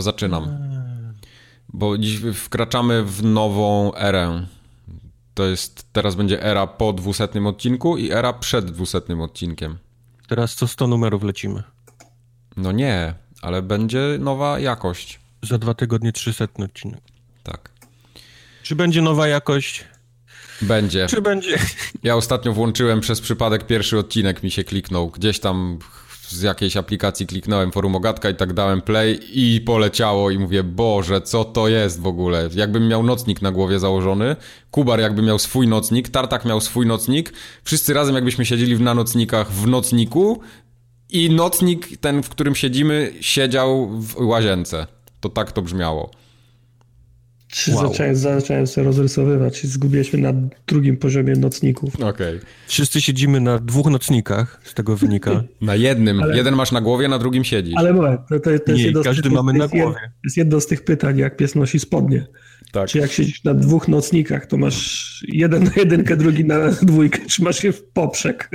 To zaczynam. Bo dziś wkraczamy w nową erę. To jest, teraz będzie era po 200 odcinku i era przed 200 odcinkiem. Teraz co 100 numerów lecimy. No nie, ale będzie nowa jakość. Za dwa tygodnie 300 odcinek. Tak. Czy będzie nowa jakość? Będzie. Czy będzie? Ja ostatnio włączyłem przez przypadek pierwszy odcinek, mi się kliknął. Gdzieś tam z jakiejś aplikacji kliknąłem forum ogatka i tak dałem play i poleciało i mówię, Boże, co to jest w ogóle? Jakbym miał nocnik na głowie założony, Kubar jakby miał swój nocnik, Tartak miał swój nocnik, wszyscy razem jakbyśmy siedzieli na nocnikach w nocniku i nocnik ten, w którym siedzimy, siedział w łazience. To tak to brzmiało. Czy wow. zacząłem, zacząłem sobie rozrysowywać i zgubiliśmy na drugim poziomie nocników. Okej. Okay. Wszyscy siedzimy na dwóch nocnikach, z tego wynika. Na jednym. Ale... Jeden masz na głowie, na drugim siedzisz. Ale moment, to, to, to Nie, jest każdy tych, mamy na jest głowie. Jed, jest jedno z tych pytań, jak pies nosi spodnie. Tak. Czy jak siedzisz na dwóch nocnikach, to masz jeden na jedynkę, drugi na dwójkę, czy masz je w poprzek.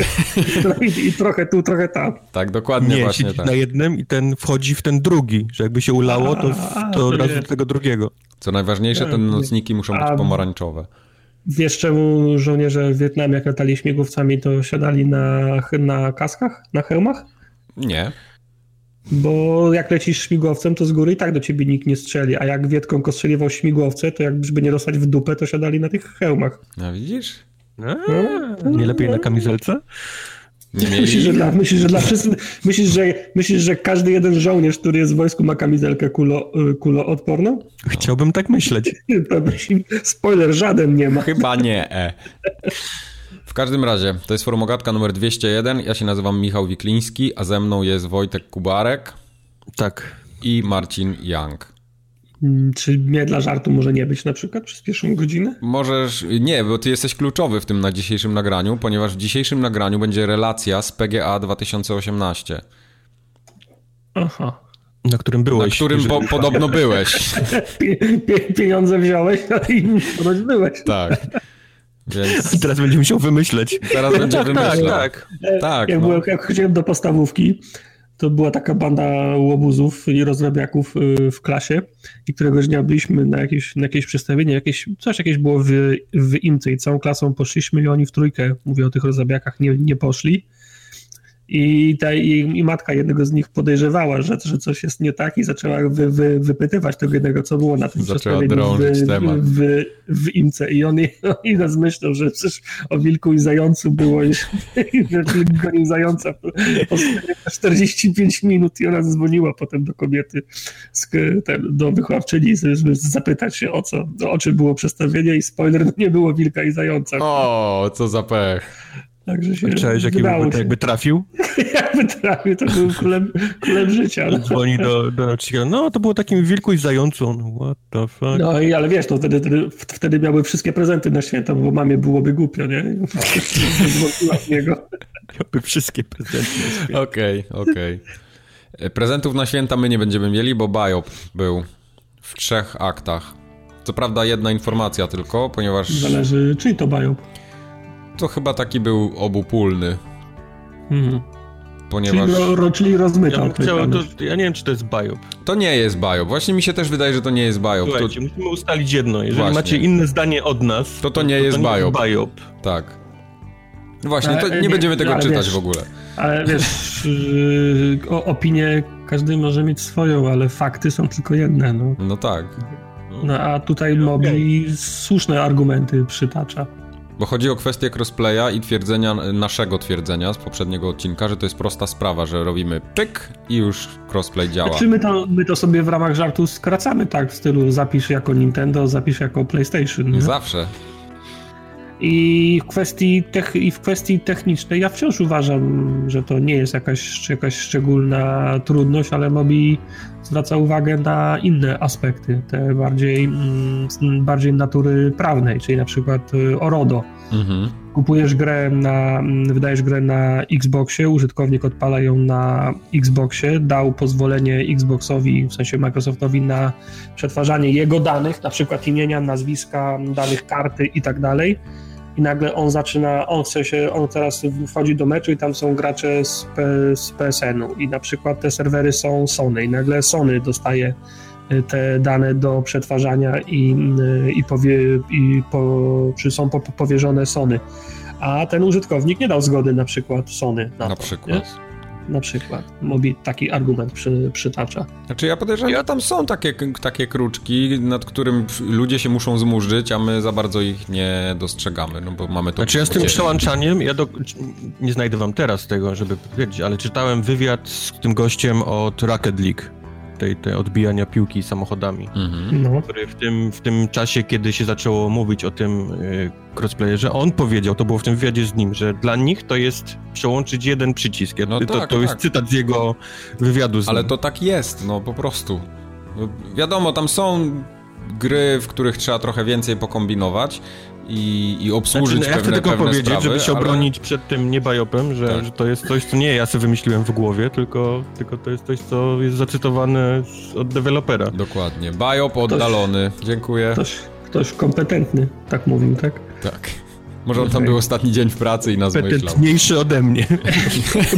I, I, trochę tu, trochę tam. Tak, dokładnie Nie, właśnie tak. na jednym i ten wchodzi w ten drugi, że jakby się ulało, to, A, to od razu do tego drugiego. Co najważniejsze, te nocniki muszą być pomarańczowe. Wiesz czemu żołnierze w Wietnamie, jak latali śmigłowcami, to siadali na, na kaskach, na hełmach? Nie. Bo jak lecisz śmigłowcem, to z góry i tak do ciebie nikt nie strzeli, a jak Wietką ostrzeliwał śmigłowce, to jakby nie dostać w dupę, to siadali na tych hełmach. A widzisz? A, nie lepiej na kamizelce? Myślisz, że dla, myślisz, że dla wszystkich, myślisz, że, myślisz, że każdy jeden żołnierz, który jest w wojsku, ma kamizelkę kulo, kuloodporną? Chciałbym tak myśleć. Spoiler, żaden nie ma. Chyba nie. E. W każdym razie, to jest formogatka numer 201. Ja się nazywam Michał Wikliński, a ze mną jest Wojtek Kubarek Tak. i Marcin Young. Mm, Czy mnie dla żartu może nie być na przykład przez pierwszą godzinę? Możesz. Nie, bo ty jesteś kluczowy w tym na dzisiejszym nagraniu, ponieważ w dzisiejszym nagraniu będzie relacja z PGA 2018, Aha. Na którym na byłeś. którym po, podobno byłeś. Pie, pie, pieniądze wziąłeś a i byłeś. Tak. Więc Teraz będzie musiał wymyśleć. teraz będzie Tak, tak, wymyślał. tak. Tak, jak, no. byłem, jak chodziłem do podstawówki, to była taka banda łobuzów i rozrabiaków y, w klasie i któregoś dnia byliśmy na jakieś, na jakieś przedstawienie, jakieś, coś jakieś było w, w Imce i całą klasą poszliśmy i oni w trójkę, mówię o tych rozrabiakach, nie, nie poszli. I, ta, i, I matka jednego z nich podejrzewała, że, że coś jest nie tak i zaczęła wy, wy, wypytywać tego jednego, co było na tym Zaczęła przedstawieniu drążyć w, temat. w, w, w Imce. I oni, oni nas myślą, że przecież o wilku i zającu było i, i że wilk gonił zająca po, po 45 minut i ona zadzwoniła potem do kobiety, do wychowawczyni, żeby zapytać się o co, o czym było przedstawienie i spoiler, no nie było wilka i zająca. O, co za pech. Także się Chciałeś, byłby, się. jakby trafił? Jakby trafił, to był królem, królem życia. No. Dzwoni do, do nauczyciela. No, to było takim wilku i zającu. On, What the fuck? No i ale wiesz, to wtedy, wtedy, wtedy miały wszystkie prezenty na święta, bo mamie byłoby głupio, nie? Zwolniła z niego. Miałby wszystkie prezenty. Okej, okej. E, Prezentów na święta my nie będziemy mieli, bo Biop był w trzech aktach. Co prawda jedna informacja tylko, ponieważ Zależy, czyj to bają. To chyba taki był obupólny, Mhm. ponieważ Czyli, ro, czyli rozmyta Ja, chciał, to, ja nie wiem, czy to jest biop. to nie jest Biop. Właśnie mi się też wydaje, że to nie jest Biop. To, Słuchajcie, musimy ustalić jedno. Jeżeli Właśnie. macie inne zdanie od nas, To to nie jest biop. biop. tak. Właśnie, to nie nie- będziemy tego czytać wiesz- w ogóle. Ale wiesz, yy, o, opinię każdy może mieć swoją, ale fakty są tylko jedne. No, No tak. no a tutaj Mobi słuszne argumenty przytacza. Bo chodzi o kwestię crossplaya i twierdzenia, naszego twierdzenia z poprzedniego odcinka, że to jest prosta sprawa, że robimy pyk i już crossplay działa. Czy my to, my to sobie w ramach żartu skracamy tak w stylu zapisz jako Nintendo, zapisz jako PlayStation. Nie? Zawsze. I w, kwestii tech, I w kwestii technicznej ja wciąż uważam, że to nie jest jakaś, jakaś szczególna trudność, ale Mobi zwraca uwagę na inne aspekty, te bardziej, mm, bardziej natury prawnej, czyli na przykład y, o RODO. Mhm. Kupujesz grę na, mm, wydajesz grę na Xboxie, użytkownik odpala ją na Xboxie, dał pozwolenie Xboxowi, w sensie Microsoftowi na przetwarzanie jego danych, na przykład imienia, nazwiska, danych karty i tak dalej. I nagle on zaczyna, on chce się, on teraz wchodzi do meczu i tam są gracze z, z PSN-u i na przykład te serwery są Sony i nagle Sony dostaje y, te dane do przetwarzania i, y, i, powie, i po, czy są po, powierzone Sony. A ten użytkownik nie dał zgody na przykład Sony na, Na to, przykład. Nie? Na przykład. Mobi taki argument przy, przytacza. Znaczy ja podejrzewam, że tam są takie, takie kruczki, nad którym ludzie się muszą zmurzyć, a my za bardzo ich nie dostrzegamy, no bo mamy to... Znaczy ja z tym przełączaniem, ja do, nie znajdę wam teraz tego, żeby powiedzieć, ale czytałem wywiad z tym gościem od Rocket League, tej, tej odbijania piłki samochodami, Mhm. No. który w tym, w tym czasie, kiedy się zaczęło mówić o tym y, crossplayerze, on powiedział, to było w tym wywiadzie z nim, że dla nich to jest przełączyć jeden przycisk. No to, tak, to jest tak. cytat z jego wywiadu z Ale nim. to tak jest, no po prostu. Wiadomo, tam są gry, w których trzeba trochę więcej pokombinować i, i obsłużyć Znaczy, no, ja chcę pewne, tylko pewne powiedzieć, sprawy, żeby się ale- obronić przed tym niebajopem, że, Tak. że to jest coś, co nie ja sobie wymyśliłem w głowie, tylko, tylko to jest coś, co jest zacytowane od dewelopera. Dokładnie. Biop oddalony. Dziękuję. Ktoś, ktoś kompetentny tak mówił, tak? Tak. Może on tam był ostatni dzień w pracy i nas myślał. Kompetentniejszy ode mnie.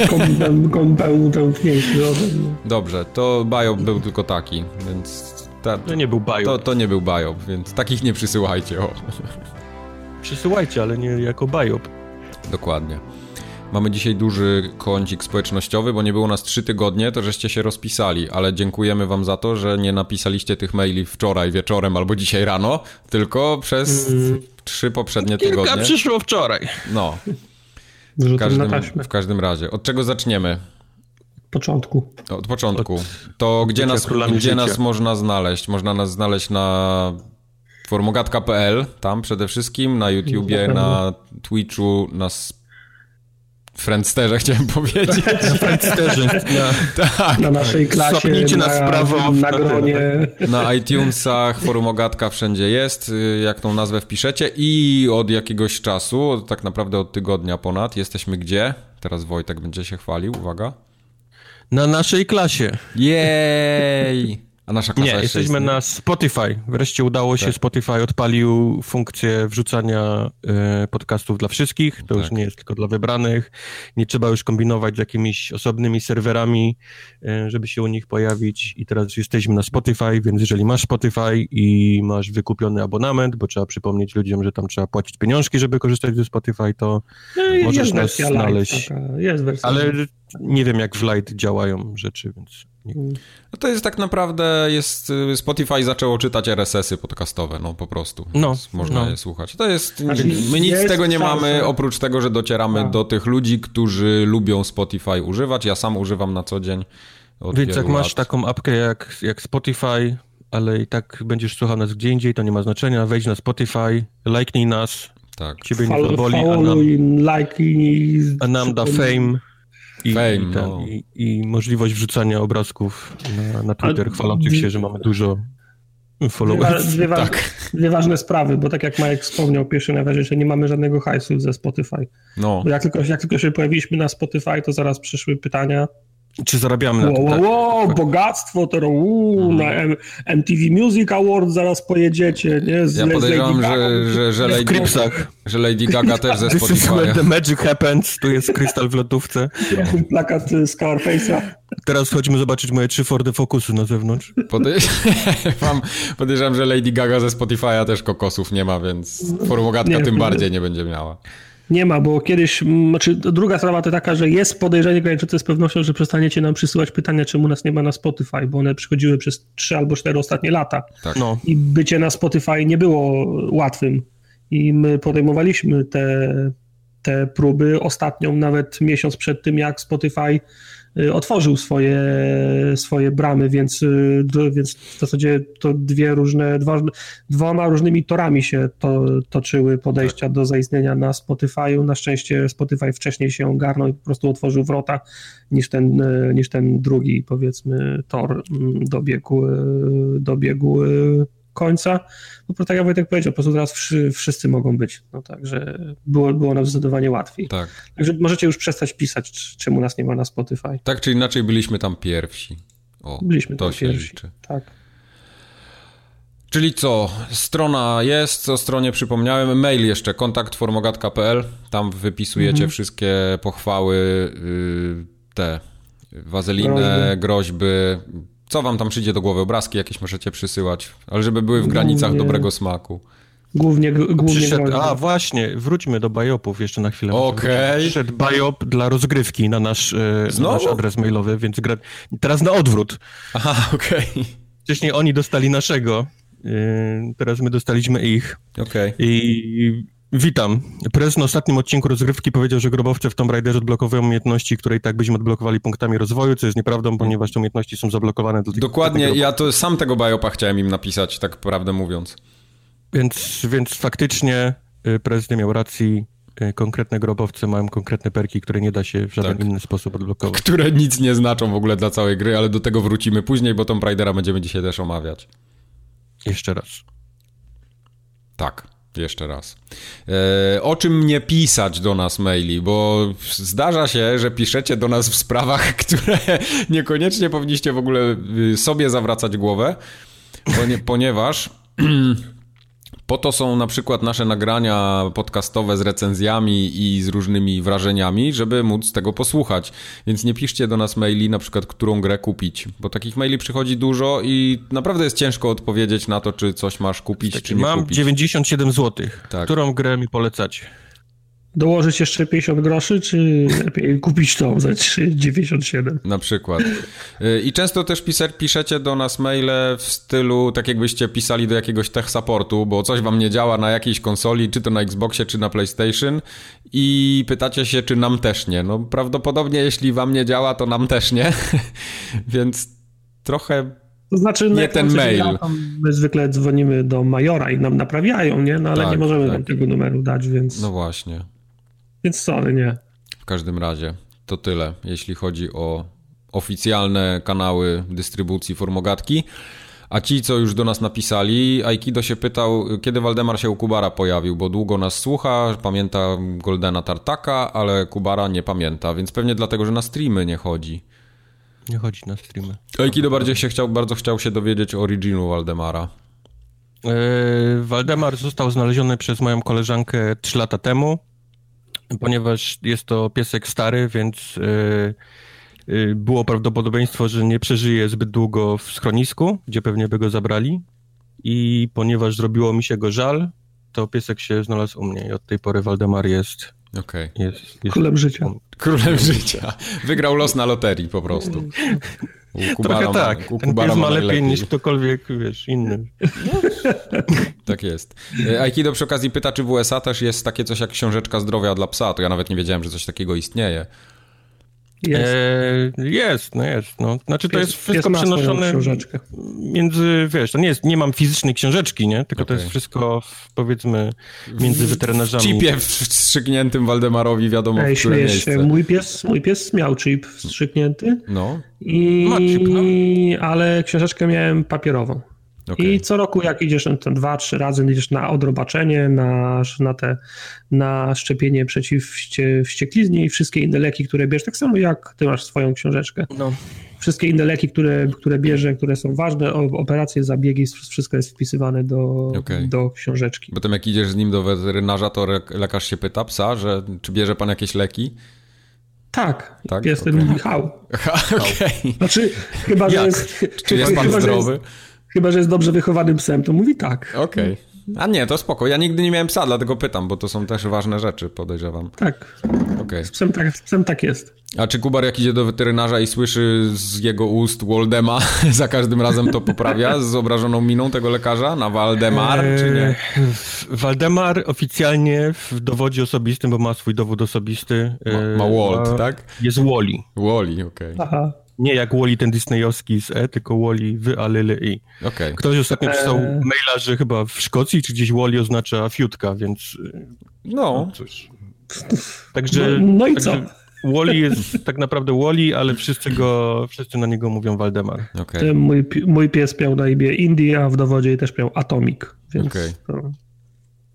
Kom- Kompetentniejszy ode mnie. Dobrze, to Biop był tylko taki, więc ta, To nie był bajop. to, to nie był Biop, więc takich nie przysyłajcie. O. Przysyłajcie, ale nie jako bajop. Dokładnie. Mamy dzisiaj duży kącik społecznościowy, bo nie było nas trzy tygodnie, to żeście się rozpisali, ale dziękujemy wam za to, że nie napisaliście tych maili wczoraj wieczorem albo dzisiaj rano, tylko przez trzy poprzednie Kilka tygodnie. przyszło wczoraj. No, w każdym, taśmę. w każdym razie. Od czego zaczniemy? Początku. Od początku. To gdzie, nas, gdzie nas można znaleźć? Można nas znaleźć na formogatka.pl, tam przede wszystkim, na YouTubie, Na na Twitchu, na Friendsterze chciałem powiedzieć. Friendsterze. Na, tak. Na naszej klasie, Swapnijcie nas na, prawo, na na gronie. Na iTunesach, forum Ogatka wszędzie jest, y, jak tą nazwę wpiszecie i od jakiegoś czasu, tak naprawdę od tygodnia ponad, jesteśmy gdzie? Teraz Wojtek będzie się chwalił, uwaga. na naszej klasie. Jej! A nasza klasa Nie, jeszcze jesteśmy istnieje? na Spotify. Wreszcie udało się, Tak. Spotify odpalił funkcję wrzucania e, podcastów dla wszystkich. To już Tak. nie jest tylko dla wybranych. Nie trzeba już kombinować z jakimiś osobnymi serwerami, e, żeby się u nich pojawić. I teraz już jesteśmy na Spotify, więc jeżeli masz Spotify i masz wykupiony abonament, bo trzeba przypomnieć ludziom, że tam trzeba płacić pieniążki, żeby korzystać ze Spotify, to No, Możesz jest nas znaleźć. taka, Jest ale nie wiem jak w Light działają rzeczy, więc nie. No to jest tak naprawdę, jest, y, Spotify zaczęło czytać RSS-y podcastowe, no po prostu. No, można no. je słuchać. To jest, Znaczy, my nic z tego nie szansa. mamy, oprócz tego, że docieramy Tak. do tych ludzi, którzy lubią Spotify używać. Ja sam używam na co dzień. Od Więc jak masz lat. taką apkę jak, jak Spotify, ale i tak będziesz słuchał nas gdzie indziej, to nie ma znaczenia. Wejdź na Spotify, lajknij nas, Tak. ciebie nie Fol- zaboli, a nam, like a nam da fame. I, Fame, i, ten, no. i, I możliwość wrzucania obrazków na, na Twitter, chwalących się, że mamy dużo Dwie, wa- followers. dwie, wa- Tak. dwie ważne sprawy, bo tak jak Majek wspomniał pierwszy na razie, że nie mamy żadnego hajsu ze Spotify. No, Bo jak tylko, jak tylko się pojawiliśmy na Spotify, to zaraz przyszły pytania. Czy zarabiamy na Wow, tym? wow, Tak. wow bogactwo, to uu, Mhm. na M- MTV Music Award zaraz pojedziecie, nie? Z, ja z podejrzewam, Lady Gaga. że, że, że, W Lady, Cripsach. że Lady Gaga też ze This is where Spotify. the magic happens. Tu jest krystal w lotówce. Plakat z Scarface'a. Teraz chodźmy zobaczyć moje trzy Fordy Focusy na zewnątrz. Podejrzewam, podejrzewam, że Lady Gaga ze Spotify'a też kokosów nie ma, więc formogatka tym nie. bardziej nie będzie miała. Nie ma, bo kiedyś, znaczy druga sprawa to taka, że jest podejrzenie graniczące z pewnością, że przestaniecie nam przysyłać pytania, czemu nas nie ma na Spotify, bo one przychodziły przez 3 albo 4 ostatnie lata. Tak. No, i bycie na Spotify nie było łatwym. I my podejmowaliśmy te, te próby ostatnią nawet miesiąc przed tym, jak Spotify otworzył swoje, swoje bramy, więc, y, więc w zasadzie to dwie różne, dwa, dwoma różnymi torami się to, toczyły podejścia do zaistnienia na Spotify'u. Na szczęście Spotify wcześniej się ogarnął i po prostu otworzył wrota niż ten, y, niż ten drugi, powiedzmy, tor mm, dobiegł, y, dobiegł y, końca. No bo tak jak Wojtek powiedział, po prostu teraz wszy, wszyscy mogą być. No także było, było nam zdecydowanie łatwiej. Tak. Także możecie już przestać pisać, czemu nas nie ma na Spotify. tak czy inaczej byliśmy tam pierwsi. O, Byliśmy to tam się pierwsi. liczy. Tak. Czyli co? Strona jest, o stronie przypomniałem. Mail jeszcze, kontakt formogatka.pl. Tam wypisujecie mhm. wszystkie pochwały, yy, te wazelinę, groźby. groźby. Co wam tam przyjdzie do głowy? Obrazki jakieś możecie przysyłać, ale żeby były w granicach Głównie... dobrego smaku. Głównie, głównie Przyszedł, A właśnie, wróćmy do biopów jeszcze na chwilę. Okej. Okay. Przyszedł biop dla rozgrywki na nasz, e, na nasz adres mailowy, więc gra... teraz na odwrót. Aha, okej. Okay. Wcześniej oni dostali naszego, e, teraz my dostaliśmy ich. Okej. Okay. I Witam. Prezes na ostatnim odcinku rozgrywki powiedział, że grobowce w Tomb Raiderze odblokowują umiejętności, które i tak byśmy odblokowali punktami rozwoju, co jest nieprawdą, ponieważ te umiejętności są zablokowane. Do tych, Dokładnie, ja to sam tego biopa chciałem im napisać, tak prawdę mówiąc. Więc, więc faktycznie y, prezes nie miał racji. Y, konkretne grobowce mają konkretne perki, które nie da się w żaden tak. inny sposób odblokować. Które nic nie znaczą w ogóle dla całej gry, ale do tego wrócimy później, bo Tomb Raidera będziemy dzisiaj też omawiać. Jeszcze raz. Tak. Jeszcze raz. E, o czym nie pisać do nas maili, bo zdarza się, że piszecie do nas w sprawach, które niekoniecznie powinniście w ogóle y, sobie zawracać głowę, ponieważ Po to są na przykład nasze nagrania podcastowe z recenzjami i z różnymi wrażeniami, żeby móc tego posłuchać. Więc nie piszcie do nas maili, na przykład, którą grę kupić, bo takich maili przychodzi dużo i naprawdę jest ciężko odpowiedzieć na to, czy coś masz kupić, czy nie mam kupić. Mam 97 zł. Tak. Którą grę mi polecacie? Dołożyć jeszcze 50 groszy, czy lepiej kupić tą za 97? Na przykład. Y, I często też piszecie do nas maile w stylu, tak jakbyście pisali do jakiegoś tech supportu, bo coś wam nie działa na jakiejś konsoli, czy to na Xboxie, czy na PlayStation i pytacie się, czy nam też nie. No prawdopodobnie jeśli wam nie działa, to nam też nie, więc trochę to znaczy, nie ten mail. my zwykle dzwonimy do majora i nam naprawiają, nie? No ale tak, nie możemy tak. tego numeru dać, więc... No właśnie. Więc sorry, nie. W każdym razie to tyle, jeśli chodzi o oficjalne kanały dystrybucji formogatki. A ci, co już do nas napisali, Aikido się pytał, kiedy Waldemar się u Kubara pojawił, bo długo nas słucha, pamięta Goldena Tartaka, ale Kubara nie pamięta, więc pewnie dlatego, że na streamy nie chodzi. Nie chodzi na streamy. Aikido bardziej się chciał, bardzo chciał się dowiedzieć o originu Waldemara. Yy, Waldemar został znaleziony przez moją koleżankę 3 lata temu ponieważ jest to piesek stary, więc y, y, było prawdopodobieństwo, że nie przeżyje zbyt długo w schronisku, gdzie pewnie by go zabrali. I ponieważ zrobiło mi się go żal, to piesek się znalazł u mnie i od tej pory Waldemar jest, okay. jest, jest królem życia. Królem życia. Wygrał los na loterii po prostu. Trochę tak. U pies ma lepiej niż ktokolwiek, wiesz, inny. tak jest. E, Aikido przy okazji pyta, czy w USA też jest takie coś jak książeczka zdrowia dla psa. To ja nawet nie wiedziałem, że coś takiego istnieje. Jest. E, jest, no jest. No. Znaczy to jest, jest wszystko jest przenoszone między, wiesz, to nie jest, nie mam fizycznej książeczki, nie? Tylko okay. to jest wszystko, powiedzmy, między weterynarzami. W chipie wstrzykniętym Waldemarowi wiadomo Ej, w które miejsce. Mój pies, mój pies miał chip wstrzyknięty. No. I... Ma chip, no. Ale książeczkę miałem papierową. Okay. I co roku, jak idziesz ten dwa, trzy razy, idziesz na odrobaczenie, na, na, te, na szczepienie przeciw wściekliznie i wszystkie inne leki, które bierzesz, tak samo jak ty masz swoją książeczkę. No. Wszystkie inne leki, które, które bierze, które są ważne, operacje, zabiegi, wszystko jest wpisywane do, okay. do książeczki. Potem jak idziesz z nim do weterynarza, to lekarz się pyta psa, że czy bierze pan jakieś leki? Tak, tak? jestem okay. Michał. Okay. Znaczy, chyba, że jest... Czy jest pan chyba, zdrowy? Jest, Chyba, że jest dobrze wychowanym psem, to mówi tak. Okej. Okay. A nie, to spoko. Ja nigdy nie miałem psa, dlatego pytam, bo to są też ważne rzeczy, podejrzewam. Tak. Okay. Z, psem tak z psem tak jest. A czy Kubar jak idzie do weterynarza i słyszy z jego ust Waldema, za każdym razem to poprawia z obrażoną miną tego lekarza na Waldemar, eee, czy nie? Waldemar oficjalnie w dowodzie osobistym, bo ma swój dowód osobisty. Ma, ma Walt, ma, tak? Jest Wally. Wally, okej. Okay. Aha. Nie jak Wally ten disneyowski z E, tylko Wally wy, ale i. Okay. Ktoś ostatnio pisał eee. maila, że chyba w Szkocji czy gdzieś Wally oznacza fiutka, więc... No. no cóż. Także... No, no i także co? Wally jest tak naprawdę Wally, ale wszyscy go, wszyscy na niego mówią Waldemar. Okay. Mój, mój pies miał na imię India, a w dowodzie też miał Atomic, więc... Okay. To...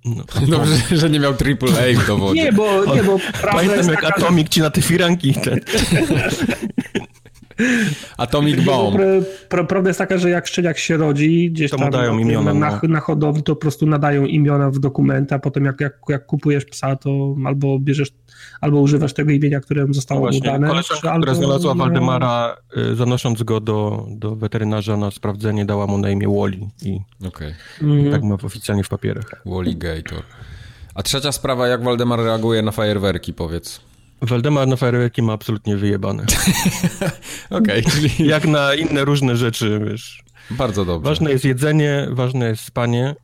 No, Dobrze, że nie miał AAA w dowodzie. Nie, bo, nie, bo Pamiętam jak taka, Atomic ci na te firanki ten... Atomic Bomb. Pra, prawda jest taka, że jak szczeniak się rodzi, gdzieś To tam mu dają na, imiona, na, no. na hodowli, to po prostu nadają imiona w dokumenty, a potem jak, jak, jak kupujesz psa, to albo bierzesz, albo używasz tego imienia, które zostało mu Właśnie, dane. koleżanka, która znalazła no, Waldemara, y, zanosząc go do, do weterynarza na sprawdzenie, dała mu na imię Wally i mhm. tak ma w- oficjalnie w papierach. Walligator. A trzecia sprawa, jak Waldemar reaguje na fajerwerki, powiedz. Waldemar na fajerwerki ma absolutnie wyjebane. Okej, czyli Jak na inne różne rzeczy, wiesz. bardzo dobrze. Ważne jest jedzenie, ważne jest spanie,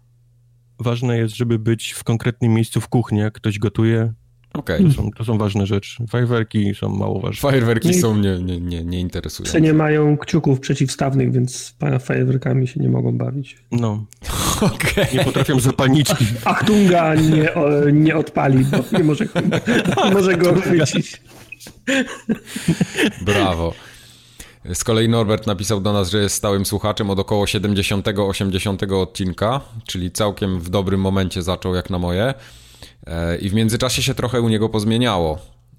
ważne jest, żeby być w konkretnym miejscu w kuchni, jak ktoś gotuje. Okej. To są, to są ważne rzeczy. Fajerwerki są mało ważne. Fajerwerki Nie- są nie, nie, nie, nie nie mają kciuków przeciwstawnych, więc fajerwerkami się nie mogą bawić. No, Okej. nie potrafią zapalniczki. Achtunga nie, o, nie odpali, bo nie może, nie może go chwycić. Brawo. Z kolei Norbert napisał do nas, że jest stałym słuchaczem od około 70-80 odcinka, czyli całkiem w dobrym momencie zaczął jak na moje. E, I w międzyczasie się trochę u niego pozmieniało.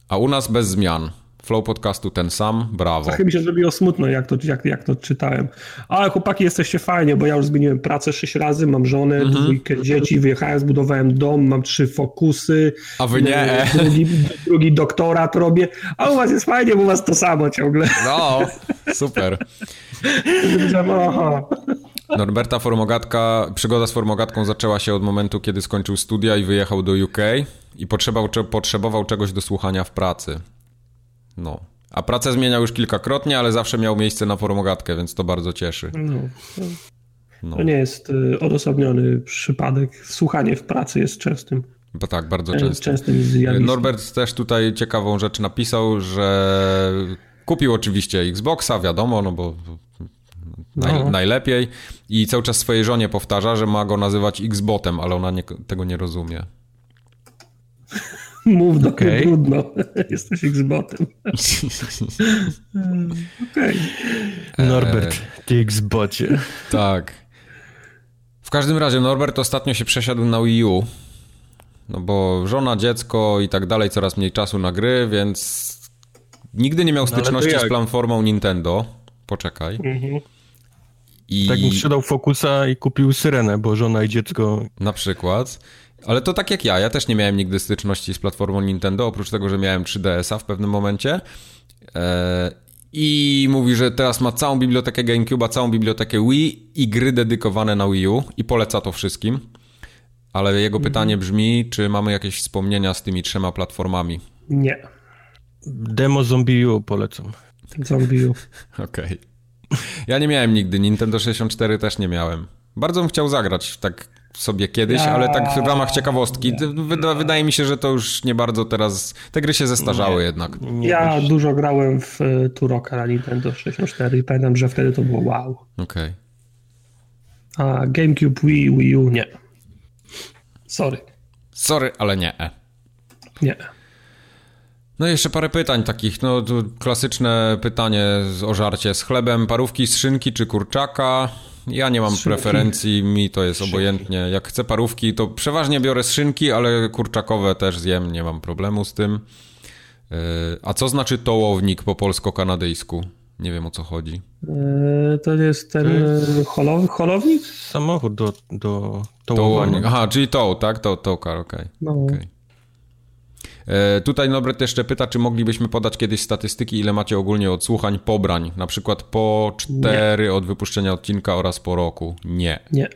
A u nas bez zmian. Flow podcastu ten sam, brawo. Trochę mi się zrobiło smutno, jak to, jak, jak to czytałem. Ale chłopaki, jesteście fajnie, bo ja już zmieniłem pracę sześć razy, mam żonę, Mhm. dwójkę dzieci, wyjechałem, zbudowałem dom, mam trzy fokusy. A wy nie. e, Drugi, drugi doktorat robię. A u was jest fajnie, bo u was to samo ciągle. No, super. Aha. Norberta Formogatka, przygoda z Formogatką zaczęła się od momentu, kiedy skończył studia i wyjechał do UK i potrzebował, potrzebował czegoś do słuchania w pracy. No. A pracę zmieniał już kilkakrotnie, ale zawsze miał miejsce na Formogatkę, więc to bardzo cieszy. No, to, No. to nie jest y, odosobniony przypadek. Słuchanie w pracy jest częstym, Bo tak, bardzo e, często. częstym zjawiskiem. Norbert też tutaj ciekawą rzecz napisał, że kupił oczywiście Xboxa, wiadomo, no bo naj, No. najlepiej i cały czas swojej żonie powtarza, że ma go nazywać Xbotem, ale ona nie, tego nie rozumie. Mów do okay. trudno. Jesteś Xbotem. Okej. Norbert, ty Xbocie. Tak. W każdym razie Norbert ostatnio się przesiadł na Wii U. No bo żona, dziecko i tak dalej, coraz mniej czasu na gry, więc nigdy nie miał to styczności z jak? platformą Nintendo. Poczekaj. Mhm. I Tak mi sprzedał Focusa i kupił Syrenę, bo żona i dziecko... na przykład. Ale to tak jak ja, ja też nie miałem nigdy styczności z platformą Nintendo, oprócz tego, że miałem 3DS-a w pewnym momencie. E, I mówi, że teraz ma całą bibliotekę GameCube'a, całą bibliotekę Wii i gry dedykowane na Wii U i poleca to wszystkim. Ale jego pytanie brzmi, czy mamy jakieś wspomnienia z tymi trzema platformami? Nie. Demo Zombie U polecam. Zombie. Okej. Ja nie miałem nigdy, Nintendo 64 też nie miałem. Bardzo bym chciał zagrać tak sobie kiedyś, Ja- ale tak w ramach ciekawostki. Wyda, wydaje mi się, że to już nie bardzo teraz. Te gry się zestarzały jednak. Nie Ja wiesz. dużo grałem w e, Turoka na Nintendo 64 i pamiętam, że wtedy to było wow. Okej. A GameCube, Wii, Wii U nie. Sorry. Sorry, ale nie. Nie. No i jeszcze parę pytań takich, no tu klasyczne pytanie z- o żarcie z chlebem, parówki z szynki czy kurczaka. Ja nie mam Szynki. preferencji, mi to jest obojętnie. Jak chcę parówki, to przeważnie biorę z szynki, ale kurczakowe też zjem, nie mam problemu z tym. Yy, A co znaczy tołownik po polsko-kanadyjsku? Nie wiem o co chodzi. E, To jest ten e, holow, holownik? Samochód do, do Tołownik. tołowania. Aha, czyli toł, tak? To, tołkar, okej. No. Okej. E, Tutaj Norbert jeszcze pyta, czy moglibyśmy podać kiedyś statystyki, ile macie ogólnie odsłuchań pobrań, na przykład po cztery od wypuszczenia odcinka oraz po roku. Nie. Nie.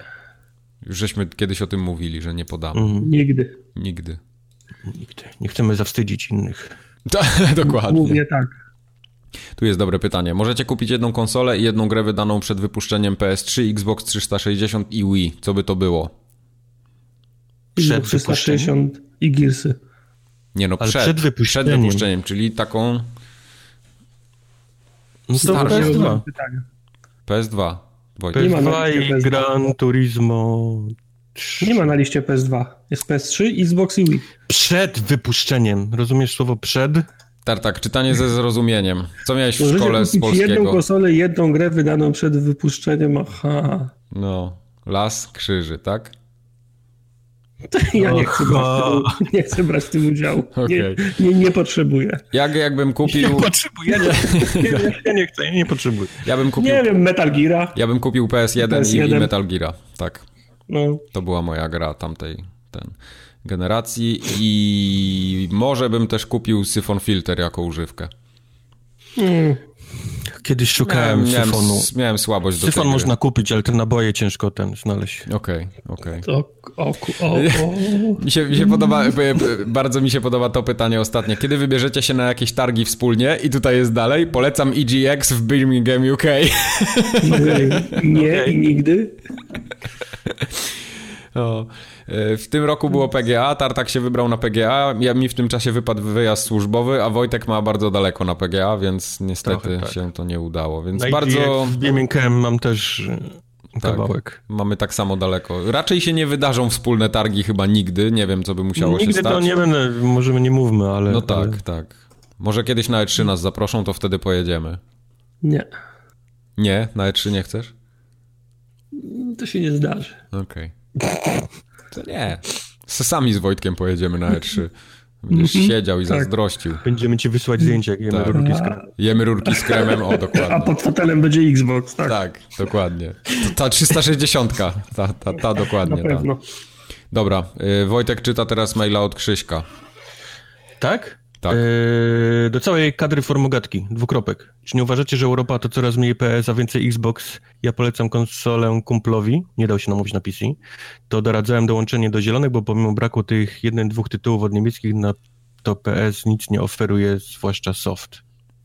Już żeśmy kiedyś o tym mówili, że nie podamy. Mhm. Nigdy. Nigdy. Nigdy. Nie chcemy zawstydzić innych. Tak, dokładnie. Głównie tak. Tu jest dobre pytanie. Możecie kupić jedną konsolę i jedną grę wydaną przed wypuszczeniem PS3, Xbox 360 i Wii. Co by to było? Przed 360 i Gearsy. Nie no, przed, przed wypuszczeniem. Przed wypuszczeniem, czyli taką No to Starsze. PS2. Pytanie. PS2. Wojtek. Nie ma na PS2 liście i PS2. Gran Turismo 3. Nie ma na liście PS2. Jest PS3, Xbox i Wii. Przed wypuszczeniem. Rozumiesz słowo przed? Tartak, czytanie ze zrozumieniem. Co miałeś w szkole z kupić jedną polskiego? konsolę, jedną grę wydaną przed wypuszczeniem. Aha. No, las krzyży, tak? Ja nie chcę, brać w tym, nie chcę brać w tym udziału. Nie, Okej. nie, nie potrzebuję. Jak, jakbym kupił, Nie potrzebuję, nie, nie, nie, ja nie chcę, ja nie potrzebuję. ja bym kupił, Nie wiem, Metal Geara. ja bym kupił PS1, I, PS1. i Metal Gear. Tak, No. to była moja gra tamtej ten, generacji i może bym też kupił Syphon Filter jako używkę. Mm. Kiedyś szukałem miałem, syfonu. miałem słabość do Syfon tej gry. można kupić, ale te naboje ciężko ten znaleźć. Okej, okej. O, o, ku- o, o. Mi się, mi się podoba, bardzo mi się podoba to pytanie ostatnie. Kiedy wybierzecie się na jakieś targi wspólnie? I tutaj jest dalej. Polecam EGX w Birmingham, UK. Nie i nigdy. O, e, w tym roku było PGA, Tartak się wybrał na PGA, ja, mi w tym czasie wypadł wyjazd służbowy, a Wojtek ma bardzo daleko na PGA, więc niestety tak. się to nie udało. Więc Na bardzo. W Birmingham mam też e, Tak. kawałek. mamy tak samo daleko. Raczej się nie wydarzą wspólne targi chyba nigdy, nie wiem co by musiało się Nigdy stać. to nie będę, może nie mówmy, ale... No tak, ale... tak. Może kiedyś na E3 nas zaproszą, to wtedy pojedziemy. Nie, Nie? Na E3 nie chcesz? to się nie zdarzy. Okej. To nie. Sami z Wojtkiem pojedziemy na E3. Będziesz siedział i tak. zazdrościł. Będziemy ci wysłać zdjęcia, jak jemy Tak. rurki z krem. Jemy rurki z kremem, o A dokładnie. pod fotelem będzie Xbox, tak? Tak, dokładnie. Ta 360, ta, ta, ta Na dokładnie. Ta. pewno. Dobra, y, Wojtek czyta teraz maila od Krzyśka. Tak? Tak. Eee, do całej kadry formogatki, dwukropek. Czy nie uważacie, że Europa to coraz mniej PS, a więcej Xbox? Ja polecam konsolę kumplowi, nie dał się namówić na PC. To doradzałem dołączenie do zielonych, bo pomimo braku tych jeden, dwóch tytułów od niemieckich, na to PS nic nie oferuje, zwłaszcza soft.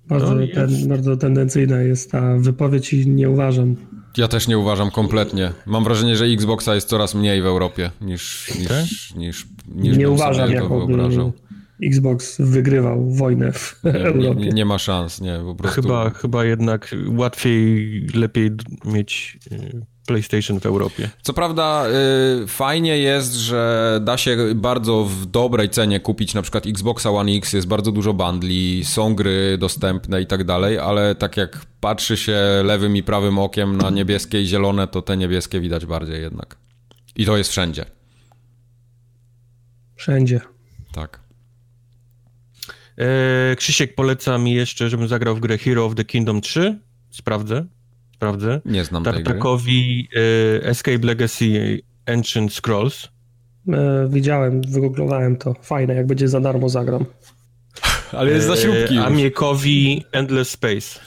Bardzo, jest- ten, bardzo tendencyjna jest ta wypowiedź i nie uważam. Ja też nie uważam kompletnie. Mam wrażenie, że Xboxa jest coraz mniej w Europie niż, niż, Tak? niż, niż nie bym uważam, sobie to jakoby wyobrażał. Xbox wygrywał wojnę w Nie, Europie. nie, nie ma szans, nie, po prostu. Chyba, chyba jednak łatwiej, lepiej mieć y, PlayStation w Europie. Co prawda y, fajnie jest, że da się bardzo w dobrej cenie kupić na przykład Xboxa One X, jest bardzo dużo bundli, są gry dostępne i tak dalej, ale tak jak patrzy się lewym i prawym okiem na niebieskie i zielone, to te niebieskie widać bardziej jednak. I to jest wszędzie. Wszędzie. Tak. E, Krzysiek poleca mi jeszcze, żebym zagrał w grę Hero of the Kingdom 3. Sprawdzę. Sprawdzę. Nie znam tej gry. Tartakowi e, Escape Legacy Ancient Scrolls. E, widziałem, wygooglowałem to. Fajne, jak będzie za darmo zagram. Ale jest za śrubki już. Amiekowi Endless Space.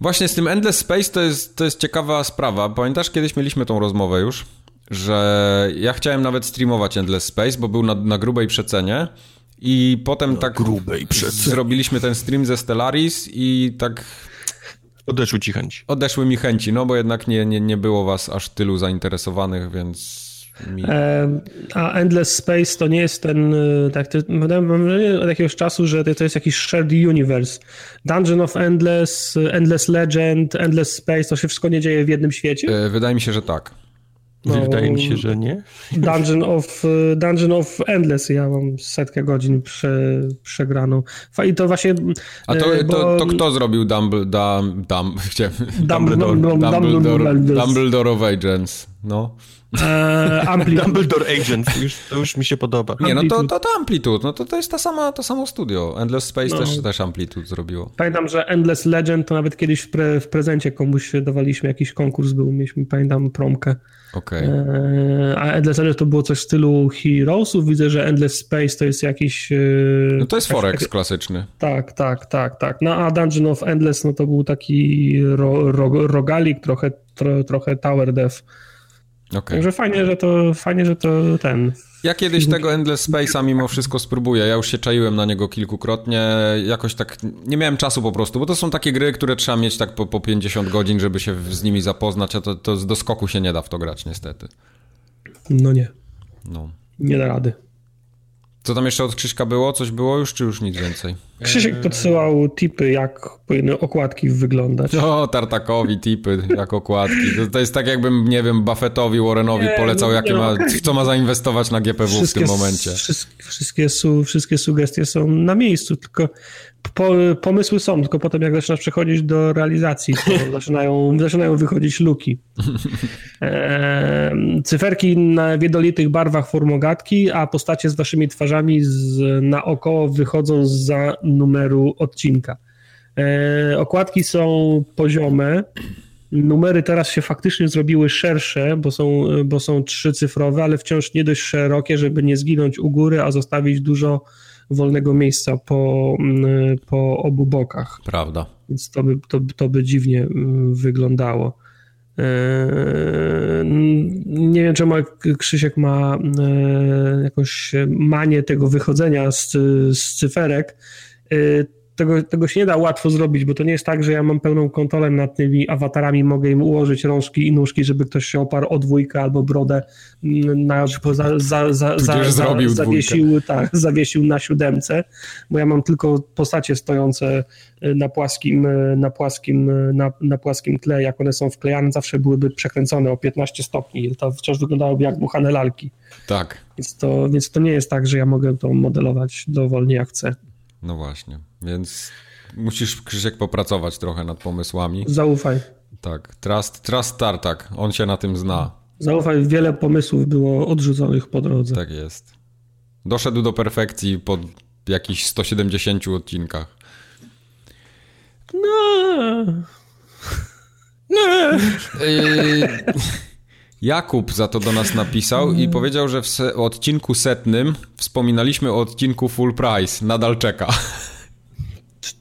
Właśnie z tym Endless Space to jest, to jest ciekawa sprawa. Pamiętasz, kiedyś mieliśmy tą rozmowę już, że ja chciałem nawet streamować Endless Space, bo był na, na grubej przecenie i potem tak grubej zrobiliśmy ten stream ze Stellaris i tak Odeszły ci chęci. odeszły mi chęci, no bo jednak nie, nie, nie było was aż tylu zainteresowanych, więc mi... E, a Endless Space to nie jest ten, e, tak, to, mam wrażenie od jakiegoś czasu, że to, to jest jakiś shared universe. Dungeon of Endless, Endless Legend, Endless Space, to się wszystko nie dzieje w jednym świecie? E, Wydaje mi się, że tak. No, Wydaje mi się, że nie. Dungeon of, Dungeon of Endless, ja mam setkę godzin prze, przegraną. I to właśnie... A to, e, to, bo- to kto zrobił Dumbledore... Dum, dum, chciałem- Dumbledore, Dumbledore, Dumbledore, Dumbledore of Agents, no. E, Ampli, Dumbledore Agent, już, to już mi się podoba. Nie, no to, Amplitude. to, to Amplitude, no to, to jest ta sama, to samo studio. Endless Space No. też, też Amplitude zrobiło. Pamiętam, że Endless Legend to nawet kiedyś w, pre, w prezencie komuś dawaliśmy jakiś konkurs, był, mieliśmy, pamiętam, promkę. Okej. E, a Endless Legend to było coś w stylu Heroesów. Widzę, że Endless Space to jest jakiś... e, No to jest Forex klasyczny. Tak, tak, tak, tak. No a Dungeon of Endless no to był taki ro, ro, rogalik, trochę, tro, trochę tower dev. Okej. Także fajnie, że to fajnie, że to ten. Ja kiedyś tego Endless Space'a mimo wszystko spróbuję. Ja już się czaiłem na niego kilkukrotnie. Jakoś tak nie miałem czasu po prostu, bo to są takie gry, które trzeba mieć tak po, po 50 godzin, żeby się z nimi zapoznać, a to, to z doskoku się nie da w to grać niestety. No nie, No. nie da rady. Co tam jeszcze od Krzyśka było? Coś było już, czy już nic więcej? Krzysiek podsyłał tipy, jak powinny okładki wyglądać. O, Tartakowi tipy, jak okładki. To, to jest tak jakbym, nie wiem, Buffettowi, Warrenowi Nie, polecał, no, jakie ma, no. w co ma zainwestować na GPW w tym momencie. Wszystkie, wszystkie, su, wszystkie sugestie są na miejscu, tylko po, pomysły są, tylko potem jak zaczynasz przechodzić do realizacji, to zaczynają, zaczynają wychodzić luki. E, cyferki na wiedolitych barwach formogatki, a postacie z waszymi twarzami z, naokoło wychodzą za numeru odcinka. E, okładki są poziome, Numery teraz się faktycznie zrobiły szersze, bo są, bo są trzycyfrowe, ale wciąż nie dość szerokie, żeby nie zginąć u góry, a zostawić dużo wolnego miejsca po, po obu bokach. Prawda. Więc to by, to, to by dziwnie mm, wyglądało. Eee, nie wiem, czemu Krzysiek ma eee, jakąś manię tego wychodzenia z, z cyferek. Tego, tego się nie da łatwo zrobić, bo to nie jest tak, że ja mam pełną kontrolę nad tymi awatarami, mogę im ułożyć rączki i nóżki, żeby ktoś się oparł o dwójkę albo brodę mm, na, za, za, za, za, zrobił zawiesił, tak, zawiesił na siódemce, bo ja mam tylko postacie stojące y, na płaskim, y, na płaskim, y, na, na płaskim tle, jak one są wklejane, zawsze byłyby przekręcone o 15 stopni, to wciąż wyglądałoby jak buchane lalki. Tak. Więc to, więc to nie jest tak, że ja mogę to modelować dowolnie jak chcę. No właśnie, więc musisz Krzysiek popracować trochę nad pomysłami. Zaufaj. Tak, Trust, Trust Tartak, on się na tym zna. Zaufaj, wiele pomysłów było odrzuconych po drodze. Tak jest. Doszedł do perfekcji po jakichś 170 odcinkach. No. No. Yy, Jakub za to do nas napisał i powiedział, że w odcinku setnym wspominaliśmy o odcinku full price. Nadal czeka.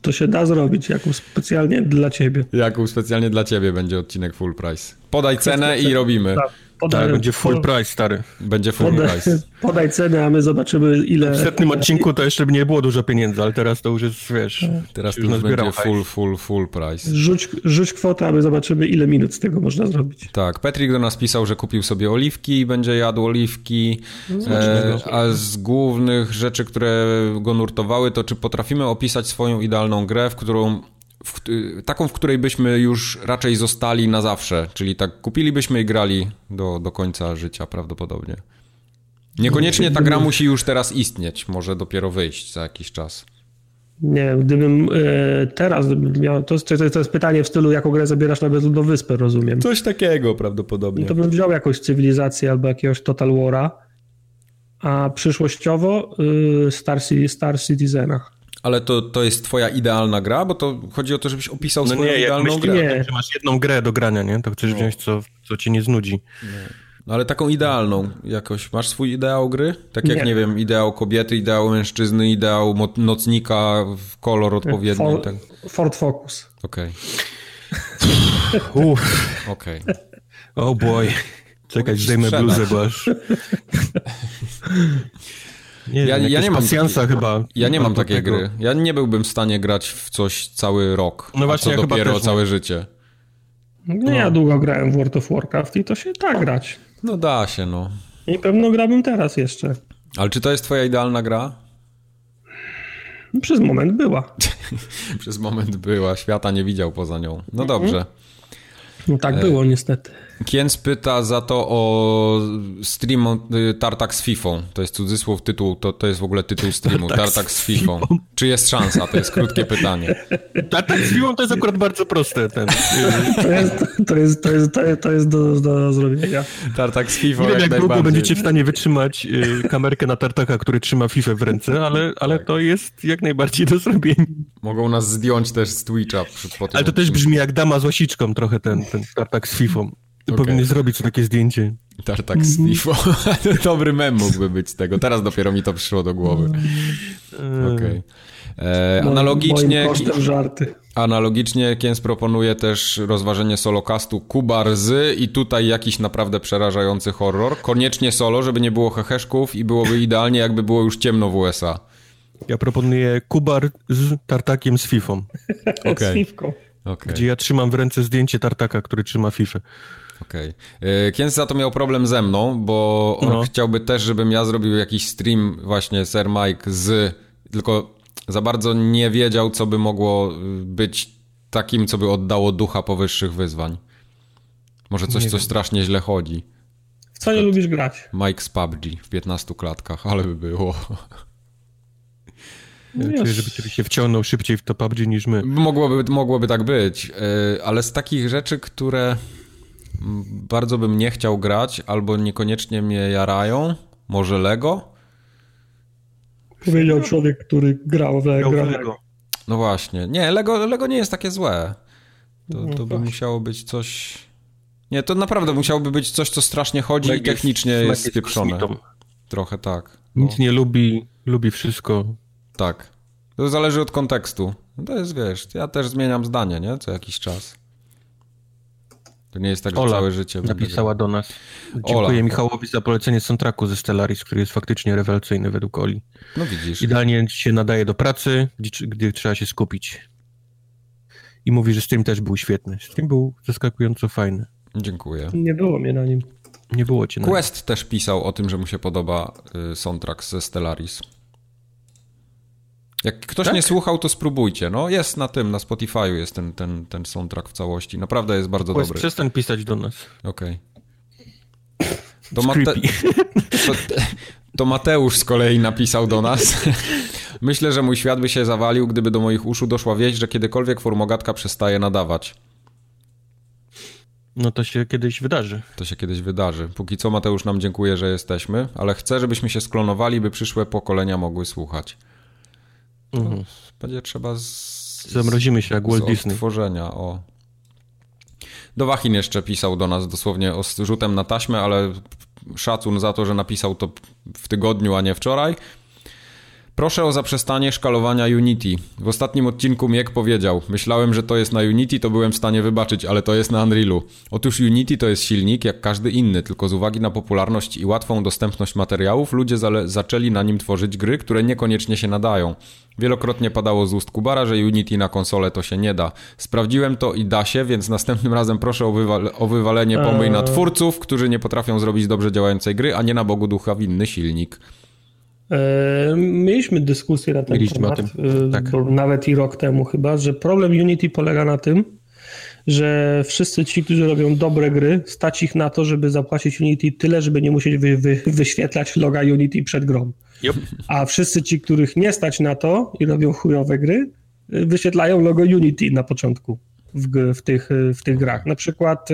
To się da zrobić, Jakub, specjalnie dla ciebie. Jakub, specjalnie dla ciebie będzie odcinek full price. Podaj cenę i robimy. Tak. Podaj, Ale będzie full price, stary. Będzie full podaj, price. Podaj cenę, a my zobaczymy ile... W setnym odcinku to jeszcze nie było dużo pieniędzy, ale teraz to już jest, wiesz... Teraz to już będzie full, full, full price. Rzuć, rzuć kwotę, a my zobaczymy ile minut z tego można zrobić. Tak, Petrik do nas pisał, że kupił sobie oliwki i będzie jadł oliwki. No, e, a z głównych rzeczy, które go nurtowały, to czy potrafimy opisać swoją idealną grę, w którą w, taką, w której byśmy już raczej zostali na zawsze, czyli tak kupilibyśmy i grali do, do końca życia prawdopodobnie. Niekoniecznie ta gra musi już teraz istnieć, może dopiero wyjść za jakiś czas. Nie, gdybym e, teraz miał, to, to, to jest pytanie w stylu, jaką grę zabierasz na bezludną wyspę, rozumiem. Coś takiego prawdopodobnie. To bym wziął jakąś cywilizację albo jakiegoś Total War'a, a przyszłościowo y, Star, Star Citizenach. Ale to, to jest twoja idealna gra? Bo to chodzi o to, żebyś opisał no swoją nie, idealną myśli, grę. Nie, że masz jedną grę do grania, nie? To chcesz no. wziąć, co, co ci nie znudzi. No ale taką idealną jakoś. Masz swój ideał gry? Tak jak, nie, nie wiem, ideał kobiety, ideał mężczyzny, ideał nocnika, kolor odpowiedni. For, tak. Ford Focus. Okej. Okay. Okej. Okay. Oh boy. Czekaj, zdejmę bluzę, bo aż... Nie ja, ja nie mam pasjansa chyba. Ja nie mam takiej tego. gry. Ja nie byłbym w stanie grać w coś cały rok, no właśnie, co ja dopiero całe życie. No, ja długo grałem w World of Warcraft i to się da grać. No da się, no. I pewno grałbym teraz jeszcze. Ale czy to jest twoja idealna gra? Przez moment była. Przez moment była. Świata nie widział poza nią. No dobrze. No tak było niestety. Kienz pyta za to o stream y, Tartak z FIFA. To jest cudzysłów tytuł, to, to jest w ogóle tytuł streamu. Tartak, Tartak z FIFA. Czy jest szansa? To jest krótkie pytanie. Tartak z FIFA to jest akurat bardzo proste. Ten. To jest, to jest, to jest, to jest do, do zrobienia. Tartak z FIFA Nie wiem, jak, jak długo będziecie w stanie wytrzymać y, kamerkę na Tartaka, który trzyma FIFA w ręce, ale, ale tak. to jest jak najbardziej do zrobienia. Mogą nas zdjąć też z Twitcha. Ale to też brzmi jak dama z łasiczką trochę ten, ten Tartak z FIFA. Okay. Powinien zrobić takie zdjęcie. Tartak z Tifo. Dobry mem mógłby być z tego. Teraz dopiero mi to przyszło do głowy. Okej. Okay. E, analogicznie... żarty. Analogicznie Kiens proponuje też rozważenie solokastu Kubarzy i tutaj jakiś naprawdę przerażający horror. Koniecznie solo, żeby nie było heheszków i byłoby idealnie, jakby było już ciemno w USA. Ja proponuję Kubar z tartakiem z Fifą. Okay. z Fifką. Okay. Gdzie ja trzymam w ręce zdjęcie tartaka, który trzyma Fifę. Okej. Okay. Kienz za to miał problem ze mną, bo on no. chciałby też, żebym ja zrobił jakiś stream właśnie Sir Mike z... Tylko za bardzo nie wiedział, co by mogło być takim, co by oddało ducha powyższych wyzwań. Może coś, co strasznie źle chodzi. W co nie lubisz grać? Mike z PUBG w 15 klatkach, ale by było. Ja Czuję, żeby ciebie się wciągnął szybciej w to PUBG niż my. Mogłoby, mogłoby tak być, e, ale z takich rzeczy, które bardzo bym nie chciał grać, albo niekoniecznie mnie jarają, może Lego? Powiedział człowiek, który grał w Lego. Lego. No właśnie. Nie, Lego, Lego nie jest takie złe. To, to by musiało być coś... Nie, to naprawdę musiałoby być coś, co strasznie chodzi i technicznie jest, jest spieprzone. Trochę tak. No. Nic nie lubi, lubi wszystko. Tak. To zależy od kontekstu. To jest, wiesz, ja też zmieniam zdanie, nie? Co jakiś czas. To nie jest tak, że Ola całe życie... napisała do nas. Dziękuję Ola. Michałowi za polecenie soundtracku ze Stellaris, który jest faktycznie rewelacyjny według Oli. No widzisz. Idealnie się nadaje do pracy, gdzie, gdzie trzeba się skupić. I mówi, że stream też był świetny. Stream był zaskakująco fajny. Dziękuję. Nie było mnie na nim. Nie było cię na Quest nim. też pisał o tym, że mu się podoba y, soundtrack ze Stellaris. Jak ktoś tak? nie słuchał, to spróbujcie. No jest na tym, na Spotify'u jest ten, ten, ten soundtrack w całości. Naprawdę jest bardzo dobry. Przestań pisać do nas. Okej. Okay. To, Mate... to, to Mateusz z kolei napisał do nas. Myślę, że mój świat by się zawalił, gdyby do moich uszu doszła wieść, że kiedykolwiek formogatka przestaje nadawać. No to się kiedyś wydarzy. To się kiedyś wydarzy. Póki co Mateusz nam dziękuję, że jesteśmy, ale chcę, żebyśmy się sklonowali, by przyszłe pokolenia mogły słuchać. Mhm. Będzie trzeba z... Zamrozimy się jak Walt Disney. Tworzenia, o. Dowachin jeszcze pisał do nas dosłownie z rzutem na taśmę, ale szacun za to, że napisał to w tygodniu, a nie wczoraj. Proszę o zaprzestanie szkalowania Unity. W ostatnim odcinku Miek powiedział: Myślałem, że to jest na Unity, to byłem w stanie wybaczyć, ale to jest na Unrealu. Otóż Unity to jest silnik jak każdy inny, tylko z uwagi na popularność i łatwą dostępność materiałów, ludzie zaczęli na nim tworzyć gry, które niekoniecznie się nadają. Wielokrotnie padało z ust Kubara, że Unity na konsolę to się nie da. Sprawdziłem to i da się, więc następnym razem proszę o, wywal o wywalenie pomyj na eee. twórców, którzy nie potrafią zrobić dobrze działającej gry, a nie na Bogu ducha winny silnik. E, mieliśmy dyskusję na ten Mieliśmy temat, e, tak. nawet i rok temu chyba, że problem Unity polega na tym, że wszyscy ci, którzy robią dobre gry, stać ich na to, żeby zapłacić Unity tyle, żeby nie musieć wy, wy, wyświetlać loga Unity przed grą. Yep. A wszyscy ci, których nie stać na to i robią chujowe gry, wyświetlają logo Unity na początku w, w, tych, w tych grach. Na przykład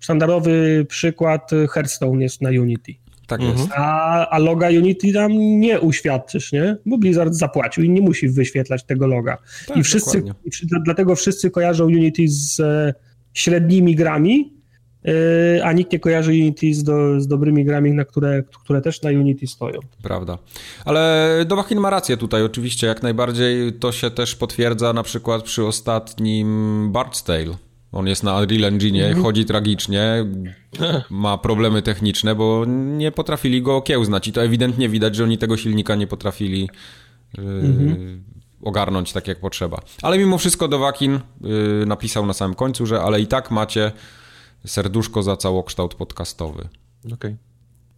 sztandarowy przykład Hearthstone jest na Unity. Tak mhm. jest. A, a loga Unity tam nie uświadczysz, nie? Bo Blizzard zapłacił i nie musi wyświetlać tego loga. Tak, I wszyscy, i dlatego wszyscy kojarzą Unity z e, średnimi grami, e, a nikt nie kojarzy Unity z, do, z dobrymi grami, na które, które też na Unity stoją. Prawda. Ale Dowachin ma rację tutaj oczywiście, jak najbardziej to się też potwierdza na przykład przy ostatnim Bard's Tale on jest na Unreal Engine, mhm. chodzi tragicznie, ma problemy techniczne, bo nie potrafili go okiełznać i to ewidentnie widać, że oni tego silnika nie potrafili yy, mhm. ogarnąć tak jak potrzeba. Ale mimo wszystko Dowakin yy, napisał na samym końcu, że ale i tak macie serduszko za całokształt podcastowy. Okej, okay.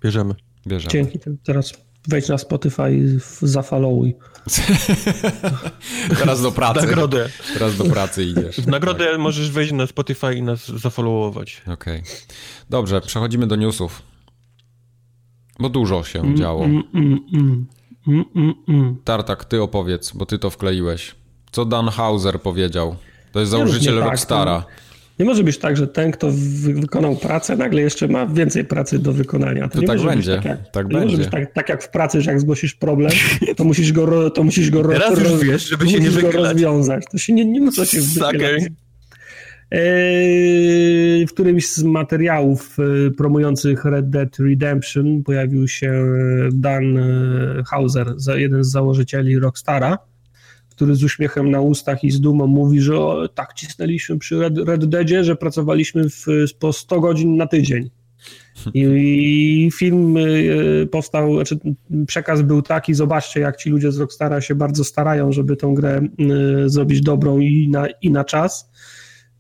bierzemy. Bierzemy. Dzięki, teraz wejdź na Spotify, zafollowuj. Teraz do pracy. Nagrodę. Teraz do pracy idziesz. W nagrodę tak. możesz wejść na Spotify i nas zafollowować. Okej. Okay. Dobrze, przechodzimy do newsów. Bo dużo się mm, działo. Mm, mm, mm, mm Tartak, ty opowiedz, bo ty to wkleiłeś. Co Dan Hauser powiedział? To jest założyciel tak, Rockstara. Tak, nie może być tak, że ten, kto wykonał pracę, nagle jeszcze ma więcej pracy do wykonania. To, to tak będzie. Tak, jak, tak będzie. może być tak, tak, jak w pracy, że jak zgłosisz problem, to musisz go, to musisz go, Teraz roz, już wiesz, żeby się nie go rozwiązać. To się nie, nie ma co się wychylać. E, w którymś z materiałów e, promujących Red Dead Redemption pojawił się Dan Hauser, jeden z założycieli Rockstara który z uśmiechem na ustach i z dumą mówi, że o, tak cisnęliśmy przy Red, Red Deadzie, że pracowaliśmy w, po 100 godzin na tydzień. I, film y, powstał, znaczy przekaz był taki, zobaczcie jak ci ludzie z Rockstara się bardzo starają, żeby tą grę y, zrobić dobrą i na, i na czas.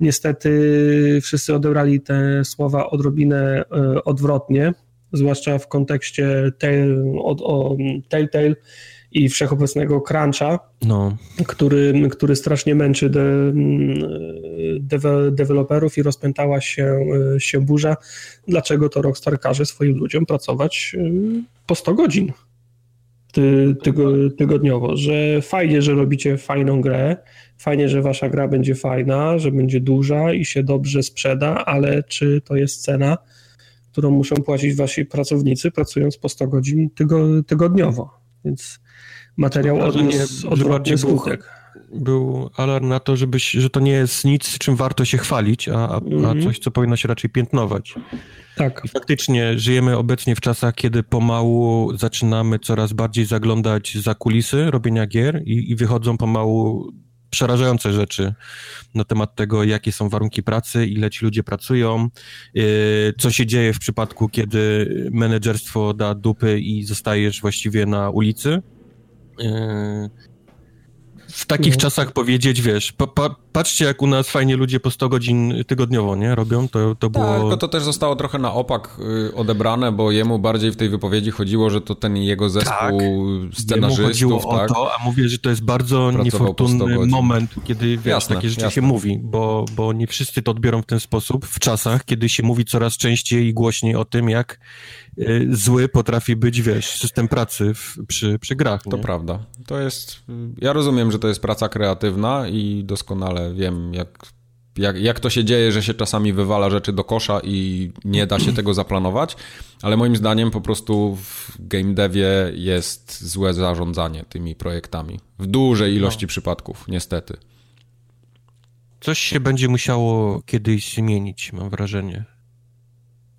Niestety wszyscy odebrali te słowa odrobinę y, odwrotnie, zwłaszcza w kontekście Telltale, i wszechobecnego cruncha, no. który, który strasznie męczy de, de, deweloperów i rozpętała się, się burza. Dlaczego to Rockstar każe swoim ludziom pracować y, po 100 godzin? ty, tygo, tygodniowo, że fajnie, że robicie fajną grę, fajnie, że wasza gra będzie fajna, że będzie duża i się dobrze sprzeda, ale czy to jest cena, którą muszą płacić wasi pracownicy, pracując po 100 godzin tygo, tygodniowo? Więc materiał odniósł odwrotny skutek był alarm na to, żebyś, że to nie jest nic, czym warto się chwalić, a, a, mm -hmm. mhm. coś, co powinno się raczej piętnować. Tak. I faktycznie żyjemy obecnie w czasach, kiedy pomału zaczynamy coraz bardziej zaglądać za kulisy robienia gier i, i wychodzą pomału przerażające rzeczy na temat tego, jakie są warunki pracy, ile ci ludzie pracują, yy, co się dzieje w przypadku, kiedy menedżerstwo da dupy i zostajesz właściwie na ulicy. Yy, w takich no. czasach powiedzieć, wiesz, pa, pa, patrzcie jak u nas fajnie ludzie po 100 godzin tygodniowo, nie, robią, to, to było... Tak, tylko to też zostało trochę na opak y, odebrane, bo jemu bardziej w tej wypowiedzi chodziło, że to ten jego zespół tak, scenarzystów, chodziło tak? o to, a mówię, że to jest bardzo niefortunny moment, kiedy, wiesz, jasne, takie rzeczy jasne. się mówi, bo, bo nie wszyscy to odbiorą w ten sposób w czasach, kiedy się mówi coraz częściej i głośniej o tym, jak zły potrafi być, wiesz, system pracy w, przy, przy grach. Nie? To prawda. To jest. Ja rozumiem, że to jest praca kreatywna i doskonale wiem, jak, jak, jak to się dzieje, że się czasami wywala rzeczy do kosza i nie da się tego zaplanować, ale moim zdaniem po prostu w game devie jest złe zarządzanie tymi projektami. W dużej ilości no. przypadków, niestety. Coś się będzie musiało kiedyś zmienić, mam wrażenie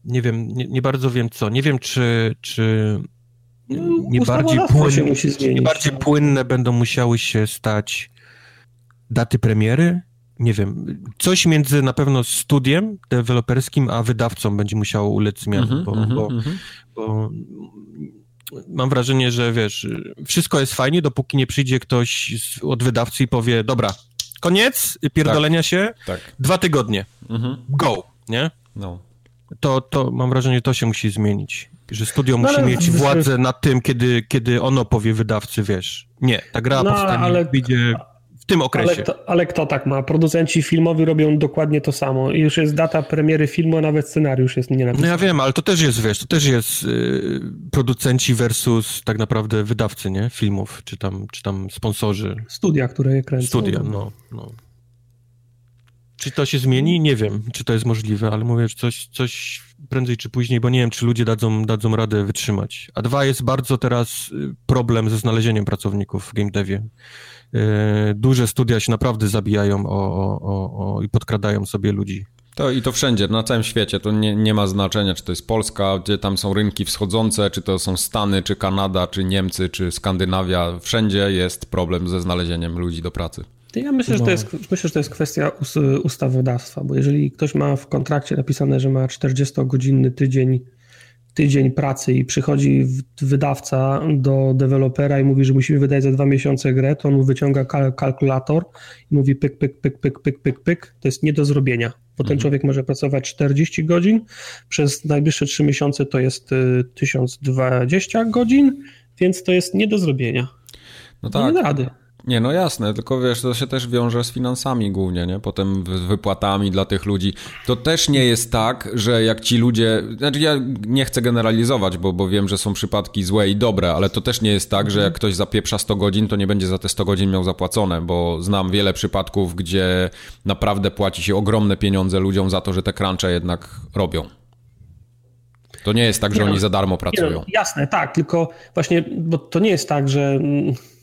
nie wiem, nie, nie, bardzo wiem co. Nie wiem, czy, czy no, nie, bardziej płynne, nie bardziej płynne będą musiały się stać daty premiery. Nie wiem, coś między na pewno studiem deweloperskim a wydawcą będzie musiało ulec zmianie, mm -hmm, bo, mm -hmm, bo, -hmm. bo mam wrażenie, że wiesz, wszystko jest fajnie, dopóki nie przyjdzie ktoś z, od wydawcy i powie, dobra, koniec pierdolenia tak, się, tak. dwa tygodnie, mhm. go, nie? No to, to mam wrażenie, to się musi zmienić. Że studio no, musi mieć władzę nad tym, kiedy, kiedy ono powie wydawcy, wiesz, nie, ta gra no, powstanie, ale... wyjdzie w tym okresie. Ale kto, ale kto, tak ma? Producenci filmowi robią dokładnie to samo. I już jest data premiery filmu, a nawet scenariusz jest nie napisany. No ja wiem, ale to też jest, wiesz, to też jest yy, producenci versus tak naprawdę wydawcy, nie? Filmów, czy tam, czy tam sponsorzy. Studia, które je kręcą. Studia, no, no. Czy to się zmieni? Nie wiem, czy to jest możliwe, ale mówię, że coś, coś prędzej czy później, bo nie wiem, czy ludzie dadzą, dadzą radę wytrzymać. A dwa, jest bardzo teraz y, problem ze znalezieniem pracowników w game devie. Y, duże studia się naprawdę zabijają o, o, o, o, i podkradają sobie ludzi. To i to wszędzie, na całym świecie. To nie, nie ma znaczenia, czy to jest Polska, gdzie tam są rynki wschodzące, czy to są Stany, czy Kanada, czy Niemcy, czy Skandynawia. Wszędzie jest problem ze znalezieniem ludzi do pracy. Ja myślę, że to jest, myślę, że to jest kwestia ustawodawstwa, bo jeżeli ktoś ma w kontrakcie napisane, że ma 40-godzinny tydzień, tydzień pracy i przychodzi wydawca do dewelopera i mówi, że musimy wydać za dwa miesiące grę, to on mu wyciąga kalkulator i mówi pyk, pyk, pyk, pyk, pyk, pyk, pyk. To jest nie do zrobienia, bo ten mhm. człowiek może pracować 40 godzin, przez najbliższe 3 miesiące to jest 1020 y, godzin, więc to jest nie do zrobienia. No tak. Nie rady. Nie, no jasne, tylko wiesz, to się też wiąże z finansami głównie, nie? Potem z wypłatami dla tych ludzi. To też nie jest tak, że jak ci ludzie, znaczy ja nie chcę generalizować, bo, bo wiem, że są przypadki złe i dobre, ale to też nie jest tak, że jak ktoś zapieprza 100 godzin, to nie będzie za te 100 godzin miał zapłacone, bo znam wiele przypadków, gdzie naprawdę płaci się ogromne pieniądze ludziom za to, że te crunche jednak robią. To nie jest tak, że nie, oni za darmo pracują. Nie, jasne, tak, tylko właśnie, bo to nie jest tak, że E,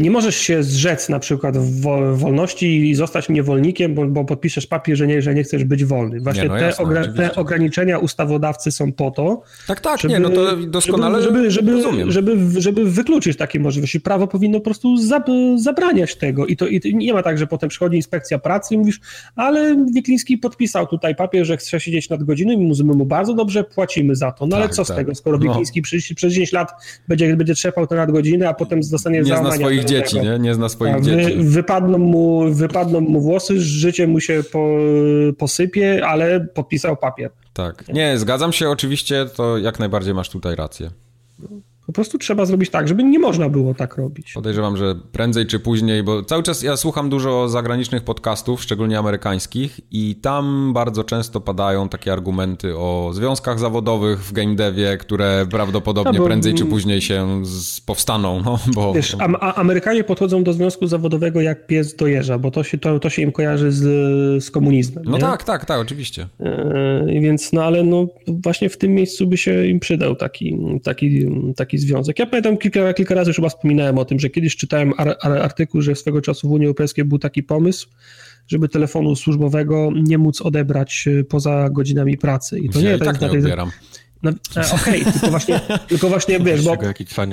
nie możesz się zrzec na przykład w wolności i zostać niewolnikiem, bo, bo podpiszesz papier, że nie, że nie chcesz być wolny. Właśnie nie, no te, ogra te, ograniczenia ustawodawcy są po to. Tak, tak, żeby, nie, no to doskonale żeby, żeby, żeby, żeby, żeby wykluczyć takie możliwości. Prawo powinno po prostu zabraniać tego. I to i nie ma tak, że potem przychodzi inspekcja pracy i mówisz, ale Wikliński podpisał tutaj papier, że chce siedzieć nad godziną i my mu bardzo dobrze płacimy za to. No tak, ale co tak. z tego, skoro no. Wikliński przez, przez 10 lat będzie, będzie trzepał te nadgodziny, a potem zostanie załamany swoich dzieci, nie? Nie zna swoich dzieci. Wypadną mu, wypadną mu włosy, życie mu się po, posypie, ale podpisał papier. Tak. Nie, zgadzam się oczywiście, to jak najbardziej masz tutaj rację. Po prostu trzeba zrobić tak, żeby nie można było tak robić. Podejrzewam, że prędzej czy później, bo cały czas ja słucham dużo zagranicznych podcastów, szczególnie amerykańskich, i tam bardzo często padają takie argumenty o związkach zawodowych w game devie, które prawdopodobnie no bo, prędzej czy później się z, powstaną. No, bo, wiesz, a, a, Amerykanie podchodzą do związku zawodowego jak pies do jeża, bo to się, to, to się im kojarzy z, z komunizmem. No nie? tak, tak, tak, oczywiście. Yy, więc, no ale no, właśnie w tym miejscu by się im przydał taki, taki, taki związek. Ja pamiętam kilka, kilka razy już chyba wspominałem o tym, że kiedyś czytałem ar, ar, artykuł, że swego czasu w Unii Europejskiej był taki pomysł, żeby telefonu służbowego nie móc odebrać y, poza godzinami pracy. I to ja nie, i tak nie odbieram. No, e, Okej, okay, tylko właśnie, tylko właśnie wiesz, bo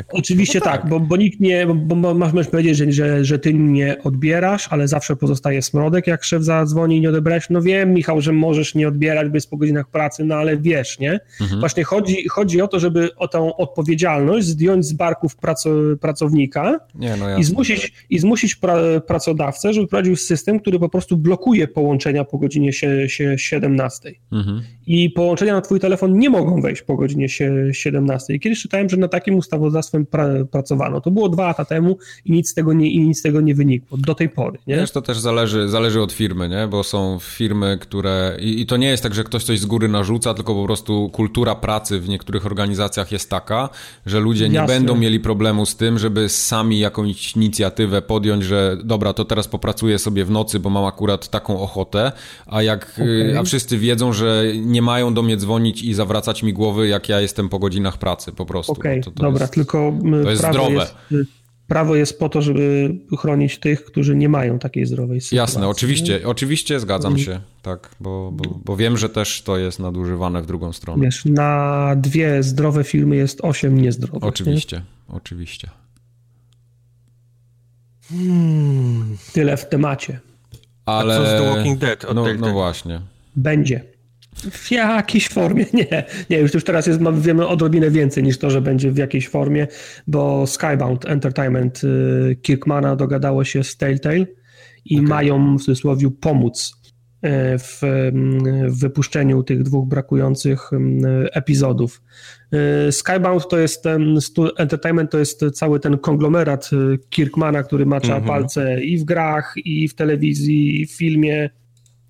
oczywiście no tak, tak, bo, bo nikt nie, bo, bo masz powiedzieć, że, że, że ty nie odbierasz, ale zawsze pozostaje smrodek, jak szef zadzwoni i nie odebrałeś. No wiem, Michał, że możesz nie odbierać, bez po godzinach pracy, no ale wiesz, nie? Mhm. Właśnie chodzi, chodzi o to, żeby o tę odpowiedzialność zdjąć z barków praco, pracownika nie, no i zmusić, i zmusić pra, pracodawcę, żeby prowadził system, który po prostu blokuje połączenia po godzinie się, się 17. Mhm. I połączenia na twój telefon nie mogą wejść po godzinie 17. Kiedyś czytałem, że na takim ustawodawstwem pra pracowano. To było dwa lata temu i nic z tego nie, i nic z tego nie wynikło do tej pory. Nie? Wiesz, to też zależy, zależy od firmy, nie? bo są firmy, które... I, I, to nie jest tak, że ktoś coś z góry narzuca, tylko po prostu kultura pracy w niektórych organizacjach jest taka, że ludzie nie Jasne. będą mieli problemu z tym, żeby sami jakąś inicjatywę podjąć, że dobra, to teraz popracuję sobie w nocy, bo mam akurat taką ochotę, a jak... Okay. A wszyscy wiedzą, że nie mają do mnie dzwonić i zawracać mi głowy, jak ja jestem po godzinach pracy po prostu. Okej, okay, dobra, jest, tylko to jest zdrowe. Jest, prawo jest po to, żeby chronić tych, którzy nie mają takiej zdrowej sytuacji. Jasne, oczywiście, nie? oczywiście zgadzam się, tak, bo, bo, bo, wiem, że też to jest nadużywane w drugą stronę. Wiesz, na dwie zdrowe filmy jest osiem niezdrowych. Oczywiście, nie? oczywiście. Hmm. Tyle w temacie. Ale... A co z The Walking Dead? No, no właśnie. Będzie. W jakiejś formie, nie. Nie, już, już teraz jest, wiemy odrobinę więcej niż to, że będzie w jakiejś formie, bo Skybound Entertainment y, Kirkmana dogadało się z Telltale i okay. mają w cudzysłowie pomóc y, w, w wypuszczeniu tych dwóch brakujących y, epizodów. Skybound to jest ten, Entertainment to jest cały ten konglomerat Kirkmana, który macza mm -hmm. palce i w grach, i w telewizji, i w filmie,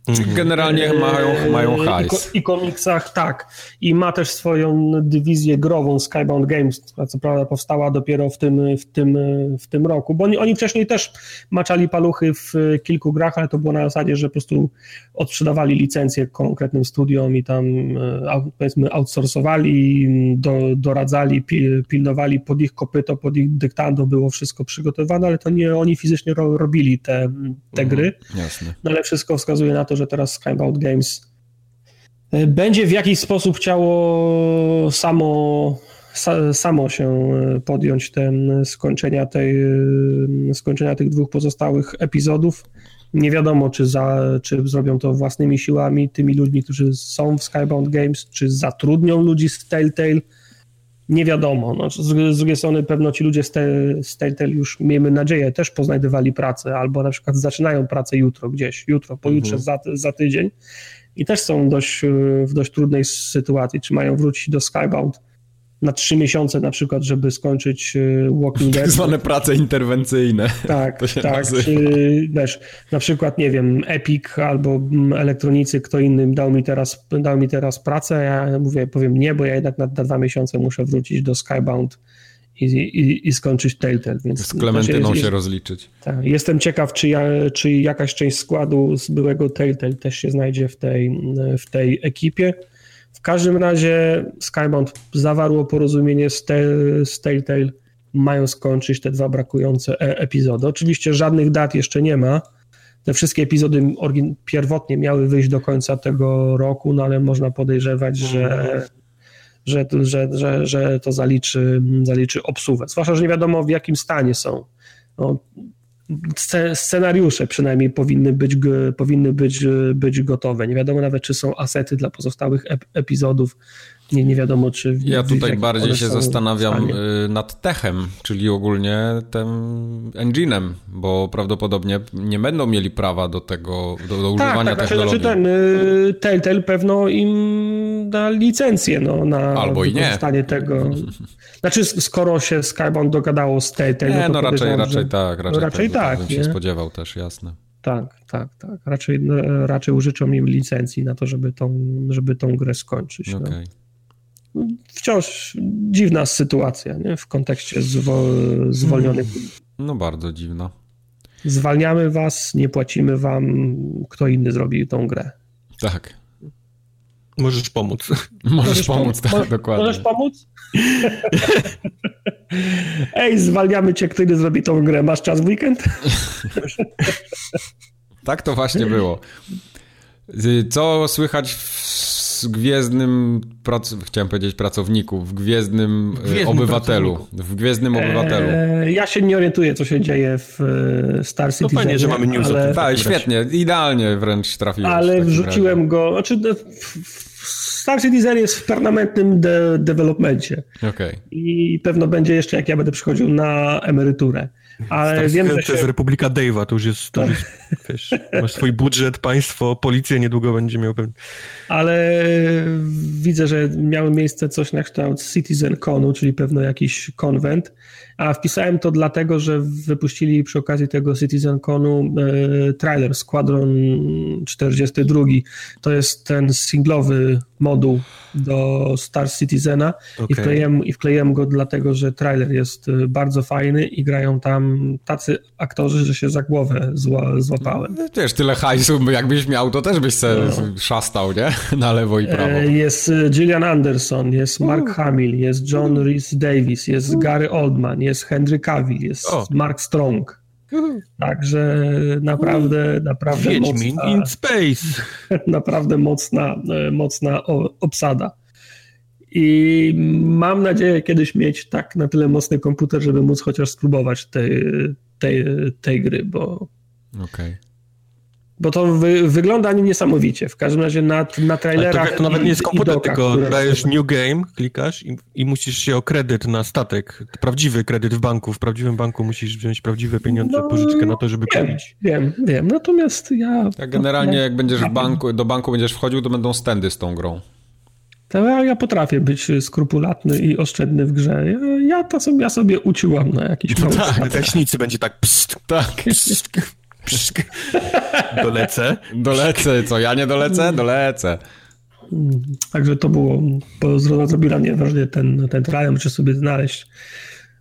Mhm. Generalnie mają, mają hajs. I, komiksach, tak. I ma też swoją dywizję grową Skybound Games, która co prawda powstała dopiero w tym, w tym, w tym roku, bo oni, oni wcześniej też maczali paluchy w kilku grach, ale to było na zasadzie, że po prostu odsprzedawali licencje konkretnym studiom i tam e, powiedzmy outsourcowali, do, doradzali, pilnowali pod ich kopyto, pod ich dyktando było wszystko przygotowane, ale to nie oni fizycznie ro, robili te, te mhm, gry. Jasne. No ale wszystko wskazuje na to, to, że teraz Skybound Games e, będzie w jakiś sposób chciało samo, samo się e, podjąć ten skończenia, tej, skończenia tych dwóch pozostałych epizodów. Nie wiadomo, czy, za, czy zrobią to własnymi siłami, tymi ludźmi, którzy są w Skybound Games, czy zatrudnią ludzi z Telltale nie wiadomo. No, z, z drugiej strony pewno ci ludzie z, te, z Telltale już, miejmy nadzieję, też poznajdywali pracę, albo na przykład zaczynają pracę jutro gdzieś, jutro, pojutrze, mhm. za, za tydzień i też są dość, w dość trudnej sytuacji, czy mają wrócić do Skybound na trzy miesiące na przykład, żeby skończyć y, Walking Dead. Tak zwane prace interwencyjne. Tak, tak. Czy, wiesz, na przykład, nie wiem, Epic albo mm, elektronicy, kto inny dał mi teraz, dał mi teraz pracę, ja mówię, powiem nie, bo ja jednak na, na dwa miesiące muszę wrócić do Skybound i, i, i skończyć Telltale. Więc z Klementyną znaczy, się rozliczyć. Tak, jestem ciekaw, czy, ja, czy jakaś część składu z byłego Telltale też się znajdzie w tej, w tej ekipie. W każdym razie Skybound zawarło porozumienie z, te, z Telltale, mają skończyć te dwa brakujące e epizody. Oczywiście żadnych dat jeszcze nie ma. Te wszystkie epizody pierwotnie miały wyjść do końca tego roku, no ale można podejrzewać, że, że, że, że, że to zaliczy, zaliczy obsuwę. Zwłaszcza, że nie wiadomo w jakim stanie są. No, scenariusze przynajmniej powinny być, powinny być, być gotowe. Nie wiadomo nawet, czy są asety dla pozostałych ep epizodów. Nie, nie wiadomo, czy... Ja tutaj bardziej się zastanawiam stanie. y, nad techem, czyli ogólnie tym engine'em, bo prawdopodobnie nie będą mieli prawa do tego, do, do tak, używania tak, technologii. Znaczy ten y, Telltale pewno im da licencję no, na Albo i nie. tego. Znaczy, skoro się Skybound dogadało z Telltale, Nie, to no raczej, podejrzewam, raczej że- tak, raczej, raczej tak, tak, bym się spodziewał też, jasne. Tak, tak, tak. Raczej, no, raczej użyczą im licencji na to, żeby tą, żeby tą grę skończyć. No. Wciąż dziwna sytuacja nie? w kontekście zwo, zwolnionych. No bardzo dziwno. Zwalniamy was, nie płacimy wam, kto inny zrobi tą grę. Tak. Możesz pomóc. Możesz, pomóc, pom- tak, mo- dokładnie. Możesz pomóc? Ej, zwalniamy cię, kto inny zrobi tą grę. Masz czas w weekend? Tak to właśnie było. Y, Co słychać w Gwiezdnym, prac... chciałem powiedzieć pracowniku, w Gwiezdnym, y, Gwiezdnym Obywatelu. pracowniku. W Gwiezdnym Obywatelu. Eee, ja się nie orientuję, co się dzieje w e, Star No Citizen. fajnie, że mamy news o ale, tym. tak, świetnie, idealnie wręcz trafiłeś. w ale wrzuciłem razie. go. Znaczy, no, w- w- Star Citizen jest w permanentnym de developmencie Okej. i pewno będzie jeszcze, jak ja będę przychodził na emeryturę. Ale Tam wiem, że to się... jest Republika Dave'a, to już jest, to już jest wiesz, masz swój budżet, państwo, policja niedługo będzie miał pewnie. ale widzę, że miało miejsce coś na kształt Citizen Conu, czyli pewno jakiś konwent, a wpisałem to dlatego, że wypuścili przy okazji tego Citizen Conu e, trailer Squadron 42. To jest ten singlowy moduł do Star Citizena i, Okej. wkleiłem, i wkleiłem go dlatego, że trailer jest e, bardzo fajny i grają tam tacy aktorzy, że się za głowę zła, złapałem. Wiesz, tyle hajsu, jakbyś miał, to też byś se szastał, nie? Na lewo i prawo. E, Jest e, Gillian Anderson, jest Mark Hamill, jest John Rhys Davis, jest Gary Oldman, jest Henry Cavill, jest O. Mark Strong. Także naprawdę, naprawdę Wiedźmin mocna, in space. naprawdę mocna, e, mocna obsada. I mam nadzieję kiedyś mieć tak na tyle mocny komputer, żeby móc chociaż spróbować tej, tej, tej gry, bo, Okej. bo to wy, wygląda niesamowicie. W każdym razie na, na Ale to, trailerach to nawet i- nie jest komputer, tylko dajesz new game, klikasz i, i musisz się o kredyt na statek, prawdziwy kredyt w banku, w prawdziwym banku musisz wziąć prawdziwe pieniądze, No, pożyczkę na to, żeby Wiem, kupić. wiem, wiem. Natomiast ja. Ja generalnie jak będziesz w banku, do banku będziesz wchodził, to będą stędy z tą grą. To ja, ja potrafię być skrupulatny i oszczędny w grze. Ja, ja to sobie, ja sobie uciłam na jakiś mały Tak, leśnicy będzie tak pst, Tak. pst, dolecę. Dolecę, co, ja nie dolecę? Dolecę. Także to było, bo zro- zrobił na mnie wrażenie ten, ten trailer, muszę sobie znaleźć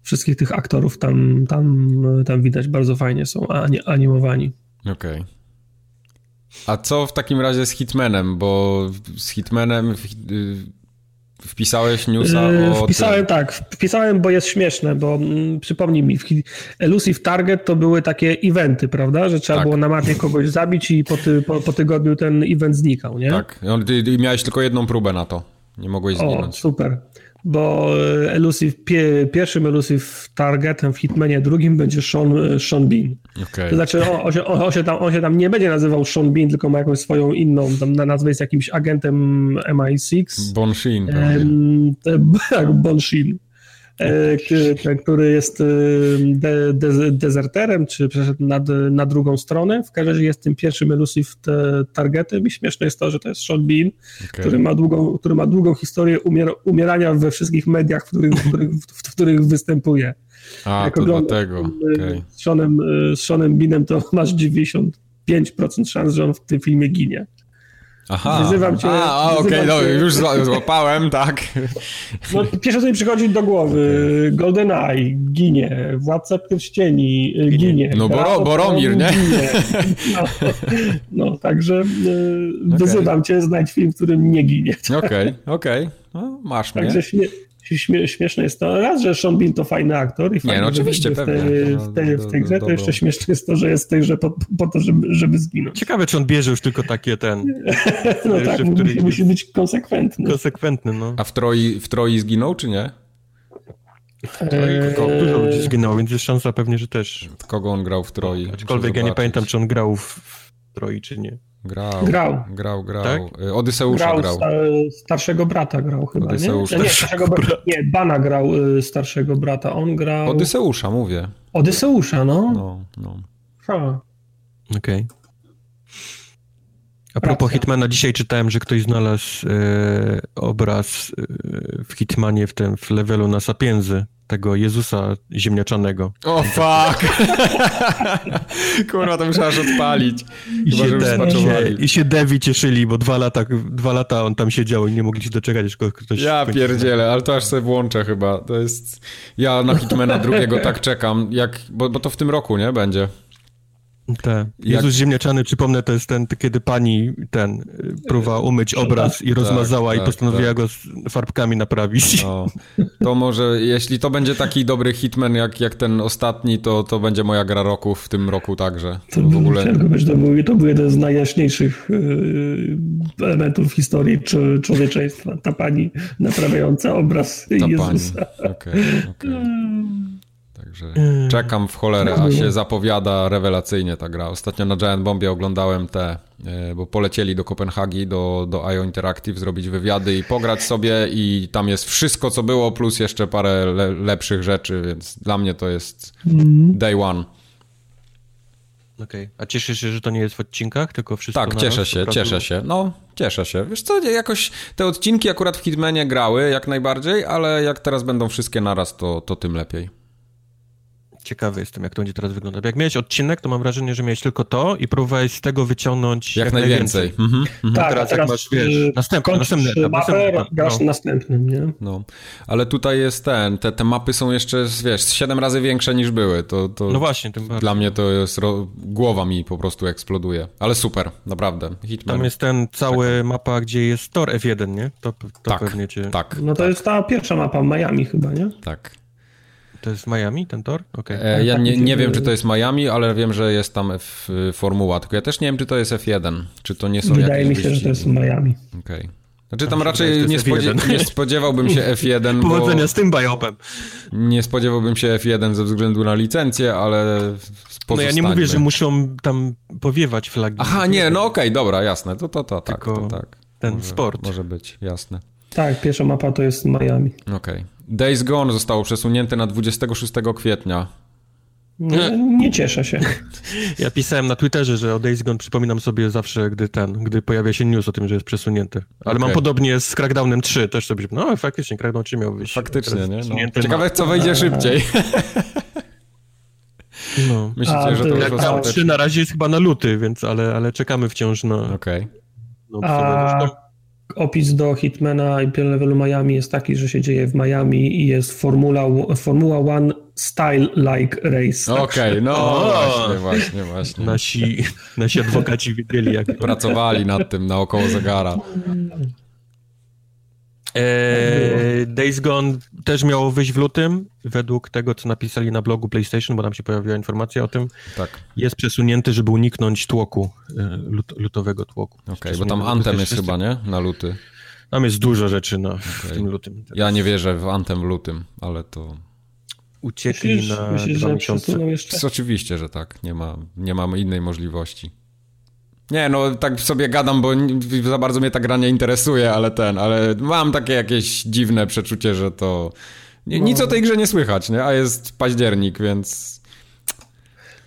wszystkich tych aktorów, tam, tam, tam widać bardzo fajnie są ani, animowani. Okej. A co w takim razie z Hitmanem? Bo z Hitmanem wpisałeś newsa Yy, o Wpisałem tym. tak, wpisałem, bo jest śmieszne, bo mm, przypomnij mi, Elusive Target to były takie eventy, prawda, że trzeba Tak. było na mapie kogoś zabić i po, ty, po, po tygodniu ten event znikał, nie? Tak, No, ty, ty miałeś tylko jedną próbę na to. Nie mogłeś O, zginąć. super. Bo e, Elusive, pie, pierwszym Elusive Targetem w Hitmanie, drugim będzie Sean, e, Sean Bean. Okej. To znaczy on, on, się, on, się tam, on się tam nie będzie nazywał Sean Bean, tylko ma jakąś swoją inną, tam na nazwę jest jakimś agentem MI6. Bon Shin. pewnie. Em, te- Tak, Bon E, ten, który jest e, de, de, dezerterem, czy przeszedł na, na drugą stronę. W każdym razie jest tym pierwszym elusive te- targetem i śmieszne jest to, że to jest Sean Bean, Okej. który, ma długą, który ma długą historię umier, umierania we wszystkich mediach, w których, w których, w których występuje. A, jak to dlatego. Okej. Z, Seanem, e, z Seanem Beanem to masz 95% szans, że on w tym filmie ginie. Aha. Wyzywam cię- A, a okej, wyzywam no, już zła- złapałem, tak. No, pierwsze, co mi przychodzi do głowy, GoldenEye ginie, Władca Pierścieni y, ginie. No, Boro- Boromir, nie? Ginie. No, no także y, wyzywam cię, znajdź film, w którym nie ginie. Okej, okej. No, masz mnie. Także śmie, śmieszne jest to. Raz, że Sean Bean to fajny aktor i fajnie, no że oczywiście, w tej, pewnie. w tej, w tej Do- grze, to jeszcze śmieszne jest to, że jest w tej grze po, po to, żeby, żeby zginąć. Ciekawe, czy on bierze już tylko takie ten, No tak, w musi, której- musi być konsekwentny. konsekwentny, no. A w Troi, w Troi zginął, czy nie? Eee, Ko- Dużo ludzi zginęło, więc jest szansa pewnie, że też. Kogo on grał w Troi? Aczkolwiek ja nie pamiętam, czy on grał w, w Troi, czy nie. Grał, Grał. grał, grał. Tak? Y, Odyseusza Grał, grał. sta, starszego brata grał chyba, nie? Odyseusza. Nie, starszego brata. nie, Bana grał y, starszego brata, on grał... Odyseusza, mówię. Odyseusza, no. No, no. Okej. A propos Racja. Hitmana, dzisiaj czytałem, że ktoś znalazł e, obraz e, w Hitmanie w tym w levelu na Sapienzy, tego Jezusa ziemniaczanego. O fuck! Kurwa, to muszę aż odpalić. I Chyba, się, ten, i, się. I się Devi cieszyli, bo dwa lata, dwa lata on tam siedział i nie mogli się doczekać, aż ktoś... Ja pierdzielę, ale to aż sobie włączę chyba. To jest... Ja na Hitmana drugiego tak czekam, jak... Bo, bo to w tym roku, nie? Będzie. Tak. Jezus ziemniaczany, przypomnę, to jest ten, kiedy pani ten y, próbowała umyć obraz i rozmazała tak, i postanowiła tak. go z farbkami naprawić. No, to może, jeśli to będzie taki dobry Hitman jak, jak ten ostatni, to, to będzie moja gra roku w tym roku także. To, w ogóle... ciężko być, to, był, to był jeden z najjaśniejszych y, elementów historii czo- człowieczeństwa. Ta pani naprawiająca obraz Ta pani. Jezusa. Okej, okej. Także czekam w cholerę, a się zapowiada rewelacyjnie ta gra. Ostatnio na Giant Bombie oglądałem te, e, bo polecieli do Kopenhagi, do, do IO Interactive zrobić wywiady i pograć sobie i tam jest wszystko, co było, plus jeszcze parę le, lepszych rzeczy, więc dla mnie to jest day one. Okej. A cieszysz się, że to nie jest w odcinkach, tylko wszystko Tak, cieszę się, cieszę się. No, cieszę się. Wiesz co, jakoś te odcinki akurat w Hitmanie grały jak najbardziej, ale jak teraz będą wszystkie naraz, to, to tym lepiej. Ciekawy jestem, jak to będzie teraz wyglądać. Jak miałeś odcinek, to mam wrażenie, że miałeś tylko to i próbowałeś z tego wyciągnąć Jak, najwięcej. Mhm, mhm. Tak, teraz a jak masz, wiesz, y, następny- następny etap, mapę, następny etap, grasz no. następnym, nie? No, ale tutaj jest ten, te, te mapy są jeszcze, wiesz, z 7 razy większe niż były. To, to No właśnie, tym bardziej. dla mnie to jest, ro... głowa mi po prostu eksploduje. Ale super, naprawdę. Hitman. Tam jest ten cały mapa, gdzie jest tor F1, nie? To, to tak, pewnie cię... tak, No to jest ta pierwsza mapa Miami chyba, nie? tak. To jest Miami, ten tor? Okej. E, ja tak, nie, nie wiem, czy to jest Miami, ale wiem, że jest tam F, Formuła, tylko ja też nie wiem, czy to jest F1, czy to nie są Wydaje jakieś mi się, że to jest wyścigi. Miami. Okej. Znaczy tam raczej nie, to jest spodzie- F1. nie spodziewałbym się F1, bo Powodzenia z tym bajopem. nie spodziewałbym się F1 ze względu na licencję, ale No ja nie mówię, że muszą tam powiewać flagi. Aha, nie, no okej, dobra, jasne, to, to, to tak, Tylko to tak. ten może, sport. Może być, jasne. Tak, pierwsza mapa to jest Miami. Okej. Days Gone zostało przesunięte na 26 kwietnia. Nie, nie cieszę się. Ja pisałem na Twitterze, że o Days Gone przypominam sobie zawsze, gdy ten, gdy pojawia się news o tym, że jest przesunięty. Ale mam Okej. podobnie z Crackdownem 3, też sobie, no faktycznie Crackdown 3 miał wyjść. Faktycznie, nie? No. Ciekawe, co wejdzie szybciej. No. Myślicie, A, że to już Crackdown ostatecznie? 3 na razie jest chyba na luty, więc, ale, ale czekamy wciąż na... Okej. A obsadę. Zresztą opis do Hitmana i levelu Miami jest taki, że się dzieje w Miami i jest Formula, Formuła One Style Like Race. Okej, no O! właśnie, właśnie, właśnie. Nasi, nasi adwokaci wiedzieli, jak Pracowali nad tym naokoło zegara. Eee, Days Gone też miało wyjść w lutym, według tego, co napisali na blogu PlayStation, bo tam się pojawiła informacja o tym. Tak, Jest przesunięty, żeby uniknąć tłoku, e, lut, lutowego tłoku. okej, bo Przesunięty tam Anthem jest 26. chyba, nie? Na luty. Tam jest dużo rzeczy na, w tym lutym. Ja nie wierzę w Anthem w lutym, ale to... Uciekli Myślisz, na myślisz dwa że miesiące. jeszcze? Jest Oczywiście, że tak. Nie ma, nie mam innej możliwości. Nie, no tak sobie gadam, bo za bardzo mnie ta gra nie interesuje, ale ten, ale mam takie jakieś dziwne przeczucie, że to... Nie, Nic No. o tej grze nie słychać, nie? A jest październik, więc...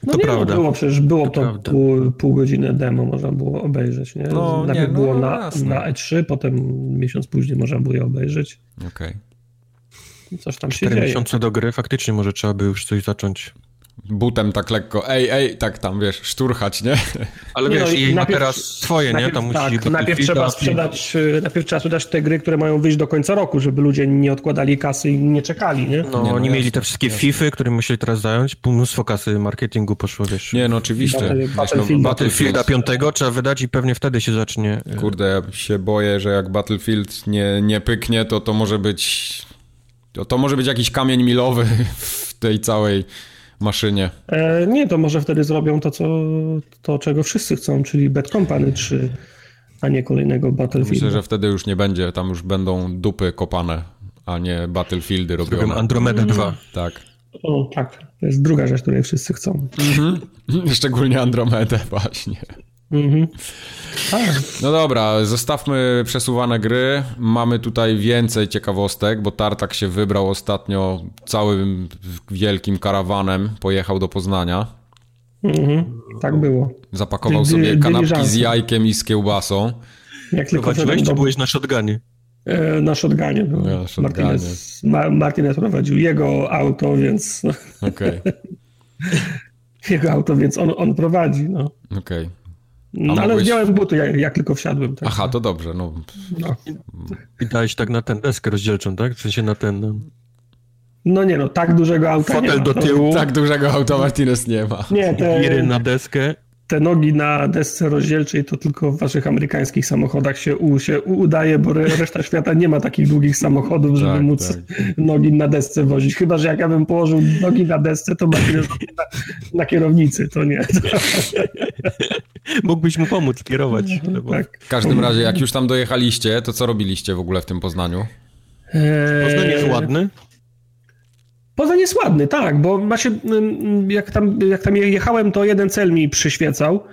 No To nie, prawda. No było przecież, było To to, pół, pół godziny demo, można było obejrzeć, nie? No, Najpierw nie, no, było na, na E3, potem miesiąc później można było je obejrzeć. Okej. Coś tam się Cztery dzieje. miesiące do gry, faktycznie może trzeba by już coś zacząć. Butem tak lekko, ej, ej, tak tam, wiesz, szturchać, nie? Ale Nie, wiesz, no i i ma najpierw- teraz swoje, nie? Najpierw, Tam musi tak, najpierw trzeba sprzedać, y, najpierw trzeba sprzedać te gry, które mają wyjść do końca roku, żeby ludzie nie odkładali kasy i nie czekali, nie? No, Nie, no oni mieli jasne, te wszystkie FIFA, które musieli teraz zająć. Mnóstwo kasy marketingu poszło, wiesz. Nie, no oczywiście. Battle- no, Battlefield- Battlefielda 5 trzeba wydać i pewnie wtedy się zacznie. e, Kurde, ja się boję, że jak Battlefield nie, nie pyknie, to to może być... To, to może być jakiś kamień milowy w tej całej maszynie. E, nie, to może wtedy zrobią to, co, to, czego wszyscy chcą, czyli Bad Company 3, a nie kolejnego Battlefield. Myślę, że wtedy już nie będzie, tam już będą dupy kopane, a nie Battlefieldy Zrobią robione. Andromeda 2. Tak. O, tak. To jest druga rzecz, której wszyscy chcą. Szczególnie Andromedę właśnie. Mhm. No dobra, zostawmy przesuwane gry. Mamy tutaj więcej ciekawostek, bo Tartak się wybrał ostatnio całym wielkim karawanem, pojechał do Poznania. Mhm. Tak było. Zapakował sobie kanapki z jajkiem i z kiełbasą. Jak tylko Prowadziłeś, czy byłeś na shotgunie? E, na shotgunie był. Ja, Martinez, Ma, Martinez prowadził jego auto, więc... Okej. Okay. jego auto, więc on, on prowadzi, no. Okej. Okay. No, ale mogłeś... zdjąłem buty, jak, jak, tylko wsiadłem. Tak. Aha, to dobrze. No. no. I dałeś tak na ten deskę rozdzielczą, tak? W sensie na ten... No, no nie no, tak dużego auta Fotel do tyłu. Tak dużego auta Martinez nie ma. Nie, te... Giry na deskę te nogi na desce rozdzielczej to tylko w waszych amerykańskich samochodach się, u, się udaje, bo reszta świata nie ma takich długich samochodów, żeby tak, móc tak. nogi na desce wozić. Chyba, że jak ja bym położył nogi na desce, to na, na, na kierownicy, to nie. Mógłbyś mu pomóc kierować. No, tak. W każdym razie, jak już tam dojechaliście, to co robiliście w ogóle w tym Poznaniu? Eee... Poznań jest ładny? Poznań jest ładny, tak, bo mm, jak tam, jak tam jechałem, to jeden cel mi przyświecał,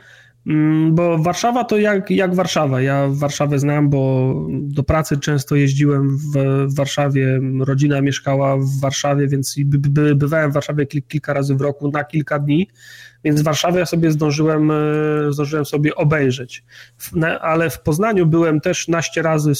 bo Warszawa to jak, jak Warszawa. Ja Warszawę znam, bo do pracy często jeździłem w, Warszawie, rodzina mieszkała w Warszawie, więc by, bywałem w Warszawie kilka razy w roku na kilka dni. Więc Warszawę ja sobie zdążyłem, e, zdążyłem sobie obejrzeć. Ale w Poznaniu byłem też naście razy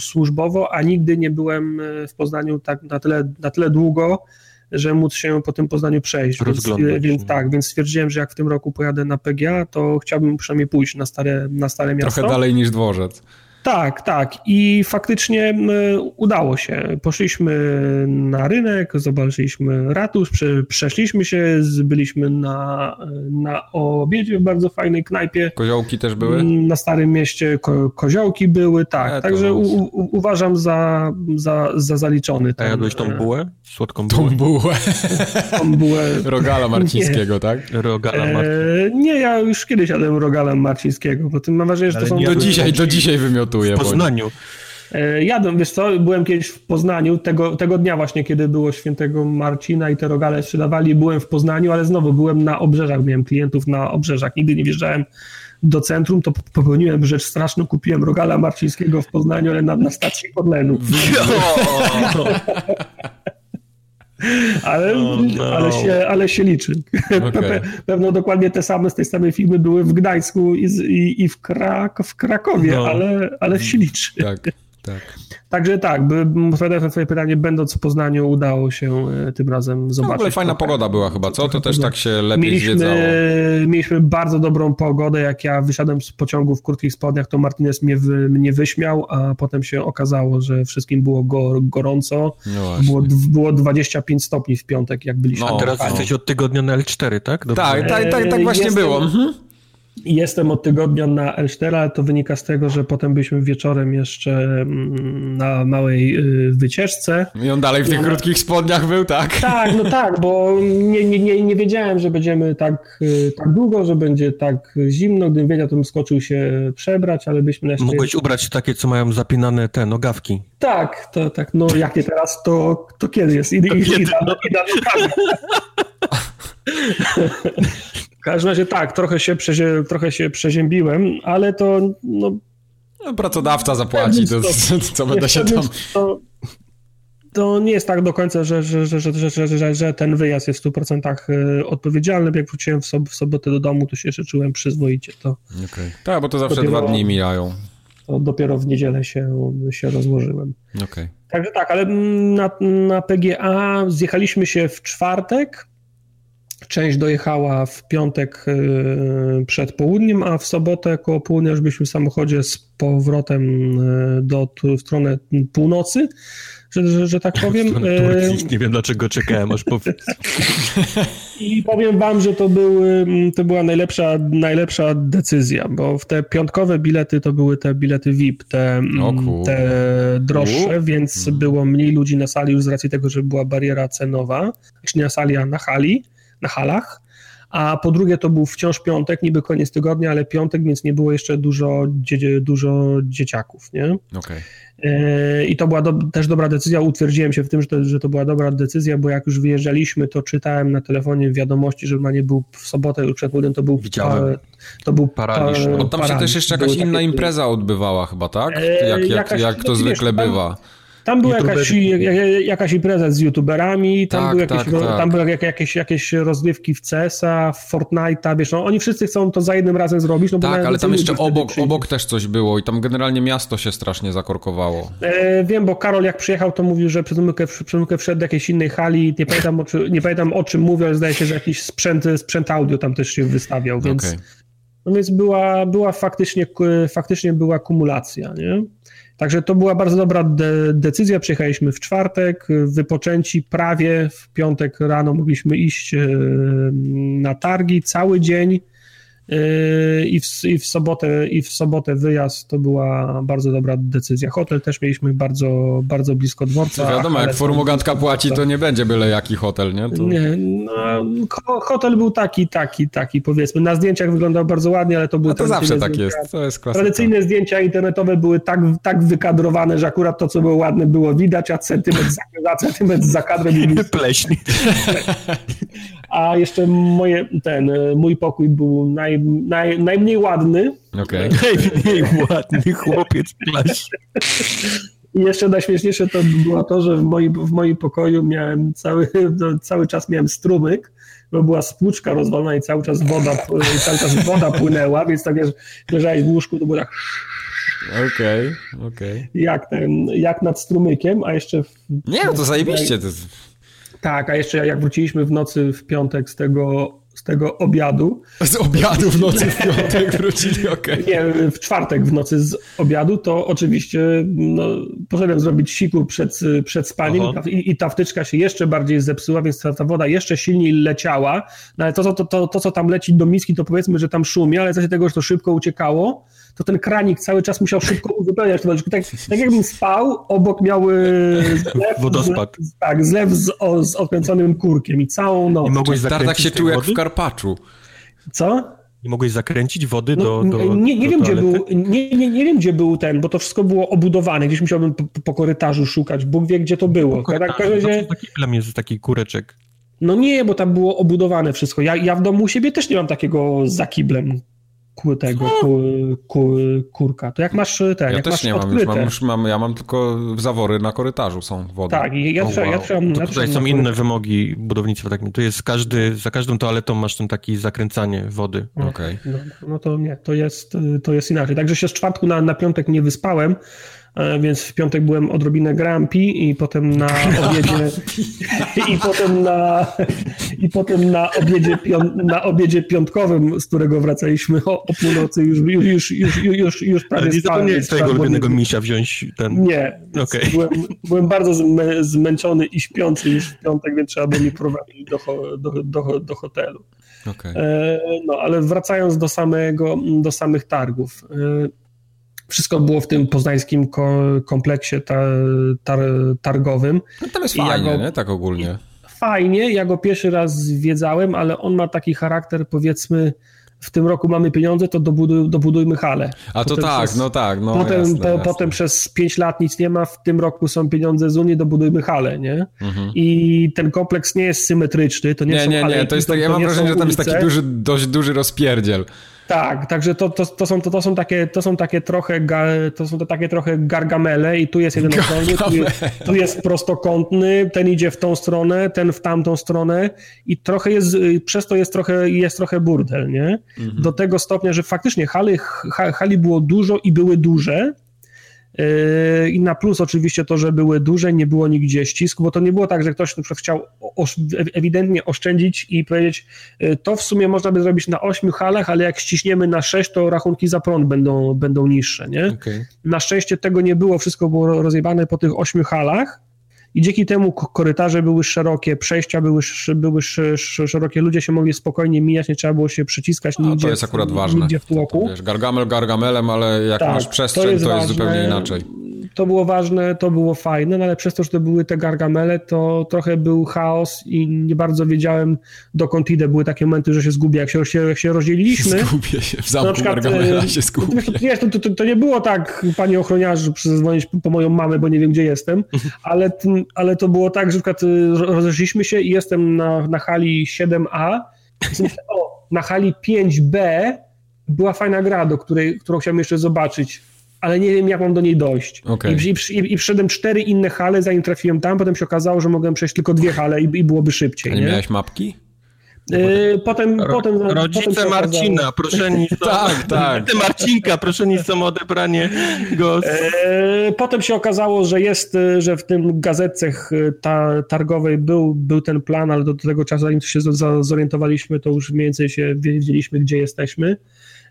służbowo, a nigdy nie byłem e, w Poznaniu tak na tyle, na tyle długo, że móc się po tym Poznaniu przejść. Więc, więc, tak, więc stwierdziłem, że jak w tym roku pojadę na PGA, to chciałbym przynajmniej pójść na stare, na stare miasto. Trochę dalej niż dworzec. Tak, tak. I faktycznie udało się. Poszliśmy na rynek, zobaczyliśmy ratusz, przeszliśmy się, byliśmy na, na obiedzie w bardzo fajnej knajpie. Koziołki też były? Na Starym Mieście ko, koziołki były, tak. E, Także u, u, uważam za, za, za zaliczony. A jadłeś tą e, bułę? Słodką bułę? Tą bułę. Tą bułę. Rogala Marcińskiego, nie. tak? Rogala e, Marcińskiego. nie, ja już kiedyś jadłem Rogala Marcińskiego, bo tym mam wrażenie, że to są... Do dzisiaj, do dzisiaj wymiot w Poznaniu. E, Jadłem, wiesz co, byłem kiedyś w Poznaniu, tego, tego dnia właśnie, kiedy było świętego Marcina i te rogale sprzedawali, byłem w Poznaniu, ale znowu byłem na obrzeżach, miałem klientów na obrzeżach, nigdy nie wjeżdżałem do centrum, to popełniłem rzecz straszną, kupiłem rogala marcińskiego w Poznaniu, ale na, na stacji Orlenu. ale, oh no. ale, się, ale się liczy. Okay. Pewno dokładnie te same z tej samej filmy były w Gdańsku i, i, i w, Krak w Krakowie, no. ale, ale się liczy. Tak. Tak. Także tak, by, odpowiadając na twoje pytanie, będąc w Poznaniu udało się e, tym razem zobaczyć. No, w ogóle fajna pogoda była chyba, co? To też tak się lepiej mieliśmy, zwiedzało. Mieliśmy bardzo dobrą pogodę, jak ja wysiadłem z pociągu w krótkich spodniach, to Martinez mnie, wy, mnie wyśmiał, a potem się okazało, że wszystkim było go, gorąco. No było, było 25 stopni w piątek, jak byliśmy. No, a teraz jesteś od tygodnia na L4, tak? Dobrze. Tak, tak, tak, tak właśnie Jestem, było. Mhm. Jestem od tygodnia na L4, ale to wynika z tego, że potem byliśmy wieczorem jeszcze mm, na małej y, wycieczce. I on dalej w tych krótkich spodniach był, tak? Tak, no tak, bo nie, nie, nie, nie wiedziałem, że będziemy tak, y, tak długo, że będzie tak zimno. Gdybym wiedział, to bym skoczył się przebrać, ale byśmy na Mogłeś ubrać takie, co mają zapinane te nogawki. Tak, to tak, no jak nie teraz, to, to kiedy jest? Idę, idę, idę, idę, W każdym razie tak, trochę się, przezie, trochę się przeziębiłem, ale to no, no pracodawca zapłaci, to, co będę się tam... To, to nie jest tak do końca, że, że, że, że, że, że, że ten wyjazd jest w 100% y, odpowiedzialny. Jak wróciłem w, sob w sobotę do domu, to się jeszcze czułem przyzwoicie. To okay. Tak, bo to zawsze dopiero, dwa dni mijają. To dopiero w niedzielę się, się rozłożyłem. Okay. Także tak, ale na, na PGA zjechaliśmy się w czwartek, Część dojechała w piątek y, przed południem, a w sobotę koło południa już byliśmy w samochodzie z powrotem y, do, w stronę północy, że, że, że tak powiem. Turcji. Nie wiem dlaczego czekałem, aż powiedz. I powiem wam, że to, były, to była najlepsza, najlepsza decyzja, bo w te piątkowe bilety to były te bilety VIP, te, te droższe, więc było mniej ludzi na sali już z racji tego, że była bariera cenowa, czy nie na sali, a na hali na halach, a po drugie to był wciąż piątek, niby koniec tygodnia, ale piątek, więc nie było jeszcze dużo, dzie, dużo dzieciaków, nie? Okej. Okay. E, I to była do, też dobra decyzja. Utwierdziłem się w tym, że to, że to była dobra decyzja, bo jak już wyjeżdżaliśmy, to czytałem na telefonie wiadomości, że nie był w sobotę już przed to był Widziałem. to był paraliż. Pa, tam się też jeszcze jakaś inna takie... impreza odbywała chyba, tak? E, jak, jak, jakaś, jak to zwykle wiesz, bywa. Tam była jakaś, jakaś impreza z youtuberami, tam, tak, były jakieś, tak, tak. tam były jakieś, jakieś rozgrywki w CS-a, w Fortnite'a, wiesz, no, oni wszyscy chcą to za jednym razem zrobić. No, tak, ale tam jeszcze obok, obok też coś było i tam generalnie miasto się strasznie zakorkowało. E, wiem, bo Karol jak przyjechał, to mówił, że przez umykę, wszedł do jakiejś innej hali, nie pamiętam o, czy, nie pamiętam o czym mówił, ale zdaje się, że jakiś sprzęt, sprzęt audio tam też się wystawiał, więc... Okay. No więc była, była faktycznie, faktycznie była kumulacja, nie? Także to była bardzo dobra de decyzja. Przyjechaliśmy w czwartek, wypoczęci prawie w piątek rano mogliśmy iść e, na targi cały dzień. Yy, i w, i, w sobotę, i w sobotę wyjazd to była bardzo dobra decyzja. Hotel też mieliśmy bardzo, bardzo blisko dworca. To wiadomo, jak formogatka płaci, to nie będzie byle jaki hotel, nie? To... Nie, no, hotel był taki, taki, taki powiedzmy. Na zdjęciach wyglądał bardzo ładnie, ale to były to zawsze tak jest, to jest klasyka. Tradycyjne zdjęcia internetowe były tak, tak wykadrowane, że akurat to, co było ładne, było widać, a centymetr za, za centymetr za kadrem... Pleśni. A jeszcze moje, ten, mój pokój był naj, naj, najmniej ładny. Okay. Najmniej ładny chłopiec w klasie. I jeszcze najśmieszniejsze to było to, że w moim, w moim pokoju miałem cały, no, cały czas miałem strumyk, bo była spłuczka rozwalona i cały czas woda, cały czas woda płynęła, więc tak wiesz, leżałeś w łóżku, to było tak Okej, okay, okej. Okay. Jak, ten, jak nad strumykiem, a jeszcze... W, nie, no to zajebiście. To... Tak, a jeszcze jak wróciliśmy w nocy w piątek z tego z tego obiadu. Z obiadu w nocy w piątek wrócili, okej. Okay. Nie, w czwartek w nocy z obiadu, to oczywiście no, poszedłem zrobić siku przed, przed spaniem i, i ta wtyczka się jeszcze bardziej zepsuła, więc ta, ta woda jeszcze silniej leciała, no, ale to, to, to, to, to, co tam leci do miski, to powiedzmy, że tam szumi, ale racji tego, że to szybko uciekało, to ten kranik cały czas musiał szybko uzupełniać. Tak, tak jakbym spał, obok miały zlew, Wodospad. Z, tak, zlew z, o, z odkręconym kurkiem i całą noc. I mogłeś tak się czuł jak w Karpaczu. Co? Nie mogłeś zakręcić wody do, no, do nie, nie do wiem, gdzie był, nie, nie, nie wiem, gdzie był ten, bo to wszystko było obudowane. Gdzieś musiałbym po, po korytarzu szukać. Bóg wie, gdzie to było. Po tak, razie... Taki plan jest taki kureczek. No nie, bo tam było obudowane wszystko. Ja, ja w domu u siebie też nie mam takiego za kiblem ku tego ku, ku, kurka. To jak masz ten, ja jak też masz nie mam, już mam, już mam, ja mam tylko zawory na korytarzu są wody. Tak, i ja, oh, wow. ja trzymam, ja Tutaj są inne wymogi budownictwa. Tak, tu jest każdy, za każdą toaletą masz ten taki zakręcanie wody. Okej. Okay. No, no, to nie, to jest, to jest inaczej. Także się z czwartku na, na piątek nie wyspałem, więc w piątek byłem odrobinę grampi i potem na obiedzie i potem na i potem na obiedzie, na obiedzie piątkowym, z którego wracaliśmy o, o północy już, już, już, już, już prawie Ale nie jest twojego ulubionego misia wziąć ten... Nie. Okay. Byłem, byłem bardzo zmęczony i śpiący już w piątek, więc trzeba było mi prowadzić do, do, do, do hotelu. Okay. E, no, ale wracając do samego, do samych targów. Wszystko było w tym poznańskim kompleksie tar, tar, targowym. No tam jest fajnie, go, nie? Tak ogólnie. Fajnie, ja go pierwszy raz zwiedzałem, ale on ma taki charakter, powiedzmy, w tym roku mamy pieniądze, to dobuduj, dobudujmy halę. A to potem tak, przez, no tak. No, potem, jasne, po, jasne. potem przez 5 lat nic nie ma, w tym roku są pieniądze z Unii, dobudujmy halę, nie? Mhm. I ten kompleks nie jest symetryczny, to nie, nie są Nie, nie, to jest tak, ja mam wrażenie, że tam jest taki duży, dość duży rozpierdziel. Tak, także to, to, to, są, to, to, są takie, to są takie trochę to są to takie trochę gargamele i tu jest jeden okrągły, tu jest, tu jest prostokątny, ten idzie w tą stronę, ten w tamtą stronę i trochę jest, przez to jest trochę, jest trochę burdel, nie? Mhm. Do tego stopnia, że faktycznie hali, hali było dużo i były duże, I na plus oczywiście to, że były duże, nie było nigdzie ścisku, bo to nie było tak, że ktoś na przykład chciał ewidentnie oszczędzić i powiedzieć, yy, to w sumie można by zrobić na 8 halach, ale jak ściśniemy na 6, to rachunki za prąd będą, będą niższe. Nie? Okay. Na szczęście tego nie było, wszystko było rozjebane po tych 8 halach i dzięki temu korytarze były szerokie, przejścia były, były szerokie, ludzie się mogli spokojnie mijać, nie trzeba było się przyciskać no, nigdzie, to jest akurat ważne. nigdzie w tłoku. Wiesz, gargamel gargamelem, ale jak tak, masz przestrzeń, to jest, to jest zupełnie inaczej to było ważne, to było fajne, no ale przez to, że to były te gargamele, to trochę był chaos i nie bardzo wiedziałem dokąd idę. Były takie momenty, że się zgubię. Jak się, jak się rozdzieliliśmy... Zgubię się, w zamku przykład, gargamela się zgubię. To, to, to, to, nie było tak, panie ochroniarzu, przyzwonić po moją mamę, bo nie wiem, gdzie jestem, ale, ale to było tak, że na przykład y, rozeszliśmy się i jestem na, na hali 7A i myślę, o, na hali 5B była fajna gra, do której, którą chciałem jeszcze zobaczyć ale nie wiem, jak mam do niej dojść. Okay. I, i, I wszedłem cztery inne hale, zanim trafiłem tam, potem się okazało, że mogłem przejść tylko dwie hale i, i byłoby szybciej. A nie, nie miałeś mapki? Yy, potem, Ro, potem, rodzice potem Marcina, proszę nic tak, tak. Rodzice Marcinka, proszę nic o odebranie go. Yy, potem się okazało, że jest, że w tym gazetce ta, targowej był, był ten plan, ale do, do tego czasu, zanim się zorientowaliśmy, to już mniej więcej się wiedzieliśmy, gdzie jesteśmy.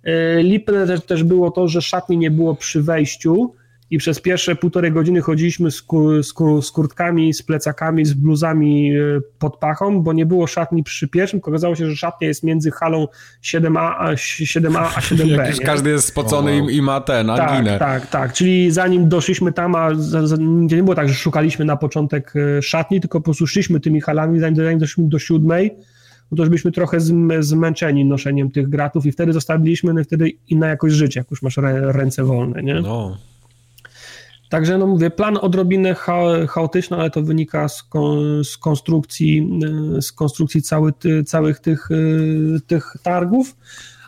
E, lipne też, też było to, że szatni nie było przy wejściu i przez pierwsze półtorej godziny chodziliśmy z, kur, z, kur, z, kurtkami, z plecakami, z bluzami e, pod pachą, bo nie było szatni przy pierwszym, okazało się, że szatnia jest między halą 7A a, 7A, a 7B. Jak już każdy jest spocony i, i ma ten, anginę. Tak, tak, tak. Czyli zanim doszliśmy tam, a nie było tak, że szukaliśmy na początek e, szatni, tylko po prostu szliśmy tymi halami, zanim, zanim doszliśmy do siódmej, no to już byliśmy trochę zmęczeni noszeniem tych gratów i wtedy zostawiliśmy no wtedy inna jakość życia, jak już masz ręce wolne, nie? No. Także, no mówię, plan odrobinę cha chaotyczny, ale to wynika z, kon z konstrukcji, z konstrukcji cały, ty, całych tych, y, tych targów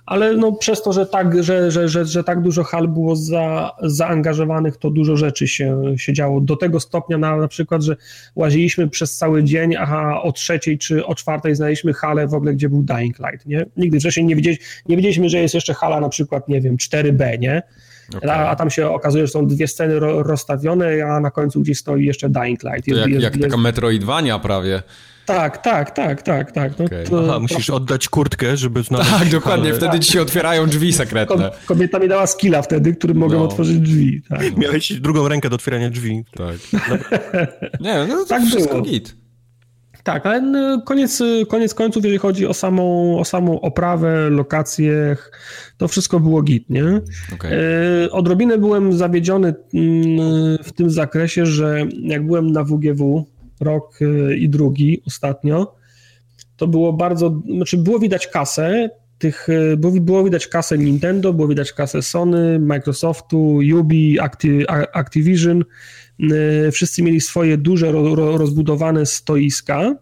ale no przez to, że tak, że, że, że, że tak dużo hal było za, zaangażowanych, to dużo rzeczy się, się działo. Do tego stopnia na, na przykład, że łaziliśmy przez cały dzień, a o trzeciej czy o czwartej znaleźliśmy halę w ogóle, gdzie był Dying Light, nie? Nigdy wcześniej nie, wiedzieli, nie wiedzieliśmy, że jest jeszcze hala na przykład, nie wiem, 4B, nie? Okay. A, a, tam się okazuje, że są dwie sceny ro, rozstawione, a na końcu gdzieś stoi jeszcze Dying Light. Jest, jak, jest, jak jest... taka Metroidvania prawie. Tak, tak, tak, tak, tak. No, okay. to, Aha, musisz oddać kurtkę, żeby znaleźć... Tak, dokładnie, ale... wtedy ci się otwierają drzwi sekretne. Kobieta mi dała skilla wtedy, którym mogę no. otworzyć drzwi. Tak. Miałeś drugą rękę do otwierania drzwi. Tak. No. Nie, no to tak wszystko było. git. Tak, ale no, koniec, koniec końców, jeżeli chodzi o samą, o samą oprawę, lokacje, to wszystko było git, nie? Okay. Odrobinę byłem zawiedziony mm, w tym zakresie, że jak byłem na WGW, rok y, i drugi ostatnio, to było bardzo, znaczy było widać kasę, tych, y, było, było widać kasę Nintendo, było widać kasę Sony, Microsoftu, Ubi, Acti, Activision, y, wszyscy mieli swoje duże, rozbudowane stoiska,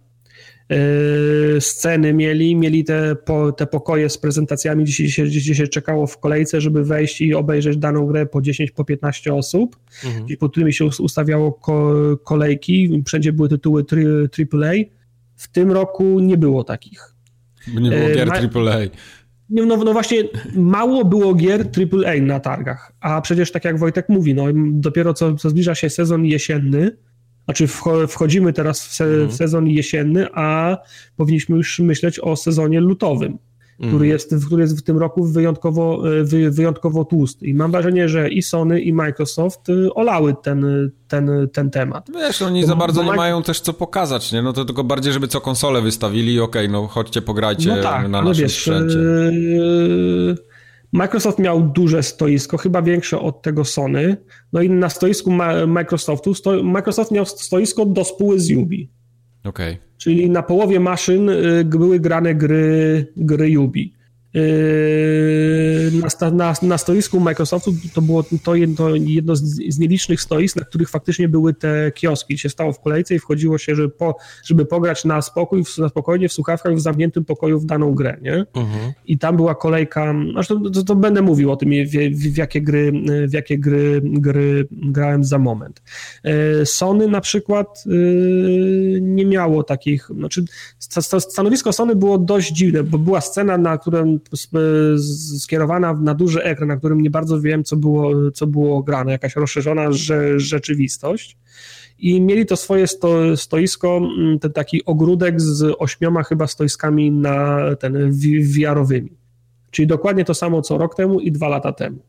Yy, sceny mieli, mieli te, po, te pokoje z prezentacjami, gdzie się, gdzie się czekało w kolejce, żeby wejść i obejrzeć daną grę po 10, po 15 osób, mhm. i pod którymi się ustawiało ko, kolejki, wszędzie były tytuły tri, AAA. W tym roku nie było takich. Nie było gier AAA. No, no właśnie, mało było gier AAA na targach, a przecież tak jak Wojtek mówi, no dopiero co, co zbliża się sezon jesienny, znaczy wchodzimy teraz w, se, w mhm. sezon jesienny, a powinniśmy już myśleć o sezonie lutowym który, mhm. jest, który jest w tym roku wyjątkowo, wy, wyjątkowo tłusty. I mam wrażenie, że i Sony, i Microsoft y, olały ten, ten, ten temat. Wiesz, oni za bardzo nie mają też co pokazać, nie? No to tylko bardziej, żeby co konsole wystawili, okej, okay, no chodźcie, pograjcie no tak, na no naszym wiesz, sprzęcie. Yy Microsoft miał duże stoisko, chyba większe od tego Sony. No i na stoisku Microsoftu, sto, Microsoft miał stoisko do spóły z Ubi. Okay. Czyli na połowie maszyn y, były grane gry, gry Ubi. Yy, na, na, na, stoisku Microsoftu to było to jedno, jedno z, z, nielicznych stoisk, na których faktycznie były te kioski. Się stało w kolejce i wchodziło się, żeby, po, żeby pograć na spokój, na spokojnie w słuchawkach w zamkniętym pokoju w daną grę, nie? Uh-huh. I tam była kolejka, zresztą to, to, będę mówił o tym, w, w, w, jakie gry, w jakie gry, gry grałem za moment. Yy, Sony na przykład yy, nie miało takich, znaczy stanowisko Sony było dość dziwne, bo była scena, na którą skierowana na duży ekran, na którym nie bardzo wiem, co było, co było grane, jakaś rozszerzona że, rzeczywistość. I mieli to swoje sto, stoisko, mm, ten taki ogródek z ośmioma chyba stoiskami na ten VR-owymi. Czyli dokładnie to samo co rok temu i dwa lata temu.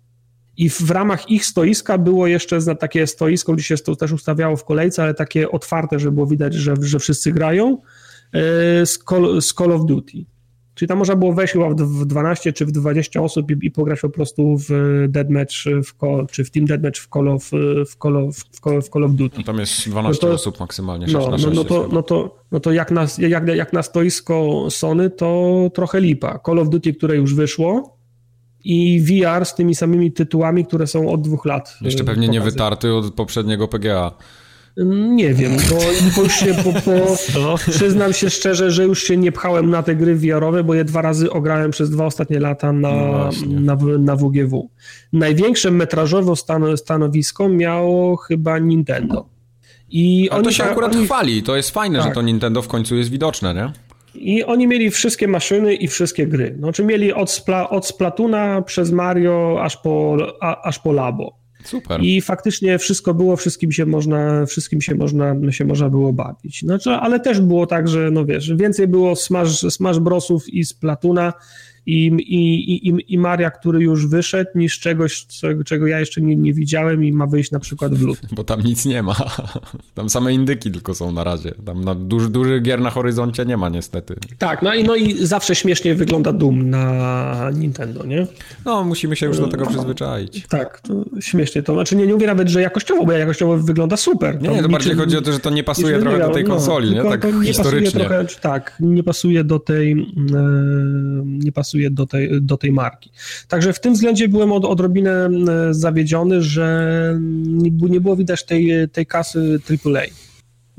I w ramach ich stoiska było jeszcze takie stoisko, gdzie się to też ustawiało w kolejce, ale takie otwarte, żeby było widać, że, że wszyscy grają, e, z Call, z Call of Duty. Czyli tam można było wejść chyba w 12 czy w 20 osób i, i pograć po prostu w deadmatch w call, czy w team deadmatch w Call of, w Call of, w Call, w Call of Duty. No tam jest 12 no to, osób maksymalnie, 6 no, 6 no, no, to, no, to, no to jak na, jak, jak na stoisko Sony, to trochę lipa. Call of Duty, które już wyszło, i VR z tymi samymi tytułami, które są od dwóch lat. Jeszcze pewnie pokazy. nie wytarty od poprzedniego PGA. Nie wiem, bo, już się, bo, bo przyznam się szczerze, że już się nie pchałem na te gry VR-owe, bo je dwa razy ograłem przez dwa ostatnie lata na, no na, na WGW. Największe metrażowe stan, stanowisko miało chyba Nintendo. I Ale oni, to się akurat oni... chwali, to jest fajne, tak. że to Nintendo w końcu jest widoczne, nie? I oni mieli wszystkie maszyny i wszystkie gry. Znaczy mieli od, Spla, od Splatuna przez Mario aż po, a, aż po Labo. Super. I faktycznie wszystko było, wszystkim się można, wszystkim się można, się można było bawić. Znaczy, ale też było tak, że no wiesz, więcej było Smash, Smash Brosów i Splatuna, i, i, i, i Maria, który już wyszedł, niż czegoś, czego, czego ja jeszcze nie, nie widziałem i ma wyjść na przykład w lutym. Bo tam nic nie ma. Tam same indyki tylko są na razie. Tam na duży, duży gier na horyzoncie nie ma niestety. Tak, no i, no i zawsze śmiesznie wygląda Doom na Nintendo, nie? No, musimy się już do tego przyzwyczaić. Tak, to śmiesznie to. Znaczy nie, nie mówię nawet, że jakościowo, bo jakościowo wygląda super. Nie, nie, to bardziej chodzi o to, że to nie pasuje trochę do tej no, konsoli, no, nie? Tak nie historycznie. Trochę, tak, nie pasuje do tej e, nie pasuje pasuje do tej, do tej marki. Także w tym względzie byłem od, odrobinę zawiedziony, że nie było widać tej, tej kasy AAA.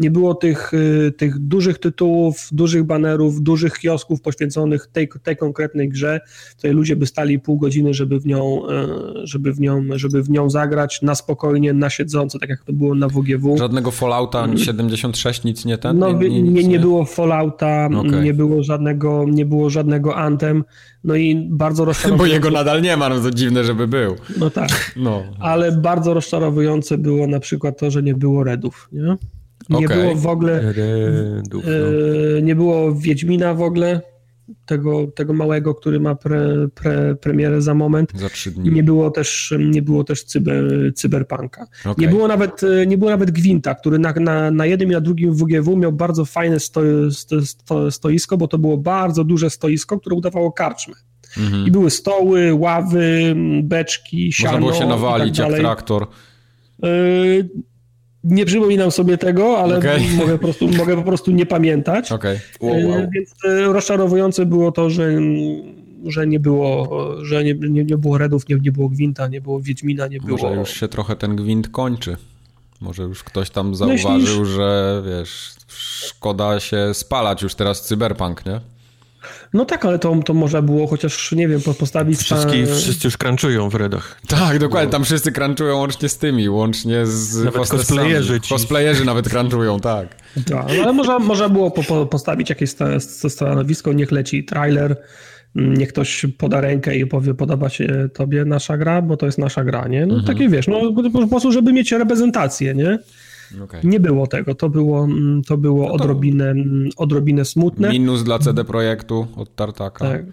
Nie było tych, y, tych dużych tytułów, dużych banerów, dużych kiosków poświęconych tej, tej konkretnej grze. Tutaj ludzie by stali pół godziny, żeby w, nią, e, żeby, w nią, żeby w nią zagrać na spokojnie, na siedząco, tak jak to było na WGW. Żadnego Fallouta 76, nic nie ten? No, nie, nie, nie, nie było Fallouta, okay. nie było żadnego, nie było żadnego Antem. No i bardzo rozczarowujące. Bo jego nadal nie ma, no to dziwne, żeby był. No tak. No. Ale bardzo rozczarowujące było na przykład to, że nie było Redów, nie? Nie okay. było w ogóle. Redów, no. Nie było Wiedźmina w ogóle. Tego, tego małego, który ma pre, pre, premierę za moment. Za trzy dni. Nie było też, nie było też cyber, cyberpunka. Okay. Nie, było nawet, nie było nawet Gwinta, który na, na, na jednym i na drugim WGW miał bardzo fajne sto, sto, stoisko, bo to było bardzo duże stoisko, które udawało karczmę. Mhm. I były stoły, ławy, beczki, siano Można było się nawalić tak jak traktor. Nie przypominam sobie tego, ale okay. mogę, po prostu, mogę po prostu nie pamiętać. Okay. Wow, wow. Więc e, rozczarowujące było to, że, że nie było, że nie, nie, nie było Redów, nie, nie było Gwinta, nie było Wiedźmina, nie było... Może już się trochę ten Gwint kończy. Może już ktoś tam zauważył, Myślisz? że wiesz, szkoda się spalać już teraz cyberpunk, nie? No tak, ale to, to można było chociaż, nie wiem, postawić... Wszystkie, ta... Wszyscy już crunchują w redach. Tak, dokładnie, tam wszyscy crunchują łącznie z tymi, łącznie z Nawet cosplayerzy ci. Cosplayerzy nawet crunchują, tak. Tak, no ale można, można było po, po, postawić jakieś stanowisko, niech leci trailer, niech ktoś poda rękę i powie, podoba się tobie nasza gra, bo to jest nasza gra, nie? No mhm. takie wiesz, no po prostu, żeby mieć reprezentację, nie? Okay. Nie było tego, to było, mm, to było no to odrobinę, mm, odrobinę smutne. Minus dla CD Projektu od Tartaka. Tak.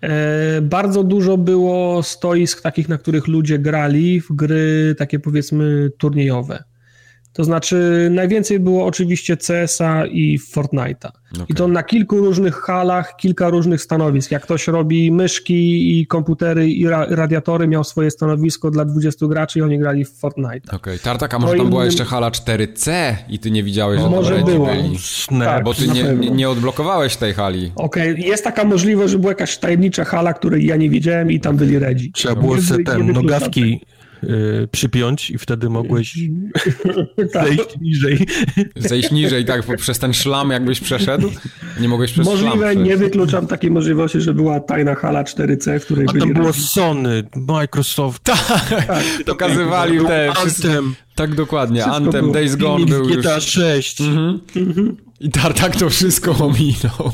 E, bardzo dużo było stoisk takich, na których ludzie grali w gry takie powiedzmy turniejowe. To znaczy, najwięcej było oczywiście CS-a i Fortnite'a. Okay. I to na kilku różnych halach, kilka różnych stanowisk. Jak ktoś robi myszki i komputery i ra radiatory, miał swoje stanowisko dla 20 graczy i oni grali w Fortnite. Okej, okay. Tartak, a może tam była jeszcze hala 4C i ty nie widziałeś, że może była. Tak, bo ty nie, nie, odblokowałeś tej hali. Okej, okay. jest taka możliwość, że była jakaś tajemnicza hala, której ja nie widziałem i tam byli redzi. Trzeba było sobie ten, nogawki Y, przypiąć i wtedy mogłeś tak. zejść niżej. Zejść niżej, tak, przez ten szlam jakbyś przeszedł? Nie mogłeś przez Możliwe, szlam nie wykluczam takiej możliwości, że była tajna hala 4C, w której A byli... to było Sony, Microsoft. Tak, tak. pokazywali te... Anthem. Tak, dokładnie. Wszystko Anthem, było. Days Gone był GTA już... 6. Mhm. Mhm. I Tartak to wszystko ominął.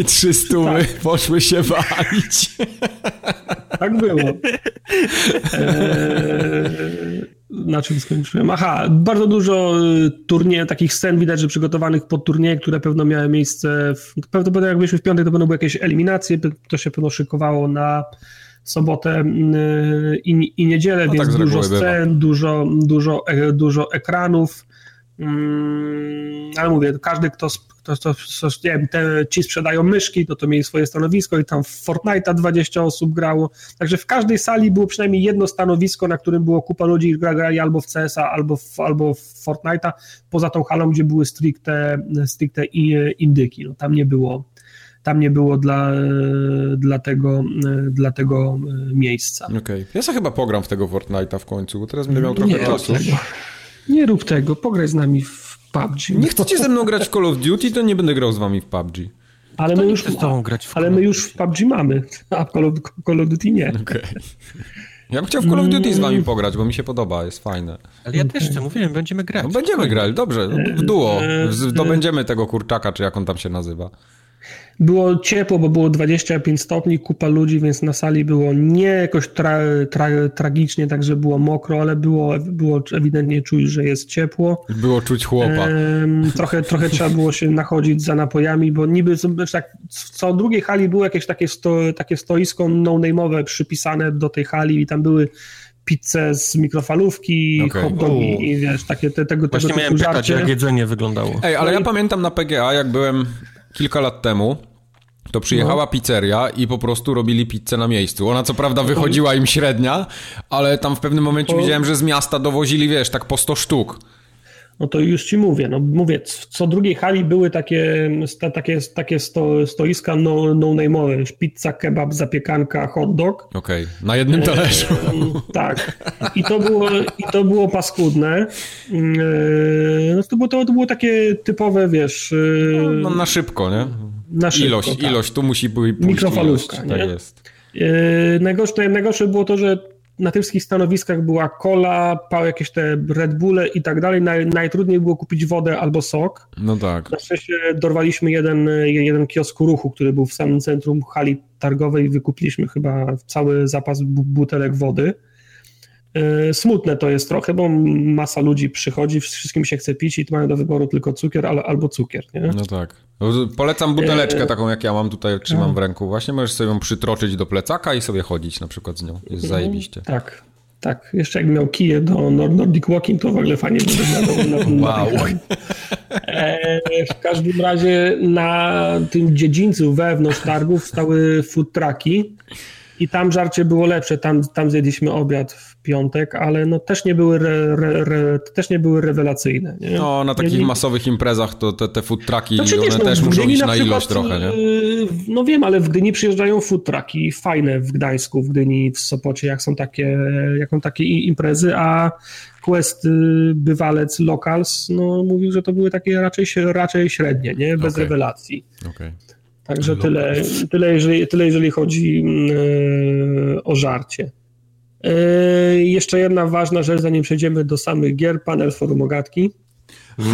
I trzy stóły tak. poszły się walić. Tak było. Eee, na czym skończyłem? Aha, bardzo dużo y, turniejów, takich scen widać, że przygotowanych pod turnieje, które pewno miały miejsce, w, prawdopodobnie jak byliśmy w piątek, to pewno były jakieś eliminacje, to się pewno szykowało na sobotę y, i, i niedzielę, no więc tak dużo scen, dużo, dużo, e, dużo ekranów, ale mówię, każdy, kto, kto, kto, kto nie wiem, te, ci sprzedają myszki, to to mieli swoje stanowisko i tam w Fortnite'a 20 osób grało. Także w każdej sali było przynajmniej jedno stanowisko, na którym było kupa ludzi i grali albo w CS-a, albo w, albo w Fortnite'a, poza tą halą, gdzie były stricte, stricte indyki. No, tam nie było tam nie było dla, dla, tego, dla tego miejsca. Okej. Okay. Ja sobie chyba pogram w tego Fortnite'a w końcu, bo teraz będę miał trochę nie, czasu. Nie rób tego, pograj z nami w PUBG. Nie chcecie ze mną grać w Call of Duty, to nie będę grał z wami w PUBG. Ale my, już, grać w ale my już w PUBG mamy, a w Call of, Call of Duty nie. Okay. Ja bym chciał w Call of Duty z wami mm. pograć, bo mi się podoba, jest fajne. Ale ja też chcę, mówiłem, będziemy grać. No będziemy grać, dobrze, w duo. Zdobędziemy tego kurczaka, czy jak on tam się nazywa. Było ciepło, bo było 25 stopni, kupa ludzi, więc na sali było nie jakoś tra, tra, tragicznie, tak że było mokro, ale było, było ewidentnie czuć, że jest ciepło. Było czuć chłopa. Ehm, trochę, trochę trzeba było się nachodzić za napojami, bo niby tak, w co drugiej hali było jakieś takie, sto, takie stoisko no-name'owe przypisane do tej hali i tam były pizzę z mikrofalówki, okay. hot dogi i wiesz, takie te, tego, Właśnie tego miałem pytać, jak jedzenie wyglądało. Ej, ale no ja i... pamiętam na PGA, jak byłem kilka lat temu, to przyjechała no. pizzeria i po prostu robili pizzę na miejscu. Ona co prawda wychodziła im średnia, ale tam w pewnym momencie widziałem, że z miasta dowozili, wiesz, tak po 100 sztuk. No to już ci mówię, no mówię, co drugiej hali były takie, takie, takie sto, stoiska no, no name'owe, pizza, kebab, zapiekanka, hot dog. Okej, okay. na jednym talerzu. E, tak. I to było, i to było paskudne. E, no to, było, to, było takie typowe, wiesz... E, no, no na szybko, nie? Na szybko, ilość, tak. ilość, tu musi być Mikrofalówka, ilość, tak jest. Najgorsze, najgorsze było to, że na tych wszystkich stanowiskach była cola, jakieś te Red Bulle i tak dalej. Naj, najtrudniej było kupić wodę albo sok. No tak. Na szczęście dorwaliśmy jeden, jeden kiosk ruchu, który był w samym centrum hali targowej. Wykupiliśmy chyba cały zapas butelek wody. E, smutne to jest trochę, bo masa ludzi przychodzi, wszystkim się chce pić i mają do wyboru tylko cukier albo cukier. Nie? No tak. Polecam buteleczkę e, taką, jak ja mam tutaj, trzymam w ręku. Właśnie możesz sobie ją przytroczyć do plecaka i sobie chodzić na przykład z nią. Jest zajebiście. Tak, tak. Jeszcze jakbym miał kije do Nordic Walking, to w ogóle fajnie by wyglądało. Wow. E, w każdym razie na tym dziedzińcu wewnątrz targów stały food trucki i tam żarcie było lepsze, tam, tam zjedliśmy obiad w piątek, ale no też nie były, re, re, re, też nie były rewelacyjne. Nie? No, na takich nie, masowych imprezach to te, te food trucki, znaczy, one no, też muszą iść na, na ilość trochę, nie? Y, no wiem, ale w Gdyni przyjeżdżają food trucki fajne w Gdańsku, w Gdyni, w Sopocie, jak są takie, jak są takie imprezy, a Quest y, Bywalec Locals, no mówił, że to były takie raczej, raczej średnie, nie? Bez okay. rewelacji. Okay. Także tyle, tyle, jeżeli, tyle jeżeli chodzi yy, o żarcie. Yy, jeszcze jedna ważna rzecz, zanim przejdziemy do samych gier, panel forum ogatki.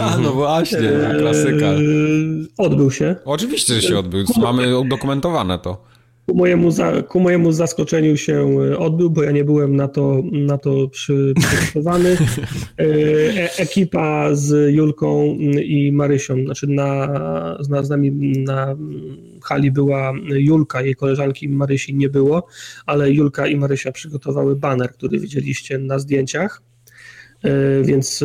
A, no właśnie, yy, klasyka. Odbył się. Oczywiście, że się odbył. Mamy udokumentowane to. Ku mojemu, za, ku mojemu zaskoczeniu się e, odbył, bo ja nie byłem na to, na to przy, przygotowany. E, e, ekipa z Julką i Marysią, znaczy na, na, z nami na hali była Julka, jej koleżanki Marysi nie było, ale Julka i Marysia przygotowały baner, który widzieliście na zdjęciach. E, więc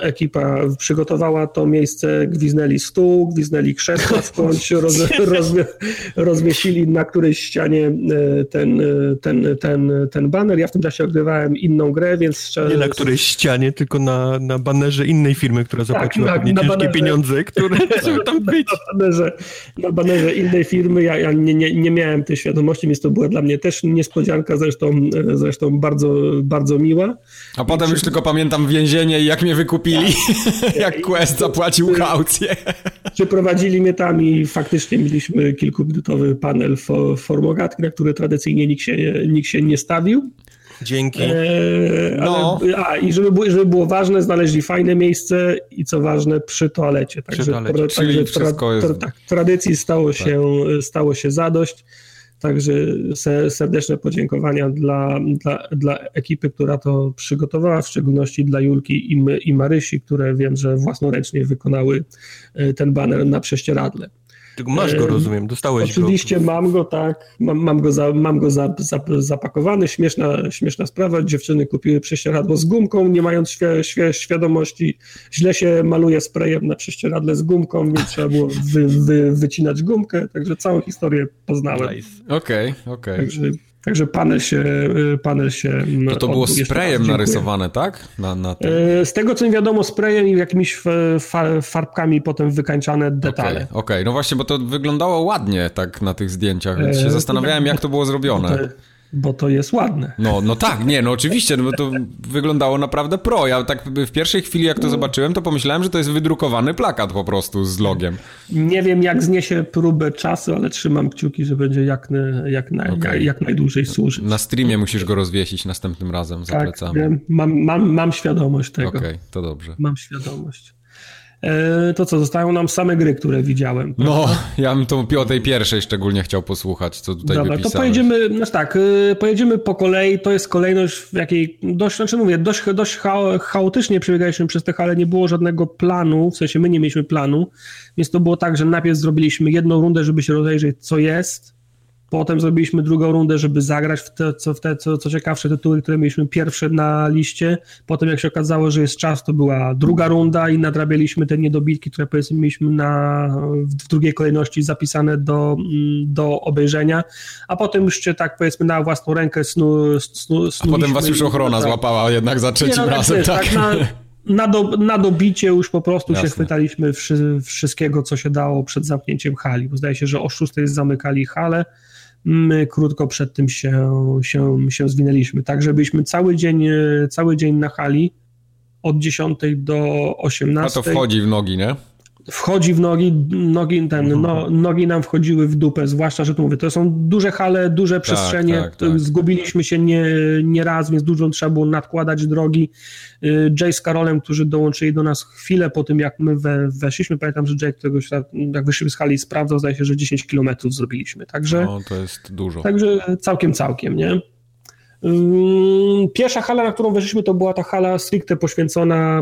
ekipa przygotowała to miejsce, gwiznęli stół, gwiznęli krzesła skądś, roz, roz, rozwiesili na którejś ścianie e, ten, e, ten, ten, ten baner. Ja w tym czasie odgrywałem inną grę, więc... Nie na którejś ścianie, tylko na, na banerze innej firmy, która tak, zapłaciła tak, pewnie na ciężkie banerze, pieniądze, które żeby tam być. Na banerze, na banerze innej firmy, ja, ja nie, nie, nie miałem tej świadomości, więc to była dla mnie też niespodzianka, zresztą, zresztą bardzo, bardzo miła. A potem już tylko pamiętam więzienie i jak mnie wykupili, tak. jak Quest zapłacił kaucję. Przyprowadzili mnie tam i faktycznie mieliśmy kilkuminutowy panel formogatki, na który tradycyjnie nikt się, nikt się nie stawił. Dzięki. Eee, no. a, i żeby było, żeby było ważne, znaleźli fajne miejsce i co ważne, przy toalecie. Także, przy toalecie. Tra, także tra, tra, tak, tradycji stało, tak. się, stało się zadość. Także serdeczne podziękowania dla, dla, dla ekipy, która to przygotowała, w szczególności dla Julki i, i Marysi, które wiem, że własnoręcznie wykonały e, ten baner na prześcieradle. Masz go, rozumiem, dostałeś Oczywiście go. mam go, tak, mam, mam go, za, mam go za, za, zapakowany, śmieszna, śmieszna sprawa, dziewczyny kupiły prześcieradło z gumką, nie mając świ świ świadomości, źle się maluje sprayem na prześcieradle z gumką, więc trzeba było wy, wy, wycinać gumkę, także całą historię poznałem. Okej, nice. okej. Okay, okay. Także panel się... Y, panel się no to było sprayem narysowane, tak? Na, na y, Z tego, co mi wiadomo, sprayem i jakimiś farbkami potem wykańczane detale. Okej, okay, okay. no właśnie, bo to wyglądało ładnie tak na tych zdjęciach, więc się e, zastanawiałem, jak to było zrobione bo to jest ładne. No, no tak, nie, no oczywiście, no bo to wyglądało naprawdę pro. Ja tak w pierwszej chwili, jak to zobaczyłem, to pomyślałem, że to jest wydrukowany plakat po prostu z logiem. Nie wiem, jak zniesie próbę czasu, ale trzymam kciuki, że będzie jak, jak, na, okay. jak najdłużej służyć. Na streamie musisz go rozwiesić następnym razem za tak, plecami. Mam, mam, mam świadomość tego. Okej, okay, to dobrze. Mam świadomość. E, to co, zostają nam same gry, które widziałem. Prawda? No, ja bym to o tej pierwszej szczególnie chciał posłuchać, co tutaj Dobra, wypisałeś. to pojedziemy, znaczy tak, e, pojedziemy po kolei, to jest kolejność, w jakiej dość, znaczy mówię, dość, dość chaotycznie przebiegaliśmy przez te ale nie było żadnego planu, w sensie my nie mieliśmy planu, więc to było tak, że najpierw zrobiliśmy jedną rundę, żeby się rozejrzeć, co jest, Potem zrobiliśmy drugą rundę, żeby zagrać w te, co, w te co, co ciekawsze tytuły, które mieliśmy pierwsze na liście. Potem jak się okazało, że jest czas, to była druga runda i nadrabialiśmy te niedobitki, które powiedzmy mieliśmy na, w drugiej kolejności zapisane do, do obejrzenia. A potem już się tak powiedzmy na własną rękę snu, snu, snu A potem was już ochrona tak. złapała jednak za trzecim no, razem, tak? tak na, na, do, na dobicie już po prostu Jasne. się chwytaliśmy wszy, wszystkiego, co się dało przed zamknięciem hali, bo zdaje się, że o 6 zamykali halę, krótko przed tym się, się, się zwinęliśmy. Tak, żebyśmy cały dzień, cały dzień na hali od 10 do 18. A to wchodzi w nogi, nie? Wchodzi w nogi, nogi, ten, no, nogi nam wchodziły w dupę, zwłaszcza, że tu mówię, to są duże hale, duże tak, przestrzenie, tak, tak. zgubiliśmy się nie, nie raz, więc dużo trzeba było nadkładać drogi. Y, Jay z Karolem, którzy dołączyli do nas chwilę po tym, jak my we, weszliśmy, pamiętam, że Jay któregoś jak wyszliśmy z hali sprawdzał, zdaje się, że 10 kilometrów zrobiliśmy, także... No, to jest dużo. Także całkiem, całkiem, nie? Pierwsza hala, na którą weszliśmy, to była ta hala stricte poświęcona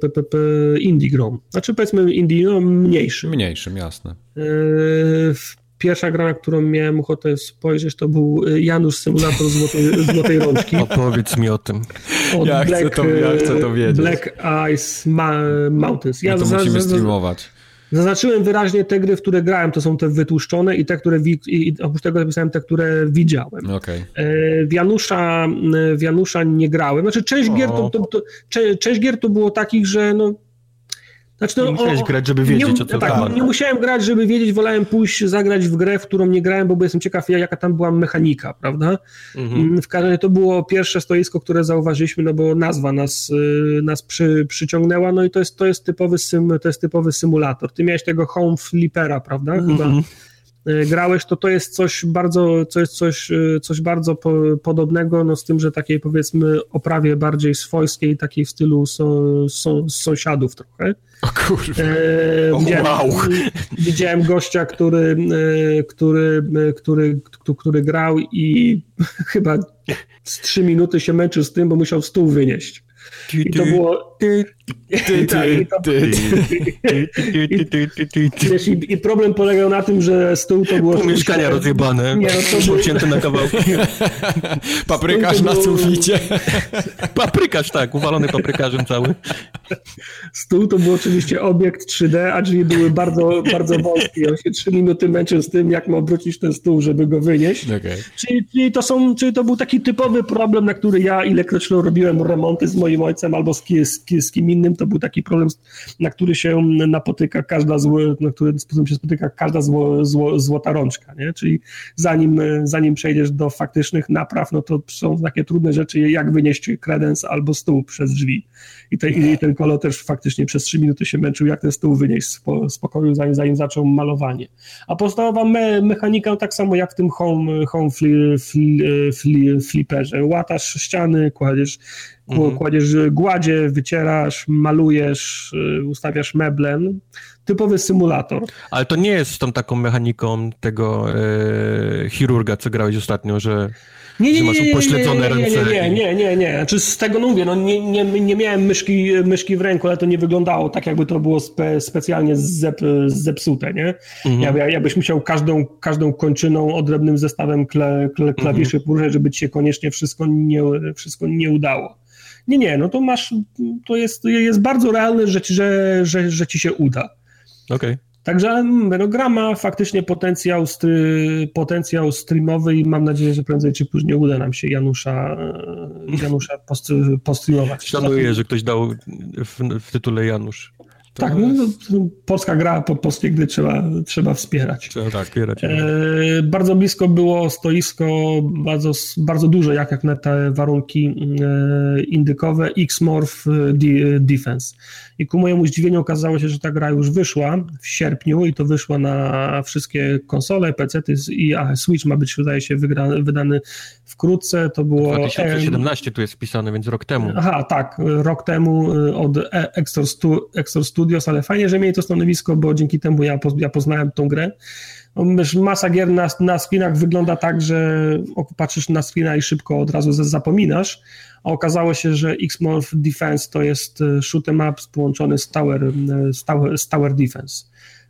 PPP y, Indie Grom. Znaczy powiedzmy Indie, no mniejszym. Mniejszym, jasne. Y, pierwsza gra, na którą miałem ochotę spojrzeć, to był y, Janusz Symulator Złotej, Złotej Rączki. Opowiedz mi o tym. Od ja, Black, chcę to, ja chcę to wiedzieć. Black Ice Mountains. Ja no to musimy streamować. Zaznaczyłem wyraźnie te gry, w które grałem, to są te wytłuszczone i te, które wi- i oprócz tego zapisałem te, które widziałem. Okay. W, Janusza, w Janusza nie grałem. Znaczy część gier to, to, to, część gier to było takich, że no, znaczy, no, nie musiałeś o, grać, żeby wiedzieć, nie, o co tak, nie, nie musiałem grać, żeby wiedzieć, wolałem pójść, zagrać w grę, w którą nie grałem, bo jestem ciekaw, jaka tam była mechanika, prawda? Mhm. Mm, w każdym razie to było pierwsze stoisko, które zauważyliśmy, no bo nazwa nas, y, nas przy, przyciągnęła, no i to jest, to jest typowy sym, to jest typowy symulator. Ty miałeś tego home flippera, prawda? Chyba. Mhm. Y, grałeś, to to jest coś bardzo, jest coś, y, coś bardzo po, podobnego, no z tym, że takiej powiedzmy oprawie bardziej swojskiej, takiej w stylu so, so, sąsiadów trochę. O kurwa. E, widziałem, wow. widziałem gościa, który, e, który, e, który, który, który grał i chyba z trzy minuty się męczył z tym, bo musiał stół wynieść. I to było... I problem polegał na tym, że stół to było... Mieszkania rozjebane, nie, no to na kawałki. Paprykarz na suficie. Paprykarz, tak, uwalony paprykarzem cały. Stół to był oczywiście obiekt 3D, a drzwi były bardzo, bardzo wąskie. On się trzy minuty męczył z tym, jak ma obrócić ten stół, żeby go wynieść. Okay. Czyli, czyli, to są, czyli to był taki typowy problem, na który ja ilekroć robiłem remonty z moim ojcem albo z, z, z kim innym, to był taki problem, na który się napotyka każda zło, na który sposób się spotyka każda zło, zło, złota rączka, nie? Czyli zanim, zanim przejdziesz do faktycznych napraw, no to są takie trudne rzeczy, jak wynieść kredens albo stół przez drzwi. I, te, i ten kolo też faktycznie przez trzy minuty się męczył, jak ten stół wynieść z pokoju, zanim, zanim zaczął malowanie. A podstawowa me, mechanika tak samo jak w tym home, home fli, fli, fli, flipperze. Łatasz ściany, kładziesz Mhm. Kładziesz gładzie, wycierasz, malujesz, y, ustawiasz meble. No, typowy symulator. Ale to nie jest z tą taką mechaniką tego e, chirurga, co grałeś ostatnio, że Nie, nie, nie, nie, ręce. Nie, nie, nie, nie, nie. Znaczy z tego no mówię, no nie, nie, nie miałem myszki, myszki w ręku, ale to nie wyglądało tak, jakby to było spe, specjalnie zep, zepsute, nie? Mhm. Ja, jakbyś musiał każdą, każdą kończyną odrębnym zestawem kle, kle, klawiszy Mhm. poruszać, żeby ci się koniecznie wszystko nie, wszystko nie udało. Nie, nie, no to masz, to jest, jest bardzo realne, że, ci- że, że, że ci się uda. Okej. Także mm, no, gra ma faktycznie potencjał, stry, potencjał streamowy i mam nadzieję, że prędzej czy później uda nam się Janusza, e, Janusza post, postreamować. Szanuję, że ktoś dał w, w tytule Janusz. Tak, no, no, to polska gra, po polskie gry trzeba, trzeba wspierać. Trzeba tak. wspierać. E, bardzo blisko było stoisko, bardzo, bardzo duże, jak, jak na te warunki e, indykowe, X-Morph e, de, Defense. I ku mojemu zdziwieniu okazało się, że ta gra już wyszła w sierpniu i to wyszła na wszystkie konsole, PC i a Switch ma być, wydaje się, wygra, wydany wkrótce. To było... 2017 tu jest wpisane, więc rok temu. Aha, tak, rok temu y, od E- Exor, Stu, Exor Studios, ale fajnie, że mieli to stanowisko, bo dzięki temu ja, poz- ja poznałem tą grę. No, Masa gier na, na screenach wygląda tak, że patrzysz na screena i szybko od razu zapominasz, a okazało się, że X-Morph Defense to jest y, shoot'em up połączony z tower, y, z tower, z tower Defense.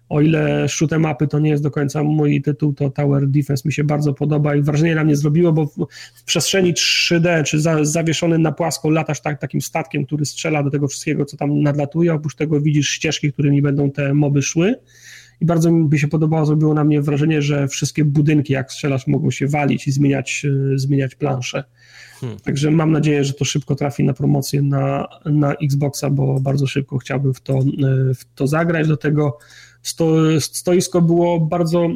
O ile shoot'em upy to nie jest do końca mój tytuł, to Tower Defense mi się bardzo podoba i wrażenie na mnie zrobiło, bo w przestrzeni 3D, czy za, zawieszony na płasko, latasz tak, takim statkiem, który strzela do tego wszystkiego, co tam nadlatuje, oprócz tego widzisz ścieżki, którymi będą te moby szły i bardzo mi się podobało, zrobiło na mnie wrażenie, że wszystkie budynki, jak strzelasz, mogą się walić i zmieniać, y, zmieniać plansze. Hmm. Także mam nadzieję, że to szybko trafi na promocję na, na Xboxa, bo bardzo szybko chciałbym w to, y, w to zagrać. Do tego sto, stoisko było bardzo,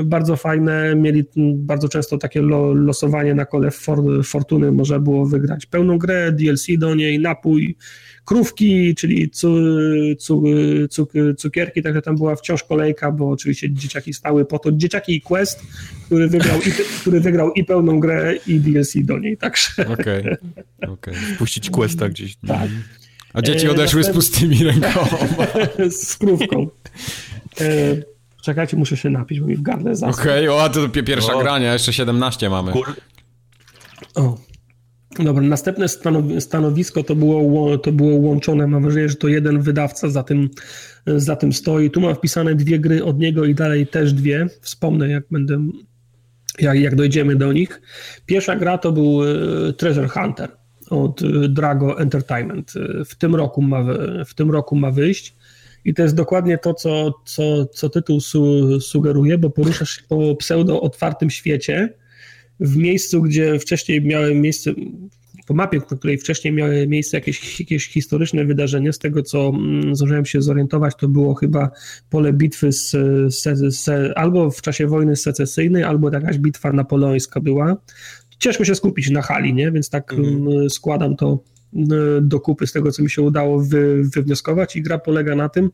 y, bardzo fajne. Mieli bardzo często takie lo, losowanie na kole for, fortuny. Można było wygrać pełną grę, DLC do niej, napój, krówki, czyli cu, cu, cu, cukierki. Także tam była wciąż kolejka, bo oczywiście dzieciaki stały po to. Dzieciaki i Quest, który wygrał i, który wygrał i pełną grę, i DLC do niej. Także Okej, okej. Puścić questa gdzieś. tak. A dzieci E, odeszły z pustymi rękoma. z krówką. E, czekajcie, muszę się napić, bo mi w gardle zaschło. Okej, o, to pi- pierwsza O. grania, jeszcze 17 mamy. Kur... O. Dobra, następne stanowi- stanowisko to było, ło- to było łączone. Mam wrażenie, że to jeden wydawca za tym, za tym stoi. Tu mam wpisane dwie gry od niego i dalej też dwie. Wspomnę, jak będę, jak, jak dojdziemy do nich. Pierwsza gra to był e, Treasure Hunter od e, Drago Entertainment. E, W tym roku ma, w tym roku ma wyjść. I to jest dokładnie to, co, co, co tytuł su, sugeruje, bo poruszasz się po pseudo-otwartym świecie, w miejscu, gdzie wcześniej miały miejsce, po mapie, na której wcześniej miały miejsce jakieś, jakieś historyczne wydarzenie, z tego co mm, zdążyłem się zorientować, to było chyba pole bitwy z, z, z, albo w czasie wojny secesyjnej, albo jakaś bitwa napoleońska była. Ciężko się skupić na hali, nie? więc tak Mhm. mm, składam to mm, do kupy z tego, co mi się udało wy, wywnioskować i gra polega na tym,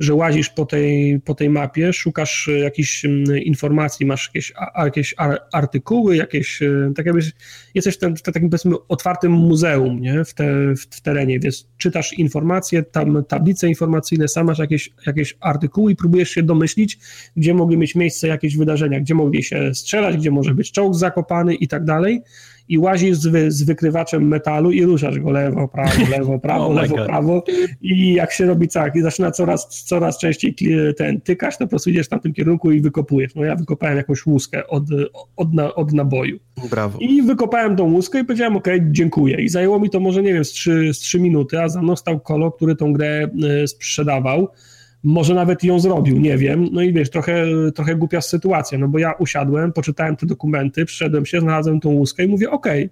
że łazisz po tej, po tej mapie, szukasz e, jakichś informacji, masz jakieś, jakieś ar, artykuły, jakieś, e, tak jakbyś, jesteś w, tym, w takim powiedzmy otwartym muzeum nie? W, te, w terenie, więc czytasz informacje, tam tablice informacyjne, sam masz jakieś, jakieś artykuły i próbujesz się domyślić, gdzie mogły mieć miejsce jakieś wydarzenia, gdzie mogli się strzelać, gdzie może być czołg zakopany i tak dalej i łazisz z, wy, z wykrywaczem metalu i ruszasz go lewo, prawo, lewo, prawo, Oh lewo, prawo i jak się robi tak i zaczyna coraz, coraz częściej ten tykać, to po prostu idziesz w tamtym kierunku i wykopujesz. No ja wykopałem jakąś łuskę od, od, na, od naboju. Brawo. I wykopałem tą łuskę i powiedziałem, ok, dziękuję. I zajęło mi to może, nie wiem, z 3, z 3 minuty, a za mną stał kolo, który tą grę e, sprzedawał. Może nawet ją zrobił, nie wiem. No i wiesz, trochę, trochę głupia sytuacja, no bo ja usiadłem, poczytałem te dokumenty, przyszedłem się, znalazłem tą łuskę i mówię, okej,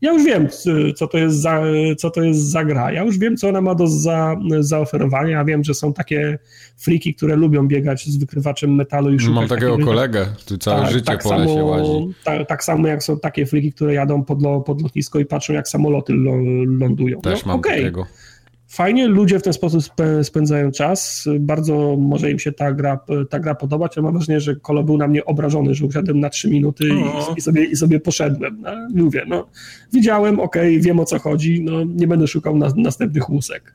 ja już wiem, co to, jest za, co to jest za gra. Ja już wiem, co ona ma do za, zaoferowania. Ja wiem, że są takie friki, które lubią biegać z wykrywaczem metalu i szukać Mam takiego kolegę, tu całe życie po lesie samo, łazi. Tak, tak samo jak są takie fliki, które jadą pod, lo, pod lotnisko i patrzą, jak samoloty lo, lądują. Też no, mam okej. takiego. Fajnie, ludzie w ten sposób spędzają czas. Bardzo może im się ta gra, ta gra podobać, ale mam wrażenie, że Kolo był na mnie obrażony, że usiadłem na trzy minuty i, i, sobie, i sobie poszedłem. No, mówię, no, widziałem, okej, wiem o co chodzi, no, nie będę szukał na, następnych łusek.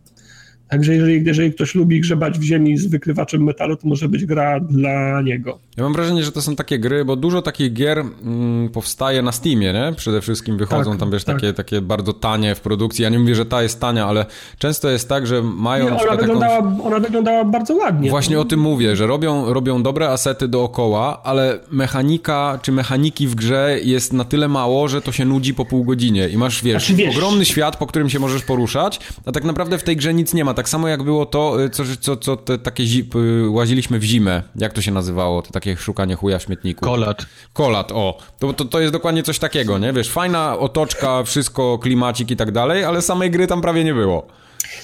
Także jeżeli, jeżeli ktoś lubi grzebać w ziemi z wykrywaczem metalu, to może być gra dla niego. Ja mam wrażenie, że to są takie gry, bo dużo takich gier mm, powstaje na Steamie, nie? Przede wszystkim wychodzą Tak, tam, wiesz, tak. takie, takie bardzo tanie w produkcji. Ja nie mówię, że ta jest tania, ale często jest tak, że mają Nie, na ona, przykład jakąś... wyglądała, ona wyglądała bardzo ładnie. Właśnie o tym mówię, że robią, robią dobre asety dookoła, ale mechanika czy mechaniki w grze jest na tyle mało, że to się nudzi po pół godzinie i masz, wiesz, Znaczy, wiesz- ogromny świat, po którym się możesz poruszać, a tak naprawdę w tej grze nic nie ma. Tak samo jak było to, y, co, co, co te takie zi- y, łaziliśmy w zimę. Jak to się nazywało? To takie szukanie chuja w śmietniku. Kolat. Kolat, o. To, to, to jest dokładnie coś takiego, nie? Wiesz, fajna otoczka, wszystko, klimacik i tak dalej, ale samej gry tam prawie nie było.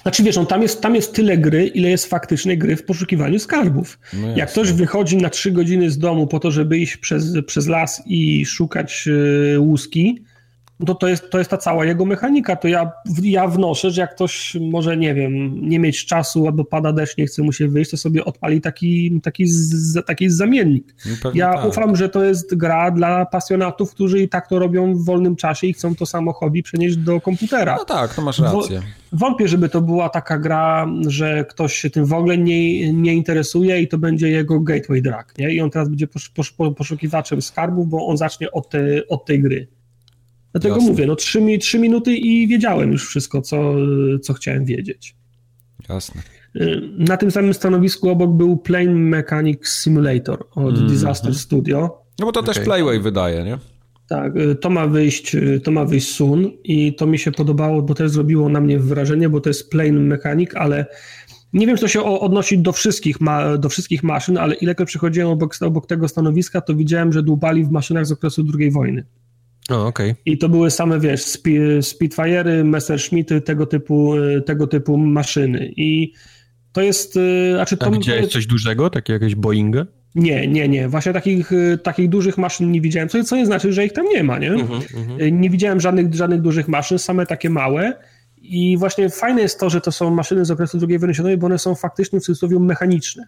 Znaczy wiesz, no, tam, jest, tam jest tyle gry, ile jest faktycznej gry w poszukiwaniu skarbów. No Jak ktoś wychodzi na trzy godziny z domu po to, żeby iść przez, przez las i szukać e, łuski, to to jest, to jest ta cała jego mechanika. To ja, ja wnoszę, że jak ktoś może, nie wiem, nie mieć czasu albo pada deszcz, nie chce mu się wyjść, to sobie odpali taki, taki, z, taki zamiennik. No Ja tak. ufam, że to jest gra dla pasjonatów, którzy i tak to robią w wolnym czasie i chcą to samo hobby przenieść do komputera. No tak, to masz rację. Wątpię, żeby to była taka gra, że ktoś się tym w ogóle nie, nie interesuje i to będzie jego gateway drug, nie? I on teraz będzie posz, posz, poszukiwaczem skarbów, bo on zacznie od, te, od tej gry. Dlatego Jasne. mówię, no trzy, trzy minuty i wiedziałem już wszystko, co, co chciałem wiedzieć. Jasne. Y, Na tym samym stanowisku obok był Plane Mechanics Simulator od Mhm. Disaster Studio. No bo to też Okej. Playway wydaje, nie? Tak, y, to ma wyjść, y, to ma wyjść Sun i to mi się podobało, bo też zrobiło na mnie wrażenie, bo to jest plane mechanic, ale nie wiem, czy to się odnosi do wszystkich, ma, do wszystkich maszyn, ale ilekroć przychodziłem obok, obok tego stanowiska, to widziałem, że dłubali w maszynach z okresu II wojny. O, okej. I to były same, wiesz, spi, Spitfire'y, Messerschmitty, tego typu, y, tego typu maszyny. I to jest, y, znaczy A to... widziałeś coś dużego, takie jakieś Boeinga? Nie, nie, nie. Właśnie takich, y, takich dużych maszyn nie widziałem, co, co nie znaczy, że ich tam nie ma, nie? Mhm, Y, Nie widziałem żadnych, żadnych dużych maszyn, same takie małe. I właśnie fajne jest to, że to są maszyny z okresu II wojny światowej, bo one są faktycznie w cudzysłowie mechaniczne.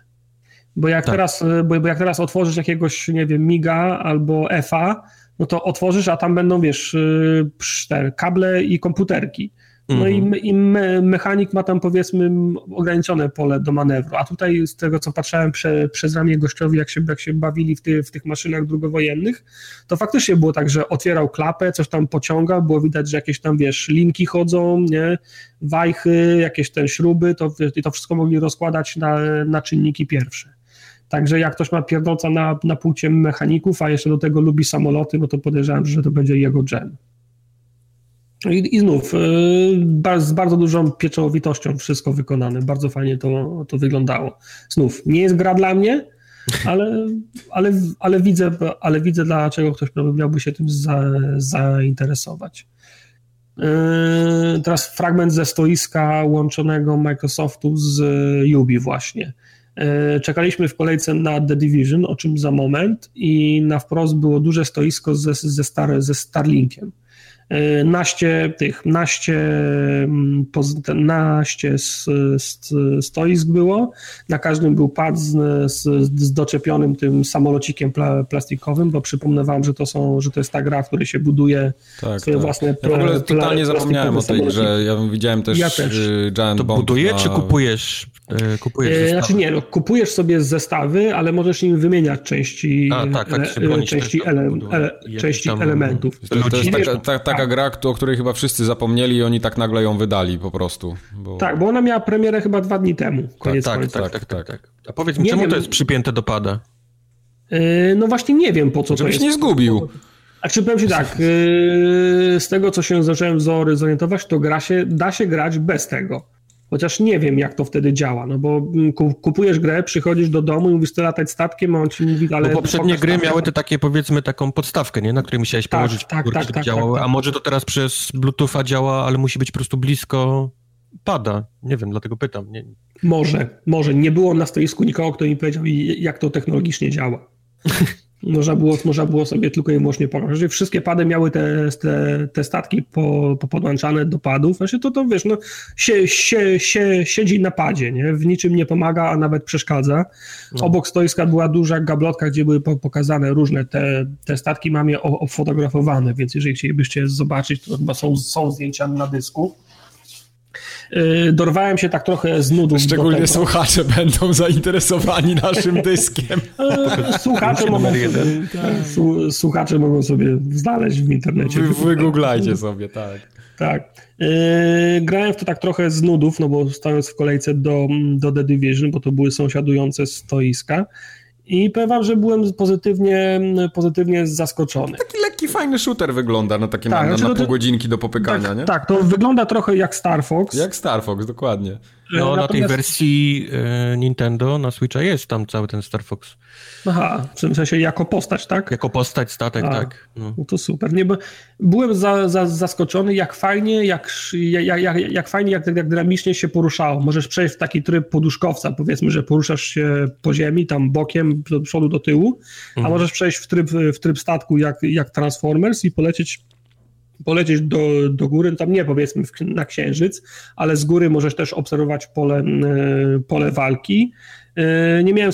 Bo jak, Tak. teraz, bo, bo jak teraz otworzysz jakiegoś, nie wiem, MIGA albo EFA, no to otworzysz, a tam będą, wiesz, y, te kable i komputerki. No i, Mhm. i me, mechanik ma tam powiedzmy ograniczone pole do manewru, a tutaj z tego co patrzałem prze, przez ramię gościowi, jak się, jak się bawili w, ty, w tych maszynach drugowojennych, to faktycznie było tak, że otwierał klapę, coś tam pociąga, było widać, że jakieś tam, wiesz, linki chodzą, nie, wajchy, jakieś te śruby, to, i to wszystko mogli rozkładać na, na czynniki pierwsze. Także jak ktoś ma pierdolca na, na płcie mechaników, a jeszcze do tego lubi samoloty, no to podejrzewam, że to będzie jego dżem. I, I znów, yy, z bardzo dużą pieczołowitością wszystko wykonane, bardzo fajnie to, to wyglądało. Znów, nie jest gra dla mnie, ale, ale, ale, widzę, ale widzę, dlaczego ktoś miałby się tym za, zainteresować. Yy, teraz fragment ze stoiska łączonego Microsoftu z Ubi właśnie. Yy, Czekaliśmy w kolejce na The Division, o czym za moment, i na wprost było duże stoisko ze, ze, Star, ze Starlinkiem. Yy, Naście tych, naście, mm, naście stoisk było. Na każdym był pad z, z, z doczepionym tym samolocikiem pla, plastikowym, bo przypomnę wam, że to, są, że to jest ta gra, w której się buduje Tak, swoje tak. własne Ja w ogóle pla- totalnie pla- zapomniałem o tej grze. Ja widziałem też, Ja też. y, Giant To Bomb buduje, na... czy kupujesz? e, kupujesz E, zestawy? Znaczy nie, no, kupujesz sobie zestawy, ale możesz im wymieniać części, A, tak, tak, bronisz części, ele, ele, części elementów. To, to jest Ludzi. taka, ta, taka Tak. gra, o której chyba wszyscy zapomnieli i oni tak nagle ją wydali po prostu. Bo... Tak, bo ona miała premierę chyba dwa dni temu. Koniec tak, końców. tak, tak, tak, tak. A powiedz mi, Nie czemu wiem. to jest przypięte do pada? E, No właśnie nie wiem po co to Żebyś jest. nie zgubił. A czy powiem ci tak, e, z tego co się zacząłem zorientować, to gra się, da się grać bez tego. Chociaż nie wiem, jak to wtedy działa, no bo mm, ku- kupujesz grę, przychodzisz do domu i mówisz, chcę latać statkiem, a on ci mówi, ale... Bo poprzednie gry statek. miały te takie, powiedzmy, taką podstawkę, nie? Na której musiałeś Tak, położyć tak, figurki, tak, żeby tak, działały. tak, tak. A może to teraz przez Bluetootha działa, ale musi być po prostu blisko pada. Nie wiem, dlatego pytam. Nie, Może, może. Nie było na stoisku nikogo, kto mi powiedział, jak to technologicznie działa. Można było, można było sobie tylko i wyłącznie pokazać. że Wszystkie pady miały te, te, te statki po, po podłączane do padów. Znaczy to, to wiesz, no, się, się, się, siedzi na padzie, nie? w niczym nie pomaga, a nawet przeszkadza. No. Obok stoiska była duża gablotka, gdzie były po, pokazane różne te, te statki. Mam je o- obfotografowane, więc jeżeli chcielibyście zobaczyć, to chyba są, są zdjęcia na dysku. Y, dorwałem się tak trochę z nudów. Szczególnie słuchacze będą zainteresowani naszym dyskiem. Y, słuchacze, mogą sobie, tak, słuchacze mogą sobie znaleźć w internecie. Wy, wygooglajcie sobie, tak. Tak. Yy, grałem w to tak trochę z nudów, no bo stając w kolejce do, do The Division, bo to były sąsiadujące stoiska. I powiem wam, że byłem pozytywnie, pozytywnie zaskoczony. Taki lekki, fajny shooter wygląda na takie tak, na, znaczy, na, na pół godzinki do popykania, tak, nie? Tak, to wygląda trochę jak Star Fox. Jak Star Fox, dokładnie. No, Natomiast... na tej wersji e, Nintendo na Switcha jest tam cały ten Star Fox. Aha, w sensie jako postać, tak? Jako postać, statek, A, tak. No. no. to super. Nie, bo byłem za, za, zaskoczony, jak fajnie, jak, jak, jak, jak fajnie, jak, jak dynamicznie się poruszało. Możesz przejść w taki tryb poduszkowca, powiedzmy, że poruszasz się po ziemi, tam bokiem, do przodu, do tyłu, mhm. a możesz przejść w tryb, w tryb statku jak, jak Transformers i polecieć polecieć do, do góry, tam nie powiedzmy na księżyc, ale z góry możesz też obserwować pole, pole walki. E, nie miałem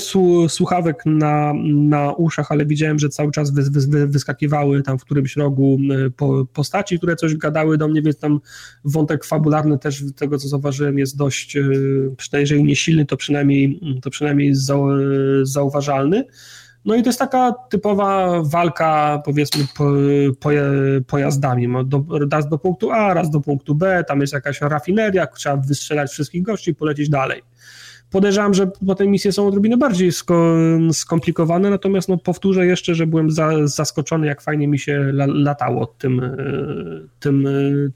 słuchawek na, na uszach, ale widziałem, że cały czas wy, wy, wyskakiwały tam w którymś rogu e, po, postaci, które coś gadały do mnie, więc tam wątek fabularny też tego, co zauważyłem, jest dość, e, przynajmniej jeżeli nie silny, to przynajmniej, to przynajmniej zauważalny. No i to jest taka typowa walka, powiedzmy, po, po, pojazdami. Raz do punktu A, raz do punktu B, tam jest jakaś rafineria, trzeba wystrzelać wszystkich gości i polecieć dalej. Podejrzewam, że potem misje są odrobinę bardziej sko skomplikowane, natomiast no, powtórzę jeszcze, że byłem za zaskoczony, jak fajnie mi się la latało tym, e, tym, e,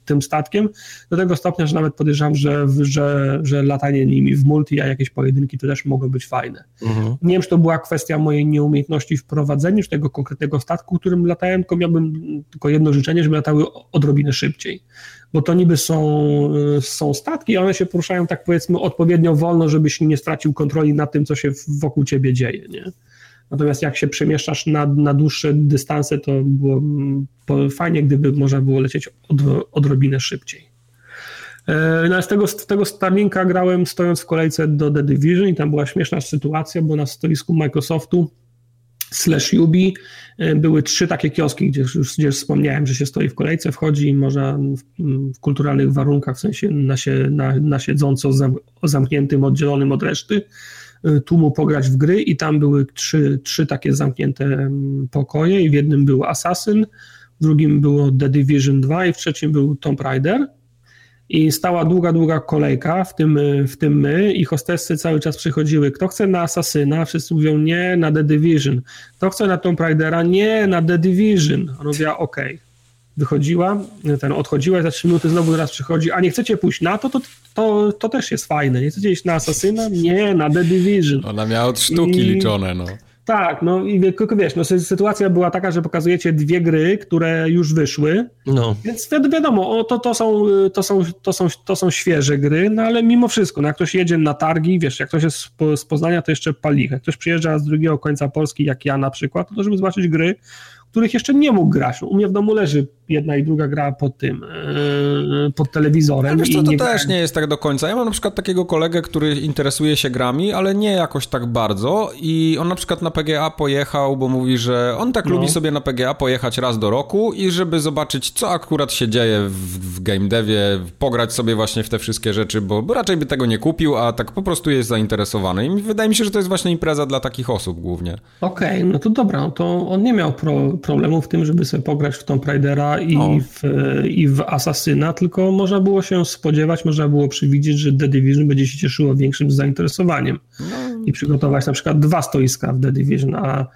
tym statkiem. Do tego stopnia, że nawet podejrzewam, że, że, że latanie nimi w multi, a jakieś pojedynki to też mogą być fajne. Mhm. Nie wiem, czy to była kwestia mojej nieumiejętności w prowadzeniu tego konkretnego statku, którym latałem, tylko miałbym tylko jedno życzenie, żeby latały odrobinę szybciej bo to niby są, y, są statki, one się poruszają tak powiedzmy odpowiednio wolno, żebyś nie stracił kontroli nad tym, co się wokół ciebie dzieje, nie? Natomiast jak się przemieszczasz na, na dłuższe dystanse, to było fajnie, gdyby można było lecieć od, odrobinę szybciej. E, no, z tego, tego Starlinka grałem stojąc w kolejce do The Division i tam była śmieszna sytuacja, bo na stoisku Microsoftu slash Ubi. E, były trzy takie kioski, gdzie już, gdzie wspomniałem, że się stoi w kolejce, wchodzi i można w, w kulturalnych warunkach, w sensie na, się, na, na siedząco zam, zamkniętym, oddzielonym od reszty, e, tłumu pograć w gry i tam były trzy, trzy takie zamknięte pokoje. I w jednym był Assassin, w drugim było The Division 2 i w trzecim był Tomb Raider i stała długa, długa kolejka, w tym, w tym my i hostessy cały czas przychodziły. Kto chce na Asasyna? Wszyscy mówią nie, na The Division. Kto chce na Tomb Raidera? Nie, na The Division. On mówiła okej. Okay. Wychodziła, ten odchodziła i za trzy minuty znowu teraz przychodzi, a nie chcecie pójść na to, to, to, to też jest fajne. Nie chcecie iść na Asasyna? Nie, na The Division. Ona miała od sztuki I... liczone, no. Tak, no i tylko wiesz, no, sytuacja była taka, że pokazujecie dwie gry, które już wyszły, no. więc wi wiadomo, o, to, to, są, to, są, to, są, to są świeże gry, no ale mimo wszystko, no, jak ktoś jedzie na targi, wiesz, jak ktoś jest z Poznania, to jeszcze pali. Jak ktoś przyjeżdża z drugiego końca Polski, jak ja na przykład, to żeby zobaczyć gry, których jeszcze nie mógł grać. U mnie w domu leży jedna i druga gra pod tym, e, pod telewizorem. No wiesz co, to nie też nie jest tak do końca. Ja mam na przykład takiego kolegę, który interesuje się grami, ale nie jakoś tak bardzo i on na przykład na PGA pojechał, bo mówi, że on tak no. lubi sobie na PGA pojechać raz do roku i żeby zobaczyć, co akurat się dzieje w, w game devie, pograć sobie właśnie w te wszystkie rzeczy, bo, bo raczej by tego nie kupił, a tak po prostu jest zainteresowany. I wydaje mi się, że to jest właśnie impreza dla takich osób głównie. Okej, okay, no to dobra, no to on nie miał pro, problemu w tym, żeby sobie pograć w Tomb Raidera i, w, i w Asasyna, tylko można było się spodziewać, można było przewidzieć, że The Division będzie się cieszyło większym zainteresowaniem no. i przygotować na przykład dwa stoiska w The Division, a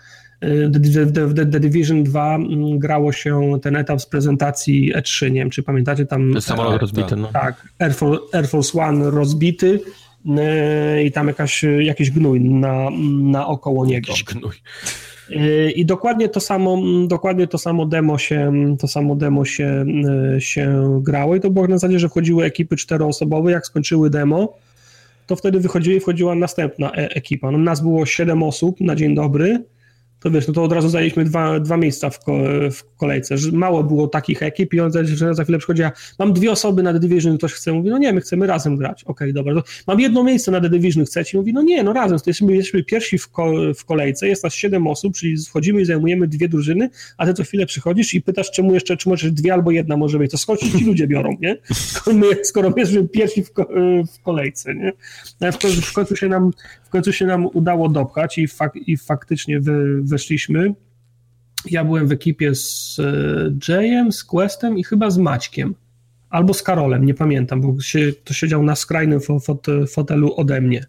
y, w The, The, Division 2 mm, grało się ten etap z prezentacji E3, nie wiem czy pamiętacie tam... Samolot rozbity, no. Tak, Air Force, Air Force One rozbity y, i tam jakaś, jakiś gnój na, na około niego. Jakiś gnój. I dokładnie to samo, dokładnie to samo demo się, to samo demo się, się grało i to było na zasadzie, że wchodziły ekipy czteroosobowe, jak skończyły demo, to wtedy wychodziły i wchodziła następna e ekipa. No, nas było 7 osób na dzień dobry, to wiesz, no to od razu zajęliśmy dwa, dwa miejsca w, ko, w kolejce. Mało było takich ekip i on za, za chwilę przychodzi, mam dwie osoby na The Division, ktoś chce, mówi, no nie, my chcemy razem grać. Okej, okay, dobra. mam jedno miejsce na The Division, chcecie? Mówi, no nie, no razem, to jesteśmy, jesteśmy pierwsi w, ko, w kolejce, jest nas siedem osób, czyli wchodzimy i zajmujemy dwie drużyny, a ty co chwilę przychodzisz i pytasz, czemu jeszcze, czy możesz dwie albo jedna może być, to skąd ci ludzie biorą, nie? Skoro my, skoro my jesteśmy pierwsi w, ko, w kolejce, nie? No, w, końcu, w końcu się nam końcu się nam udało dopchać i, fak, i faktycznie wy, weszliśmy. Ja byłem w ekipie z e, Jayem, z Questem i chyba z Maćkiem. Albo z Karolem, nie pamiętam, bo się, to siedział na skrajnym fotelu ode mnie.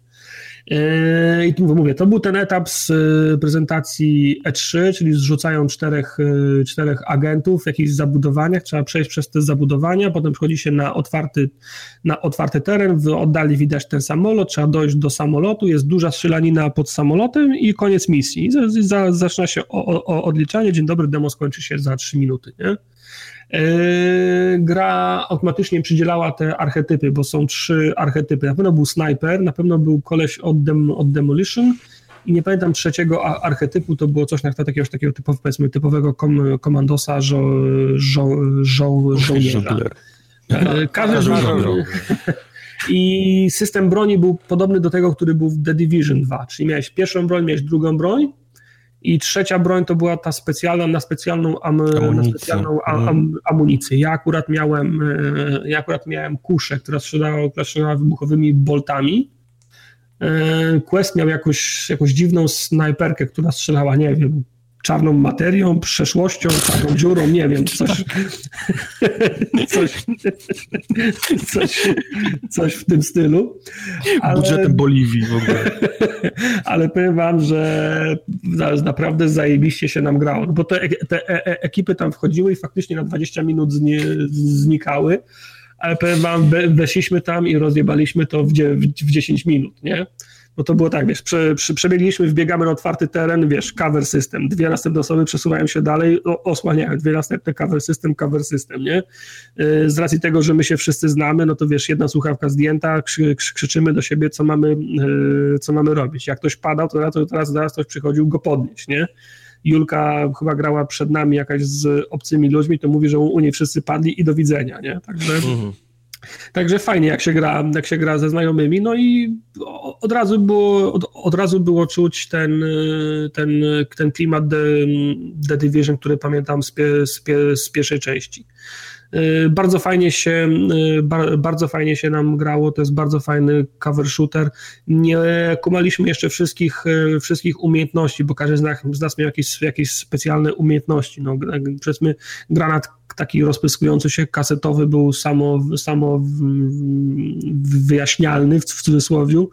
Yy, I tu mówię, to był ten etap z yy, prezentacji E3, czyli zrzucają czterech, yy, czterech agentów w jakichś zabudowaniach, trzeba przejść przez te zabudowania, potem przychodzi się na otwarty, na otwarty teren, w oddali widać ten samolot, trzeba dojść do samolotu, jest duża strzelanina pod samolotem i koniec misji. I zaczyna się odliczanie, dzień dobry, demo skończy się za 3 minuty, nie? Yy, gra automatycznie przydzielała te archetypy, bo są trzy archetypy. Na pewno był sniper, na pewno był koleś od, dem, od Demolition i nie pamiętam trzeciego archetypu, to było coś na jakiegoś takiego typow, powiedzmy, typowego kom, komandosa żo, żo, żo, żołnierza. Yy, każdy I system broni był podobny do tego, który był w The Division 2, czyli miałeś pierwszą broń, miałeś drugą broń, i trzecia broń to była ta specjalna, na specjalną, am, na specjalną am, mhm. am, amunicję. Ja akurat miałem, e, ja akurat miałem kuszę, która strzelała, która strzelała wybuchowymi boltami. E, Quest miał jakąś, jakąś dziwną snajperkę, która strzelała, nie wiem, czarną materią, przeszłością, czarną dziurą, nie wiem, coś, coś, coś, coś w tym stylu. Ale, Budżetem Boliwii w ogóle. Ale powiem wam, że naprawdę zajebiście się nam grało, bo te, te e, e, ekipy tam wchodziły i faktycznie na 20 minut zni, znikały, ale powiem wam, weszliśmy tam i rozjebaliśmy to w, w 10 minut, nie? Bo to było tak, wiesz, prze, prze, przebiegliśmy, wbiegamy na otwarty teren, wiesz, cover system, dwie następne osoby przesuwają się dalej, osłaniają, dwie następne cover system, cover system, nie? Y, z racji tego, że my się wszyscy znamy, no to wiesz, jedna słuchawka zdjęta, krzy, krzyczymy do siebie, co mamy, y, co mamy robić. Jak ktoś padał, to teraz, teraz zaraz ktoś przychodził go podnieść, nie? Julka chyba grała przed nami jakaś z obcymi ludźmi, to mówi, że u niej wszyscy padli i do widzenia, nie? Także... Mhm. Także fajnie, jak się gra, jak się gra ze znajomymi, no i od razu było, od, od razu było czuć ten, ten, ten klimat The, Division, który pamiętam z, pie, z, pie, z pierwszej części. Y, bardzo fajnie się, y, bardzo fajnie się nam grało, to jest bardzo fajny cover shooter. Nie kumaliśmy jeszcze wszystkich, y, wszystkich umiejętności, bo każdy z nas, z nas miał jakieś, jakieś specjalne umiejętności. No, powiedzmy, granat taki rozpyskujący się kasetowy był samo, samo wyjaśnialny w, cudzysłowie.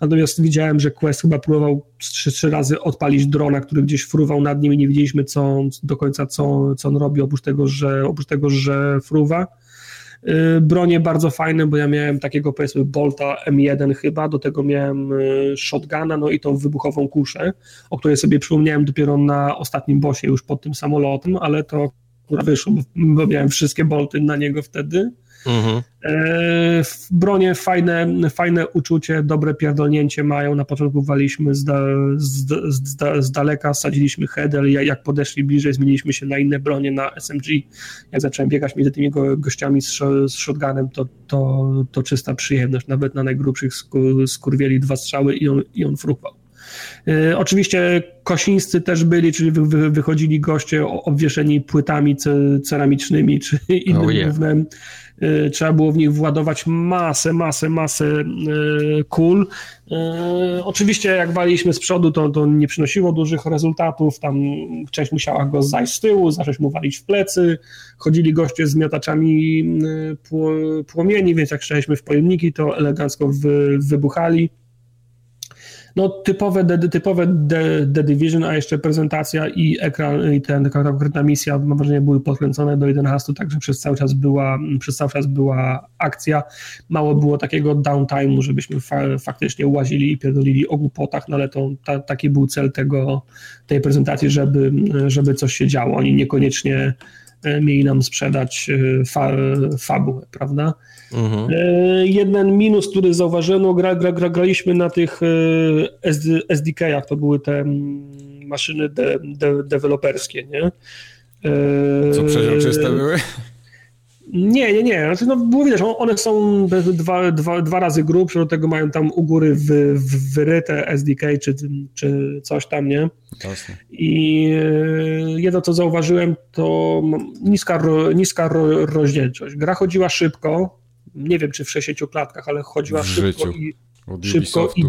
Natomiast widziałem, że Quest chyba próbował trzy, trzy razy odpalić drona, który gdzieś fruwał nad nim i nie wiedzieliśmy co, do końca, co, co on robi, oprócz tego, że, oprócz tego, że fruwa. Y, bronie bardzo fajne, bo ja miałem takiego powiedzmy Bolta M1 chyba, do tego miałem y, shotguna, no i tą wybuchową kuszę, o której sobie przypomniałem dopiero na ostatnim bosie już pod tym samolotem, ale to wyszło, bo miałem wszystkie bolty na niego wtedy. Mhm. E, w bronie fajne, fajne uczucie, dobre pierdolnięcie mają. Na początku waliśmy z, da, z, z, z daleka, sadziliśmy header, jak podeszli bliżej, zmieniliśmy się na inne bronie, na SMG. Jak zacząłem biegać między tymi gościami z, z shotgunem, to, to, to czysta przyjemność. Nawet na najgrubszych skurwieli dwa strzały i on, i on frupał. E, oczywiście kosińscy też byli, czyli wychodzili goście obwieszeni płytami ceramicznymi czy innym oh yeah. głównym. E, trzeba było w nich władować masę, masę, masę e, kul. Oczywiście jak waliliśmy z przodu, to, to nie przynosiło dużych rezultatów, tam część musiała go zajść z tyłu, zacząć mu walić w plecy, chodzili goście z miotaczami płomieni, więc jak strzeliśmy w pojemniki, to elegancko wy, wybuchali no, typowe, de, typowe The, The Division, a jeszcze prezentacja i ekran, i ten, taka konkretna misja, mam wrażenie, były podkręcone do 11, także przez cały czas była, przez cały czas była akcja. Mało było takiego downtime'u, żebyśmy fa faktycznie łazili i pierdolili o głupotach, no ale to ta, taki był cel tego, tej prezentacji, żeby, żeby coś się działo. Oni niekoniecznie e, mieli nam sprzedać e, fa, fabułę, prawda? Mhm. E, jeden minus, który zauważyłem, no, gra, gra, gra, graliśmy na tych e, SDK-ach, to były te mm, maszyny de, de, deweloperskie, nie? Co przeźroczyste były? Nie, nie, nie. Znaczy, no, było widać, one są dwa, dwa, dwa razy grubsze, do tego mają tam u góry wy, wyryte SDK czy, czy coś tam, nie? Jasne. I e, jedno, co zauważyłem, to niska, niska rozdzielczość. Gra chodziła szybko, nie wiem, czy w 60 klatkach, ale chodziła w szybko życiu. i szybko i,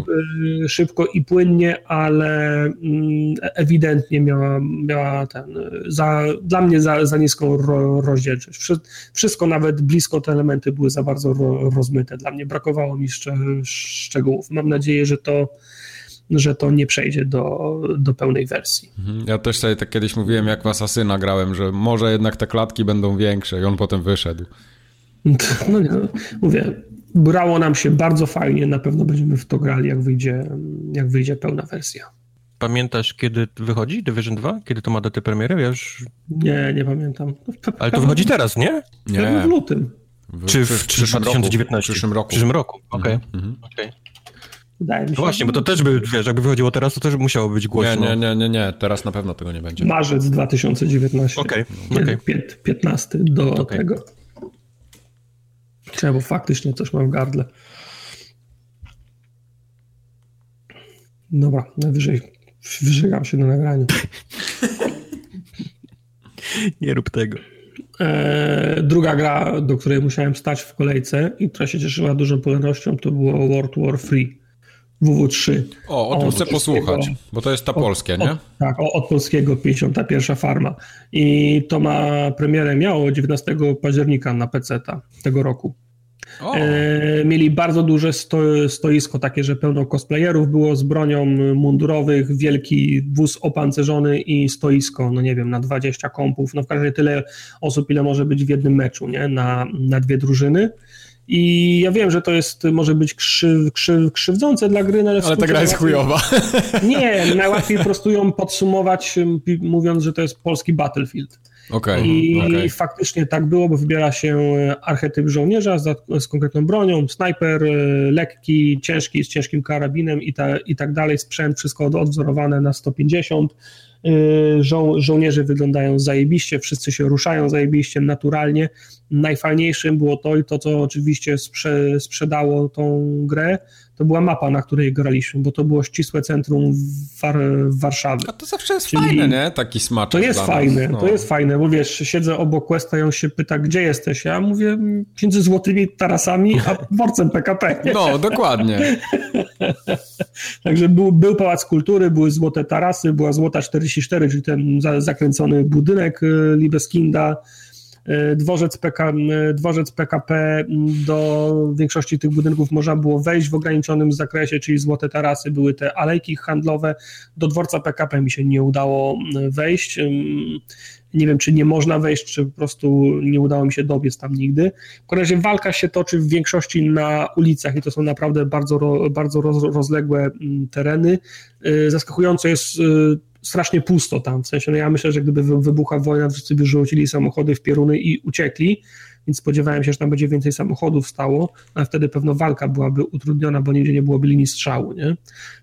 y, szybko i płynnie, ale mm, ewidentnie miała, miała ten, za, dla mnie za, za niską ro, rozdzielczość. Wszystko, nawet blisko te elementy były za bardzo ro, rozmyte. Dla mnie brakowało mi szcz, szczegółów. Mam nadzieję, że to że to nie przejdzie do, do pełnej wersji. Mhm. Ja też sobie tak kiedyś mówiłem, jak w Asasyna grałem, że może jednak te klatki będą większe i on potem wyszedł. No nie, no, mówię, brało nam się bardzo fajnie, na pewno będziemy w to grali, jak wyjdzie, jak wyjdzie pełna wersja. Pamiętasz, kiedy wychodzi Division 2? Kiedy to ma datę premiery? Wiesz? Nie, nie pamiętam. Ale to wychodzi teraz, nie? Nie. W lutym. W, czy w, w, w 2019? W przyszłym roku. W przyszłym roku, okej. Okay. Mhm. okay. Wydaje mi się. No właśnie, bo to też by, wiesz, jakby wychodziło teraz, to też musiało być głośno. Nie, nie, nie, nie, teraz na pewno tego nie będzie. Marzec 2019. Okej, okay. okay. 15 do okay. tego. Trzeba, bo faktycznie coś mam w gardle. Dobra, najwyżej wyżegam się na nagraniu. Nie rób tego. Eee, druga gra, do której musiałem stać w kolejce i która się cieszyła dużą popularnością, to było World War 3. WW3. O, o tym chcę posłuchać, bo to jest ta polskie, nie? Od, tak, od polskiego 51 farma. I to ma premierę, miało 19 października na PC tego roku. E, mieli bardzo duże sto, stoisko, takie, że pełno cosplayerów było z bronią mundurowych, wielki wóz opancerzony i stoisko, no nie wiem, na 20 kompów, no w każdym razie tyle osób, ile może być w jednym meczu, nie? Na, na dwie drużyny. I ja wiem, że to jest, może być krzyw, krzyw, krzywdzące dla gry, no ale, ale ta gra jest chujowa. Nie, najłatwiej po prostu ją podsumować, mówiąc, że to jest polski Battlefield. Okay, I okay. faktycznie tak było, bo wybiera się archetyp żołnierza z, z konkretną bronią, snajper, e, lekki, ciężki, z ciężkim karabinem i, ta, i tak dalej, sprzęt, wszystko odwzorowane na 150. E, żo żołnierze wyglądają zajebiście, wszyscy się ruszają zajebiście, naturalnie. Najfajniejszym było to i to, co oczywiście sprze sprzedało tą grę, to była mapa, na której graliśmy, bo to było ścisłe centrum War Warszawy. A to zawsze jest Czyli fajne, nie? Taki smaczek. To jest fajne, no. to jest fajne, bo wiesz, siedzę obok Questa i on się pyta, gdzie jesteś? Ja mówię, między złotymi tarasami, a dworcem PKP. No, dokładnie. Także był, był Pałac Kultury, były złote tarasy, była Złota 44, czyli ten zakręcony budynek y, Libeskinda, dworzec, PK, dworzec PKP do większości tych budynków można było wejść w ograniczonym zakresie, czyli złote tarasy, były te alejki handlowe. Do dworca PKP mi się nie udało wejść. Nie wiem, czy nie można wejść, czy po prostu nie udało mi się dobiec tam nigdy. W każdym razie walka się toczy w większości na ulicach i to są naprawdę bardzo, bardzo rozległe tereny. E, zaskakująco jest e, strasznie pusto tam, w sensie, no ja myślę, że gdyby wybuchła wojna, wszyscy by rzucili samochody w pioruny i uciekli, więc spodziewałem się, że tam będzie więcej samochodów stało, ale wtedy pewno walka byłaby utrudniona, bo nigdzie nie byłoby linii strzału, nie?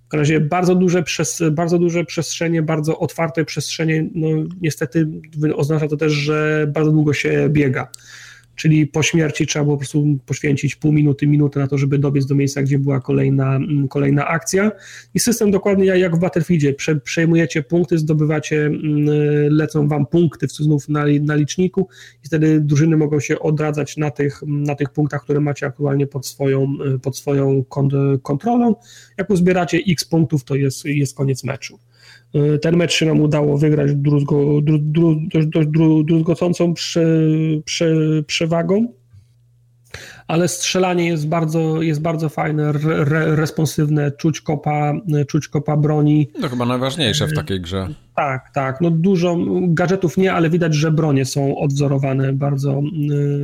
W każdym razie bardzo duże, przez, bardzo duże przestrzenie, bardzo otwarte przestrzenie, no niestety oznacza to też, że bardzo długo się biega czyli po śmierci trzeba było po prostu poświęcić pół minuty, minutę na to, żeby dobiec do miejsca, gdzie była kolejna, mm, kolejna akcja. I system dokładnie jak w Battlefieldzie. Prze, przejmujecie punkty, zdobywacie, mm, lecą wam punkty w znów na, na liczniku i wtedy drużyny mogą się odradzać na tych, na tych punktach, które macie aktualnie pod swoją, pod swoją kontrolą. Jak uzbieracie x punktów, to jest, jest koniec meczu. E, ten mecz się nam udało wygrać druzgo, dru, dru, druzgocącą prze, prze, przewagą, ale strzelanie jest bardzo, jest bardzo fajne, re, responsywne, czuć kopa, czuć kopa broni. To chyba najważniejsze w takiej grze. Tak, tak. No dużo gadżetów nie, ale widać, że bronie są odwzorowane bardzo,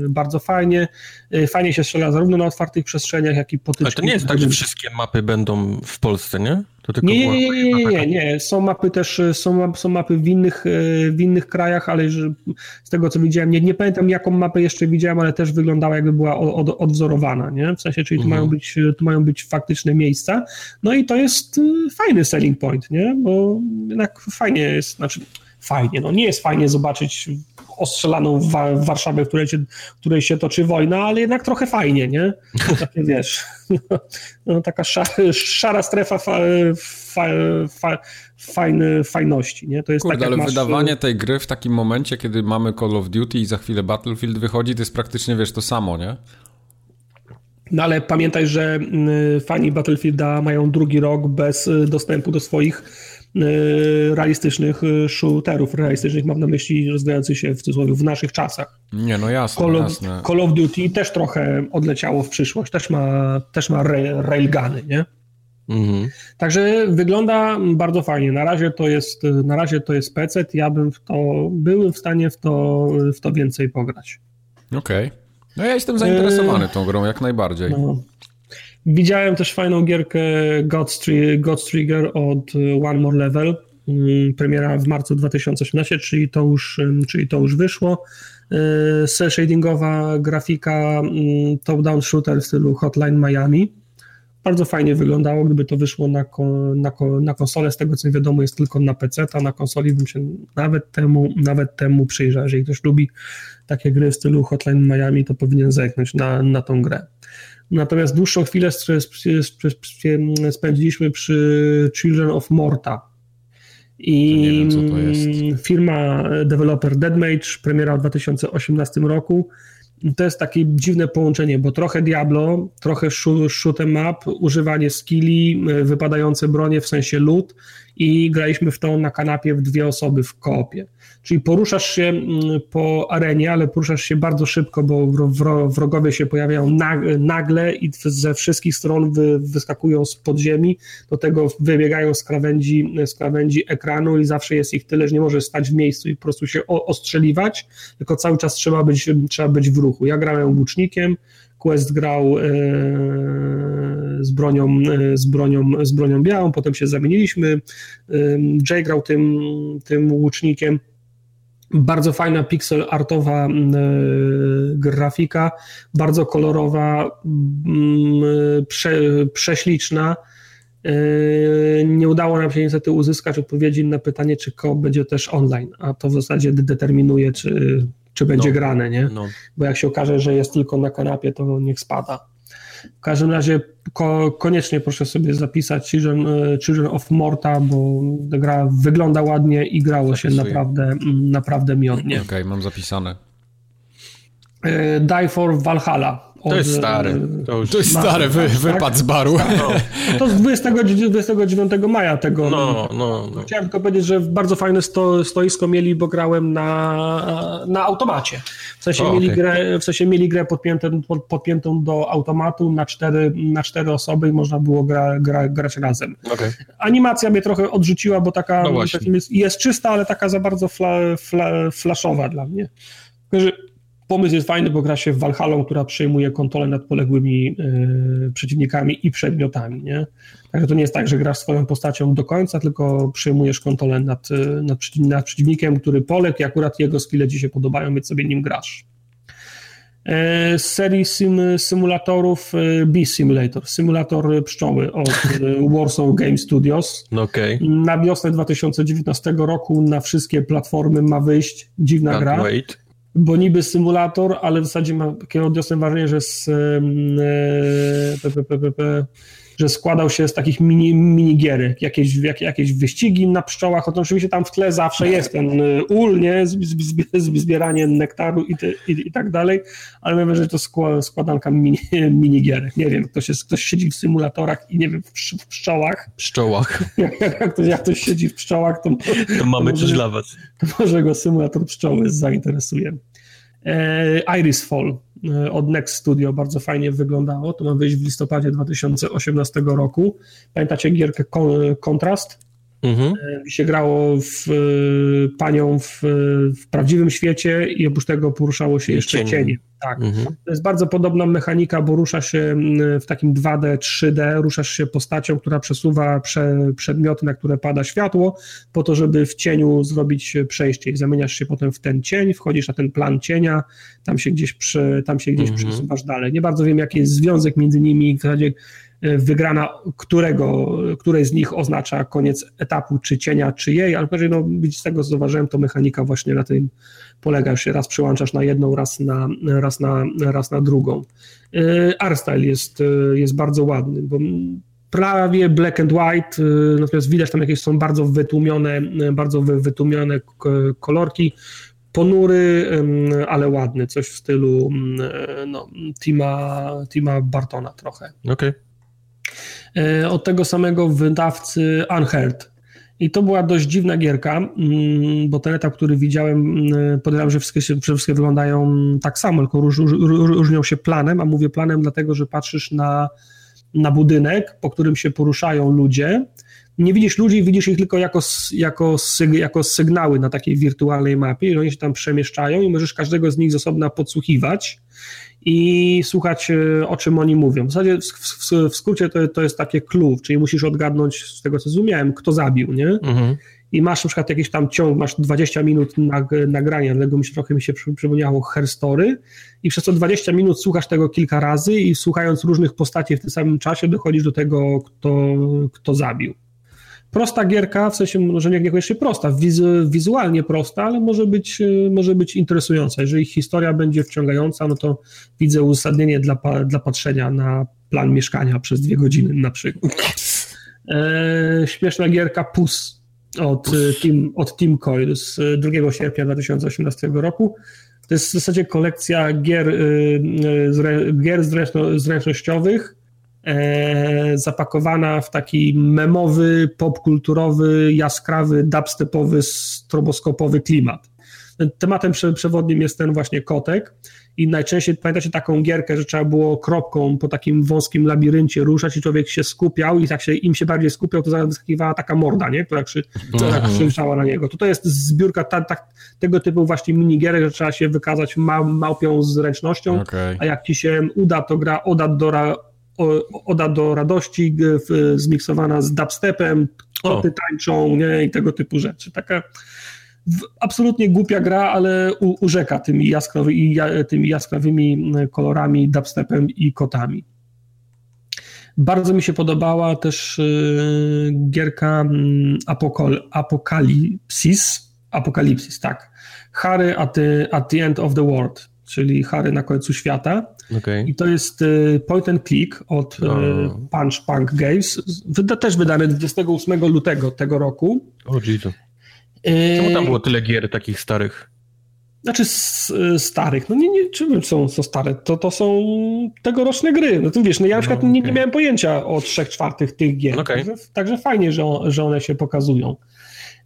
y, bardzo fajnie. Y, fajnie się strzela zarówno na otwartych przestrzeniach, jak i potyczki. Ale to nie jest tak, że wszystkie mapy będą w Polsce, nie? nie, nie, nie, nie, nie, nie, Są mapy też, są, są mapy w innych, w innych krajach, ale z tego co widziałem, nie, nie pamiętam jaką mapę jeszcze widziałem, ale też wyglądała jakby była od, odwzorowana, nie? W sensie, czyli tu, mhm. mają być, tu mają być faktyczne miejsca, no i to jest fajny selling point, nie? Bo jednak fajnie jest, znaczy fajnie, no nie jest fajnie zobaczyć ostrzelaną w, w Warszawie, w której, się, w której się toczy wojna, ale jednak trochę fajnie, nie? Takie wiesz, no, taka szara, szara strefa fa, fa, fa, fajny, fajności, nie? To jest Kurde, tak, ale masz... wydawanie tej gry w takim momencie, kiedy mamy Call of Duty i za chwilę Battlefield wychodzi, to jest praktycznie, wiesz, to samo, nie? No ale pamiętaj, że mm, fani Battlefielda mają drugi rok bez y, dostępu do swoich Y, realistycznych y, shooterów, realistycznych mam na myśli rozwijających się w cudzysłowie w naszych czasach. Nie, no jasne, Call of, jasne. Call of Duty też trochę odleciało w przyszłość, też ma, też ma railguny, nie? Mhm. Także wygląda bardzo fajnie. Na razie to jest, na razie to jest PC. Ja bym w to, byłem w stanie w to, w to więcej pograć. Okej. Okay. No ja jestem zainteresowany tą grą jak najbardziej. No. Widziałem też fajną gierkę God's, God's Trigger od y, One More Level. Mm, premiera w marcu 2018, czyli to już, czyli to już wyszło. Y, cell shadingowa grafika, mm, top-down shooter w stylu Hotline Miami. Bardzo fajnie wyglądało, gdyby to wyszło na, na, na konsolę. Z tego co wiadomo, jest tylko na PC, a na konsoli bym się nawet temu, nawet temu przyjrzał. Jeżeli ktoś lubi takie gry w stylu Hotline Miami, to powinien zerknąć na, na tą grę. Natomiast dłuższą chwilę spędziliśmy przy Children of Morta. I wiem, firma developer Deadmage, premiera w 2018 roku. To jest takie dziwne połączenie, bo trochę Diablo, trochę shoot em up, używanie skilli, wypadające bronie w sensie loot i graliśmy w to na kanapie w dwie osoby w koopie. Czyli poruszasz się mm, po arenie, ale poruszasz się bardzo szybko, bo wrogowie się pojawiają nagle i ze wszystkich stron wyskakują z podziemi, do tego wybiegają z krawędzi, z krawędzi ekranu i zawsze jest ich tyle, że nie możesz stać w miejscu i po prostu się ostrzeliwać, tylko cały czas trzeba być, trzeba być w ruchu. Ja grałem łucznikiem, Quest grał e, bronią, e, z, bronią, z bronią białą, potem się zamieniliśmy. E, Jay grał tym, tym łucznikiem. Bardzo fajna pixel artowa grafika, bardzo kolorowa, prze, prześliczna. Nie udało nam się niestety uzyskać odpowiedzi na pytanie, czy ko będzie też online, a to w zasadzie determinuje, czy czy będzie no, grane, nie? No. Bo jak się okaże, że jest tylko na kanapie, to niech spada. W każdym razie ko koniecznie proszę sobie zapisać Children, e, Children of Morta, bo ta gra wygląda ładnie i grało Zapisuję. się naprawdę, mm, naprawdę miodnie. Okej, okay, mam zapisane. E, Die for Valhalla to jest stary. To, już to jest stary wy, tak? wypad z baru. No. To z 20, 29 maja tego. No, no, no. Chciałem tylko powiedzieć, że bardzo fajne sto, stoisko mieli, bo grałem na, na automacie. W sensie, o, mieli okay. grę, w sensie mieli grę podpiętą, podpiętą do automatu na cztery, na cztery osoby i można było gra, gra, grać razem. Okay. Animacja mnie trochę odrzuciła, bo taka no jest, jest, czysta, ale taka za bardzo fla, fla, flashowa dla mnie. Także Pomysł jest fajny, bo gra się w Valhalla, która przejmuje kontrolę nad poległymi y, przeciwnikami i przedmiotami. Nie? Także to nie jest tak, że grasz swoją postacią do końca, tylko przejmujesz kontrolę nad, e, nad, nad przeciwnikiem, który poległ i akurat jego skille ci się podobają, więc sobie nim grasz. Z serii sim, symulatorów Bee Simulator, symulator pszczoły od Warsaw Game Studios. Okay. Na wiosnę 2019 roku na wszystkie platformy ma wyjść dziwna Can't gra. Wait bo niby symulator, ale w zasadzie ma takie odniosłem wrażenie, że z e, że składał się z takich mini, minigierek, jakieś, jak, jakieś wyścigi na pszczołach, to oczywiście tam w tle zawsze jest ten e, ul, nie, zbieranie nektaru i, te, i, i, tak dalej, ale że to składanka mini, minigierek. Nie wiem, ktoś, jest, ktoś siedzi w symulatorach i nie wiem, w, pszczołach. Pszczołach. Jak, ktoś, jak ktoś siedzi w pszczołach, to, to mamy to może, coś dla was. To może go symulator pszczoły zainteresuje. E, Iris Fall e, od Next Studio bardzo fajnie wyglądało. To ma wyjść w listopadzie 2018 roku. Pamiętacie gierkę Kontrast? Mhm. E, się grało w panią w, w, prawdziwym świecie i oprócz tego poruszało się jeszcze cienie. cienie. Tak. Mhm. To jest bardzo podobna mechanika, bo rusza się w takim 2D, 3D, ruszasz się postacią, która przesuwa prze, przedmioty, na które pada światło, po to, żeby w cieniu zrobić przejście i zamieniasz się potem w ten cień, wchodzisz na ten plan cienia, tam się gdzieś, przy, tam się gdzieś mhm. przesuwasz dalej. Nie bardzo wiem, jaki jest związek między nimi, w zasadzie e, wygrana którego, której z nich oznacza koniec etapu, czy cienia, czy jej, ale no, z tego co zauważyłem, to mechanika właśnie na tym polega, że się raz przyłączasz na jedną, raz na, raz na, raz na drugą. E, Artstyle jest, e, jest bardzo ładny, bo prawie black and white, natomiast widać tam jakieś są bardzo wytłumione, bardzo wytłumione kolorki, ponury, ale ładny, coś w stylu no, Tima, Tima Bartona trochę. Okej. Okay. Od tego samego wydawcy Unheard. I to była dość dziwna gierka, mm, bo ten etap, który widziałem, mm, podejrzewam, że wszystkie, że wszystkie wyglądają tak samo, tylko róż, różnią się planem, a mówię planem dlatego, że patrzysz na, na budynek, po którym się poruszają ludzie, nie widzisz ludzi, widzisz ich tylko jako, jako, jako sygnały na takiej wirtualnej mapie, że oni się tam przemieszczają i możesz każdego z nich z osobna podsłuchiwać i słuchać, e, o czym oni mówią. W zasadzie w, w, w skrócie to, to jest takie clue, czyli musisz odgadnąć z tego, co zrozumiałem, kto zabił, nie? Mhm. I masz na przykład jakiś tam ciąg, masz 20 minut nag, nagrania, dlatego mi się trochę mi się przypomniało herstory i przez to 20 minut słuchasz tego kilka razy i słuchając różnych postaci w tym samym czasie dochodzisz do tego, kto, kto zabił prosta gierka, w sensie może nie niekoniecznie prosta, wizu, wizualnie prosta, ale może być, e, może być interesująca. Jeżeli historia będzie wciągająca, no to widzę uzasadnienie dla, dla patrzenia na plan mieszkania przez dwie godziny na przykład. E, śmieszna gierka PUS od, e, Team, od Team Coil z 2 sierpnia 2018 roku. To jest w zasadzie kolekcja gier, e, gier zręcznościowych, e, zapakowana w taki memowy, popkulturowy, jaskrawy, dubstepowy, stroboskopowy klimat. Tematem przewodnim jest ten właśnie kotek i najczęściej pamiętacie taką gierkę, że trzeba było kropką po takim wąskim labiryncie ruszać i człowiek się skupiał i jak się, im się bardziej skupiał, to wyskakiwała taka morda, nie? która, krzy, krzyczała na niego. To, jest zbiórka ta, ta, tego typu właśnie minigierek, że trzeba się wykazać ma, małpią zręcznością, okay. a jak ci się uda, to gra oda do, Oda do radości zmiksowana z dubstepem, koty tańczą nie? i tego typu rzeczy. Taka absolutnie głupia gra, ale u, urzeka tymi, jaskrawy, tymi jaskrawymi kolorami, dubstepem i kotami. Bardzo mi się podobała też y, gierka Apokol, Apokalipsis, Apokalipsis, tak. Harry at the, at the End of the World, czyli Harry na końcu świata. Okay. I to jest y, point and click od oh. Punch Punk Games, wyda, też wydany 28 lutego tego roku. O, oh, Jesus. Czemu tam było tyle gier takich starych? Znaczy starych, no nie, nie czy są, są stare, to, to są tegoroczne gry. No to wiesz, no ja na przykład no, okay. nie, nie miałem pojęcia o trzech czwartych tych gier, okay. także, także fajnie, że, że one się pokazują.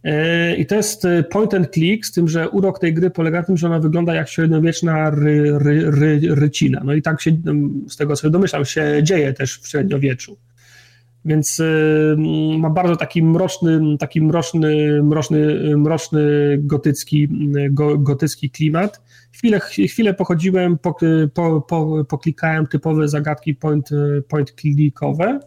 E, I to jest e, point and click, z tym, że urok tej gry polega na tym, że ona wygląda jak średniowieczna ry, ry, ry, rycina. No i tak się, z tego co domyślam, się dzieje też w średniowieczu. Więc e, ma bardzo taki mroczny, taki mroczny, mroczny, mroczny gotycki, go, gotycki klimat. Chwilę, chwilę pochodziłem, po, po, po, poklikałem typowe zagadki point, point clickowe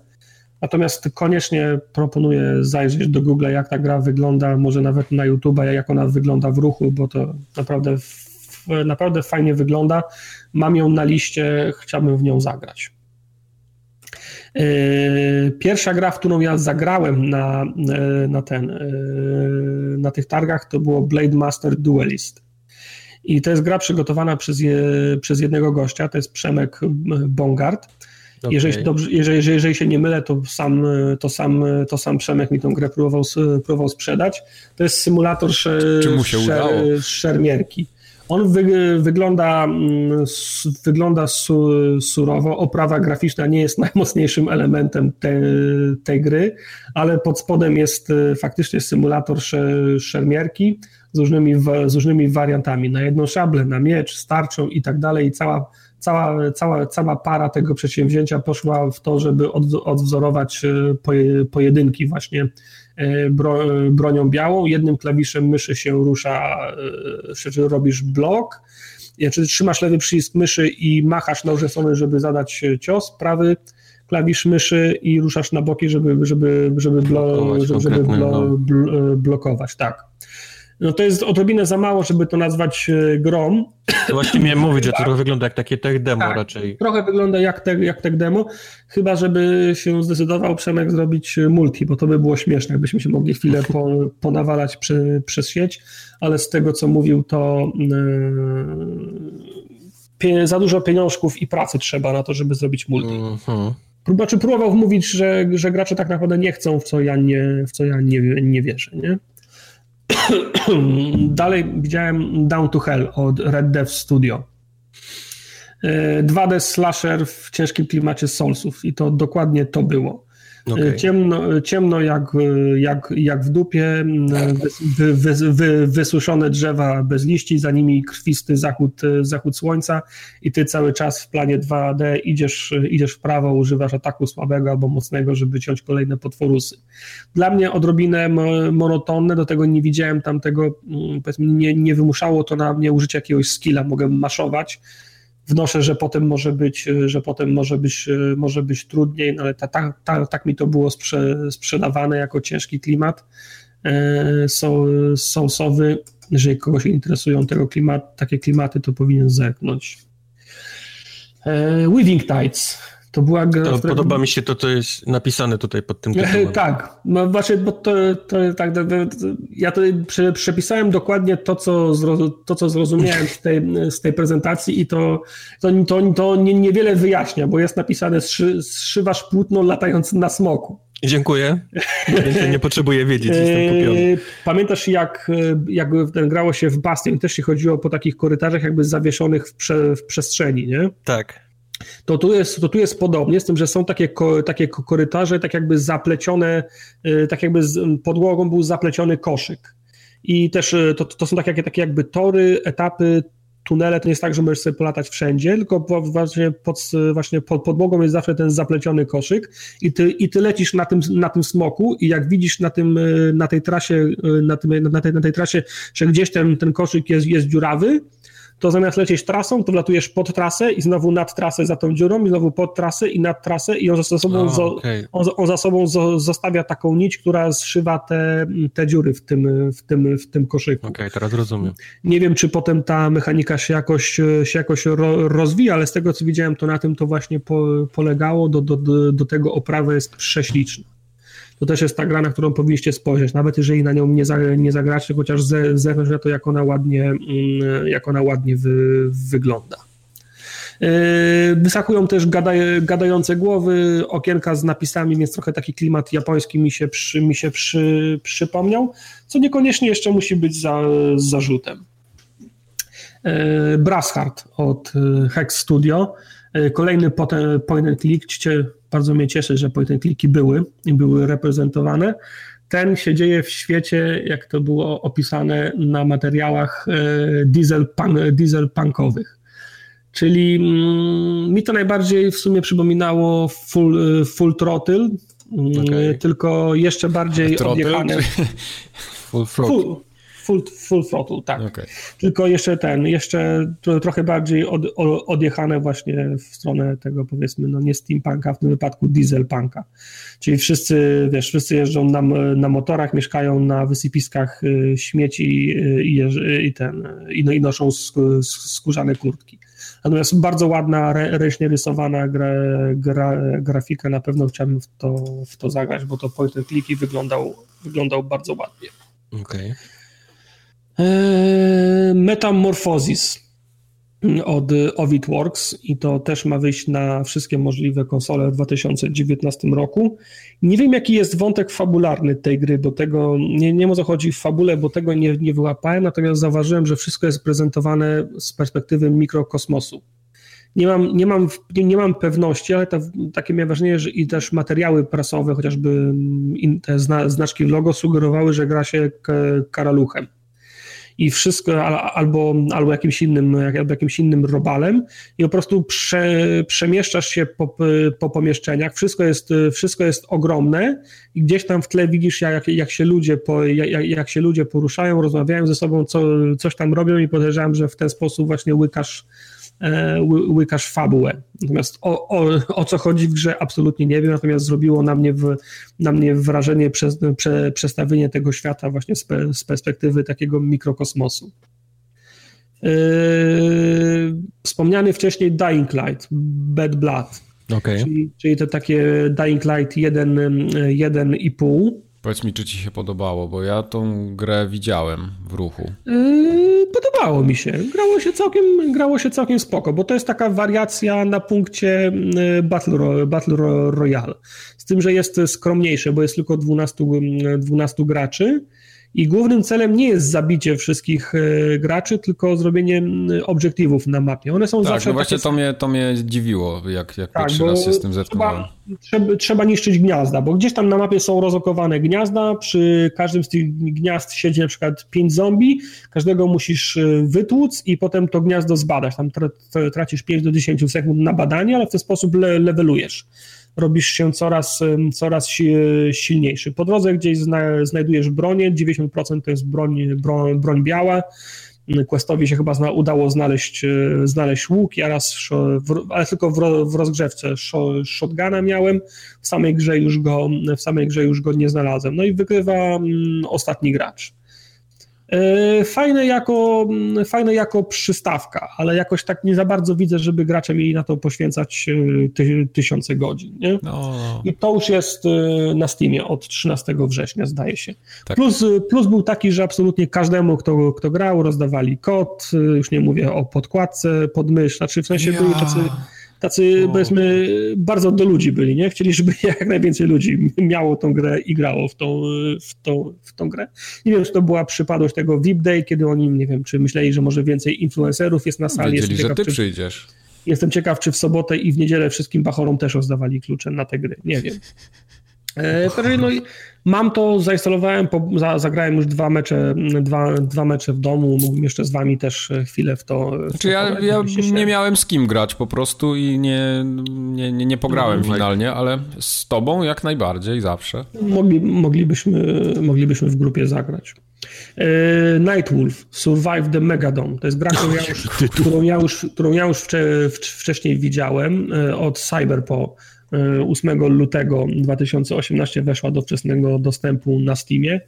Natomiast koniecznie proponuję zajrzeć do Google, jak ta gra wygląda, może nawet na YouTube, jak ona wygląda w ruchu, bo to naprawdę, naprawdę fajnie wygląda. Mam ją na liście, chciałbym w nią zagrać. Yy, pierwsza gra, w którą ja zagrałem na, yy, na, ten, yy, na tych targach, to było Blade Master Duelist. I to jest gra przygotowana przez, je, przez jednego gościa, to jest Przemek Bongard Okay. Jeżeli, dobrze, jeżeli, jeżeli, się nie mylę, to sam, to, sam, to sam Przemek mi tą grę próbował, próbował sprzedać. To jest symulator sze, sze, szermierki. On wy, wygląda, mm, wygląda su, surowo. Oprawa graficzna nie jest najmocniejszym elementem te, tej gry, ale pod spodem jest e, faktycznie symulator sze, szermierki z różnymi, z różnymi wariantami, na jedną szablę, na miecz, starczą i tak dalej i cała, cała, cała, cała para tego przedsięwzięcia poszła w to, żeby od, odwzorować e, pojedynki właśnie e, bro, bronią białą, jednym klawiszem myszy się rusza, czy robisz blok, czy trzymasz lewy przycisk myszy i machasz nożem żeby zadać cios, prawy klawisz myszy i ruszasz na boki, żeby, żeby, żeby, blo, żeby, żeby blo, no. blo, blokować, tak. No to jest odrobinę za mało, żeby to nazwać e, grom. To właśnie miałem mówić, że to tak. trochę wygląda jak takie tech demo tak, raczej. Trochę wygląda jak, te, jak tech demo, chyba żeby się zdecydował Przemek zrobić e, multi, bo to by było śmieszne, jakbyśmy się mogli chwilę po, ponawalać przy, przez sieć, ale z tego co mówił, to yy, za dużo pieniążków i pracy trzeba na to, żeby zrobić multi. -hmm. Znaczy próbował mówić, że, że gracze tak naprawdę nie chcą, w co ja nie, w co ja nie, nie wierzę. Nie? Dalej widziałem Down to Hell od Red Dev Studio. 2D e, slasher w ciężkim klimacie Soulsów i to dokładnie to było. Okay. Ciemno, ciemno jak, jak, jak w dupie, wy, wy, wy, wysuszone drzewa bez liści, za nimi krwisty zachód, zachód słońca i ty cały czas w planie 2D idziesz, idziesz w prawo, używasz ataku słabego albo mocnego, żeby ciąć kolejne potworusy. Dla mnie odrobinę monotonne, do tego nie widziałem tam tego, mm, powiedzmy, nie, nie wymuszało to na mnie użycia jakiegoś skilla, mogę maszować, wnoszę, że potem może być, że potem może być, może być trudniej, no ale ta, ta, ta, tak mi to było sprze, sprzedawane jako ciężki klimat. E, są, są sowy, jeżeli kogoś interesują tego klimat, takie klimaty, to powinien zerknąć. E, Weaving Tides to była gra. To podoba mi się to, co jest napisane tutaj pod tym tytułem. Tak, no właśnie, bo to, to tak, ja to przepisałem dokładnie to, co, to, co zrozumiałem z tej, z tej prezentacji i to, to, to, to niewiele wyjaśnia, bo jest napisane zszywasz płótno latając na smoku. Dziękuję. Nie potrzebuję wiedzieć, jestem eee, kupiony. Pamiętasz, jak, jak grało się w Bastion, też się chodziło po takich korytarzach jakby zawieszonych w, prze, w przestrzeni, nie? Tak to tu jest, to tu jest podobnie, z tym, że są takie, takie korytarze, tak jakby zaplecione, y, tak jakby z podłogą był zapleciony koszyk. I też y, to, to są takie, takie jakby tory, etapy, tunele, to nie jest tak, że możesz sobie polatać wszędzie, tylko właśnie pod, właśnie pod podłogą jest zawsze ten zapleciony koszyk i ty, i ty lecisz na tym, na tym smoku i jak widzisz na, tym, y, na tej trasie, na, tym, na, tej, na tej trasie, że gdzieś ten, ten koszyk jest, jest dziurawy, to zamiast lecieć trasą, to wlatujesz pod trasę i znowu nad trasę za tą dziurą i znowu pod trasę i nad trasę i on za sobą, oh, okay. on, on, za sobą zostawia taką nić, która zszywa te, te dziury w tym, w tym, w tym koszyku. Okej, okay, teraz rozumiem. Nie wiem, czy potem ta mechanika się jakoś, się jakoś ro, rozwija, ale z tego, co widziałem, to na tym to właśnie po, polegało. Do, do, do tego oprawa jest prześliczna to też jest ta gra, na którą powinniście spojrzeć, nawet jeżeli na nią nie, za, nie zagracie, chociaż z zewnątrz na to, jak ona ładnie, mm, jak ona ładnie wy, wygląda. Yy, wysakują też gada, gadające głowy, okienka z napisami, więc trochę taki klimat japoński mi się, przy, mi się przy, przypomniał, co niekoniecznie jeszcze musi być za, zarzutem. Yy, Brasshard od yy, Hex Studio. Kolejny point and click, bardzo mnie cieszy, że point and clicki były i były reprezentowane. Ten się dzieje w świecie, jak to było opisane na materiałach e, diesel, punk, diesel punkowych. Czyli mm, mi to najbardziej w sumie przypominało Full, full Throttle, mm, okay. tylko jeszcze bardziej odjechane. Full Throttle. Full, full, full throttle, tak. Okay. Tylko jeszcze ten, jeszcze trochę bardziej od, odjechane właśnie w stronę tego powiedzmy, no nie steampunka, w tym wypadku dieselpunka. Czyli wszyscy, wiesz, wszyscy jeżdżą na, na motorach, mieszkają na wysypiskach y, śmieci y, i, i ten, i, no, i noszą skórzane kurtki. Natomiast bardzo ładna, ręcznie rysowana gra, gra, grafika, na pewno chciałbym w to, w to zagrać, bo to point and clicky wyglądał, wyglądał bardzo ładnie. Okej. Okay. Eee, Metamorphosis od Ovidworks i to też ma wyjść na wszystkie możliwe konsole w 2019 roku. Nie wiem, jaki jest wątek fabularny tej gry, do tego nie, nie może chodzi w fabule, bo tego nie, nie wyłapałem, natomiast zauważyłem, że wszystko jest prezentowane z perspektywy mikrokosmosu. Nie mam, nie mam, nie, nie mam pewności, ale to, takie miałem wrażenie, że i też materiały prasowe, chociażby te znaczki logo sugerowały, że gra się karaluchem. I wszystko, albo, albo jakimś innym, albo jakimś innym robalem i po prostu prze, przemieszczasz się po, po pomieszczeniach, wszystko jest, wszystko jest ogromne i gdzieś tam w tle widzisz, jak, jak, się, ludzie po, jak, jak się ludzie poruszają, rozmawiają ze sobą, co, coś tam robią i podejrzewam, że w ten sposób właśnie łykasz łykasz fabułę. Natomiast o, o, o, co chodzi w grze absolutnie nie wiem, natomiast zrobiło na mnie, w, na mnie wrażenie przez, prze, przestawienie tego świata właśnie z, pe, z perspektywy takiego mikrokosmosu. Yy, wspomniany wcześniej Dying Light, Bad Blood, okay. czyli, czyli te takie Dying Light 1,5 Powiedz mi, czy ci się podobało, bo ja tą grę widziałem w ruchu. Yy, podobało mi się. Grało się, całkiem, grało się całkiem spoko, bo to jest taka wariacja na punkcie yy, Battle, Battle Royale. Z tym, że jest skromniejsze, bo jest tylko 12, 12 graczy i głównym celem nie jest zabicie wszystkich e, graczy, tylko zrobienie obiektywów na mapie. One są tak, zawsze. No właśnie takie... to, mnie, to mnie dziwiło, jak, jak tak, pierwszy raz się z tym zetknąłem. Trzeba, trzeba niszczyć gniazda, bo gdzieś tam na mapie są rozokowane gniazda. Przy każdym z tych gniazd siedzi na przykład pięć zombie, każdego musisz e, wytłuc i potem to gniazdo zbadać. Tam tracisz 5 do 10 sekund na badanie, ale w ten sposób le levelujesz robisz się coraz, coraz silniejszy. Po drodze gdzieś zna, znajdujesz bronię, 90% to jest broń, broń, broń biała, Questowi się chyba zna, udało znaleźć, e, znaleźć łuk, ja raz, ale tylko w, w rozgrzewce shotguna miałem, w samej grze już go, w samej grze już go nie znalazłem. No i wygrywa mm, ostatni gracz. E, fajne jako, mm, fajne jako przystawka, ale jakoś tak nie za bardzo widzę, żeby gracze mieli na to poświęcać e, ty, tysiące godzin. Nie? No. I to już jest e, na Steamie od 13 września, zdaje się. Tak. Plus, plus był taki, że absolutnie każdemu, kto, kto grał, rozdawali kod, już nie mówię o podkładce pod mysz, znaczy w sensie ja. byli tacy tacy, o. powiedzmy, bardzo do ludzi byli, nie? Chcieli, żeby jak najwięcej ludzi miało tą grę i grało w tą, w tą, w tą grę. Nie wiem, czy to była przypadłość tego VIP Day, kiedy oni, nie wiem, czy myśleli, że może więcej influencerów jest na sali. Wiedzieli, ciekaw, że ty czy, przyjdziesz. Jestem ciekaw, czy w sobotę i w niedzielę wszystkim bachorom też rozdawali klucze na te gry. Nie wiem. E, no i mam to, zainstalowałem, po, za, zagrałem już dwa mecze, dwa, dwa mecze w domu, mógłbym jeszcze z wami też chwilę w to... W znaczy ja, ja nie miałem z kim grać po prostu i nie, nie, nie, nie pograłem no, finalnie, ale z tobą jak najbardziej, zawsze. Mogli, moglibyśmy, moglibyśmy w grupie zagrać. E, Nightwolf, Survive the Megadon. To jest gra, którą ja już, którą ja już, którą ja już wcze, wcześniej widziałem e, od Cyberpo 8 lutego 2018 weszła do wczesnego dostępu na Steamie.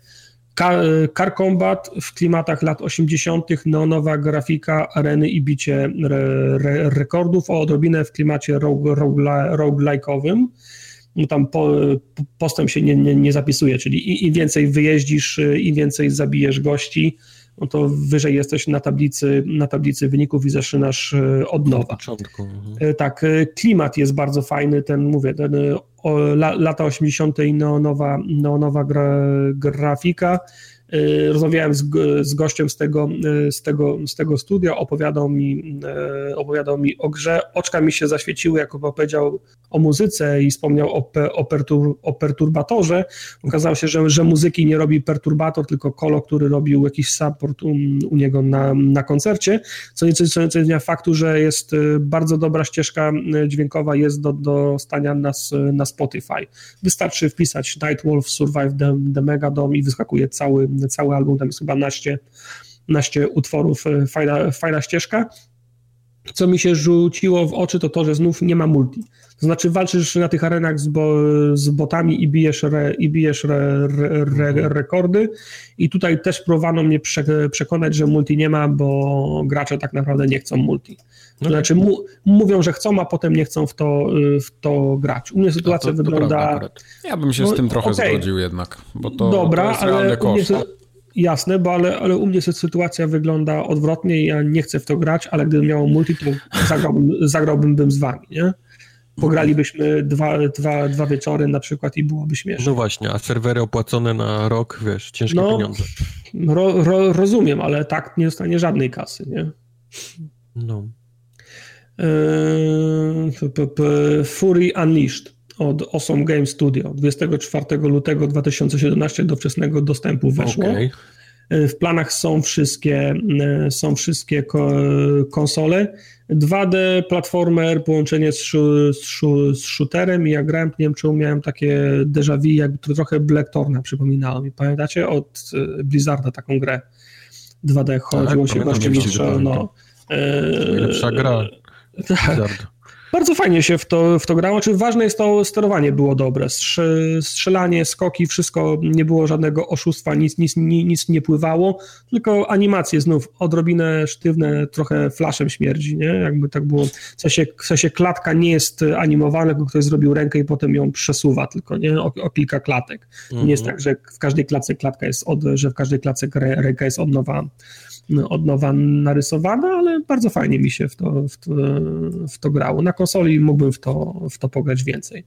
Car, Combat w klimatach lat 80., neonowa grafika, areny i bicie re, re, rekordów, o odrobinę w klimacie roguelike'owym. No tam po, postęp się nie, nie, nie zapisuje, czyli im więcej wyjeździsz, im więcej zabijesz gości, no to wyżej jesteś na tablicy, na tablicy wyników i zaczynasz e, od nowa. Mhm. Tak, e, klimat jest bardzo fajny, ten mówię, ten o, lata 80. neonowa, neonowa gra, grafika, rozmawiałem z, z gościem z tego, y, z, tego, z tego studia, opowiadał mi, y, opowiadał mi o grze. Oczka mi się zaświeciły, jak opowiedział o muzyce i wspomniał o, o, pertur, o perturbatorze. Okazało się, że, że muzyki nie robi perturbator, tylko Kolo, który robił jakiś support u, u niego na, na koncercie, co nie, co, co faktu, że jest bardzo dobra ścieżka dźwiękowa jest do, do stania na, na Spotify. Wystarczy wpisać Nightwolf Survive the, the Megadome i wyskakuje cały cały album, tam jest chyba naście, naście utworów, e, fajna, fajna ścieżka. Co mi się rzuciło w oczy, to to, że znów nie ma multi. To znaczy walczysz na tych arenach z, bo, z botami i bijesz, re, i bijesz re, re, mhm. rekordy i tutaj też próbowano mnie prze, przekonać, że multi nie ma, bo gracze tak naprawdę nie chcą multi. To znaczy mu, mówią, że chcą, a potem nie chcą w to, w to grać. U mnie sytuacja to, to wygląda... ja bym się no, z tym trochę okay. zgodził jednak, bo to, Dobra, to jest realny koszt. Jasne, bo ale, ale u mnie sytuacja wygląda odwrotnie ja nie chcę w to grać, ale gdybym miał multi, to zagrałbym, zagrałbym bym z wami, nie? Pogralibyśmy dwa, dwa, dwa wieczory na przykład i byłoby śmieszne. No właśnie, a serwery opłacone na rok, wiesz, ciężkie no, pieniądze. Ro, ro, rozumiem, ale tak nie dostanie żadnej kasy, nie? No. Eee, Fury Unleashed od Awesome Game Studio. 24 lutego 2017 do wczesnego dostępu weszło. Okay. W planach są wszystkie, są wszystkie konsole. 2D, platformer, połączenie z, z, z shooterem i ja grałem, nie wiem czy miałem takie déjà vu, jakby to trochę Blackthorna przypominało mi. Pamiętacie? Od Blizzarda taką grę 2D chodziło tak, się gościem no, Najlepsza gra. Tak. Bardzo fajnie się w to, w to grało. Czy ważne jest to, sterowanie było dobre. Strzelanie, skoki, wszystko, nie było żadnego oszustwa, nic, nic, nic nie pływało, tylko animacje znów odrobinę sztywne, trochę flaszem śmierdzi, nie? Jakby tak było. W sensie, w sensie klatka nie jest animowana, tylko ktoś zrobił rękę i potem ją przesuwa, tylko nie o, o kilka klatek. Nie jest mhm. tak, że w każdej klatce klatka jest od, że w każdej klatce ręka jest od nowa od nowa narysowana, ale bardzo fajnie mi się w to, w to, w to grało. Na konsoli mógłbym w to, w to pograć więcej.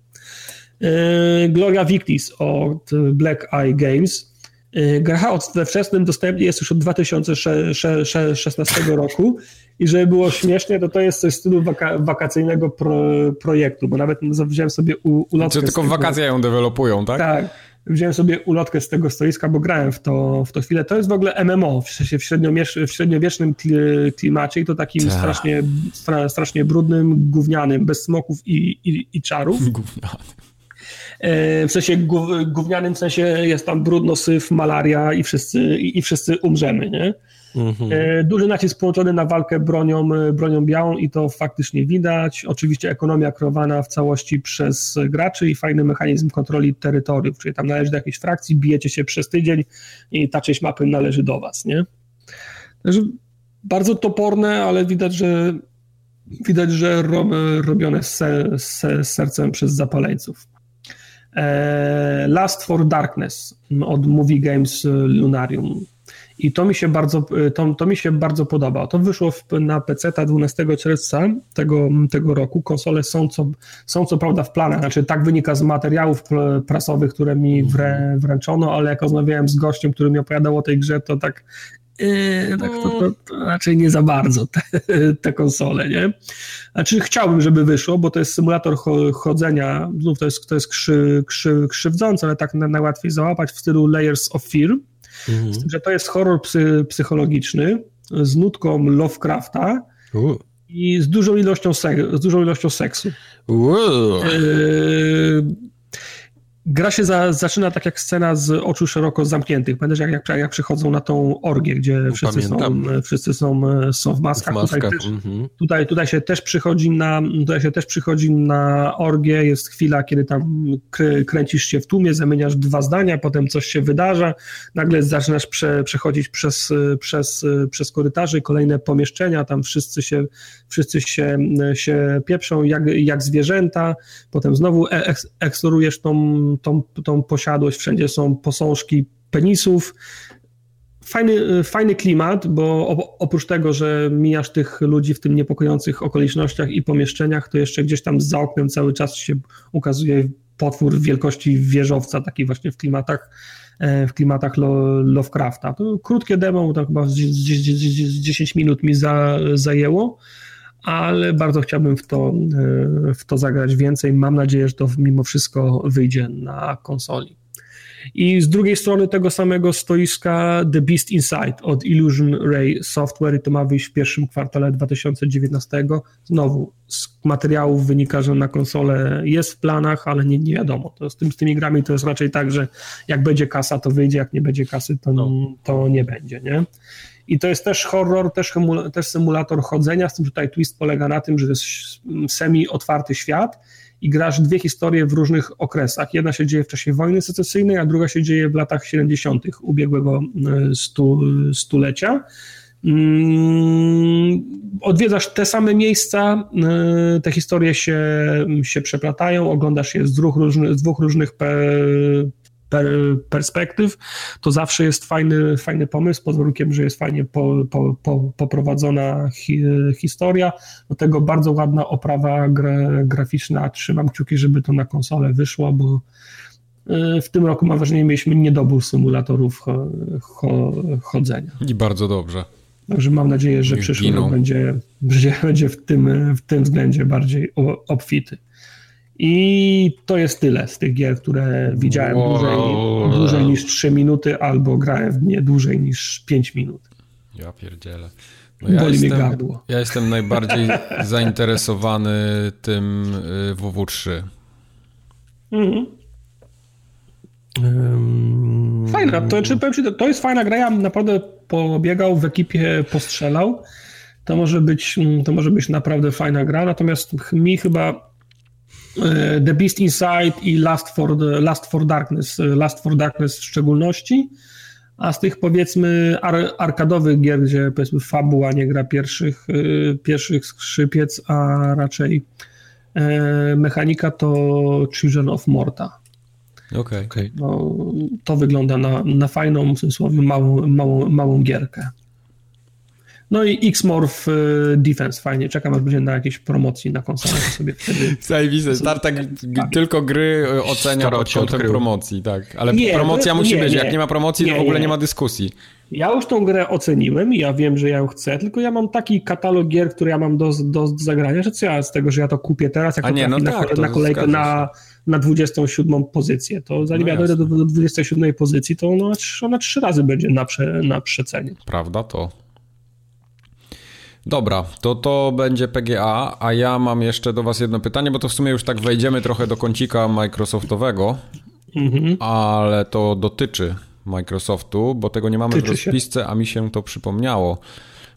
E, Gloria Victis od Black Eye Games. E, gra we wczesnym dostępie jest już od 2016 roku i żeby było śmiesznie, to to jest coś w stylu waka wakacyjnego pro, projektu, bo nawet wziąłem sobie ulotkę... Czy tylko w wakacje ją dewelopują, tak? Tak wziąłem sobie ulotkę z tego stoiska, bo grałem w to, w to chwilę. To jest w ogóle MMO, w, sensie w, w średniowiecznym klimacie i to takim Ta. strasznie, stra, strasznie brudnym, gównianym, bez smoków i, i, i czarów. E, w sensie gównianym w sensie jest tam brudno, syf, malaria i wszyscy, i wszyscy umrzemy, nie? Mhm. E, duży nacisk połączony na walkę bronią, e, bronią białą i to faktycznie widać. Oczywiście ekonomia kreowana w całości przez graczy i fajny mechanizm kontroli terytoriów, czyli tam należy do jakiejś frakcji, bijecie się przez tydzień i ta część mapy należy do was, nie? Także bardzo toporne, ale widać, że widać, że robione z, sercem przez zapaleńców. E, Last for Darkness od Movie Games Lunarium. I to mi się bardzo, to, to mi się bardzo podoba. To wyszło w, na PC 12 czerwca tego, tego roku. Konsole są co, są co prawda w planach, znaczy tak wynika z materiałów prasowych, które mi wrę, wręczono, ale jak rozmawiałem z gościem, który mi opowiadał o tej grze, to tak Yy, tak to, to, to, raczej nie za bardzo te, te, konsole, nie? Znaczy chciałbym, żeby wyszło, bo to jest symulator chodzenia, znów to jest, to jest krzy, krzy, krzywdzące, ale tak najłatwiej załapać w stylu Layers of Fear, mhm. z tym, że to jest horror psy, psychologiczny z nutką Lovecrafta uh. i z dużą ilością, z dużą ilością seksu. Uh. Gra się za, zaczyna tak jak scena z oczu szeroko zamkniętych. Pamiętasz, jak, jak, jak przychodzą na tą orgię, gdzie wszyscy są, wszyscy są, są w maskach. W maskach. Tutaj, też, mhm. tutaj, tutaj, się też przychodzi na, tutaj się też przychodzi na orgię. Jest chwila, kiedy tam kręcisz się w tłumie, zamieniasz dwa zdania, potem coś się wydarza, nagle zaczynasz prze, przechodzić przez, przez, przez korytarze, kolejne pomieszczenia, tam wszyscy się, wszyscy się, się pieprzą jak, jak zwierzęta, potem znowu e, eksplorujesz tą tą, tą posiadłość, wszędzie są posążki penisów. Fajny, fajny klimat, bo oprócz tego, że mijasz tych ludzi w tym niepokojących okolicznościach i pomieszczeniach, to jeszcze gdzieś tam za oknem cały czas się ukazuje potwór wielkości wieżowca, taki właśnie w klimatach e, w klimatach Lovecrafta. To krótkie demo, to chyba z 10 minut mi za, zajęło, ale bardzo chciałbym w to, e, w to zagrać więcej. Mam nadzieję, że to mimo wszystko wyjdzie na konsoli. I z drugiej strony tego samego stoiska The Beast Inside od Illusion Ray Software i to ma wyjść w pierwszym kwartale 2019. Znowu z materiałów wynika, że na konsolę jest w planach, ale nie, nie wiadomo. To z, tym, z tymi grami to jest raczej tak, że jak będzie kasa, to wyjdzie, jak nie będzie kasy, to, no. to nie będzie, nie? I to jest też horror, też, też symulator chodzenia, z tym, że tutaj twist polega na tym, że to jest semi-otwarty świat i grasz dwie historie w różnych okresach. Jedna się dzieje w czasie wojny secesyjnej, a druga się dzieje w latach 70. ubiegłego e, stu, stulecia. Mm, odwiedzasz te same miejsca, e, te historie się, się przeplatają, oglądasz je z dwóch różnych, z dwóch różnych per, perspektyw, to zawsze jest fajny, fajny pomysł, pod warunkiem, że jest fajnie po, po, po, poprowadzona hi, historia. Do tego bardzo ładna oprawa gra, graficzna. Trzymam kciuki, żeby to na konsolę wyszło, bo e, w tym roku mam wrażenie, mieliśmy niedobór symulatorów cho, chodzenia. I bardzo dobrze. Także mam nadzieję, że przyszły rok będzie, będzie, będzie w, tym, w tym względzie bardziej obfity. I to jest tyle z tych gier, które widziałem wow. dłużej, dłużej niż 3 minuty, albo grałem w nie dłużej niż 5 minut. Ja pierdzielę. No ja, Boli jestem, gardło. ja jestem najbardziej zainteresowany tym WW3. Mhm. Fajna, to, czy powiem ci, to jest fajna gra, ja naprawdę pobiegał w ekipie, postrzelał. To może być, to może być naprawdę fajna gra, natomiast mi chyba The Beast Inside i Last for, Last for Darkness, Last for Darkness w szczególności, a z tych powiedzmy ar arkadowych gier, gdzie powiedzmy fabuła nie gra pierwszych, e, pierwszych skrzypiec, a raczej e, mechanika to Children of Morta. Okay. No, to wygląda na, na fajną, w cudzysłowie, małą, małą, małą gierkę. No i X-Morph y, Defense fajnie, czekam aż będzie na jakieś promocji na konsolę, sobie wtedy... Tartak tak. tylko gry y, ocenia pod kątem promocji, tak. Ale nie, promocja musi nie, być, nie, jak nie ma promocji, to w ogóle nie ma dyskusji. Ja już tą grę oceniłem i ja wiem, że ja ją chcę, tylko ja mam taki katalog gier, który ja mam do, do zagrania, że co ja z tego, że ja to kupię teraz, jak A nie, no na, tak, na kolejkę na, na 27 pozycję, to zanim no ja dojdę do, do 27 pozycji, to ona, ona trzy razy będzie na, prze, na przecenie. Prawda to. Dobra, to to będzie PGA, a ja mam jeszcze do Was jedno pytanie, bo to w sumie już tak wejdziemy trochę do kącika Microsoftowego, mhm. ale to dotyczy Microsoftu, bo tego nie mamy Tyczy w rozpisce, się. a mi się to przypomniało.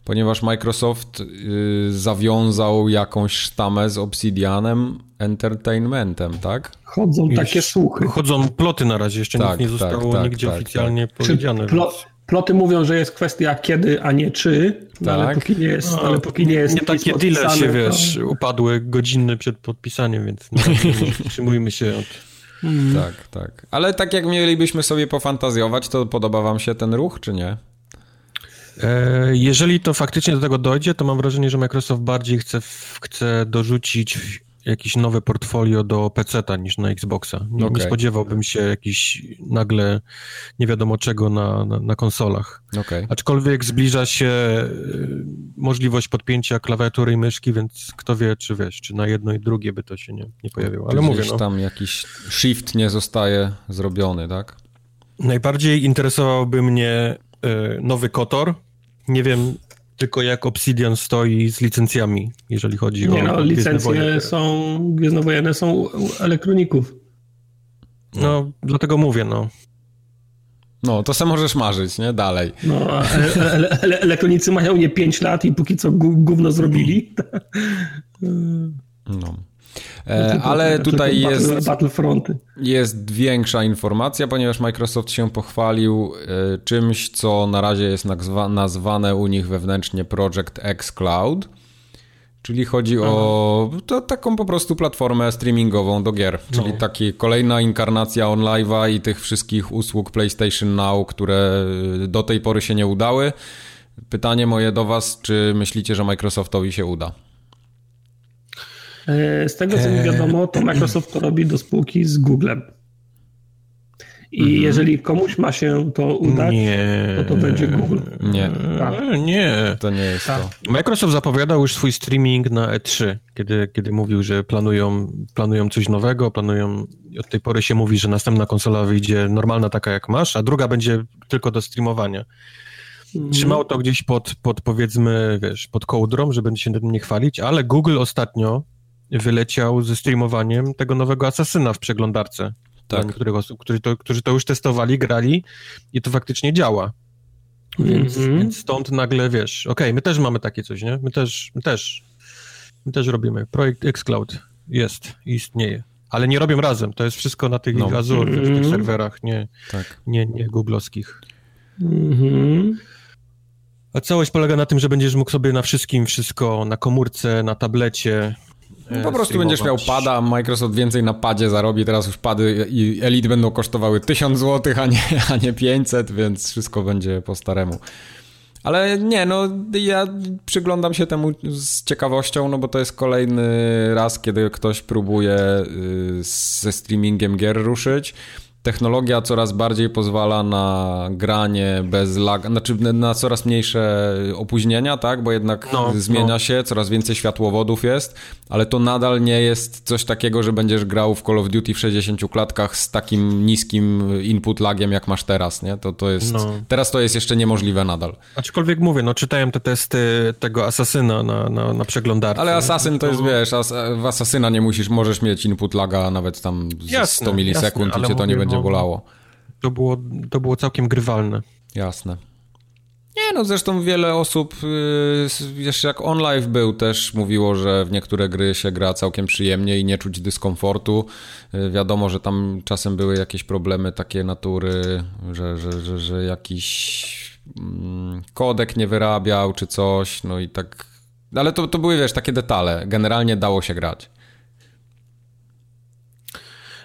Ponieważ Microsoft y, zawiązał jakąś sztamę z Obsidianem Entertainmentem, tak? Chodzą takie słuchy. Chodzą ploty na razie, jeszcze tak, nic nie tak, zostało tak, nigdzie tak, oficjalnie tak. powiedziane. Plo, ploty mówią, że jest kwestia kiedy, a nie czy, no, ale tak. póki nie jest, no, ale póki nie jest Nie takie deale się, wiesz, upadły godziny przed podpisaniem, więc wstrzymujmy się od... Hmm. Tak, tak. Ale tak jak mielibyśmy sobie pofantazjować, to podoba wam się ten ruch, czy nie? E, jeżeli to faktycznie do tego dojdzie, to mam wrażenie, że Microsoft bardziej chce, chce dorzucić jakieś nowe portfolio do PC-ta niż na Xboxa. Nie, okay. nie, spodziewałbym się jakiś nagle nie wiadomo czego na, na, na konsolach. Okay. Aczkolwiek zbliża się y, możliwość podpięcia klawiatury i myszki, więc kto wie, czy wiesz, czy na jedno i drugie by to się nie, nie pojawiło. Ale mówię, no. tam jakiś shift nie zostaje zrobiony, tak? Najbardziej interesowałby mnie y, nowy Kotor. Nie wiem, tylko jak Obsidian stoi z licencjami, jeżeli chodzi nie o... Nie no, licencje są, Gwiezdnowojenne są elektroników. No, dlatego mówię, no. No, to sam możesz marzyć, nie? Dalej. No, ele ele elektronicy mają nie 5 lat i póki co gówno zrobili. No. E, ale tutaj jest, jest większa informacja, ponieważ Microsoft się pochwalił e, czymś, co na razie jest nazwane u nich wewnętrznie Project X Cloud. Czyli chodzi Aha. o to, taką po prostu platformę streamingową do gier. Czyli no. taki kolejna inkarnacja OnLive'a i tych wszystkich usług PlayStation Now, które do tej pory się nie udały. Pytanie moje do Was, czy myślicie, że Microsoftowi się uda? E, z tego co mi e, wiadomo, to Microsoft to robi do spółki z Googlem. I mhm. jeżeli komuś ma się to udać, nie. to to będzie Google. Nie. Tak. Nie. To nie jest tak. to. Microsoft zapowiadał już swój streaming na E3, kiedy, kiedy mówił, że planują, planują coś nowego, planują... Od tej pory się mówi, że następna konsola wyjdzie normalna taka jak masz, a druga będzie tylko do streamowania. Mhm. Trzymał to gdzieś pod, pod powiedzmy, wiesz, pod kołdrą, żeby się tym nie chwalić, ale Google ostatnio wyleciał ze streamowaniem tego nowego Asasyna w przeglądarce. Tak. niektórych osób, którzy to, którzy to już testowali, grali i to faktycznie działa. Więc, mm -hmm. więc stąd nagle wiesz, okej, okay, my też mamy takie coś, nie? My też, my też, my też robimy. Projekt xCloud jest, istnieje. Ale nie robią razem, to jest wszystko na tych no. Azure, mm -hmm. w tych mhm. serwerach, nie, tak. nie, nie googlowskich. Mm -hmm. A całość polega na tym, że będziesz mógł sobie na wszystkim wszystko, na komórce, na tablecie, no po prostu będziesz miał pada, a Microsoft więcej na padzie zarobi, teraz już pady i Elite będą kosztowały 1000 zł, a nie, a nie 500, więc wszystko będzie po staremu. Ale nie, no ja przyglądam się temu z ciekawością, no bo to jest kolejny raz, kiedy ktoś próbuje y, ze streamingiem gier ruszyć. Technologia coraz bardziej pozwala na granie bez lag, znaczy na coraz mniejsze opóźnienia, tak? Bo jednak no, zmienia no. się, coraz więcej światłowodów jest, ale to nadal nie jest coś takiego, że będziesz grał w Call of Duty w 60 klatkach z takim niskim input lagiem, jak masz teraz, nie? To, to jest, no. teraz to jest jeszcze niemożliwe nadal. Aczkolwiek mówię, no czytałem te testy tego Asasyna na, na, na przeglądarce. Ale Asasyn to jest, wiesz, as, w Asasyna nie musisz, możesz mieć input laga nawet tam jasne, 100 milisekund jasne, i cię to nie będzie będzie bolało. To było, to było całkiem grywalne. Jasne. Nie, no zresztą wiele osób, yy, jeszcze jak OnLive był, też mówiło, że w niektóre gry się gra całkiem przyjemnie i nie czuć dyskomfortu. Yy, wiadomo, że tam czasem były jakieś problemy takie natury, że, że, że, że jakiś mm, kodek nie wyrabiał czy coś, no i tak. Ale to, to były, wiesz, takie detale. Generalnie dało się grać.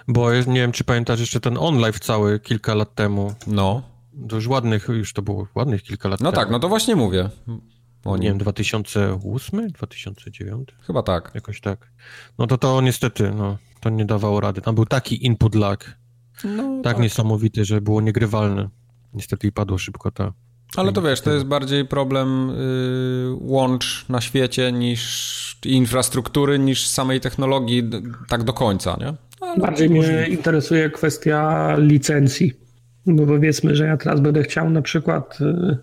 Bo nie wiem, czy pamiętasz jeszcze ten OnLive cały kilka lat temu. No. To już ładnych, już to było ładnych kilka lat no temu. No tak, no to właśnie mówię. O nie wiem, 2008, 2009? Chyba tak. Jakoś tak. No to to niestety, no, to nie dawało rady. Tam był taki input lag. No, tak, tak niesamowity, że było niegrywalne. Niestety i padło szybko ta. Ale to wiesz, to jest bardziej problem yy, łącz na świecie niż infrastruktury, niż samej technologii tak do końca, nie? Ale Bardziej mnie interesuje kwestia licencji. Bo powiedzmy, że ja teraz będę chciał na przykład. Y,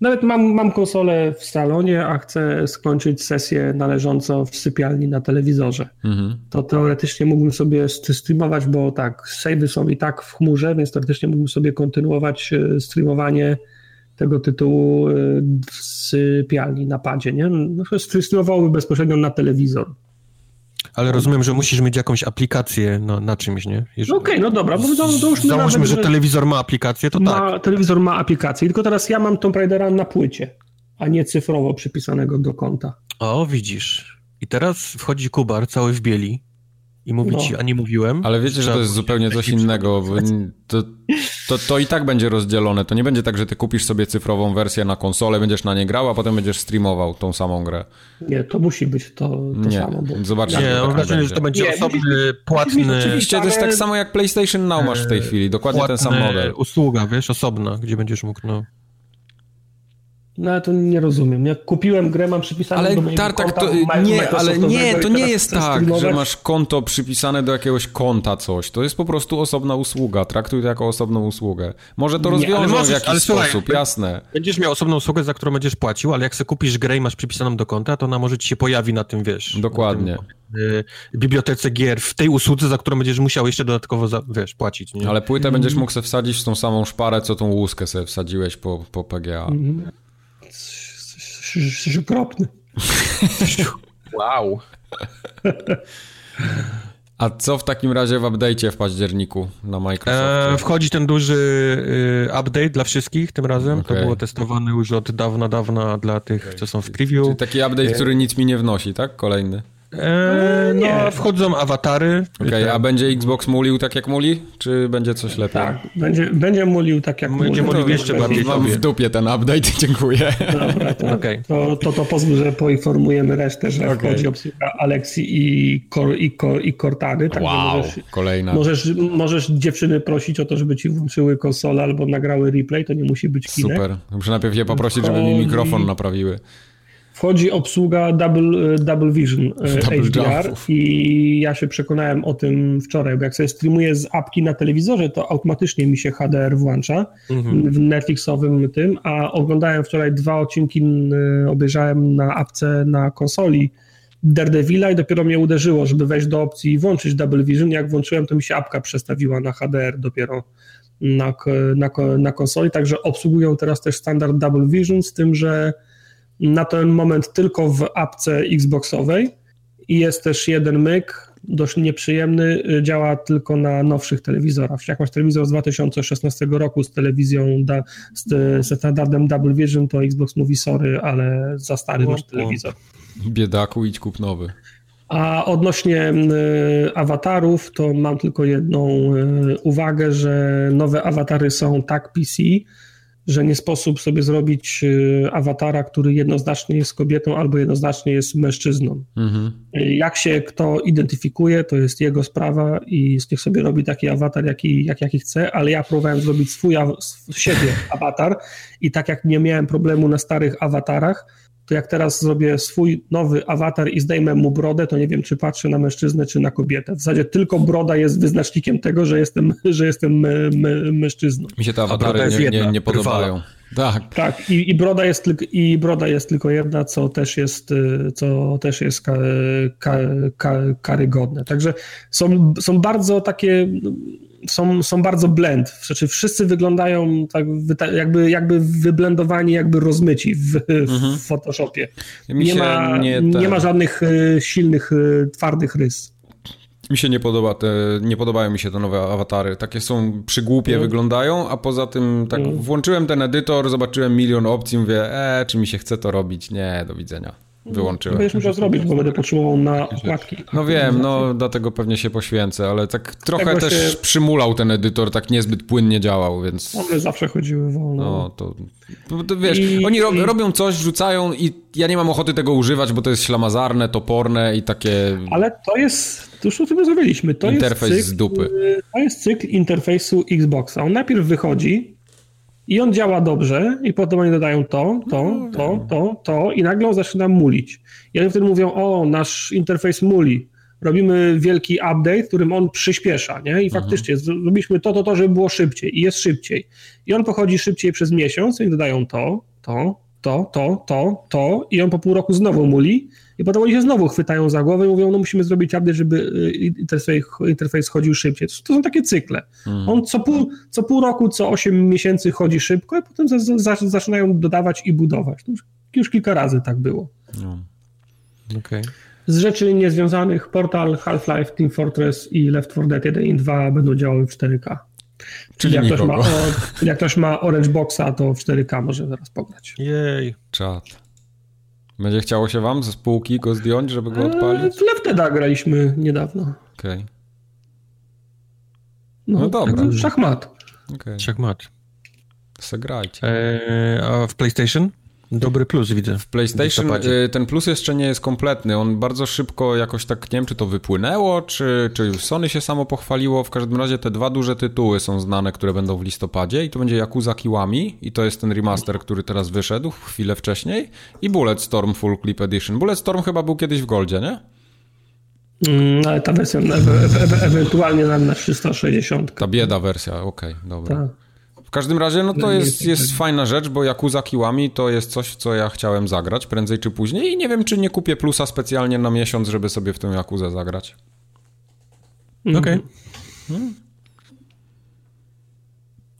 nawet mam, mam konsolę w salonie, a chcę skończyć sesję należącą w sypialni na telewizorze. Mhm. To teoretycznie mógłbym sobie streamować, bo tak, savey są i tak w chmurze, więc teoretycznie mógłbym sobie kontynuować y, streamowanie tego tytułu y, w sypialni na padzie, nie? No, streamowałby bezpośrednio na telewizor. Ale rozumiem, że musisz mieć jakąś aplikację na, na czymś, nie? Okej, okay, no dobra, bo załóżmy, załóżmy nawet, że telewizor ma aplikację, to ma, tak. Telewizor ma aplikację, tylko teraz ja mam Tomb Raidera na płycie, a nie cyfrowo przypisanego do konta. O, widzisz. I teraz wchodzi Kubar cały w bieli i mówi no. ci, a nie mówiłem. Ale wiecie, że to jest zupełnie coś innego. To, to, to i tak będzie rozdzielone. To nie będzie tak, że ty kupisz sobie cyfrową wersję na konsolę, będziesz na nie grał, a potem będziesz streamował tą samą grę. Nie, to musi być to, to nie. samo. Bo... Zobaczcie. Nie, mam wrażenie, że to będzie nie, osobny, płatny... Oczywiście, to jest tak samo jak PlayStation Now masz w tej chwili. Dokładnie ten sam model. usługa, wiesz, osobna, gdzie będziesz mógł, no... No ja to nie rozumiem. Jak kupiłem grę, mam przypisane ale do mojego Tartak, konta to, nie, ale nie, to nie jest tak, że masz konto przypisane do jakiegoś konta coś. To jest po prostu osobna usługa. Traktuj to jako osobną usługę. Może to rozwiążą w jakiś sposób, słuchaj, jasne. Będziesz miał osobną usługę, za którą będziesz płacił, ale jak sobie kupisz grę i masz przypisaną do konta, to ona może ci się pojawi na tym, wiesz... Dokładnie. Tym, y, bibliotece gier w tej usłudze, za którą będziesz musiał jeszcze dodatkowo, za, wiesz, płacić. Nie? Ale płytę będziesz mógł sobie wsadzić w tą samą szparę, co tą łuskę sobie wsadziłeś po, po PGA. Mm jesteś okropny. wow. A co w takim razie w update'cie w październiku na Microsoft? E, wchodzi ten duży y, update dla wszystkich tym razem. Okay. To było testowane już od dawna, dawna dla tych, okay. co są w preview. Czyli taki update, który nic mi nie wnosi, tak? Kolejny. Eee, no, wchodzą awatary. Okej, okay, a będzie Xbox mulił tak jak muli? Czy będzie coś lepiej? Tak, będzie, będzie mulił tak jak będzie mulił. Będzie jeszcze bardziej Mam w dupie ten update, dziękuję. Dobra, to, okay. to, to, to pozwól, że poinformujemy resztę, że okay. wchodzi obsługa Alexi i, Cor, i, Cor, i Cortany. Tak wow, możesz, kolejna. Możesz, możesz dziewczyny prosić o to, żeby ci włączyły konsolę albo nagrały replay, to nie musi być kinek. Super, muszę najpierw je poprosić, żeby mi mikrofon naprawiły wchodzi obsługa Double, e, double Vision e, double HDR i ja się przekonałem o tym wczoraj, bo jak sobie streamuję z apki na telewizorze, to automatycznie mi się HDR włącza mhm. w Netflixowym tym, a oglądałem wczoraj dwa odcinki, obejrzałem na apce na konsoli Daredevila i dopiero mnie uderzyło, żeby wejść do opcji i włączyć Double Vision. Jak włączyłem, to mi się apka przestawiła na HDR dopiero na, na, na konsoli, także obsługują teraz też standard Double Vision z tym, że na ten moment tylko w apce Xboxowej i jest też jeden myk, dość nieprzyjemny, działa tylko na nowszych telewizorach. Jak masz telewizor z 2016 roku z telewizją, da, z, standardem Double Vision, to Xbox mówi sorry, ale za stary masz telewizor. Biedaku, idź kup nowy. A odnośnie y, awatarów, to mam tylko jedną y, uwagę, że nowe awatary są tak PC, że nie sposób sobie zrobić y, awatara, który jednoznacznie jest kobietą albo jednoznacznie jest mężczyzną. Mhm. Jak się kto identyfikuje, to jest jego sprawa i niech sobie robi taki awatar, jaki, jak, jaki chce, ale ja próbowałem zrobić swój, siebie awatar i tak jak nie miałem problemu na starych awatarach, to jak teraz zrobię swój nowy awatar i zdejmę mu brodę, to nie wiem, czy patrzę na mężczyznę, czy na kobietę. W zasadzie tylko broda jest wyznacznikiem tego, że jestem, że jestem mężczyzną. Mi się te awatary nie, nie, nie, podobają. Tak. Tak, i, i, broda jest tylko, i broda jest tylko jedna, co też jest, co też jest ka, ka, ka, karygodne. Także są, są bardzo takie są, są bardzo blend. Znaczy wszyscy wyglądają tak jakby, jakby wyblendowani, jakby rozmyci w, mhm. w Photoshopie. Nie ma, nie, nie ma żadnych e, silnych, e, twardych rys. Mi się nie podoba te, nie podobają mi się te nowe awatary. Takie są przygłupie mm. wyglądają, a poza tym tak mm. włączyłem ten edytor, zobaczyłem milion opcji, mówię, e, czy mi się chce to robić? Nie, do widzenia wyłączyłem. Będziesz musiał zrobić, bo będę potrzebował na okładki. No wiem, no dlatego pewnie się poświęcę, ale tak trochę też się... przymulał ten edytor, tak niezbyt płynnie działał, więc... One zawsze chodziły wolno. No to, to, to wiesz, I, oni ro, robią coś, rzucają i ja nie mam ochoty tego używać, bo to jest ślamazarne, toporne i takie... Ale to jest, to już o tym rozmawialiśmy, to Interfejs jest cykl, z dupy. To jest cykl interfejsu Xboxa. On najpierw wychodzi, i on działa dobrze, i potem oni dodają to, to, no, to, to, to, i nagle on zaczyna mulić. I oni wtedy mówią, o, nasz interfejs muli. Robimy wielki update, którym on przyspiesza, nie? I mhm. faktycznie zrobiliśmy to, to, to, żeby było szybciej i jest szybciej. I on pochodzi szybciej przez miesiąc i dodają to, to, to, to, to, to i on po pół roku znowu muli i potem oni się znowu chwytają za głowę i mówią, no musimy zrobić update, żeby y, interfejs, interfejs chodził szybciej. To są takie cykle. Hmm. On co pół, co pół roku, co 8 miesięcy chodzi szybko, a potem za, za, zaczynają dodawać i budować. Już, już kilka razy tak było. No. Okay. Z rzeczy niezwiązanych Portal, Half-Life, Team Fortress i Left 4 Dead 1 i 2 będą działały w 4K. Czyli jak ktoś, ma, jak ktoś ma Orange Boxa, to w 4K może zaraz pograć. Jej. Czad. Będzie chciało się wam ze spółki go zdjąć, żeby go odpalić? W Lefteda graliśmy niedawno. Okej. Okay. No, no dobra. Szachmat. Okay. Szachmat. Zagrajcie. Eee, a w PlayStation? Dobry plus widzę. W PlayStation y, ten plus jeszcze nie jest kompletny. On bardzo szybko jakoś tak, nie wiem, czy to wypłynęło, czy, czy już Sony się samo pochwaliło. W każdym razie te dwa duże tytuły są znane, które będą w listopadzie i to będzie Yakuza Kiwami i to jest ten remaster, który teraz wyszedł chwilę wcześniej i Bulletstorm Full Clip Edition. Bulletstorm chyba był kiedyś w Goldzie, nie? Mm, ale ta wersja ewentualnie na, na 360. Ta bieda wersja, okej, okay, dobra. Ta. W każdym razie, no to no jest, jest fajna rzecz, bo Yakuza Kiwami to jest coś, co ja chciałem zagrać prędzej czy później i nie wiem, czy nie kupię plusa specjalnie na miesiąc, żeby sobie w tę Yakuzę zagrać. Okej. Okay. Hmm.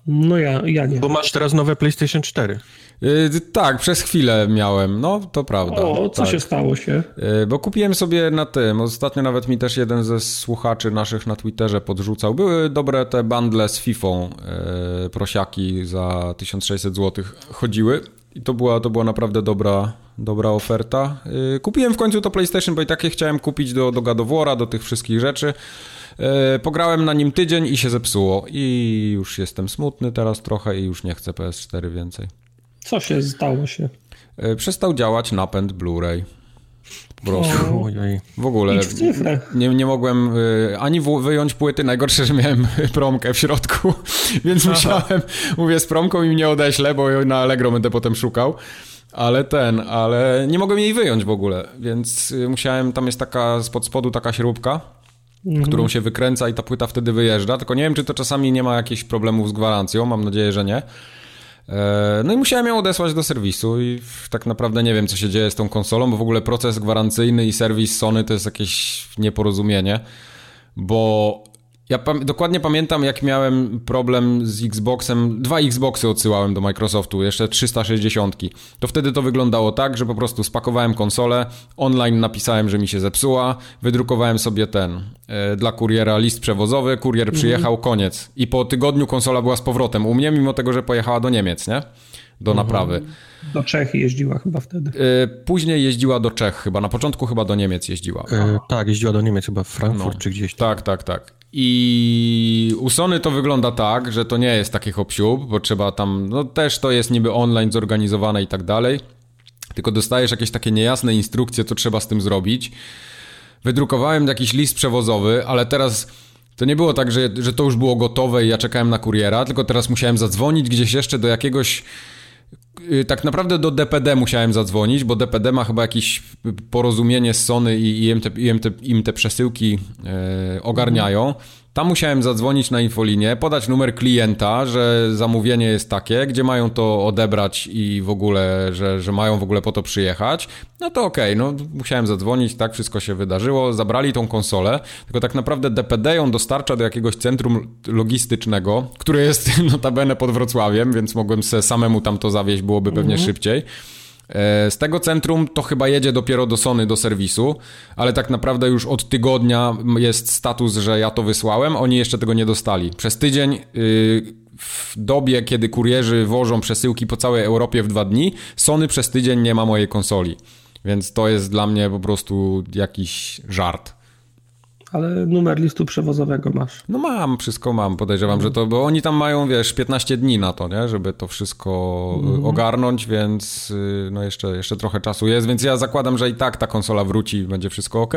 No ja, ja nie. Bo masz teraz nowe PlayStation 4. Yy, tak, przez chwilę miałem, no to prawda. O, co tak. się stało się? Yy, bo kupiłem sobie na tym, ostatnio nawet mi też jeden ze słuchaczy naszych na Twitterze podrzucał. Były dobre te bundle z FIFA, yy, prosiaki za 1600 zł chodziły i to była, to była naprawdę dobra, dobra oferta. Kupiłem w końcu to PlayStation, bo i takie chciałem kupić do, do War'a, do tych wszystkich rzeczy. Pograłem na nim tydzień i się zepsuło i już jestem smutny teraz trochę i już nie chcę PS4 więcej. Co się stało się? E, przestał działać napęd Blu-ray. Po prostu. W ogóle. w. Nie, nie mogłem y, ani wyjąć płyty. Najgorsze, że miałem promkę w środku, więc Aha. musiałem, mówię, z promką i mnie odeślę, bo na Allegro będę potem szukał. Ale ten, ale nie mogłem jej wyjąć w ogóle, więc y, musiałem, tam jest taka spod spodu taka śrubka, mhm. którą się wykręca i ta płyta wtedy wyjeżdża. Tylko nie wiem, czy to czasami nie ma jakichś problemów z gwarancją, mam nadzieję, że nie. E, no i musiałem ją odesłać do serwisu i tak naprawdę nie wiem, co się dzieje z tą konsolą, bo w ogóle proces gwarancyjny i serwis Sony to jest jakieś nieporozumienie, bo ja pa dokładnie pamiętam, jak miałem problem z Xboxem. Dwa Xboxy odsyłałem do Microsoftu, jeszcze 360. To wtedy to wyglądało tak, że po prostu spakowałem konsolę, online napisałem, że mi się zepsuła, wydrukowałem sobie ten e, dla kuriera list przewozowy, kurier mhm. przyjechał, koniec. I po tygodniu konsola była z powrotem u mnie, mimo tego, że pojechała do Niemiec, nie? Do mhm. naprawy. Do Czech jeździła chyba wtedy. E, później jeździła do Czech chyba, na początku chyba do Niemiec jeździła. E, tak, jeździła do Niemiec chyba, w Frankfurt no. czy gdzieś. Tak, tak, tak. I u Sony to wygląda tak, że to nie jest taki hop bo trzeba tam, no też to jest niby online zorganizowane i tak dalej, tylko dostajesz jakieś takie niejasne instrukcje, co trzeba z tym zrobić. Wydrukowałem jakiś list przewozowy, ale teraz to nie było tak, że, że to już było gotowe i ja czekałem na kuriera, tylko teraz musiałem zadzwonić gdzieś jeszcze do jakiegoś tak naprawdę do DPD musiałem zadzwonić, bo DPD ma chyba jakieś porozumienie z Sony i im te, im te, im te przesyłki e, ogarniają. Tam musiałem zadzwonić na infolinię, podać numer klienta, że zamówienie jest takie, gdzie mają to odebrać i w ogóle, że, że mają w ogóle po to przyjechać. No to okej, okay, no musiałem zadzwonić, tak wszystko się wydarzyło, zabrali tą konsolę, tylko tak naprawdę DPD ją dostarcza do jakiegoś centrum logistycznego, które jest notabene pod Wrocławiem, więc mogłem se samemu tam to zawieźć, byłoby pewnie mhm. szybciej. E, z tego centrum to chyba jedzie dopiero do Sony, do serwisu, ale tak naprawdę już od tygodnia jest status, że ja to wysłałem, oni jeszcze tego nie dostali. Przez tydzień y, w dobie, kiedy kurierzy wożą przesyłki po całej Europie w dwa dni, Sony przez tydzień nie ma mojej konsoli. Więc to jest dla mnie po prostu jakiś żart. Ale numer listu przewozowego masz. No mam, wszystko mam. Podejrzewam, że to, bo oni tam mają, wiesz, 15 dni na to, nie? Żeby to wszystko mm. ogarnąć, więc y, no jeszcze, jeszcze trochę czasu jest, więc ja zakładam, że i tak ta konsola wróci i będzie wszystko ok.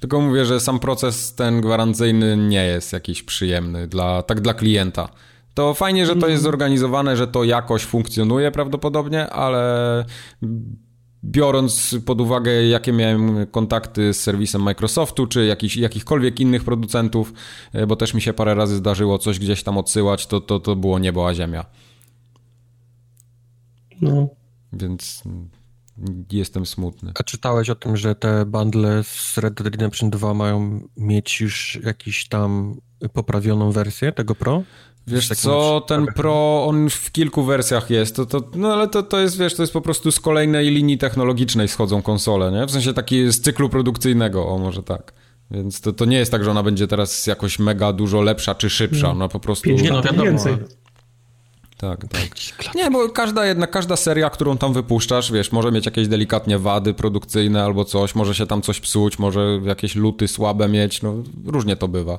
Tylko mówię, że sam proces ten gwarancyjny nie jest jakiś przyjemny dla, tak dla klienta. To fajnie, że to jest mhm. zorganizowane, że to jakoś funkcjonuje prawdopodobnie, ale biorąc pod uwagę, jakie miałem kontakty z serwisem Microsoftu, czy jakiś, jakichkolwiek innych producentów, e, bo też mi się parę razy zdarzyło coś gdzieś tam odsyłać, to, to, to było niebo a ziemia. No. Więc jestem smutny. A czytałeś o tym, że te bundle z Red Dead Redemption 2 mają mieć już jakiś tam poprawioną wersję tego Pro? Wiesz co, ten Pro, on już w kilku wersjach jest, to, to, no ale to, to jest, wiesz, to jest po prostu z kolejnej linii technologicznej schodzą konsole, nie? W sensie taki z cyklu produkcyjnego, o może tak. Więc to, to nie jest tak, że ona będzie teraz jakoś mega dużo lepsza czy szybsza, no, ona po prostu... Pięć no, wiadomo, więcej. Tak, tak. Nie, bo każda jedna, każda seria, którą tam wypuszczasz, wiesz, może mieć jakieś delikatnie wady produkcyjne albo coś, może się tam coś psuć, może jakieś luty słabe mieć, no różnie to bywa.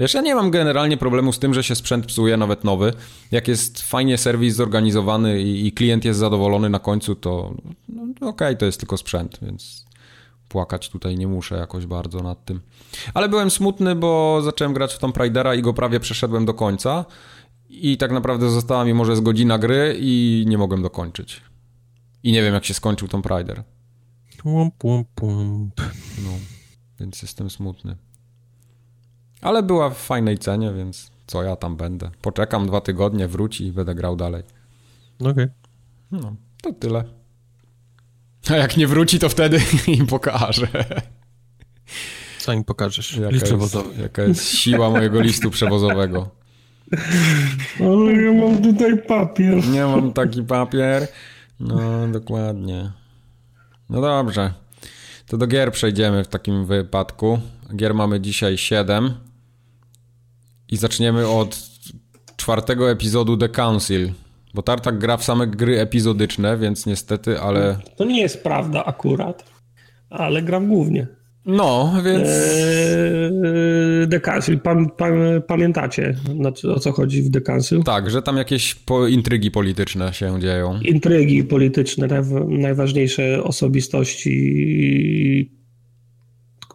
Wiesz, ja nie mam generalnie problemu z tym, że się sprzęt psuje, nawet nowy. Jak jest fajnie serwis zorganizowany i, i klient jest zadowolony na końcu, to no, okej, okay, to jest tylko sprzęt, więc płakać tutaj nie muszę jakoś bardzo nad tym. Ale byłem smutny, bo zacząłem grać w Tomb Raidera i go prawie przeszedłem do końca i tak naprawdę została mi może z godzina gry i nie mogłem dokończyć. I nie wiem, jak się skończył Tomb Raider. Pum, pum, pum. No, więc jestem smutny. Ale była w fajnej cenie, więc co ja tam będę. Poczekam dwa tygodnie, wróci i będę grał dalej. Okej. Okay. No, to tyle. A jak nie wróci, to wtedy im pokażę. Co im pokażesz? Jaka List przewozowy. Jest, jaka jest siła mojego listu przewozowego. Ale ja mam tutaj papier. Nie mam taki papier. No, dokładnie. No dobrze. To do gier przejdziemy w takim wypadku. Gier mamy dzisiaj 7. I zaczniemy od czwartego epizodu The Council. Bo Tartak gra w same gry epizodyczne, więc niestety, ale... To nie jest prawda akurat, ale gram głównie. No, więc... Eee, The Council, pam, pam, pamiętacie o co chodzi w The Council? Tak, że tam jakieś po, intrygi polityczne się dzieją. Intrygi polityczne, najważniejsze osobistości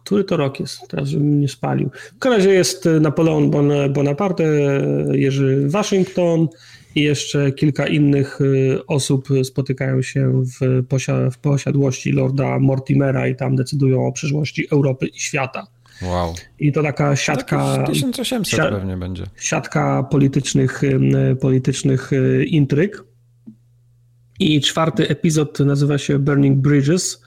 który to rok jest? Teraz, żebym nie spalił. W każdym razie jest Napoleon Bonaparte, Jerzy Waszyngton i jeszcze kilka innych y, osób spotykają się w, posia w posiadłości Lorda Mortimera i tam decydują o przyszłości Europy i świata. Wow. I to taka siatka. 1800 si pewnie będzie. Siatka politycznych, politycznych intryg. I czwarty epizod nazywa się Burning Bridges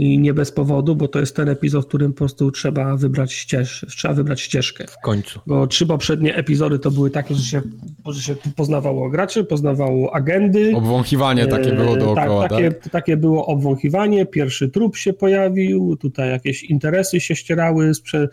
i nie bez powodu, bo to jest ten epizod, w którym po prostu trzeba wybrać, ścież, trzeba wybrać ścieżkę. W końcu. Bo trzy poprzednie epizody to były takie, że się, że się poznawało graczy, poznawało agendy. Obwąchiwanie takie było e, dookoła, tak? Takie, tak? takie było obwąchiwanie, pierwszy trup się pojawił, tutaj jakieś interesy się ścierały, sprze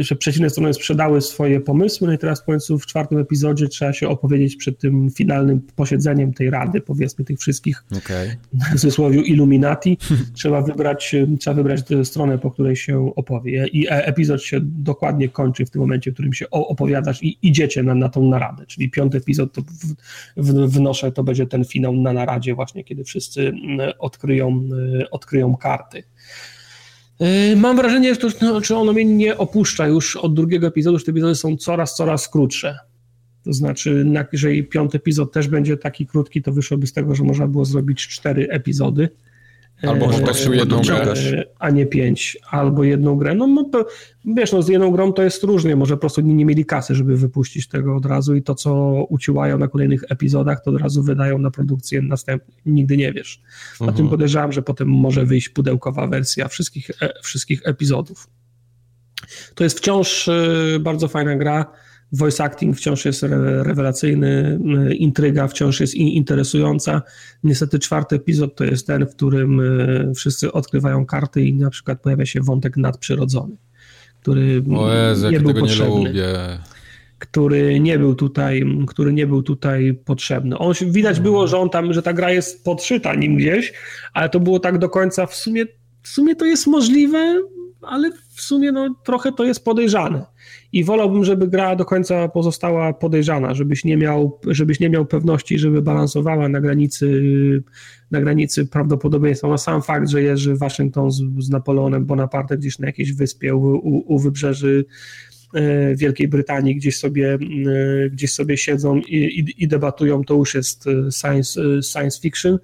że przeciwne strony sprzedały swoje pomysły, no i teraz w końcu w czwartym epizodzie trzeba się opowiedzieć przed tym finalnym posiedzeniem tej rady, powiedzmy tych wszystkich okay. w cudzysłowie Illuminati. trzeba wybrać, trzeba wybrać stronę, po której się opowie i e, epizod się dokładnie kończy w tym momencie, w którym się opowiadasz i idziecie na, na tą naradę, czyli piąty epizod to w, w, wnoszę, to będzie ten finał na naradzie właśnie, kiedy wszyscy odkryją, odkryją karty. Yy, mam wrażenie, że, to, no, że ono mnie nie opuszcza już od drugiego epizodu, że te epizody są coraz, coraz krótsze. To znaczy, jeżeli piąty epizod też będzie taki krótki, to wyszłoby z tego, że można było zrobić cztery epizody. Albo po prostu jedną grę. A nie pięć, albo jedną grę. No, no to, wiesz, no z jedną grą to jest różnie, może po prostu nie mieli kasy, żeby wypuścić tego od razu i to, co uciłają na kolejnych epizodach, to od razu wydają na produkcję następną. Nigdy nie wiesz. Na mhm. tym podejrzewam, że potem może wyjść pudełkowa wersja wszystkich, e, wszystkich epizodów. To jest wciąż e, bardzo fajna gra Voice acting wciąż jest rewelacyjny, y, intryga wciąż jest interesująca. Niestety czwarty epizod to jest ten, w którym y, wszyscy odkrywają karty i na przykład pojawia się wątek nadprzyrodzony, który Jezu, nie był potrzebny. Nie który nie był tutaj, który nie był tutaj potrzebny. On widać było, że on tam, że ta gra jest podszyta nim gdzieś, ale to było tak do końca w sumie, w sumie to jest możliwe, ale w sumie no, trochę to jest podejrzane i wolałbym, żeby gra do końca pozostała podejrzana, żebyś nie miał, żebyś nie miał pewności, żeby balansowała na granicy, na granicy prawdopodobieństwa. No sam fakt, że Jerzy Waszyngton z, z Napoleonem Bonaparte gdzieś na jakiejś wyspie u, u, u wybrzeży e, Wielkiej Brytanii gdzieś sobie, e, gdzieś sobie siedzą i, i, i debatują, to już jest e, science, science fiction.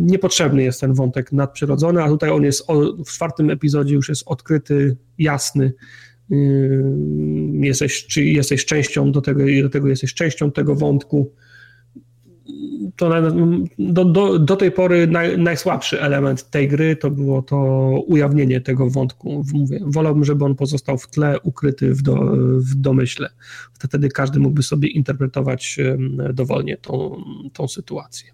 Niepotrzebny jest ten wątek nadprzyrodzony, a tutaj on jest w czwartym epizodzie już jest odkryty, jasny, jesteś, czy jesteś częścią do tego, do tego jesteś częścią tego wątku. To do, do, do tej pory naj, najsłabszy element tej gry to było to ujawnienie tego wątku. Mówię, wolałbym, żeby on pozostał w tle, ukryty w, do, w domyśle. Wtedy każdy mógłby sobie interpretować dowolnie tą, tą sytuację.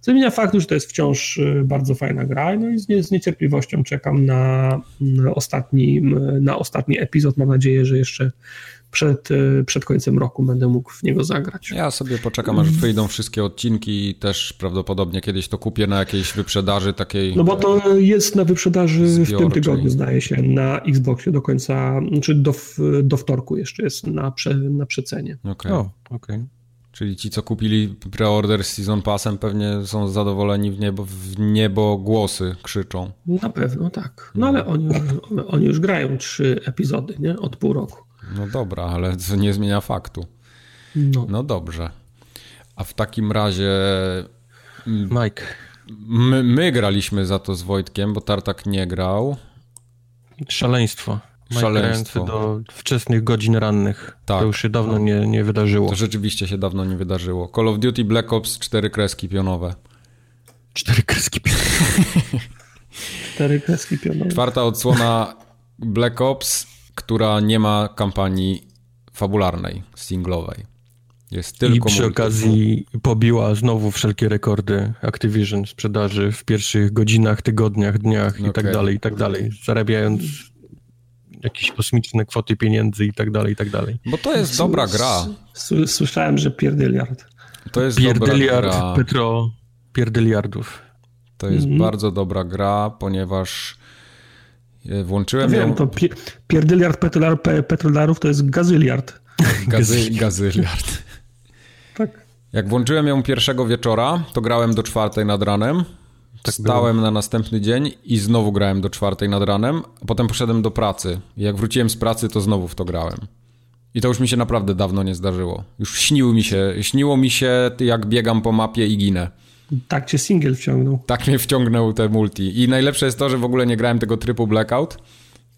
Co zmienia faktu, że to jest wciąż y, bardzo fajna gra, no i z, nie, z niecierpliwością czekam na, na, ostatni, na ostatni epizod. Mam nadzieję, że jeszcze przed, y, przed końcem roku będę mógł w niego zagrać. Ja sobie poczekam, aż wyjdą wszystkie odcinki i też prawdopodobnie kiedyś to kupię na jakiejś wyprzedaży takiej. No bo to jest na wyprzedaży zbiorczej. w tym tygodniu, zdaje się, na Xboxie do końca, czy do, do wtorku jeszcze jest na, prze, na przecenie. Okej. Okay. Okay. Czyli ci, co kupili preorder z Season Passem, pewnie są zadowoleni w niebo, w niebo głosy krzyczą. Na pewno tak. No ale oni, oni już grają trzy epizody, nie? Od pół roku. No dobra, ale to nie zmienia faktu. No, no dobrze. A w takim razie... Mike. My, my graliśmy za to z Wojtkiem, bo Tartak nie grał. Szaleństwo. Szaleństwo. do wczesnych godzin rannych. Tak. To już się dawno nie, nie wydarzyło. To rzeczywiście się dawno nie wydarzyło. Call of Duty Black Ops, cztery kreski pionowe. Cztery kreski pionowe. cztery kreski pionowe. Czwarta odsłona Black Ops, która nie ma kampanii fabularnej, singlowej. Jest tylko I przy okazji pobiła znowu wszelkie rekordy Activision sprzedaży w pierwszych godzinach, tygodniach, dniach okay. i tak dalej, i tak dalej, zarabiając jakieś kosmiczne kwoty pieniędzy i tak dalej, i tak dalej. Bo to jest dobra gra. Słyszałem, że pierdyliard. To jest pierdyliard, dobra gra. Petro, pierdyliardów. To jest mm. bardzo dobra gra, ponieważ włączyłem ja ją... Wiem, to pi pierdyliard petrolar, petrolarów to jest gazyliard. Gazy, gazyliard. tak. Jak włączyłem ją pierwszego wieczora, to grałem do czwartej nad ranem tak Stałem było. na następny dzień i znowu grałem do czwartej nad ranem, potem poszedłem do pracy. I jak wróciłem z pracy, to znowu w to grałem. I to już mi się naprawdę dawno nie zdarzyło. Już śniło mi się, śniło mi się, jak biegam po mapie i ginę. Tak cię single wciągnął. Tak mnie wciągnął te multi. I najlepsze jest to, że w ogóle nie grałem tego trybu Blackout,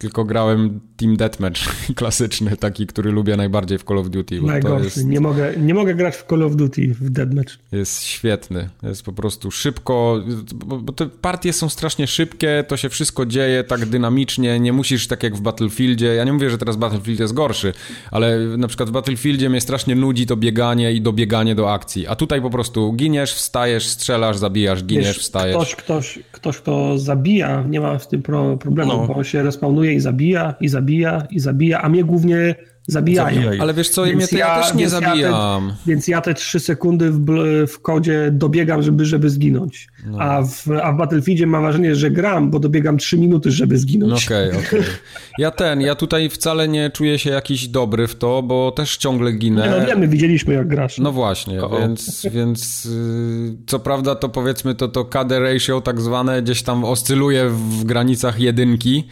tylko grałem Team Deathmatch klasyczny, taki, który lubię najbardziej w Call of Duty. Najgorszy. Jest... Nie, mogę, nie mogę grać w Call of Duty w Deathmatch. Jest świetny. Jest po prostu szybko, bo, te partie są strasznie szybkie, to się wszystko dzieje tak dynamicznie, nie musisz tak jak w Battlefieldzie. Ja nie mówię, że teraz Battlefield jest gorszy, ale na przykład w Battlefieldzie mnie strasznie nudzi to bieganie i dobieganie do akcji. A tutaj po prostu giniesz, wstajesz, strzelasz, zabijasz, giniesz, Wiesz, wstajesz. Ktoś, ktoś, ktoś, kto zabija, nie ma z tym pro, problemu, no. bo się respawnuje i zabija, i zabija i zabija, a mnie głównie zabijają. Zabijają. Ale wiesz co, więc mnie to ja, ja też nie zabijam. Ja te, więc ja te trzy sekundy w, w kodzie dobiegam, żeby, żeby zginąć. No. A, w, a w Battlefieldzie mam wrażenie, że gram, bo dobiegam trzy minuty, żeby zginąć. Okej, okay, okej. Okay. Ja ten, ja tutaj wcale nie czuję się jakiś dobry w to, bo też ciągle ginę. Nie, no wiemy, widzieliśmy jak grasz. No właśnie, o, więc, więc yy, co prawda to powiedzmy to, to KD ratio tak zwane gdzieś tam oscyluje w granicach jedynki,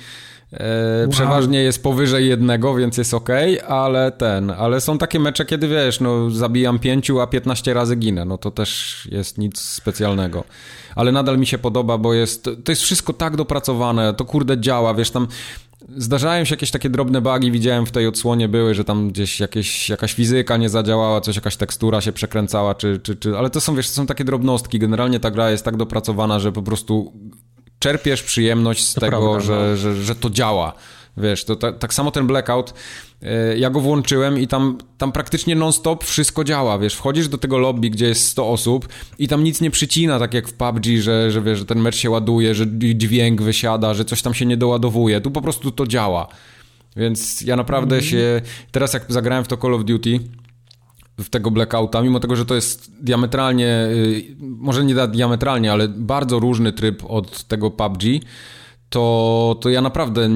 wow. Przeważnie jest powyżej jednego, więc jest ok, ale ten, ale są takie mecze, kiedy wiesz, no zabijam pięciu, a 15 razy ginę, no to też jest nic specjalnego. Ale nadal mi się podoba, bo jest, to jest wszystko tak dopracowane, to kurde działa, wiesz, tam zdarzają się jakieś takie drobne bugi, widziałem w tej odsłonie były, że tam gdzieś jakieś, jakaś fizyka nie zadziałała, coś, jakaś tekstura się przekręcała, czy, czy, czy, ale to są, wiesz, to są takie drobnostki, generalnie ta gra jest tak dopracowana, że po prostu czerpiesz przyjemność z to tego, prawda, że, no. że, że to działa. Wiesz, to tak, tak samo ten blackout, e, ja go włączyłem i tam, tam praktycznie non-stop wszystko działa, wiesz, wchodzisz do tego lobby, gdzie jest 100 osób i tam nic nie przycina, tak jak w PUBG, że, że wiesz, że ten mecz się ładuje, że dźwięk wysiada, że coś tam się nie doładowuje, tu po prostu to działa. Więc ja naprawdę mm. się, teraz jak zagrałem w to Call of Duty, w tego blackouta, mimo tego, że to jest diametralnie, y, może nie diametralnie, ale bardzo różny tryb od tego PUBG, to, to ja naprawdę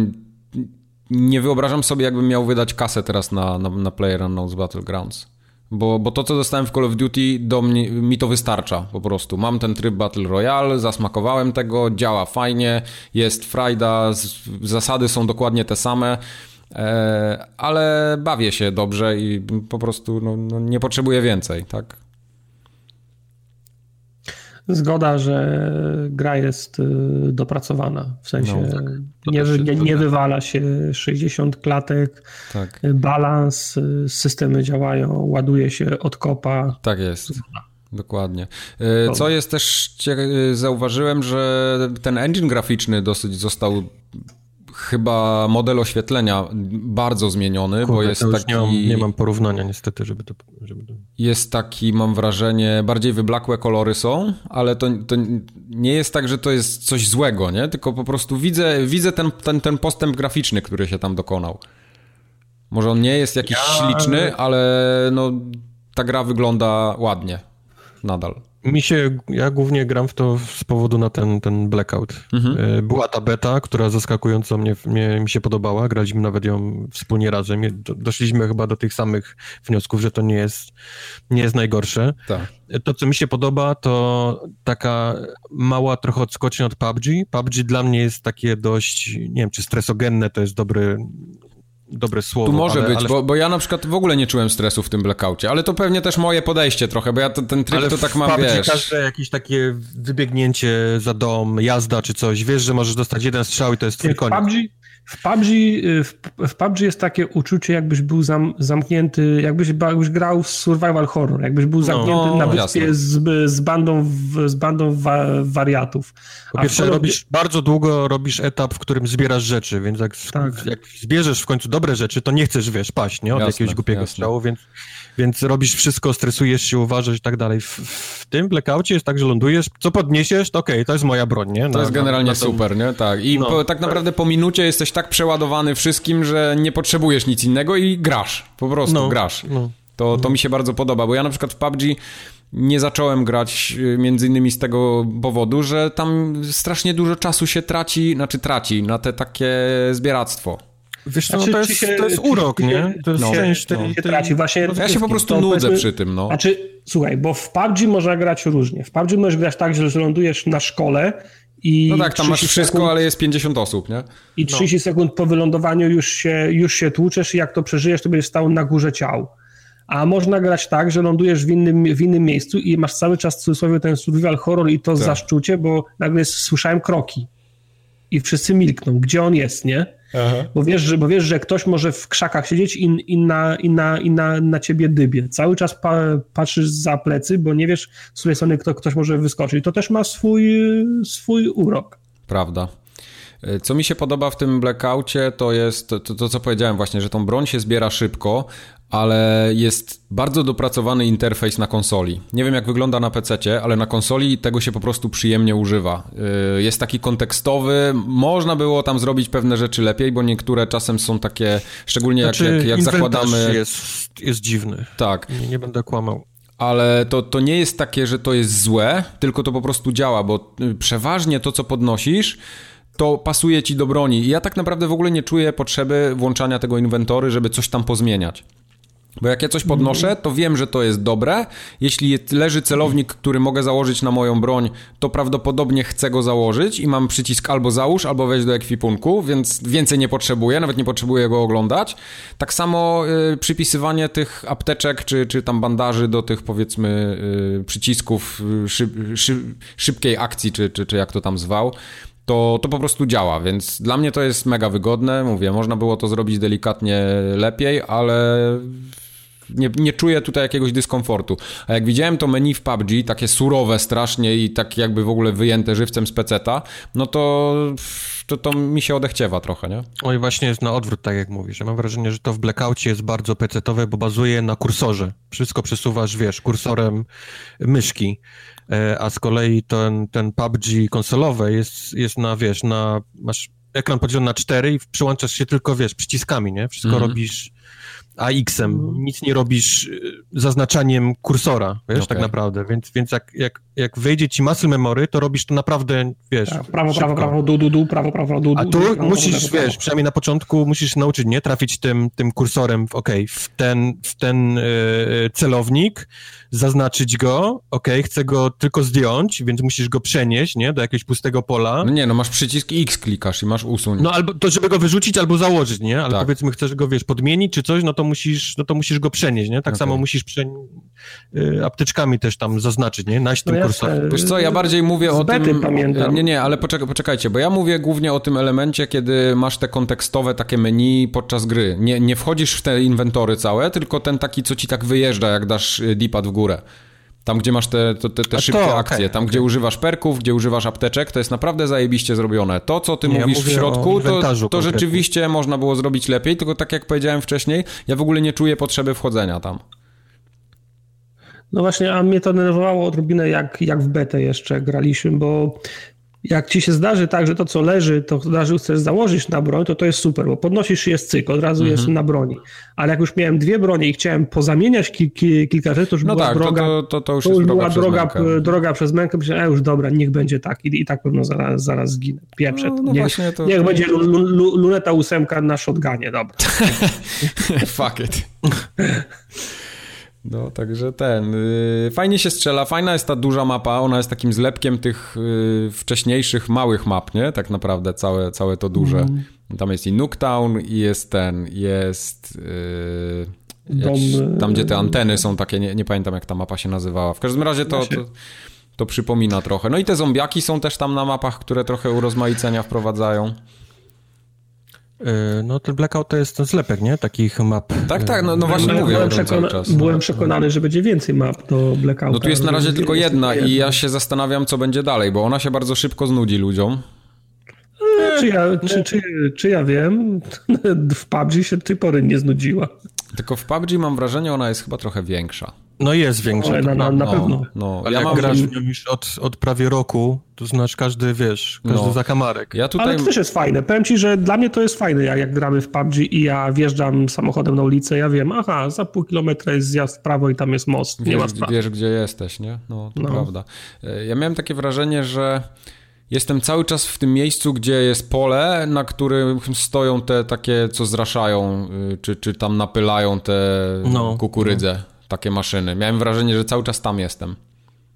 nie wyobrażam sobie, jakbym miał wydać kasę teraz na, na, na PlayerUnknown's Battlegrounds. Bo, bo to, co dostałem w Call of Duty, do mnie, mi to wystarcza po prostu. Mam ten tryb Battle Royale, zasmakowałem tego, działa fajnie, jest frajda, zasady są dokładnie te same. E, ale bawię się dobrze i po prostu no, no nie potrzebuję więcej, tak? Zgoda, że gra jest y, dopracowana. W sensie no, tak. nie, nie, nie, wywala się 60 klatek, tak. balans, y, systemy działają, ładuje się od kopa. Tak jest. Dokładnie. E, co jest też, zauważyłem, że ten engine graficzny dosyć został chyba model oświetlenia bardzo zmieniony, Kurde, bo jest taki... Nie mam, nie mam, porównania niestety, żeby to, żeby to... Jest taki, mam wrażenie, bardziej wyblakłe kolory są, ale to, to, nie jest tak, że to jest coś złego, nie? Tylko po prostu widzę, widzę ten, ten, ten postęp graficzny, który się tam dokonał. Może on nie jest jakiś ja... śliczny, ale no, ta gra wygląda ładnie nadal. Mi się, ja głównie gram w to z powodu na ten, ten blackout. Mhm. E, była ta beta, która zaskakująco mnie, mnie, mi się podobała, graliśmy nawet ją wspólnie razem. Doszliśmy chyba do tych samych wniosków, że to nie jest, nie jest najgorsze. Tak. To, co mi się podoba, to taka mała trochę odskocznia od PUBG. PUBG dla mnie jest takie dość, nie wiem, czy stresogenne to jest dobry dobre słowo. Tu może ale, być, ale... Bo, bo ja na przykład w ogóle nie czułem stresu w tym blackoutie, ale to pewnie też moje podejście trochę, bo ja to, ten tryb ale to tak mam, wiesz... każde jakieś takie wybiegnięcie za dom, jazda czy coś, wiesz, że możesz dostać jeden strzał i to jest twój koniec. PUBG, w PUBG, y, w, w PUBG jest takie uczucie, jakbyś był zam, zamknięty, jakbyś, jakbyś grał w survival horror, jakbyś był no, zamknięty no, na wyspie z, z, bandą, z bandą wa, wariatów. Po pierwsze, robisz, bardzo długo robisz etap, w którym zbierasz rzeczy, więc jak, tak. jak zbierzesz w końcu dobre rzeczy, to nie chcesz, wiesz, paść, nie? Od jasne, jakiegoś głupiego jasne. strzału, więc, więc robisz wszystko, stresujesz się, uważasz i tak dalej. W, w tym blackoutie jest tak, że lądujesz, co podniesiesz, to okej, okay, to jest moja broń, nie? Na, to jest generalnie na, na super, nie? Tak. I no, po, tak naprawdę po minucie jesteś tak przeładowany wszystkim, że nie potrzebujesz nic innego i grasz. Po prostu no, grasz. No. To, to mi się bardzo podoba, bo ja na przykład w PUBG nie zacząłem grać y, między innymi z tego powodu, że tam strasznie dużo czasu się traci, znaczy traci na te takie zbieractwo. Wiesz co, znaczy, to, jest, się, to jest urok, się, nie? To jest no, część no, tej, traci. Właśnie, ja się po prostu nudzę przy tym, no. Znaczy, słuchaj, bo w PUBG można grać różnie. W PUBG możesz grać tak, że lądujesz na szkole i no tak, tam masz wszystko, sekund, ale jest 50 osób, nie? I 30 no. sekund po wylądowaniu już się, już się tłuczesz i jak to przeżyjesz, to będziesz stał na górze ciał. A można grać tak, że lądujesz w innym, w innym miejscu i masz cały czas w cudzysłowie ten survival horror i to tak. zaszczucie, bo nagle słyszałem kroki i wszyscy milkną, gdzie on jest, nie? Bo wiesz, że, bo wiesz, że ktoś może w krzakach siedzieć i, i, na, i, na, i na, na ciebie dybie. Cały czas pa, patrzysz za plecy, bo nie wiesz, z której strony kto, ktoś może wyskoczyć. To też ma swój, swój urok. Prawda. Co mi się podoba w tym blackoutie, to jest to, to, co powiedziałem właśnie, że tą broń się zbiera szybko, ale jest bardzo dopracowany interfejs na konsoli. Nie wiem jak wygląda na PC, ale na konsoli tego się po prostu przyjemnie używa. Y, jest taki kontekstowy, można było tam zrobić pewne rzeczy lepiej, bo niektóre czasem są takie, szczególnie znaczy, jak, jak, jak zakładamy... Jest, jest dziwny. Tak. Nie, nie będę kłamał ale to, to nie jest takie, że to jest złe, tylko to po prostu działa, bo y, przeważnie to, co podnosisz, to pasuje ci do broni. I ja tak naprawdę w ogóle nie czuję potrzeby włączania tego inwentory, żeby coś tam pozmieniać. Bo jak ja coś podnoszę, to wiem, że to jest dobre. Jeśli leży celownik, który mogę założyć na moją broń, to prawdopodobnie chcę go założyć i mam przycisk albo załóż, albo wejść do ekwipunku, więc więcej nie potrzebuję, nawet nie potrzebuję go oglądać. Tak samo y, przypisywanie tych apteczek, czy, czy tam bandaży do tych powiedzmy y, przycisków y, szyb, szyb, szybkiej akcji, czy, czy, czy jak to tam zwał, to, to po prostu działa, więc dla mnie to jest mega wygodne. Mówię, można było to zrobić delikatnie lepiej, ale nie, nie czuję tutaj jakiegoś dyskomfortu. A jak widziałem to menu w PUBG, takie surowe strasznie i tak jakby w ogóle wyjęte żywcem z peceta, no to, to, to mi się odechciewa trochę, nie? Oj, właśnie jest na odwrót, tak jak mówisz. Ja mam wrażenie, że to w Blackoutie jest bardzo pecetowe, bo bazuje na kursorze. Wszystko przesuwasz, wiesz, kursorem myszki. E, a z kolei ten, ten PUBG konsolowe jest, jest na, wiesz, na, masz ekran podzielony na cztery i przyłączasz się tylko, wiesz, przyciskami, nie? Wszystko mm -hmm. robisz AX-em, mhm. nic nie robisz y, zaznaczaniem kursora, wiesz, okay. tak naprawdę, więc, więc jak, jak, jak wejdzie ci muscle memory, to robisz to naprawdę, wiesz, tak, prawo, prawo, prawo, du, du, du, prawo, prawo, du, du, A tu prawo, musisz, prawo, prawo, wiesz, przynajmniej na początku musisz nauczyć, nie, trafić tym, tym kursorem, okay, w ten, w ten yy, celownik, zaznaczyć go, ok, chcę go tylko zdjąć, więc musisz go przenieść, nie, do jakiegoś pustego pola. No nie, no masz przycisk X klikasz i masz usuń. No albo to, żeby go wyrzucić albo założyć, nie, ale tak. powiedzmy chcesz go, wiesz, podmienić czy coś, no to musisz, no to musisz go przenieść, nie, tak okay. samo musisz prze... Y, apteczkami też tam zaznaczyć, nie, naść tym no kursorem. Wiesz co, ja bardziej mówię o tym... pamiętam. Nie, nie, ale poczekaj, poczekajcie, bo ja mówię głównie o tym elemencie, kiedy masz te kontekstowe takie menu podczas gry. Nie, nie wchodzisz w te inwentory całe, tylko ten taki, co ci tak wyjeżdża, jak dasz y, D-pad w górę górę. Tam, gdzie masz te, te, te, szybkie to, akcje, okay, tam, okay. gdzie używasz perków, gdzie używasz apteczek, to jest naprawdę zajebiście zrobione. To, co ty Nie, mówisz ja w środku, to, to rzeczywiście można było zrobić lepiej, tylko tak jak powiedziałem wcześniej, ja w ogóle nie czuję potrzeby wchodzenia tam. No właśnie, a mnie to denerwowało odrobinę, jak, jak w betę jeszcze graliśmy, bo jak ci się zdarzy tak, że to co leży, to zdarzy, chcesz założyć na broń, to to jest super, bo podnosisz jest cyk, od razu jest mhm. na broni. Ale jak już miałem dwie bronie i chciałem pozamieniać ki, ki, kilka rzeczy, to już no była tak, droga, to, to, to już, to już była droga, droga przez mękę, myślałem, e, już dobra, niech będzie tak i, i tak pewno zaraz, zaraz zginę. Pieprzę no, no niech, niech będzie luneta ósemka na shotgunie, dobra. Fuck it. No, także ten. Yy, fajnie się strzela, fajna jest ta duża mapa, ona jest takim zlepkiem tych yy, wcześniejszych małych map, nie? Tak naprawdę całe, całe to duże. Mm. Tam jest i Nooktown i jest ten, jest... Yy, Dom, tam, gdzie te anteny są takie, nie, nie, pamiętam jak ta mapa się nazywała. W każdym razie to, to, to przypomina trochę. No i te zombiaki są też tam na mapach, które trochę urozmaicenia wprowadzają. E, no ten Blackout to jest ten zlepek, nie? Takich map. Tak, tak, no, no właśnie mówię byłem, przekona czas, no. byłem przekonany, że będzie więcej map do Blackouta. No tu jest na razie tylko jedna i ja się zastanawiam, co będzie dalej, bo ona się bardzo szybko znudzi ludziom. E, czy, ja, czy, czy, czy ja wiem, w PUBG się do tej pory nie znudziła. Tylko w PUBG mam wrażenie, ona jest chyba trochę większa. No jest większa. na, na, na no, pewno. No, Ale ja jak mam... grasz w nią już od, od prawie roku, to znasz każdy, wiesz, każdy no. zakamarek. Ja tutaj... Ale to też jest fajne. Powiem ci, że dla mnie to jest fajne, jak, jak gramy w PUBG i ja wjeżdżam samochodem na ulicę, ja wiem, aha, za pół kilometra jest zjazd w prawo i tam jest most. Nie wiesz, ma sprawy. Wiesz, gdzie jesteś, nie? No, to no. prawda. E, ja miałem takie wrażenie, że jestem cały czas w tym miejscu, gdzie jest pole, na którym stoją te takie, co zraszają, y, czy, czy tam napylają te no, kukurydzę. Takie maszyny. Miałem wrażenie, że cały czas tam jestem.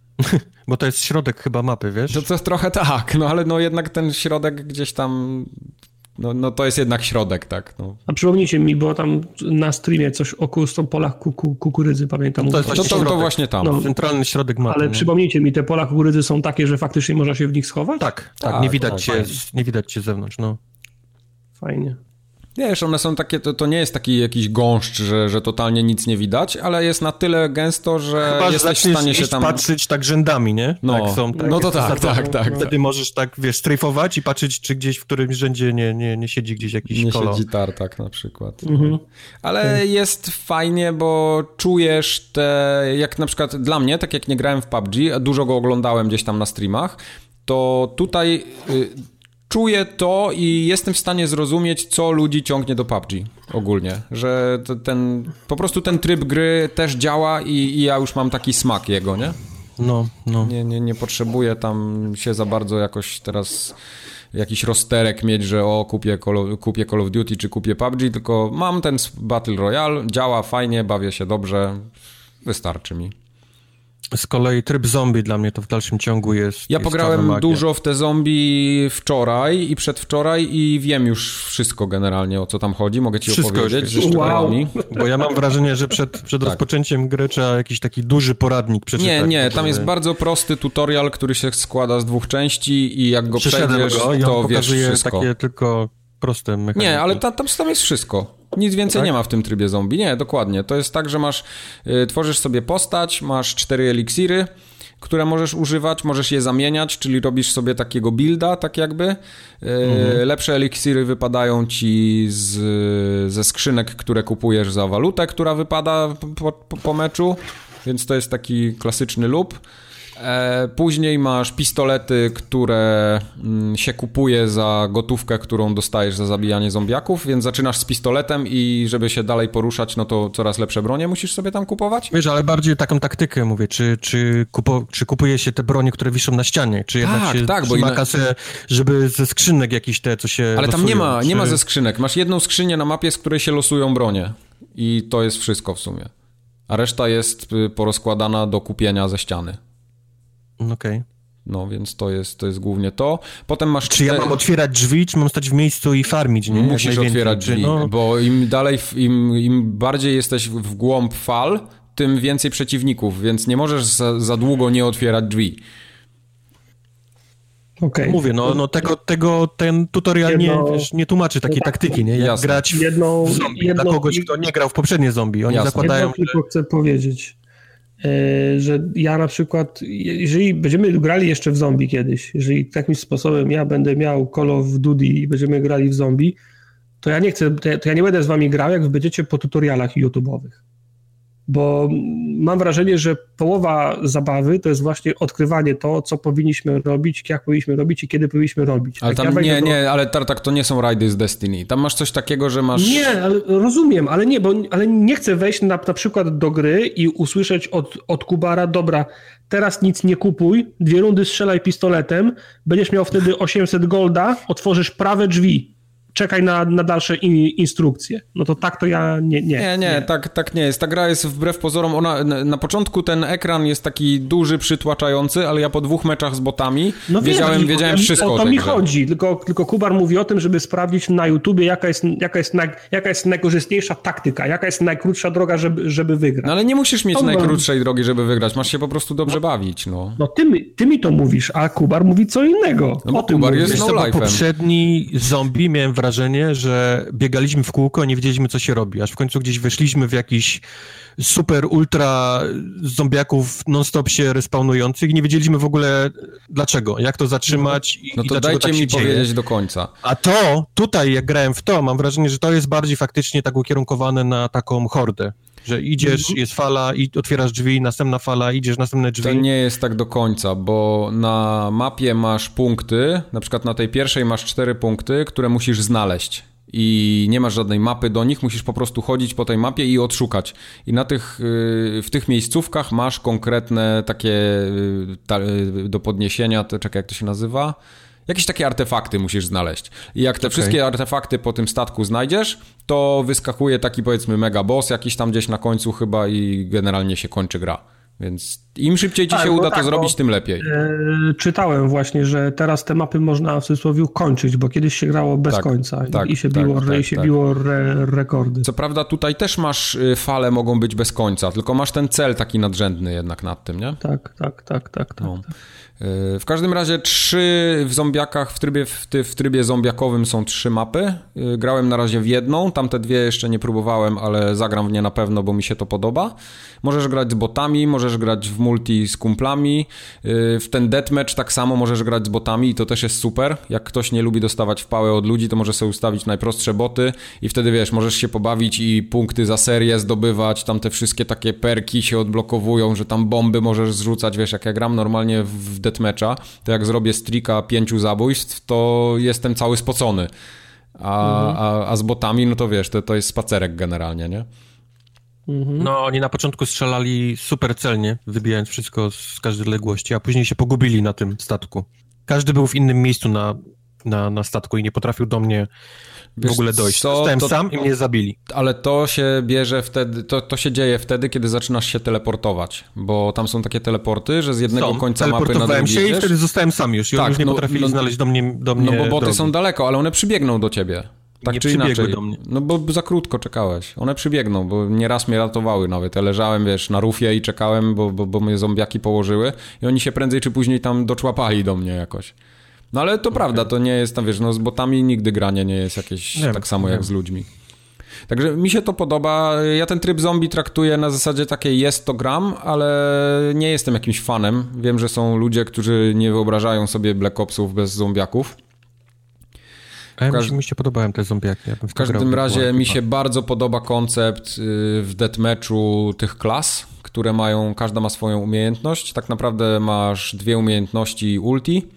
Bo to jest środek chyba mapy, wiesz? To, to jest trochę tak, no ale no jednak ten środek gdzieś tam no, no to jest jednak środek, tak. No. A przypomnijcie mi, bo tam na streamie coś o polach kuku, kukurydzy, pamiętam. No to, jest właśnie to, to, to, właśnie tam. No, Centralny środek mapy. Ale nie? przypomnijcie mi, te pola kukurydzy są takie, że faktycznie można się w nich schować? Tak, tak, tak nie, widać tak, cię, nie widać cię z zewnątrz, no. Fajnie. Wiesz, one są takie, to, to nie jest taki jakiś gąszcz, że, że totalnie nic nie widać, ale jest na tyle gęsto, że Chyba, że jesteś w stanie się tam... patrzeć tak rzędami, nie? No, tak są, no to tak, tak, tak. Wtedy możesz tak, wiesz, strajfować i patrzeć, czy gdzieś w którymś rzędzie nie, nie, nie siedzi gdzieś jakiś Nie kolor. siedzi tartak na przykład. Mhm. Ale jest fajnie, bo czujesz te, jak na przykład dla mnie, tak jak nie grałem w PUBG, a dużo go oglądałem gdzieś tam na streamach, to tutaj... Y, czuję to i jestem w stanie zrozumieć, co ludzi ciągnie do PUBG ogólnie, że ten, po prostu ten tryb gry też działa i, i ja już mam taki smak jego, nie? No, no. Nie, nie, nie potrzebuję tam się za bardzo jakoś teraz jakiś rozterek mieć, że o kupię Call, of, kupię Call of Duty czy kupię PUBG, tylko mam ten Battle Royale, działa fajnie, bawię się dobrze, wystarczy mi. Z kolei tryb zombie dla mnie to w dalszym ciągu jest. Ja jest pograłem dużo w te zombie wczoraj i przedwczoraj i wiem już wszystko generalnie o co tam chodzi. Mogę ci wszystko opowiedzieć ze wow. Bo ja mam wrażenie, że przed, przed tak. rozpoczęciem gry trzeba jakiś taki duży poradnik przeczytać. Nie, nie, tam jest bardzo prosty tutorial, który się składa z dwóch części i jak go przejdziesz, go, to wiesz wszystko. takie tylko proste mechaniki. Nie, ale tam, tam jest wszystko. Nic więcej tak? nie ma w tym trybie zombie. Nie, dokładnie. To jest tak, że masz, y, tworzysz sobie postać, masz cztery eliksiry, które możesz używać, możesz je zamieniać, czyli robisz sobie takiego builda, tak jakby. Y, mhm. Lepsze eliksiry wypadają ci z, ze skrzynek, które kupujesz za walutę, która wypada po, po, po meczu, więc to jest taki klasyczny loop. E, później masz pistolety, które mm, się kupuje za gotówkę, którą dostajesz za zabijanie zombiaków, więc zaczynasz z pistoletem i żeby się dalej poruszać, no to coraz lepsze bronie musisz sobie tam kupować. Wiesz, ale bardziej taką taktykę mówię, czy, czy, kupo, czy kupuje się te bronie, które wiszą na ścianie, czy jednak tak, się tak, bo inne... kasę, żeby ze skrzynek jakieś te, co się Ale losują, tam nie ma, czy... nie ma ze skrzynek, masz jedną skrzynię na mapie, z której się losują bronie i to jest wszystko w sumie. A reszta jest y, porozkładana do kupienia ze ściany. Okej. Okay. No, więc to jest, to jest głównie to. Potem masz... Czy ja mam otwierać drzwi, czy mam stać w miejscu i farmić, nie? Musisz otwierać drzwi, no... bo im dalej, im, im bardziej jesteś w głąb fal, tym więcej przeciwników, więc nie możesz za, za długo nie otwierać drzwi. Okay. Mówię, no, no tego, tego ten tutorial Jedno... nie, wiesz, nie tłumaczy takiej taktyki, nie? Jak Jasne. grać w zombie jedno... dla kogoś, kto nie grał w poprzednie zombie. Oni Jasne. zakładają, Jedno tylko chcę powiedzieć. E, że ja na przykład, jeżeli będziemy grali jeszcze w zombie kiedyś, jeżeli takim sposobem ja będę miał Call of Duty i będziemy grali w zombie, to ja nie chcę, to ja nie będę z wami grał, jak będziecie po tutorialach YouTube'owych bo mam wrażenie, że połowa zabawy to jest właśnie odkrywanie to, co powinniśmy robić, jak powinniśmy robić i kiedy powinniśmy robić. Ale tam ja nie, do... nie, ale Tartak to nie są rajdy z Destiny. Tam masz coś takiego, że masz... Nie, ale rozumiem, ale nie, bo ale nie chcę wejść na, na przykład do gry i usłyszeć od, od Kubara, dobra, teraz nic nie kupuj, dwie rundy strzelaj pistoletem, będziesz miał wtedy 800 golda, otworzysz prawe drzwi, czekaj na, na dalsze in, instrukcje. No to tak to ja nie. Nie, nie, nie, nie, Tak, tak nie jest. Ta gra jest wbrew pozorom, ona na, na początku ten ekran jest taki duży, przytłaczający, ale ja po dwóch meczach z botami no wiedziałem, wiem, wiedziałem wszystko. O to mi chodzi, tylko, tylko Kubar mówi o tym, żeby sprawdzić na YouTubie, jaka jest, jaka jest, naj, jaka jest najkorzystniejsza taktyka, jaka jest najkrótsza droga, żeby, żeby wygrać. No ale nie musisz mieć to najkrótszej drogi, żeby wygrać, masz się po prostu dobrze no, bawić. No, no ty, ty mi to mówisz, a Kubar mówi co innego. No, o tym Kubar jest no Poprzedni zombie miałem wrażenie, wrażenie, że biegaliśmy w kółko, nie wiedzieliśmy, co się robi, aż w końcu gdzieś weszliśmy w jakiś super, ultra zombiaków non-stop się respawnujących i nie wiedzieliśmy w ogóle dlaczego, jak to zatrzymać i, no to dajcie tak mi powiedzieć do końca. A to, tutaj jak grałem w to, mam wrażenie, że to jest bardziej faktycznie tak ukierunkowane na taką hordę. Że idziesz, mhm. jest fala i otwierasz drzwi, następna fala, idziesz, następne drzwi. To nie jest tak do końca, bo na mapie masz punkty, na przykład na tej pierwszej masz cztery punkty, które musisz znaleźć i nie masz żadnej mapy do nich, musisz po prostu chodzić po tej mapie i odszukać. I na tych, y, w tych miejscówkach masz konkretne takie y, y, do podniesienia, to czekaj, jak to się nazywa? Jakieś takie artefakty musisz znaleźć. I jak te okay. wszystkie artefakty po tym statku znajdziesz, to wyskakuje taki powiedzmy mega boss jakiś tam gdzieś na końcu chyba i generalnie się kończy gra. Więc Im szybciej ci Tak, się no uda tak, to zrobić, bo- tym lepiej. E, czytałem właśnie, że teraz te mapy można w cudzysłowie kończyć, bo kiedyś się grało bez Tak, końca i- tak, i się tak, biło, tak, i się tak. biło re, rekordy. Co prawda tutaj też masz y, fale mogą być bez końca, tylko masz ten cel taki nadrzędny jednak nad tym, nie? Tak, tak, tak, tak, tak. No. Y, W każdym razie trzy w zombiakach, w trybie, w, ty- w trybie zombiakowym są trzy mapy. Y, Grałem na razie w jedną, tamte dwie jeszcze nie próbowałem, ale zagram w nie na pewno, bo mi się to podoba. Możesz grać z botami, możesz grać w multi z kumplami. Y, W ten deathmatch tak samo możesz grać z botami i to też jest super. Jak ktoś nie lubi dostawać w pałę od ludzi, to może sobie ustawić najprostsze boty i wtedy wiesz, możesz się pobawić i punkty za serię zdobywać, tam te wszystkie takie perki się odblokowują, że tam bomby możesz zrzucać, wiesz, jak ja gram normalnie w deathmatcha, to jak zrobię streaka pięciu zabójstw, to jestem cały spocony. A, a, a z botami, no to wiesz, to, to jest spacerek generalnie, nie? No, oni na początku strzelali super celnie, wybijając wszystko z każdej odległości, a później się pogubili na tym statku. Każdy był w innym miejscu na, na, na statku i nie potrafił do mnie Wiesz w ogóle dojść. co, Stałem to- sam i mnie zabili. Ale to się bierze wtedy, to, to się dzieje wtedy, kiedy zaczynasz się teleportować, bo tam są takie teleporty, że z jednego Są. końca mapy na drugi, się i wiesz? wtedy zostałem sam już. I Tak, już nie no- potrafili no- znaleźć do mnie, do mnie No bo boty drogi. są daleko, ale one przybiegną do ciebie. Tak Nie czy inaczej. do mnie. No bo za krótko czekałeś. One przybiegną, bo nieraz mnie ratowały nawet. Ja leżałem, wiesz, na rufie i czekałem, bo, bo, bo mnie zombiaki położyły i oni się prędzej czy później tam doczłapali do mnie jakoś. No ale to prawda, to nie jest tam, wiesz, no z botami nigdy granie nie jest jakieś Nie, tak samo jak nie. z ludźmi. Także mi się to podoba. Ja ten tryb zombie traktuję na zasadzie takiej jest to gram, ale nie jestem jakimś fanem. Wiem, że są ludzie, którzy nie wyobrażają sobie Black Opsów bez zombiaków. A ja mi, się, podobają te zombiaki. Ja W każdym razie mi się bardzo podoba koncept y, w deathmatchu tych klas, które mają, każda ma swoją umiejętność. Tak naprawdę masz dwie umiejętności ulti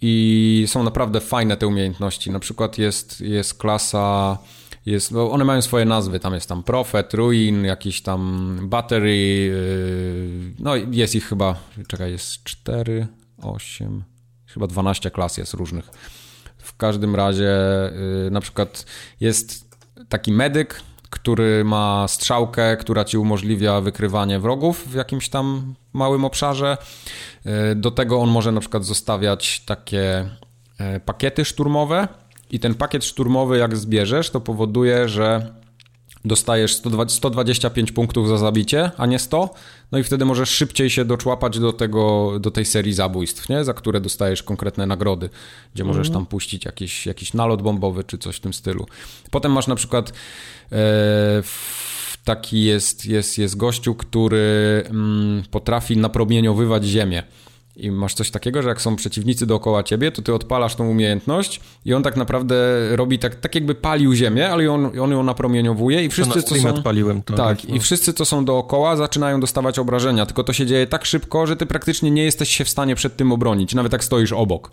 i są naprawdę fajne te umiejętności. Na przykład jest, jest klasa, jest, no one mają swoje nazwy, tam jest tam Prophet, Ruin, jakiś tam Battery, yy, no jest ich chyba, czekaj, jest 4, 8, chyba 12 klas jest różnych. W każdym razie yy, na przykład jest taki medyk, który ma strzałkę, która ci umożliwia wykrywanie wrogów w jakimś tam małym obszarze. Yy, Do tego on może na przykład zostawiać takie e, pakiety szturmowe i ten pakiet szturmowy jak zbierzesz, to powoduje, że dostajesz 120 125 punktów za zabicie, a nie 100, no i wtedy możesz szybciej się doczłapać do, tego, do tej serii zabójstw, nie? za które dostajesz konkretne nagrody, gdzie możesz tam puścić jakiś, jakiś nalot bombowy czy coś w tym stylu. Potem masz na przykład e, taki jest, jest, jest gościu, który mm, potrafi napromieniowywać ziemię. I masz coś takiego, że jak są przeciwnicy dookoła ciebie, to ty odpalasz tą umiejętność i on tak naprawdę robi tak, tak jakby palił ziemię, ale on, on ją napromieniowuje i wszyscy, co są... odpaliłem to. Tak, no. i wszyscy, co są dookoła, zaczynają dostawać obrażenia, tylko to się dzieje tak szybko, że ty praktycznie nie jesteś się w stanie przed tym obronić, nawet jak stoisz obok.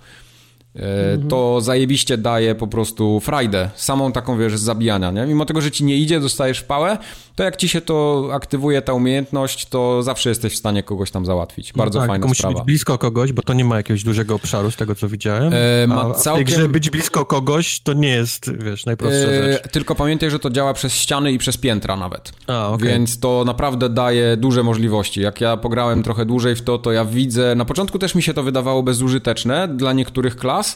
E, To zajebiście daje po prostu frajdę, samą taką, wiesz, zabijania, nie? Mimo tego, że ci nie idzie, dostajesz w pałę, to jak ci się to aktywuje, ta umiejętność, to zawsze jesteś w stanie kogoś tam załatwić. Bardzo no tak, fajna tylko musi sprawa. być blisko kogoś, bo to nie ma jakiegoś dużego obszaru z tego, co widziałem. E, ma a w całkiem- tej grze być blisko kogoś to nie jest, wiesz, najprostsza E, rzecz. Tylko pamiętaj, że to działa przez ściany i przez piętra nawet. A, okej. Więc to naprawdę daje duże możliwości. Jak ja pograłem trochę dłużej w to, to ja widzę. Na początku też mi się to wydawało bezużyteczne dla niektórych klas.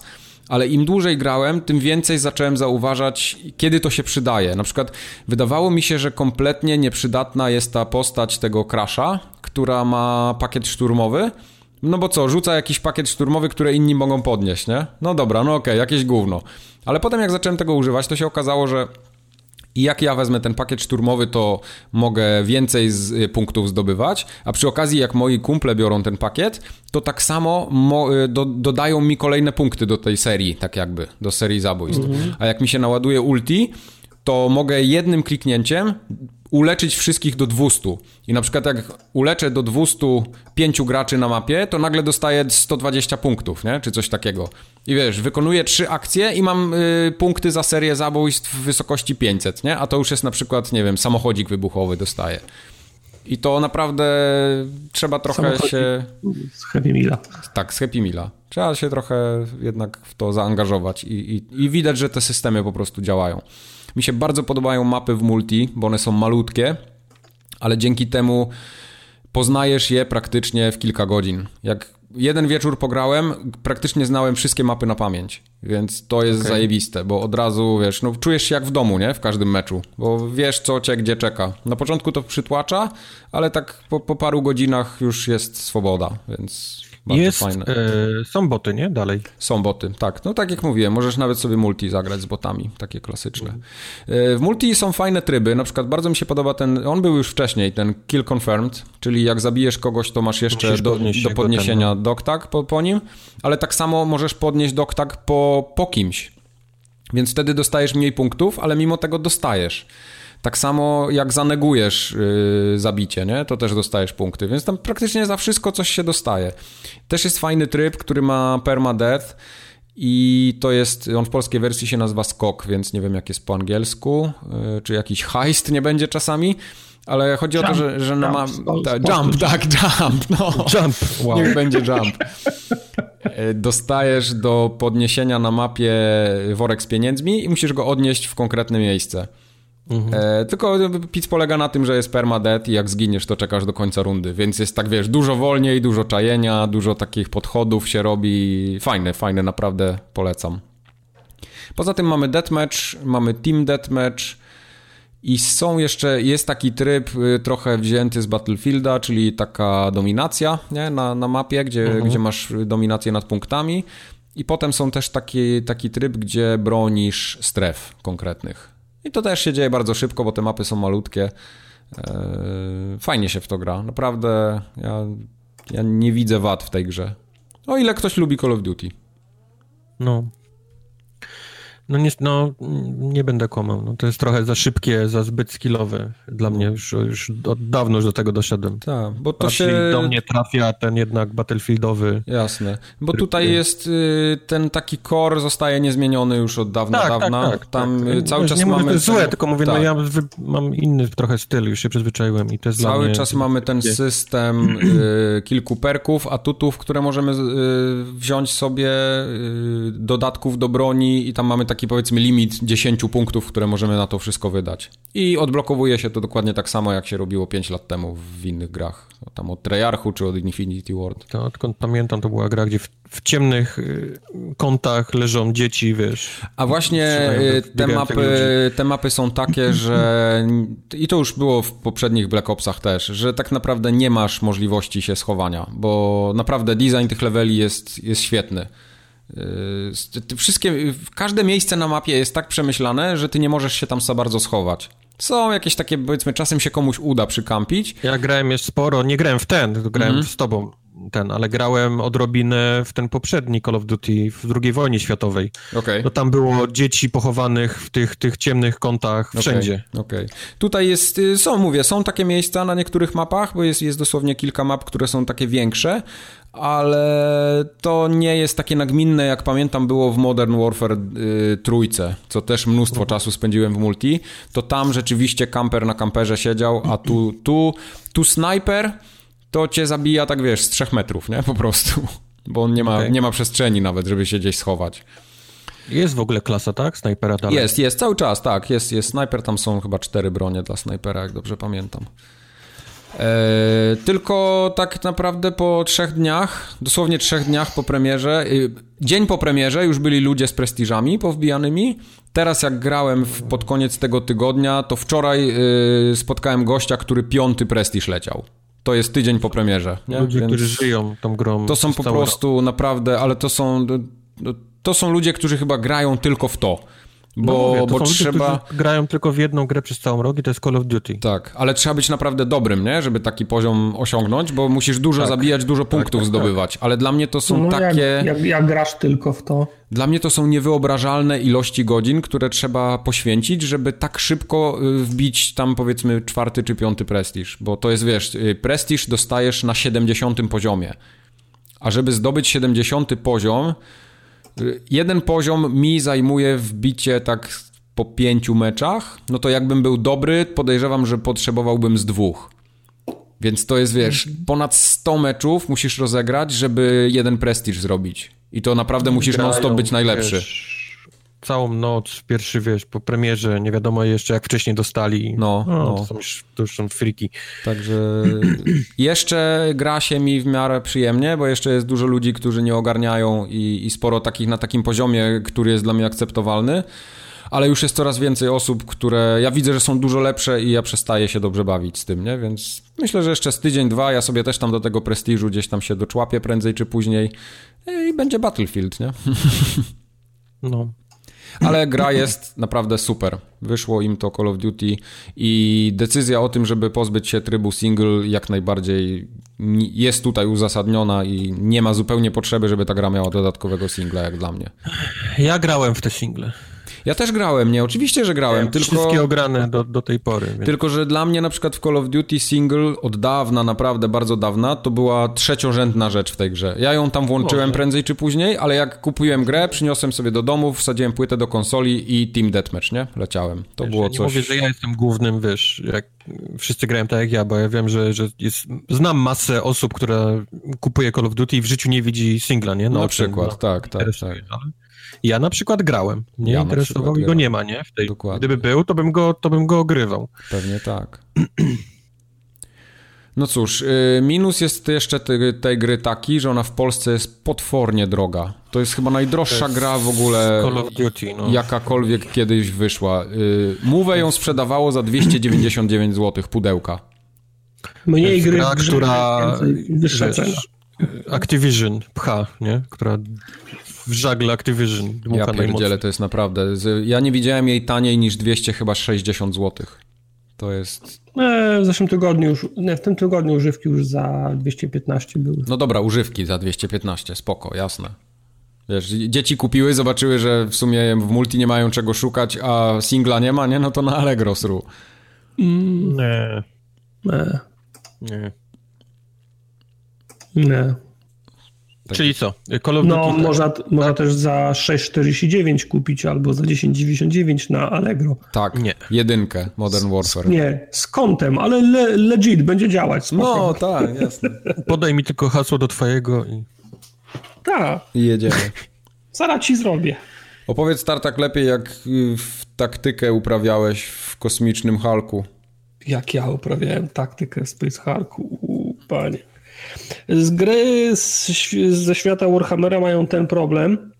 Ale im dłużej grałem, tym więcej zacząłem zauważać, kiedy to się przydaje. Na przykład wydawało mi się, że kompletnie nieprzydatna jest ta postać tego Crasha, która ma pakiet szturmowy. No bo co, rzuca jakiś pakiet szturmowy, które inni mogą podnieść, nie? No dobra, no okej, jakieś gówno. Ale potem jak zacząłem tego używać, to się okazało, że i jak ja wezmę ten pakiet szturmowy, to mogę więcej z, y, punktów zdobywać, a przy okazji jak moi kumple biorą ten pakiet, to tak samo mo, y, do, dodają mi kolejne punkty do tej serii, tak jakby, do serii zabójstw. A jak mi się naładuje ulti, to mogę jednym kliknięciem uleczyć wszystkich do 200. I na przykład jak uleczę do 205 graczy na mapie, to nagle dostaję 120 punktów, nie? Czy coś takiego. I wiesz, wykonuję trzy akcje i mam y, punkty za serię zabójstw w wysokości 500, nie? A to już jest na przykład, nie wiem, samochodzik wybuchowy dostaję. I to naprawdę trzeba trochę się... Z Heavy Meala. Tak, z Happy Meala. Trzeba się trochę jednak w to zaangażować i, i, i widać, że te systemy po prostu działają. Mi się bardzo podobają mapy w multi, bo one są malutkie, ale dzięki temu poznajesz je praktycznie w kilka godzin. Jak jeden wieczór pograłem, praktycznie znałem wszystkie mapy na pamięć, więc to jest okay. zajebiste, bo od razu, wiesz, no czujesz się jak w domu, nie? W każdym meczu, bo wiesz, co cię gdzie czeka. Na początku to przytłacza, ale tak po, po paru godzinach już jest swoboda, więc bardzo jest, fajne. E, są boty, nie? Dalej. Są boty, tak. No tak jak mówiłem, możesz nawet sobie multi zagrać z botami, takie klasyczne. E, w multi są fajne tryby, na przykład bardzo mi się podoba ten, on był już wcześniej, ten kill confirmed, czyli jak zabijesz kogoś, to masz jeszcze do, do, podniesienia ten, no. po, po nim, ale tak samo możesz podnieść doktag po, po kimś. Więc wtedy dostajesz mniej punktów, ale mimo tego dostajesz. Tak samo jak zanegujesz yy, zabicie, nie? to też dostajesz punkty, więc tam praktycznie za wszystko coś się dostaje. Też jest fajny tryb, który ma permadeath i to jest, on w polskiej wersji się nazywa skok, więc nie wiem jak jest po angielsku, yy, czy jakiś heist nie będzie czasami, ale chodzi jump, o to, że, że jump, ma... Ta, jump, tak, jump, no. Jump, wow. Niech będzie jump. Y, dostajesz do podniesienia na mapie worek z pieniędzmi i musisz go odnieść w konkretne miejsce. Mhm. E, tylko pizz polega na tym, że jest permadeath i jak zginiesz, to czekasz do końca rundy, więc jest tak, wiesz, dużo wolniej, dużo czajenia, dużo takich podchodów się robi. Fajne, fajne, naprawdę polecam. Poza tym mamy deathmatch, mamy team deathmatch i są jeszcze, jest taki tryb y, trochę wzięty z Battlefielda, czyli taka dominacja nie? Na, na mapie, gdzie, mhm. gdzie masz dominację nad punktami. I potem są też taki, taki tryb, gdzie bronisz stref konkretnych. I to też się dzieje bardzo szybko, bo te mapy są malutkie. E, fajnie się w to gra. Naprawdę ja, ja nie widzę wad w tej grze. O ile ktoś lubi Call of Duty. No, no nie, no, nie będę kłamał. No, to jest trochę za szybkie, za zbyt skillowe dla mnie. Już, już od dawno już do tego doszedłem. Tak, bo to się... do mnie trafia ten jednak battlefieldowy. Jasne. Bo tutaj jest y, ten taki core zostaje niezmieniony już od dawna, tak, dawna. Tak, tak, Tam tak. cały czas nie mamy... To jest złe, tylko mówię, no tak. no ja mam inny trochę styl, już się przyzwyczaiłem i to jest Cały czas mamy ten system y, kilku perków, atutów, które możemy wziąć sobie, dodatków do broni i tam mamy taki powiedzmy limit 10 punktów, które możemy na to wszystko wydać. I odblokowuje się to dokładnie tak samo, jak się robiło 5 lat temu w innych grach. Tam od Treyarchu czy od Infinity Ward. To odkąd pamiętam, to była gra, gdzie w, w ciemnych y, kątach leżą dzieci, wiesz. A właśnie y, te mapy, te mapy są takie, że i to już było w poprzednich Black Opsach też, że tak naprawdę nie masz możliwości się schowania, bo naprawdę design tych leveli jest, jest świetny. Yy, wszystkie, każde miejsce na mapie jest tak przemyślane, że ty nie możesz się tam za bardzo schować. Są jakieś takie, powiedzmy, czasem się komuś uda przykampić. Ja grałem jeszcze sporo, nie grałem w ten, grałem mm z tobą ten, ale grałem odrobinę w ten poprzedni Call of Duty w II wojnie światowej. Okay. No tam było dzieci pochowanych w tych, tych ciemnych kątach wszędzie. Okej. Okay. Tutaj jest, y, są, mówię, są takie miejsca na niektórych mapach, bo jest, jest dosłownie kilka map, które są takie większe, ale to nie jest takie nagminne, jak pamiętam było w Modern Warfare y, trójce, co też mnóstwo czasu spędziłem w multi, to tam rzeczywiście kamper na kamperze siedział, a tu, tu, tu snajper to cię zabija tak, wiesz, z trzech metrów, nie? Po prostu. Bo on nie ma, okay. nie ma przestrzeni nawet, żeby się gdzieś schować. Jest w ogóle klasa, tak? Snajpera dalej? Jest, jest, cały czas, tak. Jest, jest snajper, tam są chyba cztery bronie dla snajpera, jak dobrze pamiętam. E, tylko tak naprawdę po trzech dniach, dosłownie trzech dniach po premierze, y, dzień po premierze już byli ludzie z prestiżami powbijanymi. Teraz jak grałem w, pod koniec tego tygodnia, to wczoraj y, spotkałem gościa, który piąty prestiż leciał. To jest tydzień po premierze. Nie? Ludzie, Więc którzy żyją tą grą. To są po prostu rok. naprawdę, ale to są, to są ludzie, którzy chyba grają tylko w to. Bo, no mówię, bo trzeba. Ludzie, grają tylko w jedną grę przez całą rok i to jest Call of Duty. Tak, ale trzeba być naprawdę dobrym, nie? Żeby taki poziom osiągnąć, bo musisz dużo tak. zabijać, dużo tak, punktów tak, zdobywać. Ale dla mnie to są no, takie. Jak, jak, jak, grasz tylko w to. Dla mnie to są niewyobrażalne ilości godzin, które trzeba poświęcić, żeby tak szybko y, wbić tam powiedzmy czwarty czy piąty prestiż. Bo to jest, wiesz, y, prestiż dostajesz na 70 poziomie. A żeby zdobyć 70 poziom, jeden poziom mi zajmuje wbicie tak po pięciu meczach, no to jakbym był dobry, podejrzewam, że potrzebowałbym z dwóch. Więc to jest, wiesz, ponad 100 meczów musisz rozegrać, żeby jeden prestiż zrobić. I to naprawdę musisz non-stop być najlepszy. Całą noc, pierwszy, wiesz, po premierze, nie wiadomo jeszcze jak wcześniej dostali. No, no, no. To, są już, to już są friki. Także jeszcze gra się mi w miarę przyjemnie, bo jeszcze jest dużo ludzi, którzy nie ogarniają i, i sporo takich na takim poziomie, który jest dla mnie akceptowalny ale już jest coraz więcej osób, które ja widzę, że są dużo lepsze i ja przestaję się dobrze bawić z tym, nie? Więc myślę, że jeszcze z tydzień, dwa ja sobie też tam do tego prestiżu gdzieś tam się doczłapię prędzej czy później i będzie Battlefield, nie? No. Ale gra jest naprawdę super. Wyszło im to Call of Duty i decyzja o tym, żeby pozbyć się trybu single jak najbardziej jest tutaj uzasadniona i nie ma zupełnie potrzeby, żeby ta gra miała dodatkowego singla jak dla mnie. Ja grałem w te single. Ja też grałem, nie? Oczywiście, że grałem, ja, tylko... Wszystkie ograne do, do tej pory. Więc... Tylko, że dla mnie na przykład w Call of Duty single od dawna, naprawdę bardzo dawna, to była trzeciorzędna rzecz w tej grze. Ja ją tam włączyłem Może. prędzej czy później, ale jak kupiłem grę, przyniosłem sobie do domu, wsadziłem płytę do konsoli i Team Deathmatch, nie? Leciałem. To wiesz, było nie coś... mówię, że ja jestem głównym, wiesz, jak wszyscy grają tak jak ja, bo ja wiem, że, że jest... znam masę osób, która kupuje Call of Duty i w życiu nie widzi singla, nie? No, na przykład, no, tak, tak, tak. Ja na przykład grałem. Mnie ja interesował i go nie ma, nie? W tej, Dokładnie. Gdyby był, to bym go, to bym go ogrywał. Pewnie tak. No cóż, y, minus jest jeszcze tej, tej gry taki, że ona w Polsce jest potwornie droga. To jest chyba najdroższa jest gra w ogóle, Call of Duty, no. jakakolwiek kiedyś wyszła. Y, Move ją sprzedawało za 299 zł pudełka. Mniej gry, gra, która wyższa cena. Activision pcha, nie? Która w żagle Activision Ja pierdzielę, to jest naprawdę... Ja nie widziałem jej taniej niż 200 chyba 60 zł. To jest... E, w zeszłym tygodniu już, nie, w tym tygodniu używki już za 215 były. No dobra, używki za 215, spoko, jasne. Wiesz, dzieci kupiły, zobaczyły, że w sumie w multi nie mają czego szukać, a singla nie ma, nie? No to na Allegro sru. Mm. Nie. Nie. Nie. Nie. Tak. Czyli co? Call of no, Duty, można, tak? można też za 6,49 kupić albo za 10,99 na Allegro. Tak, nie. jedynkę Modern Warfare. Nie, z kontem, ale le, legit, będzie działać. Spoko. No, tak, jasne. Podaj mi tylko hasło do twojego i... Tak. I jedziemy. Zaraz ci zrobię. Opowiedz Tartak lepiej, jak y, w taktykę uprawiałeś w kosmicznym Halku. Jak ja uprawiałem taktykę w Space Hulku, panie. Z gry z, ze świata Warhammera mają ten problem.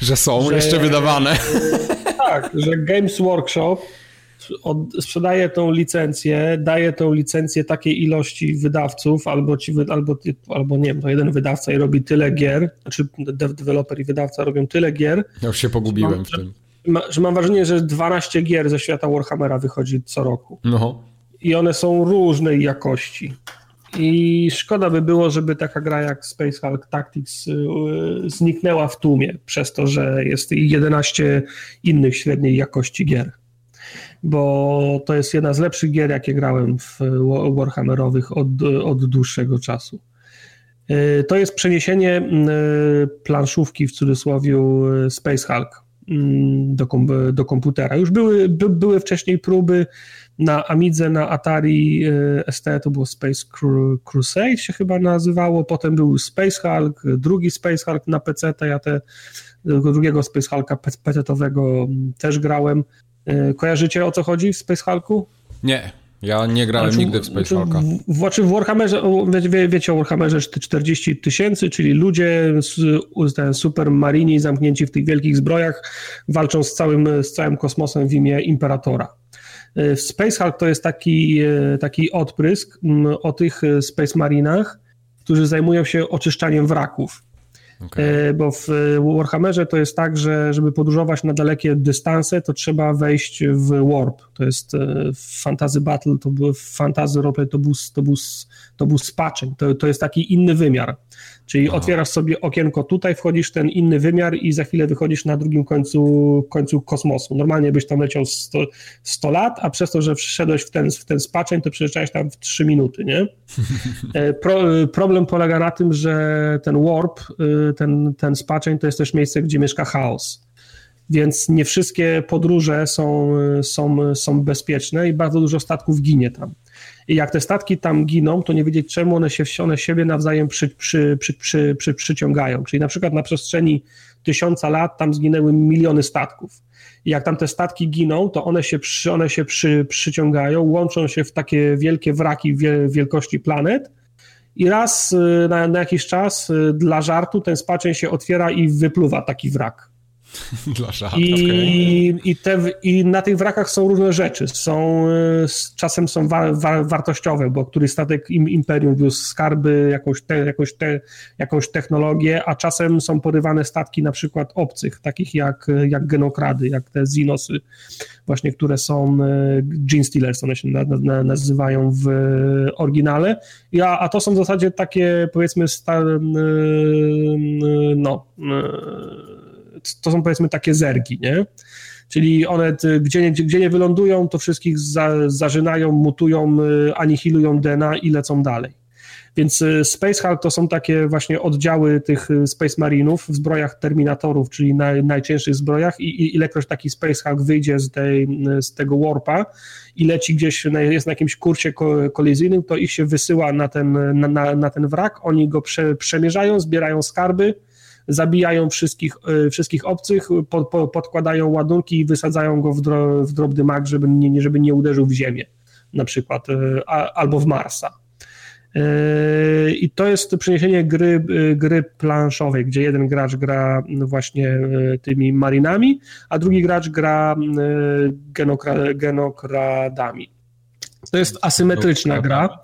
Że są że, jeszcze wydawane. Tak, że Games Workshop od, sprzedaje tą licencję, daje tą licencję takiej ilości wydawców, albo, ci, albo, albo nie wiem, to jeden wydawca i robi tyle gier, czy dev developer i wydawca robią tyle gier. Ja już się pogubiłem mam, w tym. Że, że mam wrażenie, że 12 gier ze świata Warhammera wychodzi co roku. No. I one są różnej jakości. I szkoda by było, żeby taka gra jak Space Hulk Tactics y, y, zniknęła w tłumie, przez to, że jest 11 innych średniej jakości gier. Bo to jest jedna z lepszych gier, jakie grałem w Warhammerowych od, od dłuższego czasu. Y, to jest przeniesienie planszówki w cudzysłowie Space Hulk mm, do, kom do komputera. Już były, by, były wcześniej próby na Amidze, na Atari e, ST to było Space Crusade się chyba nazywało, potem był Space Hulk, drugi Space Hulk na PC, ja te, drugiego Space Hulka PC-owego też grałem. E, kojarzycie o co chodzi w Space Hulku? Nie, ja nie grałem znaczy, nigdy w Space Hulka. W, znaczy w Warhammerze, wie, wiecie o Warhammerze 40 tysięcy, czyli ludzie, ten supermarini zamknięci w tych wielkich zbrojach walczą z całym, z całym kosmosem w imię Imperatora. E, Space Hulk to jest taki, e, taki odprysk o tych e, Space Marinach, którzy zajmują się oczyszczaniem wraków. Okay. Bo w Warhammerze to jest tak, że żeby podróżować na dalekie dystanse, to trzeba wejść w warp. To jest fantasy battle, to był fantasy roleplay, to był, to był, to był spaczeń. To, to jest taki inny wymiar. Czyli Aha. otwierasz sobie okienko tutaj, wchodzisz w ten inny wymiar i za chwilę wychodzisz na drugim końcu, końcu kosmosu. Normalnie byś tam leciał 100, 100 lat, a przez to, że wszedłeś w ten, w ten spaczeń, to przejeżdżałeś tam w 3 minuty, nie? E, pro, problem polega na tym, że ten warp, e, ten, ten spaczeń to jest też miejsce, gdzie mieszka chaos. Więc nie wszystkie podróże są, są, są bezpieczne i bardzo dużo statków ginie tam. I jak te statki tam giną, to nie wiedzieć czemu one się one siebie nawzajem przy, przy, przy, przy, przy, przyciągają. Czyli na przykład na przestrzeni tysiąca lat tam zginęły miliony statków. I jak tam te statki giną, to one się, przy, one się przy, przyciągają, łączą się w takie wielkie wraki wielkości planet i raz y, na, na jakiś czas y, dla żartu ten spaczeń się otwiera i wypluwa taki wrak. Dla żartu, I, okay. i, te, I na tych wrakach są różne rzeczy. Są, y, czasem są wa, wa, wartościowe, bo któryś statek im, Imperium wiózł skarby, jakąś, te, jakąś, te, jakąś technologię, a czasem są porywane statki na przykład obcych, takich jak, jak genokrady, jak te Zinosy, właśnie które są y, Gene Stealers, one się na, na, nazywają w oryginale. A, a to są w zasadzie takie, powiedzmy, sta, no to są powiedzmy takie zergi, nie? Czyli one, gdzie nie, gdzie nie wylądują, to wszystkich za, zażynają, mutują, y, anihilują DNA i lecą dalej. Więc y, Space Hulk to są takie właśnie oddziały tych y, Space Marinów w zbrojach Terminatorów, czyli naj, najcięższych zbrojach i, i ilekroć taki Space Hulk wyjdzie z, tej, z tego warpa i leci gdzieś, jest na jakimś kursie kolizyjnym, to ich się wysyła na ten, na, na, na ten wrak, oni go prze, przemierzają, zbierają skarby, zabijają wszystkich, e, wszystkich obcych, pod, pod, podkładają ładunki i wysadzają go w, dro, w drobny mak, żeby nie, żeby nie uderzył w ziemię na przykład, e, a, albo w Marsa. E, I to jest przeniesienie gry, gry planszowej, gdzie jeden gracz gra właśnie tymi marinami, a drugi gracz gra genokra, genokradami. To jest asymetryczna gra.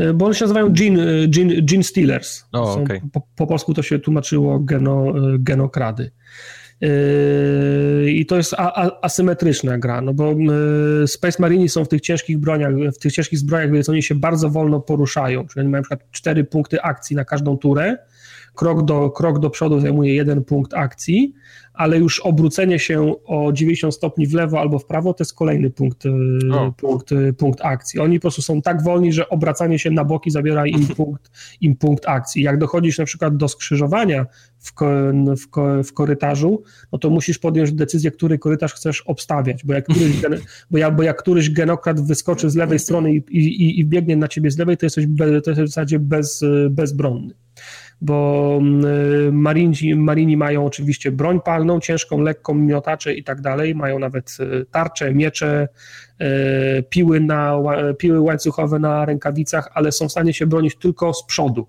E, bo one się nazywają Gene, e, gene, gene Stealers. O, okay. po, po, polsku to się tłumaczyło geno, e, genokrady. I to jest asymetryczna gra, no bo Space Marini są w tych ciężkich broniach, w tych ciężkich zbrojach, więc oni się bardzo wolno poruszają, czyli oni mają na przykład cztery punkty akcji na każdą turę, krok do, krok do przodu zajmuje jeden punkt akcji, ale już obrócenie się o 90 stopni w lewo albo w prawo to jest kolejny punkt, e, punkt, e, punkt akcji. Oni po prostu są tak wolni, że obracanie się na boki zabiera im punkt, im punkt akcji. Jak dochodzisz na przykład do skrzyżowania w, w, w korytarzu, no to musisz podjąć decyzję, który korytarz chcesz obstawiać, bo jak któryś, bo jak, bo jak któryś genokrat wyskoczy z lewej strony i, i, i biegnie na ciebie z lewej, to jesteś, be, to jesteś w zasadzie bez, bezbronny bo y, marini, marini mają oczywiście broń palną, ciężką, lekką, miotacze i tak dalej, mają nawet y, tarcze, miecze, y, piły, na, piły łańcuchowe na rękawicach, ale są w stanie się bronić tylko z przodu.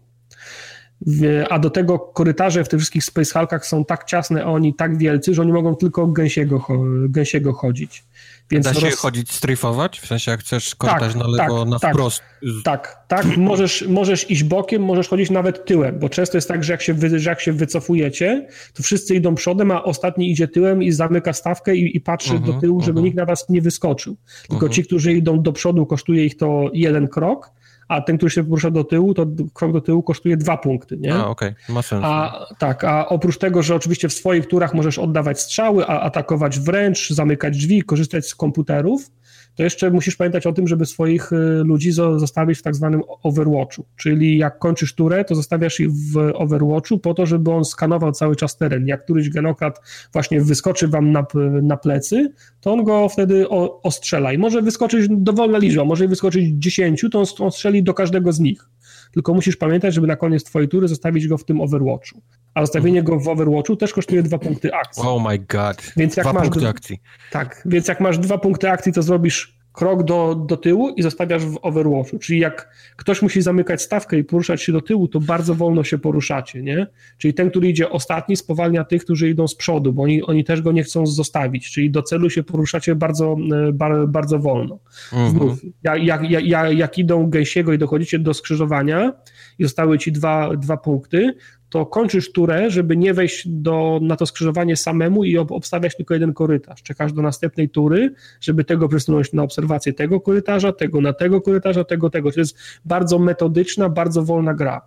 A do tego korytarze w tych wszystkich Space Hulkach są tak ciasne, a oni tak wielcy, że oni mogą tylko gęsiego, gęsiego chodzić. Więc da się roz... chodzić, stryfować? W sensie jak chcesz korytarz tak, na lewo, tak, na tak, wprost? Tak, tak. możesz, możesz iść bokiem, możesz chodzić nawet tyłem, bo często jest tak, że jak się, wy, że jak się wycofujecie, to wszyscy idą przodem, a ostatni idzie tyłem i zamyka stawkę i, i patrzy uh -huh, do tyłu, żeby uh -huh. nikt na was nie wyskoczył. Tylko uh -huh. ci, którzy idą do przodu, kosztuje ich to jeden krok, a ten, który się porusza do tyłu, to krok do tyłu kosztuje dwa punkty, nie? A, okej, okay. ma sens. A, tak, a oprócz tego, że oczywiście w swoich turach możesz oddawać strzały, a atakować wręcz, zamykać drzwi, korzystać z komputerów, to jeszcze musisz pamiętać o tym, żeby swoich y, ludzi zostawić w tak zwanym overwatchu, czyli jak kończysz turę, to zostawiasz ich w overwatchu po to, żeby on skanował cały czas teren. Jak któryś genokrat właśnie wyskoczy wam na, na plecy, to on go wtedy ostrzela i może wyskoczyć dowolna liczba, może wyskoczyć 10, to on, on strzeli do każdego z nich. Tylko musisz pamiętać, żeby na koniec twojej tury zostawić go w tym overwatchu a zostawienie go w Overwatchu też kosztuje dwa punkty akcji. Oh my god. Więc jak dwa masz punkty akcji. Tak, więc jak masz dwa punkty akcji, to zrobisz krok do, do tyłu i zostawiasz w Overwatchu. Czyli jak ktoś musi zamykać stawkę i poruszać się do tyłu, to bardzo wolno się poruszacie, nie? Czyli ten, który idzie ostatni, spowalnia tych, którzy idą z przodu, bo oni, oni też go nie chcą zostawić. Czyli do celu się poruszacie bardzo, e, bar, bardzo wolno. Mhm. Znów, jak, jak, jak, jak idą gęsiego i dochodzicie do skrzyżowania i zostały ci dwa, dwa punkty, to kończysz turę, żeby nie wejść do, na to skrzyżowanie samemu i obstawiać tylko jeden korytarz. Czekasz do następnej tury, żeby tego przesunąć na obserwację tego korytarza, tego na tego korytarza, tego, tego. To jest bardzo metodyczna, bardzo wolna gra.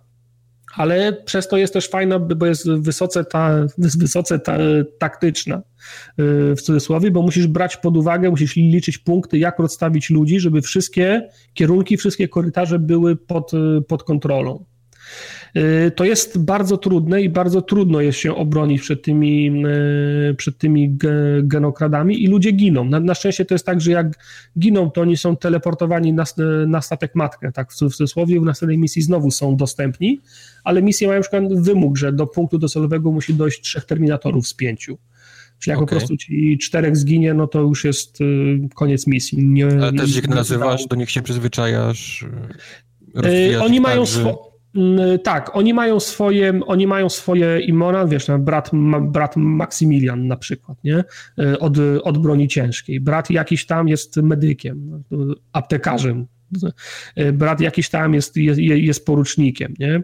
Ale przez to jest też fajna, bo jest wysoce, ta, wysoce ta, taktyczna y, w cudzysłowie, bo musisz brać pod uwagę, musisz liczyć punkty, jak rozstawić ludzi, żeby wszystkie kierunki, wszystkie korytarze były pod, pod kontrolą. Y, to jest bardzo trudne i bardzo trudno jest się obronić przed tymi, y, przed tymi genokradami i ludzie giną. Na, na szczęście to jest tak, że jak giną, to oni są teleportowani na, na statek matkę, tak w cudzysłowie, w następnej misji znowu są dostępni, ale misje mają na przykład wymóg, że do punktu docelowego musi dojść trzech terminatorów z pięciu. Czyli jak okay. po prostu ci czterech zginie, no to już jest y, koniec misji. Nie, Ale też jak nazywasz, do nich się przyzwyczajasz. Oni mają tak, że... Tak, oni mają swoje, oni mają swoje imona, wiesz, brat, brat Maksymilian na przykład, nie? Od, od broni ciężkiej. Brat jakiś tam jest medykiem, aptekarzem, brat jakiś tam jest, jest, jest porucznikiem, nie?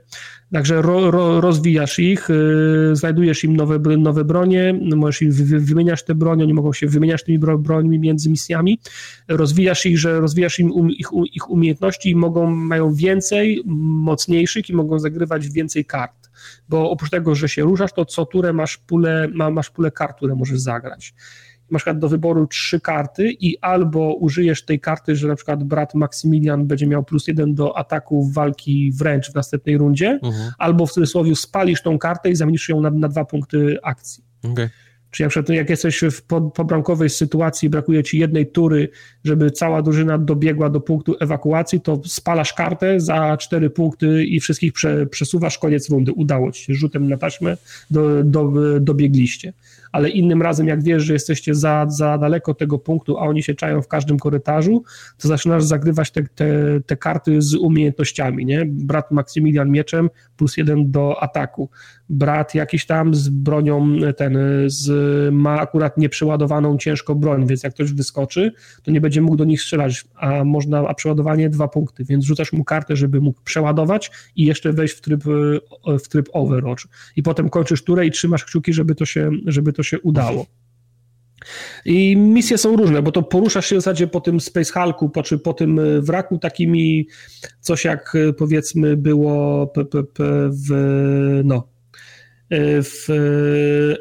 Także ro, ro, rozwijasz ich, yy, znajdujesz im nowe, nowe bronie, możesz im wy, wymieniać te bronie, oni mogą się wymieniać tymi bro, brońmi między misjami, rozwijasz ich, że rozwijasz im um, ich, ich umiejętności i mogą, mają więcej, mocniejszych i mogą zagrywać więcej kart, bo oprócz tego, że się ruszasz, to co turę masz pulę, ma, masz pulę kart, które możesz zagrać masz do wyboru trzy karty i albo użyjesz tej karty, że na przykład brat Maksymilian będzie miał plus jeden do ataku walki wręcz w następnej rundzie, mhm. albo w cudzysłowie spalisz tą kartę i zamienisz ją na, na dwa punkty akcji. Okay. Czyli na przykład jak jesteś w pobramkowej sytuacji, brakuje ci jednej tury, żeby cała drużyna dobiegła do punktu ewakuacji, to spalasz kartę za cztery punkty i wszystkich prze, przesuwasz, koniec rundy. Udało ci się, rzutem na taśmę do, do, dobiegliście ale innym razem, jak wiesz, że jesteście za, za daleko tego punktu, a oni się czają w każdym korytarzu, to zaczynasz zagrywać te, te, te karty z umiejętnościami, nie? Brat Maksymilian mieczem plus jeden do ataku. Brat jakiś tam z bronią, ten, z, ma akurat nieprzeładowaną ciężko broń, więc jak ktoś wyskoczy, to nie będzie mógł do nich strzelać, a można, a przeładowanie dwa punkty, więc rzucasz mu kartę, żeby mógł przeładować i jeszcze wejść w tryb, w tryb Overwatch. I potem kończysz turę i trzymasz kciuki, żeby to się, żeby to się udało. I misje są różne, bo to poruszasz się w zasadzie po tym Space Hulku, po, czy po tym e, wraku takimi, coś jak e, powiedzmy było w, no, w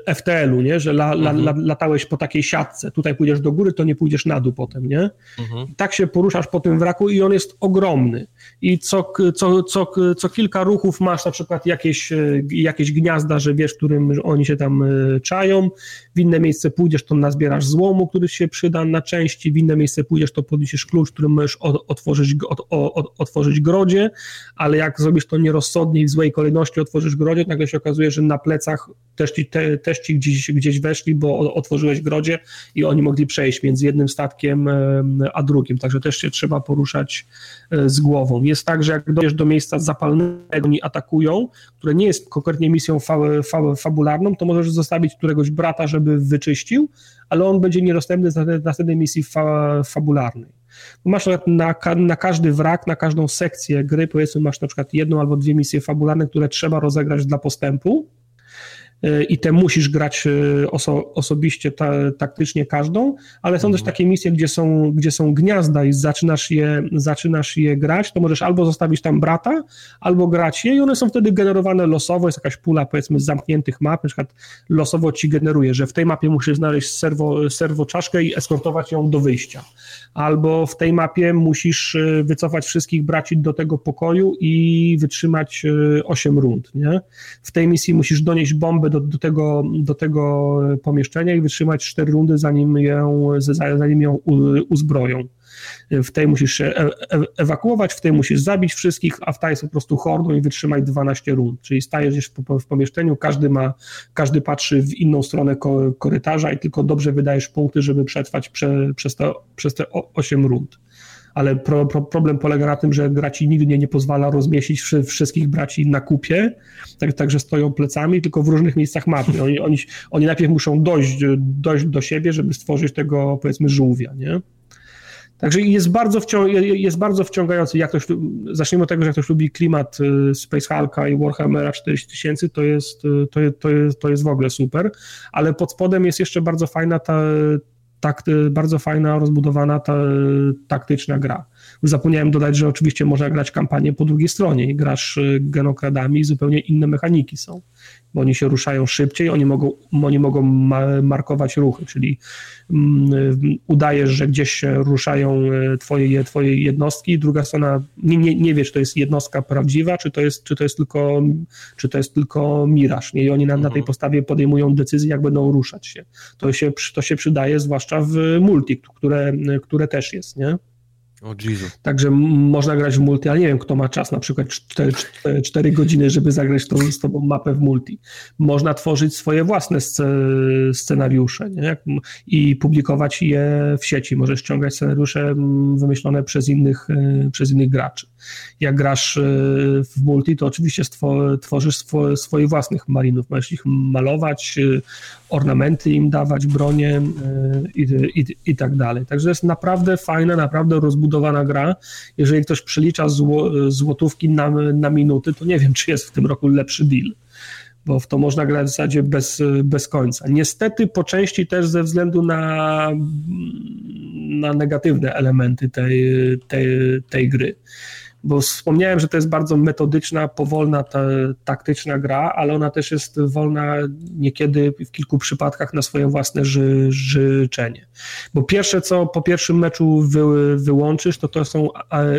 e, FTL-u, nie? że la, la, mhm. latałeś po takiej siatce. Tutaj pójdziesz do góry, to nie pójdziesz na dół potem, nie? Mhm. Tak się poruszasz po tym wraku i on jest ogromny. I co, co, co, co kilka ruchów masz na przykład jakieś, e, jakieś gniazda, że wiesz, którym oni się tam czają. W inne miejsce pójdziesz, to nazbierasz złomu, który się przyda na części. W inne miejsce pójdziesz, to podniesiesz klucz, którym możesz otworzyć, od, od, otworzyć grodzie, ale jak zrobisz to nierozsądnie i w złej kolejności otworzysz grodzie, nagle się okazuje, że na plecach też ci, te, też ci gdzieś, gdzieś weszli, bo otworzyłeś grodzie i oni mogli przejść między jednym statkiem a drugim, także też się trzeba poruszać e, z głową. Jest tak, że jak dojdziesz do miejsca zapalnego, oni atakują, które nie jest konkretnie misją fa, fa, fabularną, to możesz zostawić któregoś brata, żeby wyczyścił, ale on będzie niedostępny na następnej misji fa, fabularnej. Masz na, na każdy wrak, na każdą sekcję gry, powiedzmy, masz na przykład jedną albo dwie misje fabularne, które trzeba rozegrać dla postępu i te musisz grać e, oso, osobiście, ta, taktycznie każdą, ale są też mhm. takie misje, gdzie są, gdzie są gniazda i zaczynasz je, zaczynasz je grać, to możesz albo zostawić tam brata, albo grać je i one są wtedy generowane losowo, jest jakaś pula powiedzmy z zamkniętych map, na przykład losowo ci generuje, że w tej mapie musisz znaleźć serwo, serwo czaszkę i eskortować ją do wyjścia, albo w tej mapie musisz e, wycofać wszystkich braci do tego pokoju i wytrzymać 8 e, rund, nie? W tej misji musisz donieść bombę do, do, tego, do tego pomieszczenia i wytrzymać cztery rundy, zanim ją, zanim ją uzbroją. W tej musisz się e, e, ewakuować, w tej musisz zabić wszystkich, a w tej jest po prostu hordą i wytrzymać 12 rund. Czyli stajesz w pomieszczeniu, każdy ma, każdy patrzy w inną stronę korytarza i tylko dobrze wydajesz punkty, żeby przetrwać prze, przez, te, przez te 8 rund ale pro, pro, problem polega na tym, że gra ci nigdy nie, nie pozwala rozmieścić wszystkich braci na kupie, tak, także stoją plecami, tylko w różnych miejscach mapy. Oni, oni, oni najpierw muszą dojść, dojść do siebie, żeby stworzyć tego, powiedzmy, żółwia, nie? Także jest bardzo, jest bardzo wciągający. Jak ktoś, zacznijmy od tego, że jak ktoś lubi klimat y, Space Hulka i Warhammera 4000, to jest, y, to, jest, to, jest, to jest w ogóle super, ale pod spodem jest jeszcze bardzo fajna ta, tak, bardzo fajna, rozbudowana ta, taktyczna gra. Zapomniałem dodać, że oczywiście można grać kampanię po drugiej stronie i grasz genokradami i zupełnie inne mechaniki są bo oni się ruszają szybciej, oni mogą, oni mogą markować ruchy, czyli mm, udajesz, że gdzieś się ruszają e, twoje, twoje jednostki, druga strona nie, nie, nie wie, czy to jest jednostka prawdziwa, czy to jest, czy to jest, tylko, czy to jest tylko miraż. Nie? I oni na, na tej mhm. podstawie podejmują decyzję, jak będą ruszać się. To się, to się przydaje zwłaszcza w multi, które, które też jest. Nie? O Jesus. Także można grać w multi, ale nie wiem, kto ma czas, na przykład 4, 4, 4 godziny, żeby zagrać tą, z tobą mapę w multi. Można tworzyć swoje własne scenariusze nie? i publikować je w sieci. Możesz ściągać scenariusze wymyślone przez innych, e, przez innych graczy. Jak grasz e, w multi, to oczywiście tworzysz swoich własnych marinów. Możesz ich malować, e, ornamenty im dawać, bronie i, i, i tak dalej. Także jest naprawdę fajna, naprawdę rozbudowana rozbudowana gra. Jeżeli ktoś przelicza zło, złotówki na, na minuty, to nie wiem, czy jest w tym roku lepszy deal bo w to można grać w zasadzie bez, bez końca. Niestety po części też ze względu na, na negatywne elementy tej, tej, tej gry bo wspomniałem, że to jest bardzo metodyczna, powolna, ta, taktyczna gra, ale ona też jest wolna niekiedy w kilku przypadkach na swoje własne ży, życzenie. Bo pierwsze, co po pierwszym meczu wy, wyłączysz, to to są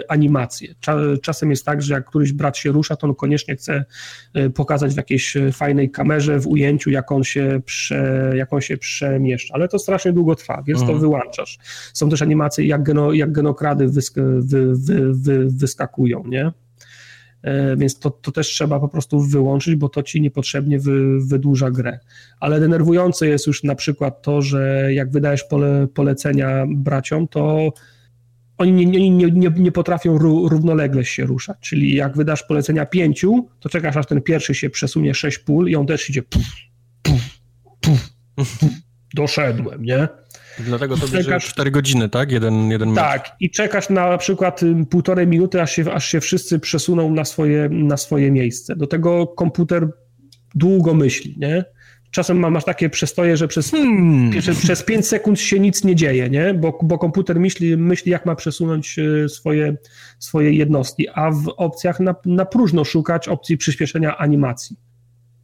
animacje. Czasem jest tak, że jak któryś brat się rusza, to on koniecznie chce e, pokazać w jakiejś fajnej kamerze, w ujęciu, jak on się, prze, jak on się przemieszcza, ale to strasznie długo trwa, więc mhm. to wyłączasz. Są też animacje, jak, geno, jak genokrady wysk, wy, wy, wy, wyskakują atakują, nie? E, więc to, to też trzeba po prostu wyłączyć, bo to ci niepotrzebnie wy, wydłuża grę. Ale denerwujące jest już na przykład to, że jak wydajesz pole, polecenia braciom, to oni nie, nie, nie, nie, potrafią równolegle się ruszać. Czyli jak wydasz polecenia pięciu, to czekasz aż ten pierwszy się przesunie sześć pól i on też idzie puf, puf, puf, puf. doszedłem, nie? Dlatego to bierze 4 godziny, tak? Jeden, jeden Tak, i czekasz na przykład półtorej minuty, aż się, aż się wszyscy przesuną na swoje, na swoje miejsce. Do tego komputer długo myśli, nie? Czasem masz takie przestoje, że przez, hmm. przez 5 sekund się nic nie dzieje, nie? Bo, bo komputer myśli, myśli, jak ma przesunąć e, swoje, swoje jednostki, a w opcjach na, na próżno szukać opcji przyspieszenia animacji.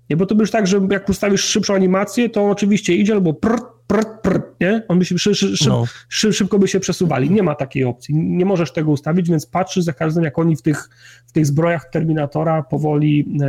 Nie, bo to już tak, że jak ustawisz szybszą animację, to oczywiście idzie albo prr, prr, prr, nie? On by się szy, szy, no. szy, szybko by się przesuwali. Nie ma takiej opcji. Nie możesz tego ustawić, więc patrzysz za każdym, jak oni w tych, w tych zbrojach Terminatora powoli,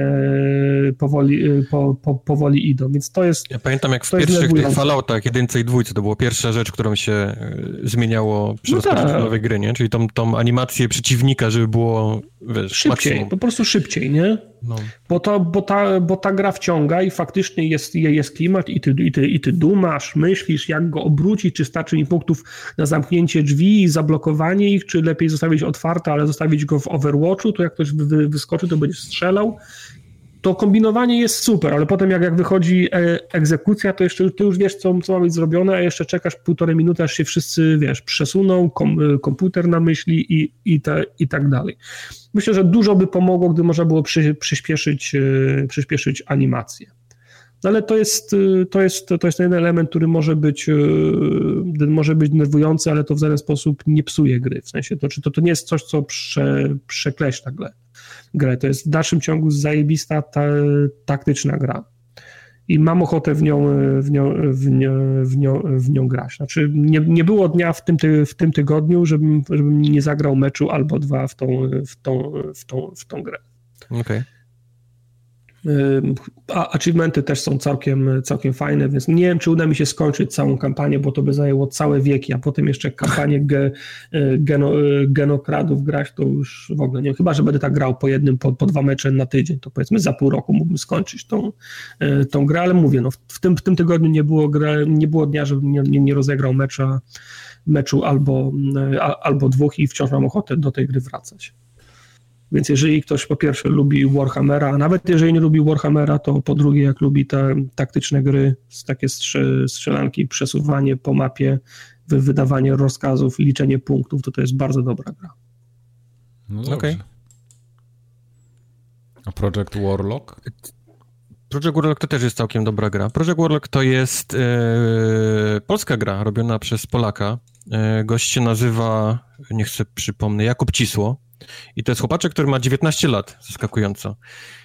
e, powoli, e, po, po, powoli idą, więc to jest Ja pamiętam, jak w pierwszych tych Falloutach, jedynce i dwójce, to była pierwsza rzecz, którą się e, zmieniało przy no rozpoczęciu tak. nowej gry, nie? Czyli tą, tą animację przeciwnika, żeby było, wiesz, Szybciej, maksimum. po prostu szybciej, nie? No. Bo, to, bo, ta, bo ta gra wciąga i faktycznie jest, jest klimat i ty, i, ty, i ty dumasz, myślisz, jak go obrócić, czy starczy mi punktów na zamknięcie drzwi i zablokowanie ich, czy lepiej zostawić otwarte, ale zostawić go w Overwatchu, to jak ktoś wy, wyskoczy, to będzie strzelał. To kombinowanie jest super, ale potem jak, jak wychodzi e, egzekucja, to jeszcze ty już wiesz, co, co ma być zrobione, a jeszcze czekasz półtorej minuty, aż się wszyscy, wiesz, przesuną, kom, e, komputer na myśli i, i, te, i tak dalej. Myślę, że dużo by pomogło, gdy można było przy, przyspieszyć, e, przyspieszyć animację. No ale to jest, to, jest, to jest ten element, który może być, może być denerwujący, ale to w żaden sposób nie psuje gry. W sensie to, czy to, to nie jest coś, co prze, przekreśla grę. Grę. To jest w dalszym ciągu zajebista ta, taktyczna gra. I mam ochotę w nią, w nią, w nią, w nią, w nią grać. Znaczy, nie, nie było dnia w tym, ty, w tym tygodniu, żebym, żebym nie zagrał meczu albo dwa w tą, w tą, w tą, w tą grę. Okej. Okay. A achievementy też są całkiem, całkiem fajne, więc nie wiem, czy uda mi się skończyć całą kampanię, bo to by zajęło całe wieki, a potem jeszcze kampanię ge, e, geno, e, genokradów grać, to już w ogóle nie wiem. Chyba, że będę tak grał po jednym, po, po dwa mecze na tydzień, to powiedzmy za pół roku mógłbym skończyć tą, e, tą grę, ale mówię, no, w, tym, w tym tygodniu nie było, gra, nie było dnia, żebym nie, nie, nie rozegrał mecza, meczu albo, albo dwóch i wciąż mam ochotę do tej gry wracać. Więc jeżeli ktoś po pierwsze lubi Warhammera, a nawet jeżeli nie lubi Warhammera, to po drugie jak lubi te taktyczne gry, takie strzelanki, przesuwanie po mapie, wydawanie rozkazów i liczenie punktów, to to jest bardzo dobra gra. No okay. A Project Warlock? Project Warlock to też jest całkiem dobra gra. Project Warlock to jest e, polska gra robiona przez Polaka. E, gość się nazywa, nie chcę przypomnę, Jakub Cisło. I to jest chłopaczek, który ma 19 lat, zaskakująco.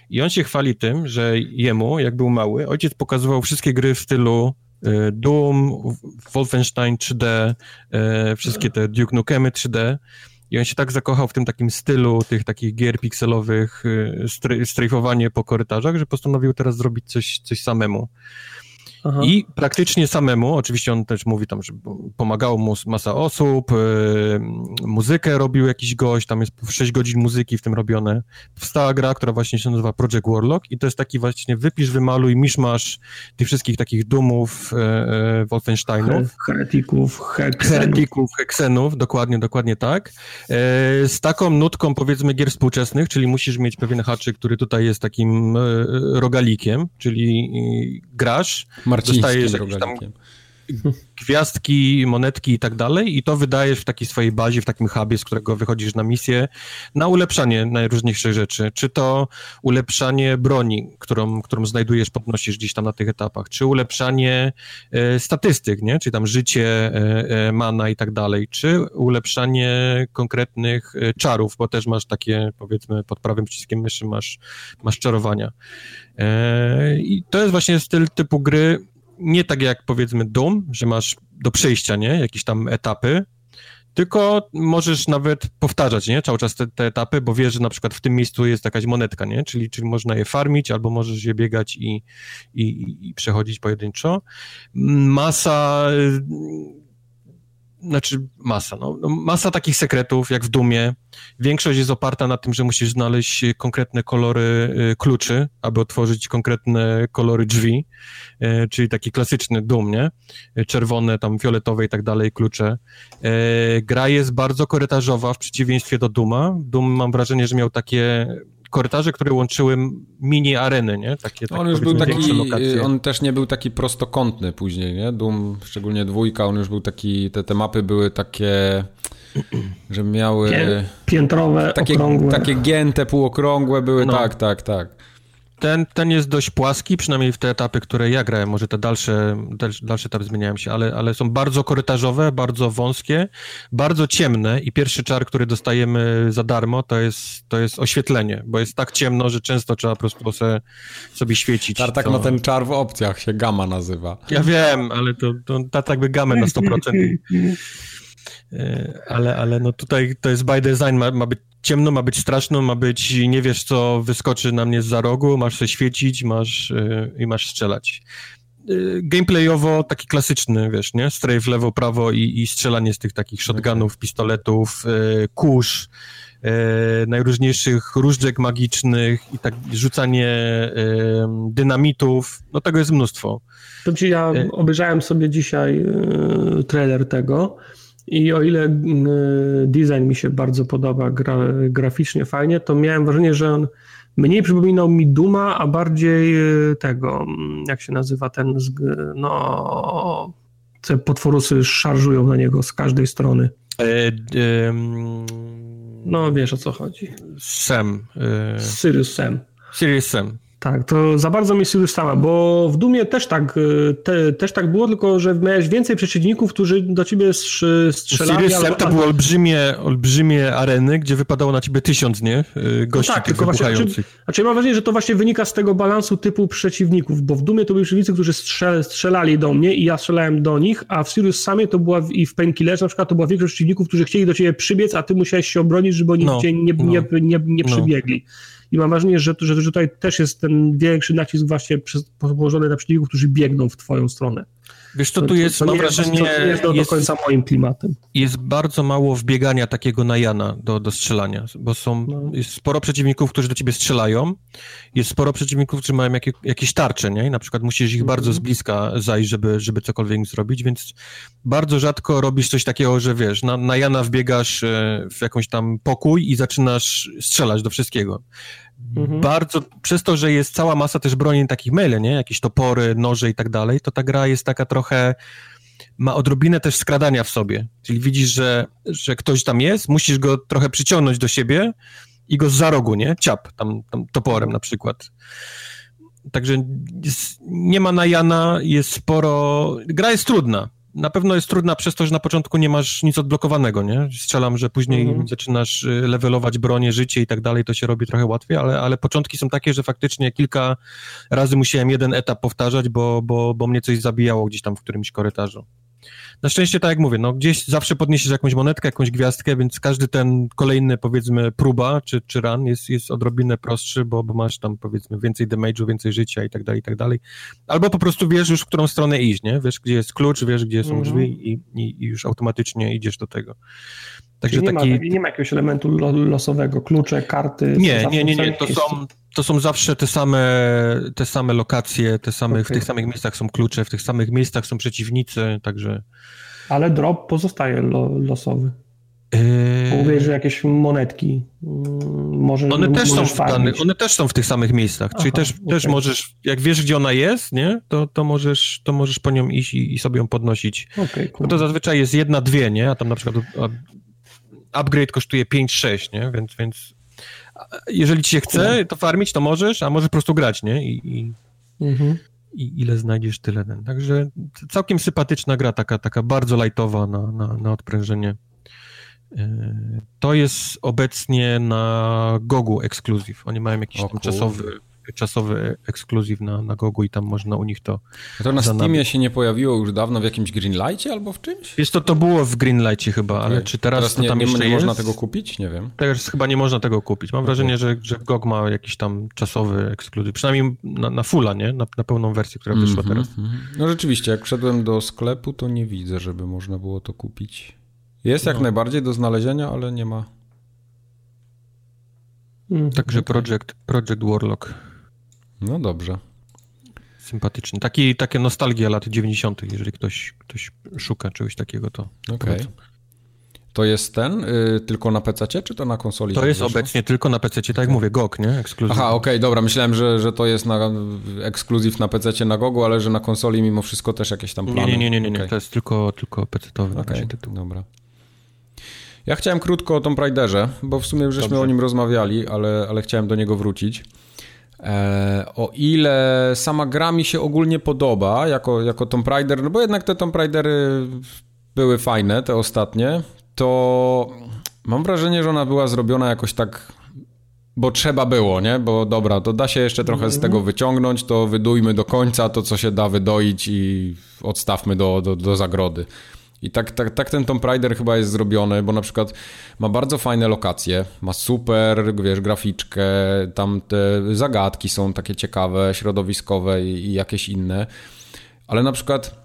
I on się chwali tym, że jemu, jak był mały, ojciec pokazywał wszystkie gry w stylu e, Doom, Wolfenstein 3D, e, wszystkie te Duke Nukemy 3D. I on się tak zakochał w tym takim stylu tych takich gier pikselowych, e, strajfowanie po korytarzach, że postanowił teraz zrobić coś, coś samemu. Aha. I praktycznie samemu, oczywiście on też mówi tam, że pomagało mu masa osób, yy, muzykę robił jakiś gość, tam jest 6 godzin muzyki w tym robione. Powstała gra, która właśnie się nazywa Project Warlock i to jest taki właśnie wypisz, wymaluj, miszmasz tych wszystkich takich dumów yy, Wolfensteinów. Heretików, heksenów. Heretików, heksenów, dokładnie, dokładnie tak. Yy, z taką nutką powiedzmy gier współczesnych, czyli musisz mieć pewien haczyk, który tutaj jest takim yy, rogalikiem, czyli yy, grasz, dostajesz tam gwiazdki, monetki i tak dalej i to wydajesz w takiej swojej bazie, w takim hubie, z którego wychodzisz na misję na ulepszanie najróżniejszych rzeczy. Czy to ulepszanie broni, którą, którą znajdujesz, podnosisz gdzieś tam na tych etapach, czy ulepszanie e, statystyk, nie? Czy tam życie, e, e, mana i tak dalej, czy ulepszanie konkretnych e, czarów, bo też masz takie, powiedzmy, pod prawym przyciskiem myszy masz, masz czarowania. E, I to jest właśnie styl typu gry, nie tak jak powiedzmy Doom, że masz do przejścia, nie, jakieś tam etapy, tylko możesz nawet powtarzać, nie, cały czas te, te, etapy, bo wiesz, że na przykład w tym miejscu jest jakaś monetka, nie, czyli, czyli można je farmić, albo możesz je biegać i, i, i przechodzić pojedynczo. Masa znaczy masa, no, no, masa takich sekretów, jak w Dumie. Większość jest oparta na tym, że musisz znaleźć konkretne kolory y, kluczy, aby otworzyć konkretne kolory drzwi, y, czyli taki klasyczny Dum, nie? Czerwone, tam fioletowe i tak dalej klucze. Y, gra jest bardzo korytarzowa w przeciwieństwie do Duma. Dum mam wrażenie, że miał takie korytarze, które łączyły mini areny, nie? Takie, on już był taki, on też nie był taki prostokątny później, nie? Doom, szczególnie dwójka, on już był taki, te, te mapy były takie że miały... Piętrowe, takie, okrągłe. Takie gięte, półokrągłe były, no. tak, tak, tak. Ten, ten jest dość płaski, przynajmniej w te etapy, które ja grałem, może te dalsze, dalsze etapy zmieniają się, ale, ale są bardzo korytarzowe, bardzo wąskie, bardzo ciemne i pierwszy czar, który dostajemy za darmo, to jest, to jest oświetlenie, bo jest tak ciemno, że często trzeba po prostu sobie, sobie świecić. Tartak to... ma ten czar w opcjach, się gamma nazywa. Ja wiem, ale to, to tak by gamę na 100%. E, ale, ale no tutaj to jest by design, ma, ma być ciemno, ma być straszno, ma być, nie wiesz co wyskoczy na mnie z za rogu, masz się świecić, masz yy, i masz strzelać. Yy, gameplayowo taki klasyczny, wiesz, nie? Strafe lewo, prawo i, i strzelanie z tych takich shotgunów, pistoletów, yy, kurz, najróżniejszych różdżek magicznych i tak rzucanie dynamitów, no tego jest mnóstwo. To ci ja obejrzałem sobie dzisiaj trailer tego i o ile mm, design mi się bardzo podoba, gra, graficznie fajnie, to miałem wrażenie, że on mniej przypominał mi Duma, a bardziej e, tego, mm, jak się nazywa ten, no, te potworusy szarżują na niego z każdej strony. E, e, no, wiesz o co chodzi. Sam. E... Sirius Sam. Sirius Sam. Tak, to za bardzo mi się stała, bo w Dumie też tak, y, te, też tak było, tylko że miałeś więcej przeciwników, którzy do ciebie strzelali. Sam to były olbrzymie, olbrzymie areny, gdzie wypadało na ciebie tysiąc, nie? Y, gości no tak, tylko właśnie, znaczy, znaczy mam wrażenie, że to właśnie wynika z tego balansu typu przeciwników, bo w Dumie to byli przeciwnicy, którzy strzel, strzelali do mnie i ja strzelałem do nich, a w Sirius Samie to była i w Painkillerze na przykład to była większość przeciwników, którzy chcieli do ciebie przybiec, a ty musiałeś się obronić, żeby oni no, cię nie, no, nie, nie, nie, no. przybiegli. I mam wrażenie, że, że, że tutaj też jest ten większy nacisk właśnie położony na przeciwników, którzy biegną w twoją stronę. Wiesz, co tu jest, to, mam wrażenie... To nie jest do, jest, do końca moim klimatem. Jest bardzo mało wbiegania takiego na Jana do, do strzelania, bo są, no. jest sporo przeciwników, którzy do ciebie strzelają, jest sporo przeciwników, którzy mają jakie, jakieś tarcze, nie? I na przykład musisz ich mm -hmm. bardzo z bliska zajść, żeby, żeby cokolwiek zrobić, więc bardzo rzadko robisz coś takiego, że wiesz, na, na Jana wbiegasz e, w jakąś tam pokój i zaczynasz strzelać do wszystkiego. Mhm. Bardzo, przez to, że jest cała masa też broni takich mele, nie? Jakieś topory, noże i tak dalej, to ta gra jest taka trochę, ma odrobinę też skradania w sobie. Czyli widzisz, że, że ktoś tam jest, musisz go trochę przyciągnąć do siebie i go za rogu, nie? Ciap, tam, tam toporem na przykład. także jest, nie ma na Jana, jest sporo... Gra jest trudna. Na pewno jest trudna przez to, że na początku nie masz nic odblokowanego, nie? Strzelam, że później mhm. zaczynasz y, levelować bronię, życie i tak dalej, to się robi trochę łatwiej, ale, ale początki są takie, że faktycznie kilka razy musiałem jeden etap powtarzać, bo, bo, bo mnie coś zabijało gdzieś tam w którymś korytarzu. Na szczęście, tak jak mówię, no gdzieś zawsze podniesiesz jakąś monetkę, jakąś gwiazdkę, więc każdy ten kolejny, powiedzmy, próba czy, czy run jest, jest odrobinę prostszy, bo, bo masz tam, powiedzmy, więcej damage'u, więcej życia i tak dalej, i tak dalej. Albo po prostu wiesz już, w którą stronę iść, nie? Wiesz, gdzie jest klucz, wiesz, gdzie są mm -hmm. drzwi i, i, i, już automatycznie idziesz do tego. Także nie, taki... ma, nie ma jakiegoś elementu losowego, klucze, karty? Nie, nie, nie, nie, to są, to są zawsze te same, te same lokacje, te same, okay. w tych samych miejscach są klucze, w tych samych miejscach są przeciwnicy, także... Ale drop pozostaje lo, losowy. Yy... Mówię, że jakieś monetki mm, może one też są w danych, One też są w tych samych miejscach, Aha, czyli też, okay. też możesz, jak wiesz, gdzie ona jest, nie, to, to, możesz, to możesz po nią iść i, i sobie ją podnosić. Okay, cool. to zazwyczaj jest jedna, dwie, nie, a tam na przykład upgrade kosztuje 5-6, nie, więc, więc jeżeli ci się chce to farmić, to możesz, a możesz po prostu grać, nie, i, i... Mhm i ile znajdziesz, tyle. Także całkiem sympatyczna gra, taka, taka bardzo lightowa na, na, na odprężenie. E, to jest obecnie na Gogu ekskluzyw. Oni mają jakiś tam czasowy czasowy ekskluzyw na, na Gogu i tam można u nich to... A to na Steamie się nie pojawiło już dawno w jakimś Greenlightie albo w czymś? Jest to, to było w Greenlightie chyba, okay. ale czy teraz, teraz nie, tam nie, jeszcze nie można tego kupić? Nie wiem. Teraz chyba nie można tego kupić. Mam okay. wrażenie, że, że GOG ma jakiś tam czasowy ekskluzyw, przynajmniej na, na fulla, nie? Na, na pełną wersję, która wyszła mm -hmm, teraz. Mm -hmm. No rzeczywiście, jak wszedłem do sklepu, to nie widzę, żeby można było to kupić. Jest jak no. najbardziej do znalezienia, ale nie ma. Także okay. Project, Project Warlock. No dobrze. Sympatyczny. Taki, takie nostalgia lat 90., jeżeli ktoś, ktoś szuka czegoś takiego, to. Okej. Okay. To jest ten y, tylko na PC, czy to na konsoli? To jest wyszło? obecnie tylko na PC, tak jak mówię, GOG, nie? Ekskluzyw. Aha, okej, okay, dobra. Myślałem, że, że to jest na ekskluzyw na PC na GOGu, ale że na konsoli mimo wszystko też jakieś tam plany. Nie, nie, nie, nie, nie. Okay. to jest tylko, tylko PC-towy okay. tytuł. Dobra. Ja chciałem krótko o Tomb Raiderze, bo w sumie już żeśmy o nim rozmawiali, ale, ale chciałem do niego wrócić. E, o ile sama gra mi się ogólnie podoba jako, jako Tomb Raider, no bo jednak te Tomb Raidery były fajne, te ostatnie, to mam wrażenie, że ona była zrobiona jakoś tak bo trzeba było, nie? Bo dobra, to da się jeszcze trochę z tego wyciągnąć, to wydujmy do końca to, co się da wydoić i odstawmy do, do, do zagrody. I tak, tak, tak ten Tomb Raider chyba jest zrobiony, bo na przykład ma bardzo fajne lokacje, ma super, wiesz, graficzkę, tam te zagadki są takie ciekawe, środowiskowe i, i jakieś inne. Ale na przykład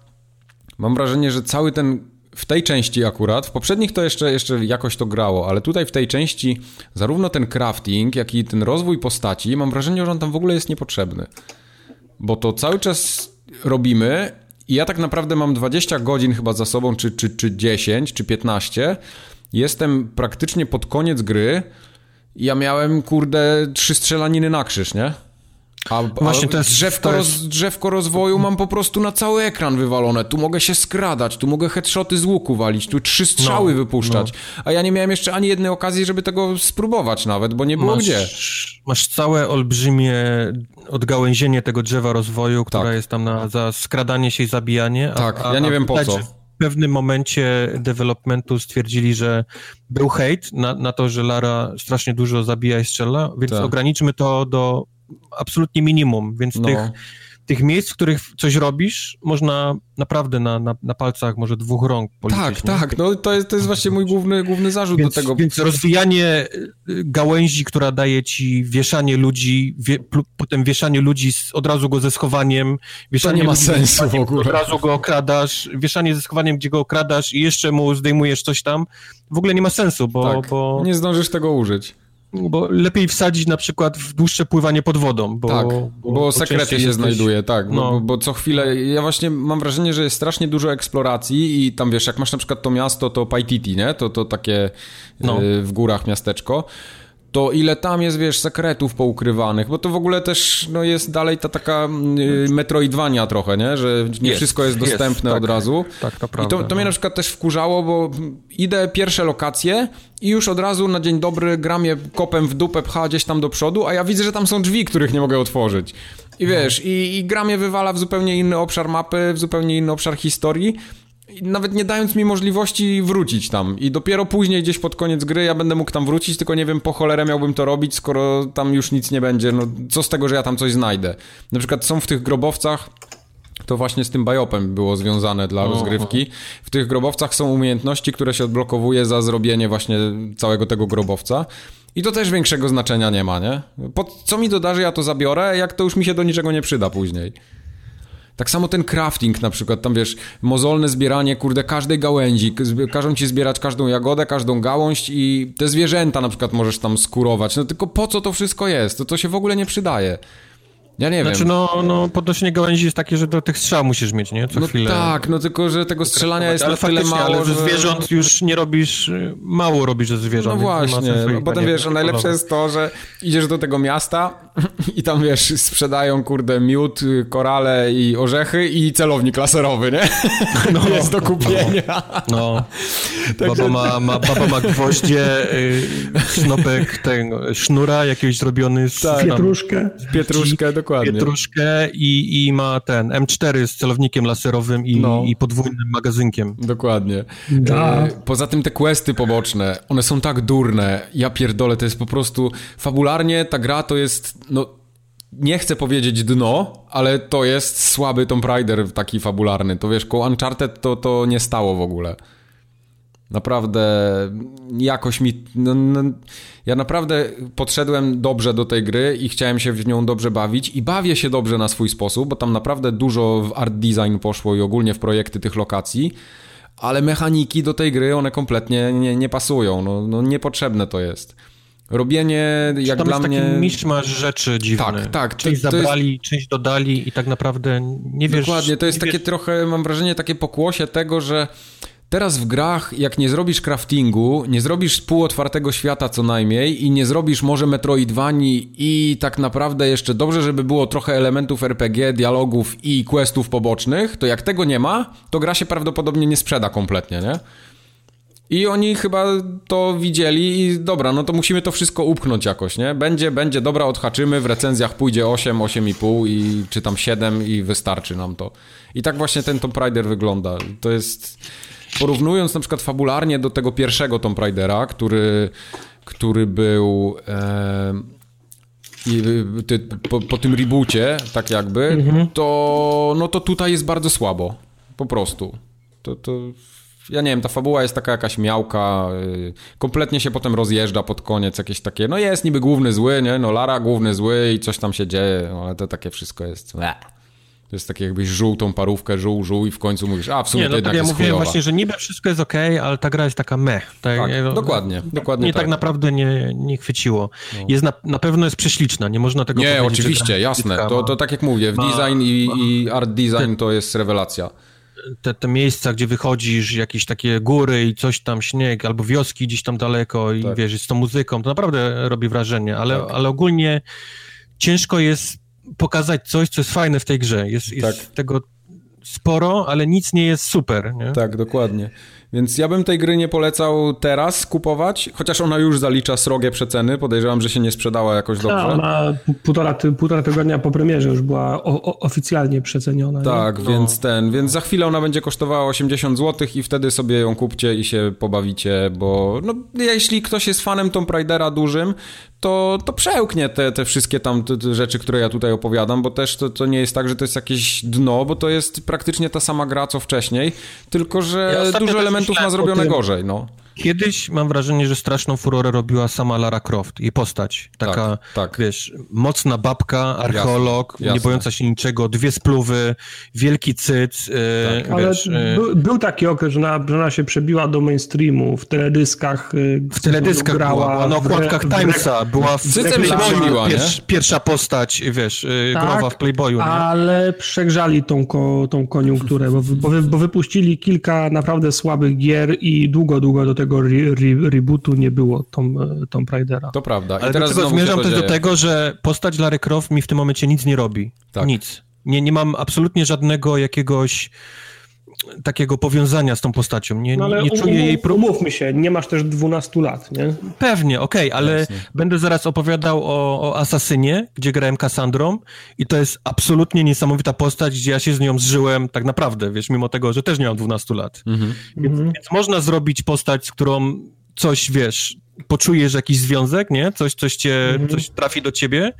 mam wrażenie, że cały ten w tej części akurat, w poprzednich to jeszcze, jeszcze jakoś to grało, ale tutaj w tej części zarówno ten crafting, jak i ten rozwój postaci, mam wrażenie, że on tam w ogóle jest niepotrzebny. Bo to cały czas robimy i ja tak naprawdę mam 20 godzin chyba za sobą, czy, czy, czy 10, czy 15. Jestem praktycznie pod koniec gry. Ja miałem, kurde, trzy strzelaniny na krzyż, nie? A, Właśnie to jest, drzewko, to jest... Roz, drzewko rozwoju mam po prostu na cały ekran wywalone. Tu mogę się skradać, tu mogę headshoty z łuku walić, tu trzy strzały no, wypuszczać. No. A ja nie miałem jeszcze ani jednej okazji, żeby tego spróbować nawet, bo nie było masz, gdzie. Masz całe olbrzymie odgałęzienie tego drzewa rozwoju, które tak. jest tam na, za skradanie się i zabijanie. A, tak, ja nie wiem po co. W pewnym momencie developmentu stwierdzili, że był hejt na, na to, że Lara strasznie dużo zabija i strzela, więc tak. ograniczmy to do absolutnie minimum, więc no. tych, tych miejsc, w których coś robisz, można naprawdę na, na, na palcach może dwóch rąk policzyć. Tak, nie? tak, no to jest, to jest właśnie mój główny, główny zarzut więc, do tego. Więc rozwijanie y, gałęzi, która daje ci wieszanie ludzi, wie, potem wieszanie ludzi z, od razu go ze schowaniem, wieszanie to nie ma sensu w ogóle. Od razu go okradasz, wieszanie ze schowaniem, gdzie go okradasz i jeszcze mu zdejmujesz coś tam, w ogóle nie ma sensu, bo... Tak, bo... nie zdążysz tego użyć. Bo lepiej wsadzić na przykład w dłuższe pływanie pod wodą. Bo, tak, bo, bo sekrety się jesteś... znajduje, tak. No. Bo, bo, co chwilę, ja właśnie mam wrażenie, że jest strasznie dużo eksploracji i tam wiesz, jak masz na przykład to miasto, to Paititi, nie? To, to takie no. y, w górach miasteczko to ile tam jest, wiesz, sekretów poukrywanych, bo to w ogóle też no, jest dalej ta taka y, metroidwania trochę, nie? Że nie Jest, wszystko jest jest, dostępne tak. od razu. Tak, to I prawda. to, to mnie no. na przykład też wkurzało, bo idę pierwsze lokacje i już od razu na dzień dobry gram je kopem w dupę, pcha gdzieś tam do przodu, a ja widzę, że tam są drzwi, których nie mogę otworzyć. I wiesz, i, i gra mnie wywala w zupełnie inny obszar mapy, w zupełnie inny obszar historii, i nawet nie dając mi możliwości wrócić tam. I dopiero później, gdzieś pod koniec gry, ja będę mógł tam wrócić, tylko nie wiem po cholerę miałbym to robić, skoro tam już nic nie będzie. No, co z tego, że ja tam coś znajdę? Na przykład są w tych grobowcach to właśnie z tym biopem było związane dla rozgrywki. W tych grobowcach są umiejętności, które się odblokowuje za zrobienie właśnie całego tego grobowca. I to też większego znaczenia nie ma, nie? Po co mi to da, że ja to zabiorę, jak to już mi się do niczego nie przyda później. Tak samo ten crafting na przykład, tam wiesz, mozolne zbieranie, kurde, każdej gałęzi, każą ci zbierać każdą jagodę, każdą gałąź i te zwierzęta na przykład możesz tam skurować, no tylko po co to wszystko jest? To, to się w ogóle nie przydaje. Ja nie Znaczy, wiem. no, no, podnoszenie gałęzi jest takie, że do tych strzał musisz mieć, nie? Co no chwilę. tak, no tylko, że tego strzelania jest ale na tyle mało, ale ze że... zwierząt już nie robisz, mało robisz ze zwierząt. No nie ma właśnie, a potem wiesz, a najlepsze jest to, że idziesz do tego miasta i tam wiesz, sprzedają kurde miód, korale i orzechy i celownik laserowy, nie? No, jest do kupienia. No, baba, ma, ma, baba ma gwoździe, y, snopek tego, sznura jakiegoś zrobiony z Tak. Pietruszkę. Pietruszkę, dokładnie. Pietruszkę i, i ma ten M4 z celownikiem laserowym i, No. i podwójnym magazynkiem. Dokładnie. Da. E, Poza tym te questy poboczne, one są tak durne. Ja pierdolę, to jest po prostu fabularnie ta gra to jest no nie chcę powiedzieć dno, ale to jest słaby Tomb Raider taki fabularny. To wiesz, koło Uncharted to, to nie stało w ogóle. Naprawdę jakoś mi. No, no, ja naprawdę podszedłem dobrze do tej gry i chciałem się w nią dobrze bawić i bawię się dobrze na swój sposób, bo tam naprawdę dużo w art design poszło i ogólnie w projekty tych lokacji, ale mechaniki do tej gry one kompletnie nie, nie pasują. No, no niepotrzebne to jest. Robienie jak Tam dla jest mnie. taki miszmasz rzeczy dziwny. Tak, tak, to- Część to jest- zabrali, część dodali i tak naprawdę nie wiesz... Dokładnie, to jest takie wiesz, trochę, mam wrażenie, takie pokłosie tego, że teraz w grach, jak nie zrobisz craftingu, nie zrobisz półotwartego świata co najmniej i nie zrobisz może Metroidvanii i tak naprawdę jeszcze dobrze, żeby było trochę elementów RPG, dialogów i questów pobocznych, to jak tego nie ma, to gra się prawdopodobnie nie sprzeda kompletnie, nie? I oni chyba to widzieli i dobra, no to musimy to wszystko upchnąć jakoś, nie? Będzie, będzie, dobra, odhaczymy, w recenzjach pójdzie 8, 8,5 i czy tam 7 i wystarczy nam to. I tak właśnie ten Tomb Raider wygląda. To jest, porównując na przykład fabularnie do tego pierwszego Tomb Raidera, który, który był... E, i y, ty, po, po tym reboocie, tak jakby, to, no to tutaj jest bardzo słabo. Po prostu. To, to, ja nie wiem, ta fabuła jest taka jakaś miałka, y, kompletnie się potem rozjeżdża pod koniec, jakieś takie, no jest niby główny zły, nie, no Lara główny zły i coś tam się dzieje, no, ale to takie wszystko jest, Bleh. To jest takie jakbyś żuł tą parówkę, żuł, żuł i w końcu mówisz, a w sumie Nie, to no jednak tak ja jest mówiłem chujowa. właśnie, że niby wszystko jest okej, ale ta gra jest taka meh. Tak, Tak, nie, no, dokładnie, dokładnie Mnie tak. tak naprawdę nie, nie chwyciło. Jest na, na pewno jest prześliczna, nie można tego Nie, oczywiście, jasne, brzydka, to, ma- to tak jak mówię, w ma- design i, i art design to jest rewelacja. te, te miejsca, gdzie wychodzisz, jakieś takie góry i coś tam, śnieg, albo wioski gdzieś tam daleko i Tak. wiesz, z tą muzyką, to naprawdę robi wrażenie, ale, Tak. ale ogólnie ciężko jest pokazać coś, co jest fajne w tej grze. Jest, jest Tak. tego sporo, ale nic nie jest super, nie? Tak, dokładnie. Więc ja bym tej gry nie polecał teraz kupować, chociaż ona już zalicza srogie przeceny. Podejrzewam, że się nie sprzedała jakoś Ta, dobrze. ona półtora, ty, półtora tygodnia po premierze już była o, o, oficjalnie przeceniona. Tak, No. więc ten, więc za chwilę ona będzie kosztowała 80 zł i wtedy sobie ją kupcie i się pobawicie, bo no, jeśli ktoś jest fanem Tomb Raidera dużym, to, to przełknie te, te wszystkie tam te, te rzeczy, które ja tutaj opowiadam, bo też to, to nie jest tak, że to jest jakieś dno, bo to jest praktycznie ta sama gra co wcześniej, tylko że Ja dużo też elementów ma zrobione gorzej, no. Kiedyś mam wrażenie, że straszną furorę robiła sama Lara Croft, jej postać. Taka, Tak, tak. wiesz, mocna babka, archeolog, Jasne, jasne. nie bojąca się niczego, dwie spluwy, wielki cyc, e, Ale wiesz... e, był, był taki okres, że ona, że ona się przebiła do mainstreamu, w teledyskach. y, w teledyskach grała, była, na w re- okładkach w Timesa, była w Cycem się pierwsza, pierwsza postać, wiesz, Tak, growa w Playboyu. nie? Ale przegrzali tą, ko, tą koniunkturę, bo, bo, bo wypuścili kilka naprawdę słabych gier i długo, długo do tego tego re, re, rebootu nie było Tom, Tomb Raidera. To prawda. I Ale teraz zmierzam też do tego, że postać Lara Croft mi w tym momencie nic nie robi. Tak. Nic. Nie, nie mam absolutnie żadnego jakiegoś takiego powiązania z tą postacią. Nie, no ale nie czuję um, jej... Pro... Umówmy się, nie masz też 12 lat, nie? Pewnie, okej, okay, ale Jasne. będę zaraz opowiadał o, o Asasynie, gdzie grałem Kassandrą i to jest absolutnie niesamowita postać, gdzie ja się z nią zżyłem tak naprawdę, wiesz, mimo tego, że też nie mam 12 lat. Mhm. Więc, mhm. więc można zrobić postać, z którą coś, wiesz, poczujesz jakiś związek, nie? Coś, coś cię, mhm. coś trafi do ciebie,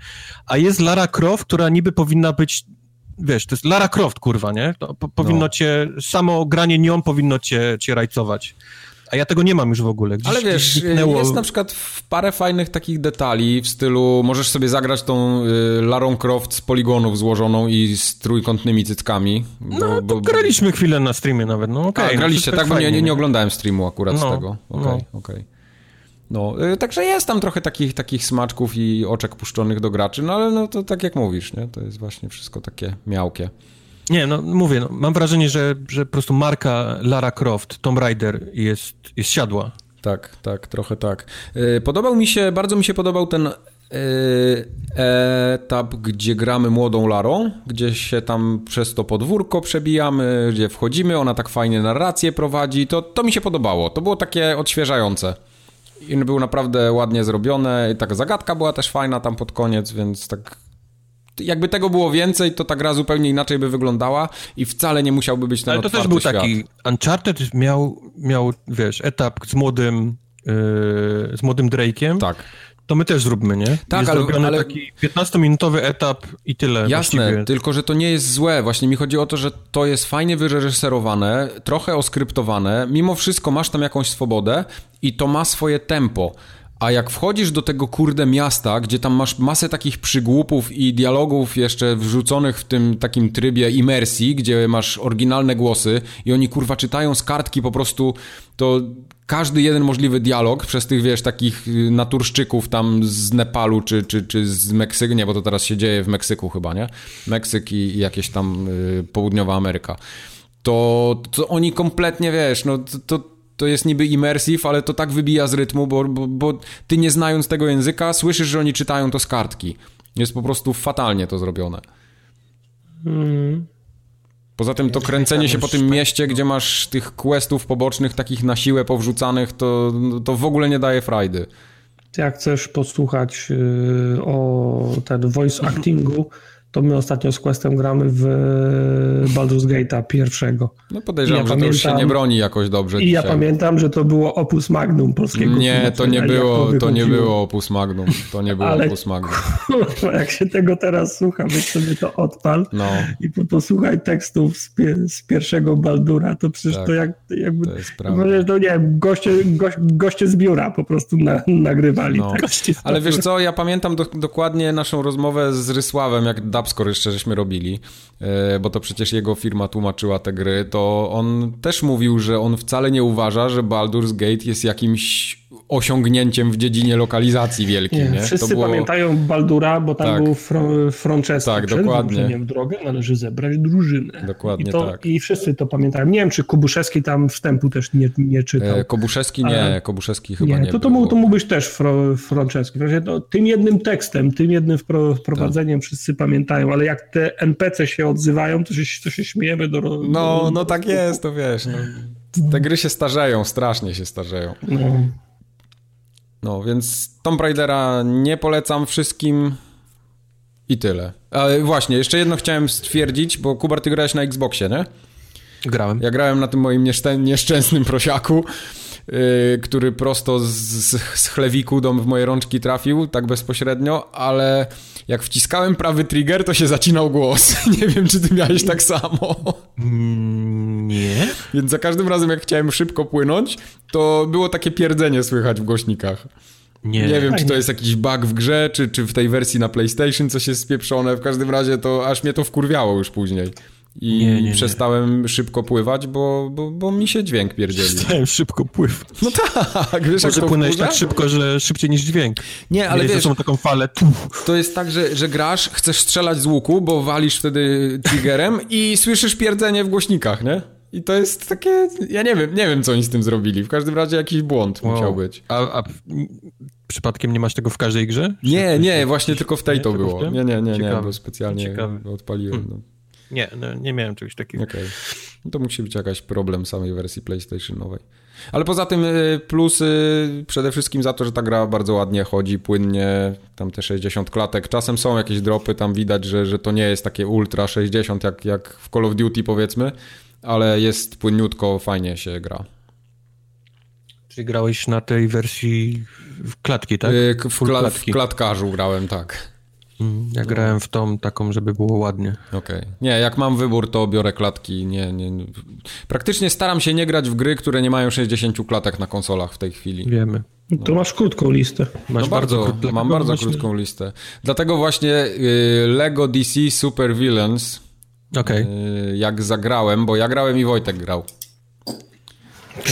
a jest Lara Croft, która niby powinna być wiesz, to jest Lara Croft, kurwa, nie? To po, powinno no. cię, samo granie nią powinno cię, cię rajcować. A ja tego nie mam już w ogóle. Gdzieś, Ale wiesz, jest na przykład parę fajnych takich detali w stylu, możesz sobie zagrać tą y, Larą Croft z poligonów złożoną i z trójkątnymi cyckami. Bo, no, bo, graliśmy chwilę na streamie nawet, no okej. Okay, A, graliście, tak, bo nie, nie, nie, oglądałem streamu akurat no, z tego. Okej, okay, no. okej. Okay. No, y, także jest tam trochę takich, takich smaczków i oczek puszczonych do graczy, no ale no to tak jak mówisz, nie? To jest właśnie wszystko takie miałkie. Nie, no mówię, no, mam wrażenie, że, że po prostu marka Lara Croft, Tomb Raider jest, jest siadła. Tak, tak, trochę tak. Y, podobał mi się, bardzo mi się podobał ten y, etap, gdzie gramy młodą Larą, gdzie się tam przez to podwórko przebijamy, gdzie wchodzimy, ona tak fajnie narrację prowadzi, to, to mi się podobało, to było takie odświeżające. I był naprawdę ładnie zrobione. I taka zagadka była też fajna tam pod koniec, więc tak jakby tego było więcej, to ta gra zupełnie inaczej by wyglądała i wcale nie musiałby być ten Ale to też był świat. taki, Uncharted miał, miał, wiesz, etap z młodym, yy, z młodym Drake'iem. Tak to my też zróbmy, nie? Tak, jest ale, ale... taki 15-minutowy etap i tyle. Jasne, właściwie. tylko że to nie jest złe. Właśnie mi chodzi o to, że to jest fajnie wyreżyserowane, trochę oskryptowane. Mimo wszystko masz tam jakąś swobodę i to ma swoje tempo. A jak wchodzisz do tego kurde miasta, gdzie tam masz masę takich przygłupów i dialogów jeszcze wrzuconych w tym takim trybie imersji, gdzie masz oryginalne głosy i oni kurwa czytają z kartki po prostu to każdy jeden możliwy dialog przez tych, wiesz, takich y, naturszczyków tam z Nepalu czy, czy, czy z Meksyku, nie, bo to teraz się dzieje w Meksyku chyba, nie? Meksyk i, i jakieś tam y, południowa Ameryka. To, to oni kompletnie, wiesz, no to, to jest niby immersive, ale to tak wybija z rytmu, bo, bo, bo ty nie znając tego języka, słyszysz, że oni czytają to z kartki. Jest po prostu fatalnie to zrobione. Mm. Poza tym to kręcenie się po tym mieście, gdzie masz tych questów pobocznych takich na siłę powrzucanych, to, to w ogóle nie daje frajdy. Jak chcesz posłuchać y, o ten voice actingu, to my ostatnio z Questem gramy w Baldur's Gate'a pierwszego. No podejrzewam, ja że pamiętam, to już się nie broni jakoś dobrze I dzisiaj. ja pamiętam, że to było opus magnum polskiego Nie, to nie było, to, nie było opus magnum. To nie było Ale, opus magnum. Kurwa, jak się tego teraz słucha, weź sobie to odpal no. i posłuchaj tekstów z, pie, z, pierwszego Baldura, to przecież tak, to jak, jakby... To jest prawda. No nie wiem, goście, goś, goście z biura po prostu na, nagrywali. No. Tak? Ale wiesz co, ja pamiętam do, dokładnie naszą rozmowę z Rysławem, jak Dubscore jeszcze żeśmy robili, e, bo to przecież jego firma tłumaczyła te gry, to on też mówił, że on wcale nie uważa, że Baldur's Gate jest jakimś osiągnięciem w dziedzinie lokalizacji wielkiej. Nie, nie? Wszyscy było... pamiętają Baldura, bo tam tak. był Fr Francesco. Tak, Przed dokładnie. w drogę należy zebrać drużynę. Dokładnie I to, tak. I wszyscy to pamiętają. Nie wiem, czy Kobuszewski tam wstępu też nie, nie czytał. E, Kobuszewski nie, Ale... Kobuszewski chyba nie. nie to, to, mógł, to mógłbyś też Fro, Franceski. To, tym jednym tekstem, tym jednym wprowadzeniem tak. wszyscy pamiętają, ale jak te NPC się odzywają, to się, to się śmiejemy do... No, do, no tak jest, to wiesz. No. Te gry się starzeją, strasznie się starzeją. No. No, więc Tomb Raidera nie polecam wszystkim i tyle. Ale właśnie, jeszcze jedno chciałem stwierdzić, bo Kubar, ty grałeś na Xboxie, nie? Grałem. Ja grałem na tym moim nieszczęsnym prosiaku, który prosto z, z chlewiku do w moje rączki trafił, tak bezpośrednio, ale jak wciskałem prawy trigger, to się zacinał głos. Nie wiem, czy ty miałeś tak samo. Mm, nie. Więc za każdym razem, jak chciałem szybko płynąć, to było takie pierdzenie słychać w głośnikach. Nie. nie wiem, czy to jest jakiś bug w grze, czy, czy w tej wersji na PlayStation coś jest spieprzone. W każdym razie to aż mnie to wkurwiało już później. I nie, nie, przestałem nie. szybko pływać, bo, bo, bo mi się dźwięk pierdzieli. Przestałem szybko pływać. No tak, wiesz Może płynąłeś tak szybko, że szybciej niż dźwięk. Nie, ale wiesz... są taką falę. To jest tak, że, że grasz, chcesz strzelać z łuku, bo walisz wtedy triggerem i słyszysz pierdzenie w głośnikach, nie? I to jest takie, ja nie wiem, nie wiem co oni z tym zrobili. W każdym razie jakiś błąd wow. musiał być. A, a, przypadkiem nie masz tego w każdej grze? Nie, nie, właśnie tylko w tej to było. Nie, nie, nie, nie, bo specjalnie Ciekawe. odpaliłem. Hmm. No. Nie, no, nie miałem czegoś takiego. Okej. Okay. No to musi być jakaś problem samej wersji PlayStationowej. Ale poza tym y, plusy przede wszystkim za to, że ta gra bardzo ładnie chodzi, płynnie, tam te 60 klatek. Czasem są jakieś dropy, tam widać, że, że to nie jest takie ultra 60 jak, jak w Call of Duty powiedzmy, ale jest płynniutko, fajnie się gra. Czyli grałeś na tej wersji w klatki, tak? Y, w, kla w klatkarzu grałem, tak. Mm, ja grałem w tą taką, żeby było ładnie. Okej. Okay. Nie, jak mam wybór, to biorę klatki. Nie, nie, nie. Praktycznie staram się nie grać w gry, które nie mają 60 klatek na konsolach w tej chwili. Wiemy. No. To masz krótką listę. Masz no bardzo, bardzo mam bardzo krótką listę. Dlatego właśnie y, Lego DC Super Villains okay. y, jak zagrałem, bo ja grałem i Wojtek grał.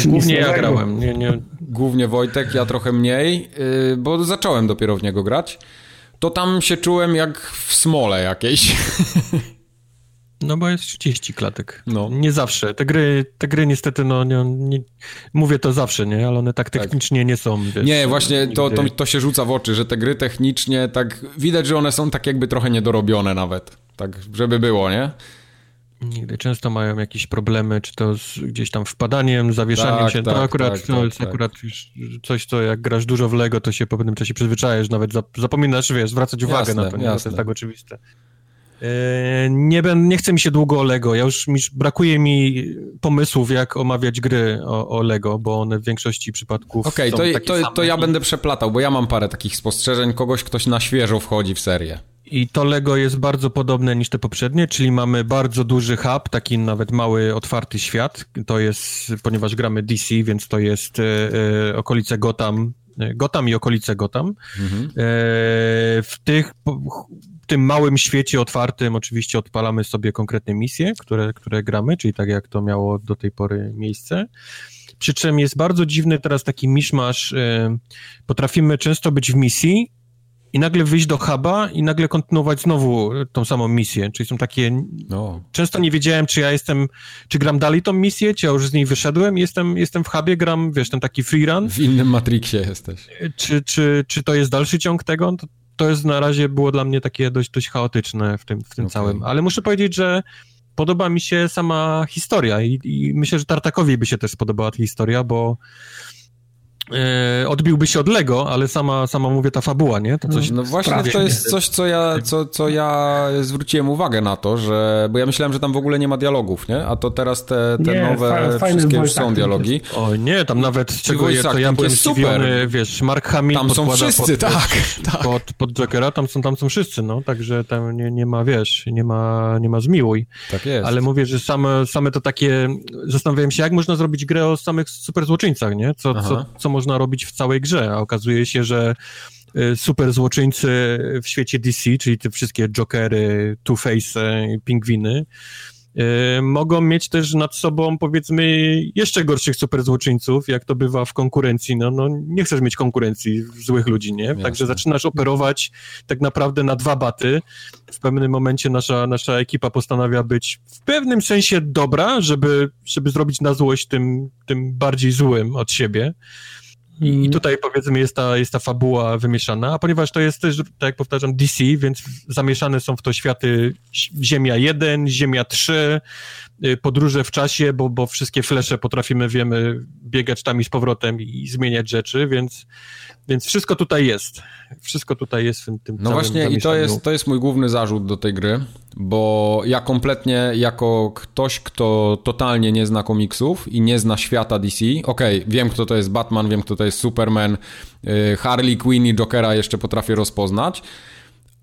Głównie ja grałem. Nie, nie. Głównie Wojtek, ja trochę mniej, y, bo zacząłem dopiero w niego grać to tam się czułem jak w smole jakiejś. No bo jest 30 klatek. No. Nie zawsze. Te gry, te gry niestety, no nie, nie, mówię to zawsze, nie? Ale one tak, tak. technicznie tak. nie są. Wiesz, nie, właśnie to, to, to się rzuca w oczy, że te gry technicznie tak widać, że one są tak jakby trochę niedorobione nawet. Tak, żeby było, nie? Nigdy często mają jakieś problemy, czy to z gdzieś tam wpadaniem, zawieszaniem tak, się. Tak, to akurat tak, to tak, jest tak. akurat coś, co jak grasz dużo w Lego, to się po pewnym czasie przyzwyczajasz, nawet zapominasz, wiesz, zwracać uwagę jasne, na to, nie? to jest tak oczywiste. Yy, nie, ben, nie chce mi się długo o Lego. Ja już mi, brakuje mi pomysłów, jak omawiać gry o, o Lego, bo one w większości przypadków. Okej, okay, to, to, to ja będę przeplatał, bo ja mam parę takich spostrzeżeń. Kogoś, ktoś na świeżo wchodzi w serię. I to Lego jest bardzo podobne niż te poprzednie, czyli mamy bardzo duży hub, taki nawet mały, otwarty świat. To jest, ponieważ gramy DC, więc to jest e, e okolice Gotham, e, Gotham i okolice Gotham. Mhm. E, w tych, w tym małym świecie otwartym oczywiście odpalamy sobie konkretne misje, które, które gramy, czyli tak jak to miało do tej pory miejsce. Przy czym jest bardzo dziwny teraz taki miszmasz. E, potrafimy często być w misji, i nagle wyjść do huba i nagle kontynuować znowu tą samą misję. Czyli są takie... No. Często nie wiedziałem, czy ja jestem... Czy gram dalej tą misję, czy ja już z niej wyszedłem jestem, jestem w hubie, gram, wiesz, ten taki freerun. W innym Matrixie jesteś. Czy, czy, czy to jest dalszy ciąg tego? To, to jest na razie było dla mnie takie dość, dość chaotyczne w tym, w tym okay. całym. Ale muszę powiedzieć, że podoba mi się sama historia i, i myślę, że Tartakowi by się też spodobała ta historia, bo e, odbiłby się od Lego, ale sama, sama mówię ta fabuła, nie? To coś no właśnie to jest coś, co ja, co, co ja zwróciłem uwagę na to, że, bo ja myślałem, że tam w ogóle nie ma dialogów, nie? A to teraz te, te nie, nowe fa wszystkie już są dialogi. O nie, tam nawet czego je, to ja byłem zdziwiony, wiesz, Mark Hamill Tam są wszyscy, pod, tak, tak. Pod, pod Jokera, tam są, tam są wszyscy, no, także tam nie, nie ma, wiesz, nie ma, nie ma zmiłuj. Tak jest. Ale mówię, że same, same to takie, zastanawiałem się, jak można zrobić grę o samych super złoczyńcach, nie? Co, co, co można robić w całej grze, a okazuje się, że y, super złoczyńcy w świecie DC, czyli te wszystkie Jokery, Two-Face, Pingwiny, y, mogą mieć też nad sobą, powiedzmy, jeszcze gorszych super złoczyńców, jak to bywa w konkurencji. No, no nie chcesz mieć konkurencji złych ludzi, nie? Jasne. Także zaczynasz operować tak naprawdę na dwa baty. W pewnym momencie nasza, nasza ekipa postanawia być w pewnym sensie dobra, żeby, żeby zrobić na złość tym, tym bardziej złym od siebie. I, I, tutaj powiedzmy jest ta, jest ta fabuła wymieszana, a ponieważ to jest też, tak jak powtarzam, DC, więc zamieszane są w to światy Ziemia 1, Ziemia 3, y, podróże w czasie, bo, bo wszystkie flesze potrafimy, wiemy, biegać tam i z powrotem i zmieniać rzeczy, więc, więc wszystko tutaj jest. Wszystko tutaj jest w tym, tym No właśnie i to jest, to jest mój główny zarzut do tej gry, bo ja kompletnie jako ktoś, kto totalnie nie zna komiksów i nie zna świata DC, okej, okay, wiem kto to jest Batman, wiem kto to jest Superman, y, Harley Quinn i Jokera jeszcze potrafię rozpoznać,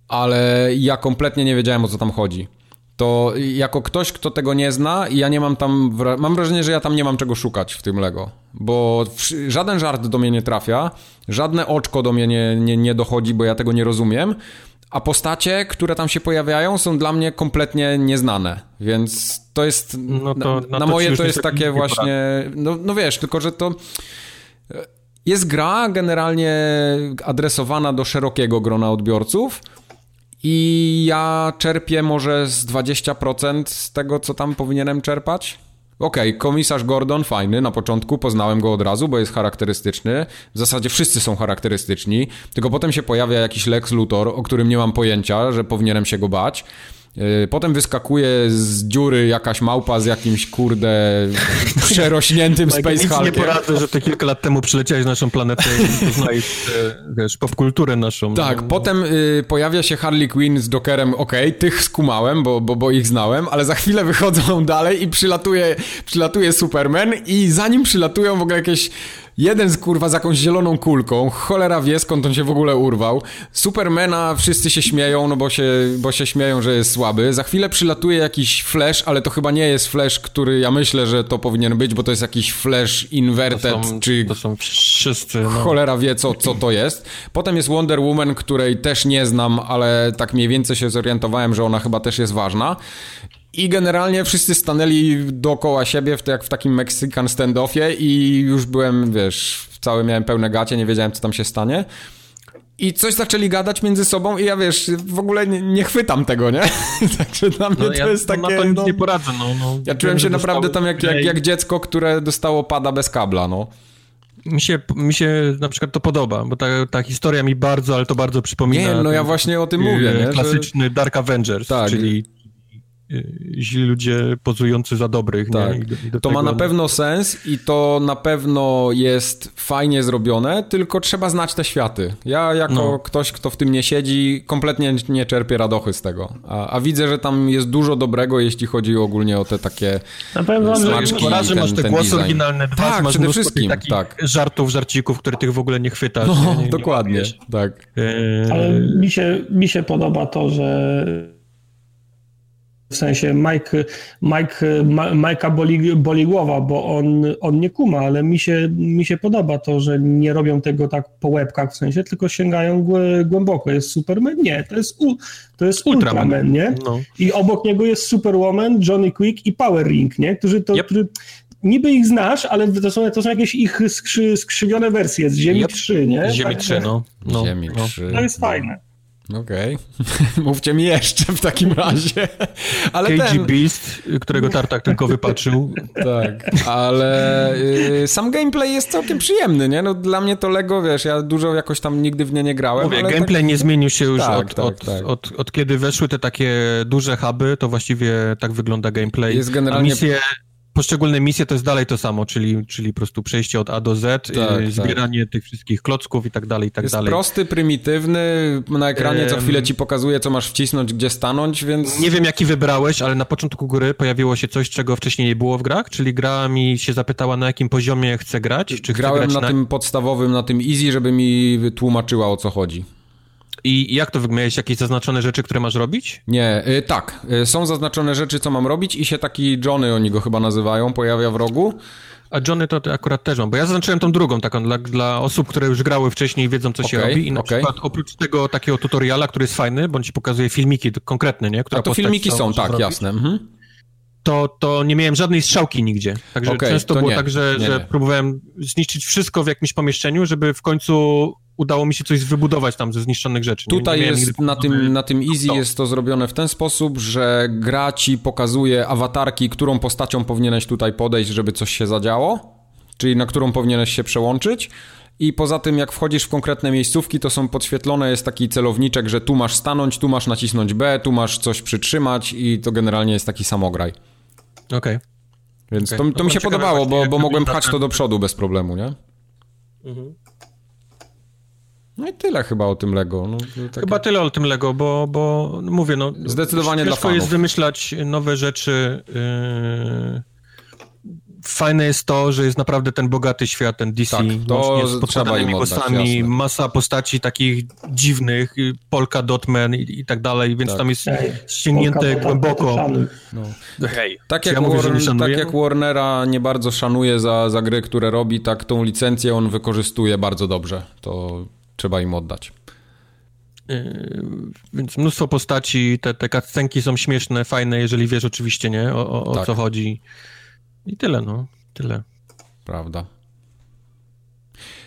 ale ja kompletnie nie wiedziałem o co tam chodzi to jako ktoś, kto tego nie zna, ja nie mam tam, mam wrażenie, że ja tam nie mam czego szukać w tym Lego, bo żaden żart do mnie nie trafia, żadne oczko do mnie nie, nie, nie dochodzi, bo ja tego nie rozumiem, a postacie, które tam się pojawiają, są dla mnie kompletnie nieznane, więc to jest, no to, na, na to moje to jest takie właśnie, no, no wiesz, tylko że to... Jest gra generalnie adresowana do szerokiego grona odbiorców, i ja czerpię może z 20% z tego, co tam powinienem czerpać. Okej, okay, komisarz Gordon fajny na początku, poznałem go od razu, bo jest charakterystyczny. W zasadzie wszyscy są charakterystyczni, tylko potem się pojawia jakiś Lex Luthor, o którym nie mam pojęcia, że powinienem się go bać. Y, potem wyskakuje z dziury jakaś małpa z jakimś, kurde, przerośniętym Space Hulkiem. nie poradzę, że ty kilka lat temu przyleciałeś na naszą planetę i poznajesz, e, wiesz, popkulturę naszą. Tak, no. potem y, pojawia się Harley Quinn z Jokerem, okej, okay, tych skumałem, bo, bo, bo ich znałem, ale za chwilę wychodzą dalej i przylatuje, przylatuje Superman i zanim przylatują w ogóle jakieś Jeden z kurwa z jakąś zieloną kulką, cholera wie skąd on się w ogóle urwał. Supermana wszyscy się śmieją, no bo się, bo się śmieją, że jest słaby. Za chwilę przylatuje jakiś Flash, ale to chyba nie jest Flash, który ja myślę, że to powinien być, bo to jest jakiś Flash Inverted, to są, czy... To są wszyscy, no. Cholera wie, co, co to jest. Potem jest Wonder Woman, której też nie znam, ale tak mniej więcej się zorientowałem, że ona chyba też jest ważna. I generalnie wszyscy stanęli dookoła siebie, w, jak w takim Mexican standoffie i już byłem, wiesz, cały miałem pełne gacie, nie wiedziałem, co tam się stanie. I coś zaczęli gadać między sobą i ja wiesz, w ogóle nie, nie chwytam tego, nie? Także dla mnie no, to ja jest takie... Na to nic no, nie poradzę, no, no. Ja czułem się naprawdę tam jak, jak, jak dziecko, które dostało pada bez kabla, no. Mi się, mi się na przykład to podoba, bo ta, ta historia mi bardzo, ale to bardzo przypomina... Nie, no ja właśnie o tym mówię, nie? Klasyczny Dark Avengers, tak. czyli Y, źli ludzie pozujący za dobrych. Tak. I do, i do to tego... ma na pewno sens i to na pewno jest fajnie zrobione, tylko trzeba znać te światy. Ja jako no. ktoś, kto w tym nie siedzi, kompletnie nie czerpię radochy z tego. A, a widzę, że tam jest dużo dobrego, jeśli chodzi ogólnie o te takie Na pewno smaczki, raz, że masz te głosy design. oryginalne, dwa, tak, masz przede wszystkim, takich tak. żartów, żarcików, które tych w ogóle nie chwytasz. No, nie, nie, dokładnie, nie tak. E, Ale mi się, mi się podoba to, że w sensie Mike, Mike, Mike'a boli, boli głowa, bo on, on nie kuma, ale mi się, mi się podoba to, że nie robią tego tak po łebkach w sensie, tylko sięgają głęboko. Jest Superman? Nie, to jest, u, to jest Ultraman, Ultraman nie? No. I obok niego jest Superwoman, Johnny Quick i Power Ring, nie? Którzy to, yep. którzy, niby ich znasz, ale to są, to są jakieś ich skrzy, skrzywione wersje z Ziemi yep. 3, nie? Ziemi tak, 3, no. no. Ziemi 3. To jest fajne. Okej. Okay. Mówcie mi jeszcze w takim razie. Ale KG ten... Beast, którego Tartak tylko wypatrzył. Tak, ale y, sam gameplay jest całkiem przyjemny, nie? No dla mnie to Lego, wiesz, ja dużo jakoś tam nigdy w nie nie grałem. Mówię, gameplay tak... nie zmienił się już tak, od, tak, od, tak. Od, od, kiedy weszły te takie duże huby, to właściwie tak wygląda gameplay. Jest generalnie... A misje poszczególne misje to jest dalej to samo, czyli, czyli po prostu przejście od A do Z, tak, tak. zbieranie tak. tych wszystkich klocków i tak dalej, i tak jest dalej. prosty, prymitywny, na ekranie co chwilę ci pokazuje, co masz wcisnąć, gdzie stanąć, więc... Nie wiem, jaki wybrałeś, ale na początku gry pojawiło się coś, czego wcześniej nie było w grach, czyli gra mi się zapytała, na jakim poziomie chcę grać, czy Grałem grać na, na tym podstawowym, na tym easy, żeby mi wytłumaczyła, o co chodzi. I jak to wygląda? jakieś zaznaczone rzeczy, które masz robić? Nie, y, tak. Y, są zaznaczone rzeczy, co mam robić i się taki Johnny, oni go chyba nazywają, pojawia w rogu. A Johnny to akurat też mam, bo ja zaznaczyłem tą drugą taką dla, dla osób, które już grały wcześniej i wiedzą, co okay, się robi. I na okay. przykład oprócz tego takiego tutoriala, który jest fajny, ci pokazuje filmiki konkretne, nie? Która A to filmiki są, tak, zrobić, jasne. Mhm. To, to nie miałem żadnej strzałki nigdzie. Także okay, często było nie, tak, że, nie, że nie. próbowałem zniszczyć wszystko w jakimś pomieszczeniu, żeby w końcu udało mi się coś wybudować tam ze zniszczonych rzeczy. Tutaj nie, nie jest, na tym, na tym Easy to. jest to zrobione w ten sposób, że gra ci pokazuje awatarki, którą postacią powinieneś tutaj podejść, żeby coś się zadziało, czyli na którą powinieneś się przełączyć. I poza tym, jak wchodzisz w konkretne miejscówki, to są podświetlone, jest taki celowniczek, że tu masz stanąć, tu masz nacisnąć B, tu masz coś przytrzymać i to generalnie jest taki samograj. Okej. Okay. Więc okay. to, to no mi się podobało, bo, bo mogłem pchać to do przodu bez problemu, nie? Mhm. No i tyle chyba o tym Lego. No, takie... Chyba tyle o tym Lego, bo, bo no mówię, no... Zdecydowanie dla fanów. jest wymyślać nowe rzeczy... Yy fajne jest to, że jest naprawdę ten bogaty świat, ten DC, tak, to z podkładanymi głosami, masa postaci takich dziwnych, Polka Dotman i, i tak dalej, więc tak. tam jest ściągnięte głęboko. No. Hej, tak, jak ja mówię, Warren, tak jak Warnera nie bardzo szanuje za, za gry, które robi, tak tą licencję on wykorzystuje bardzo dobrze. To trzeba im oddać. Yy, więc mnóstwo postaci, te, te cutscenki są śmieszne, fajne, jeżeli wiesz oczywiście, nie, o, o tak. co chodzi. I tyle, no, tyle. Prawda.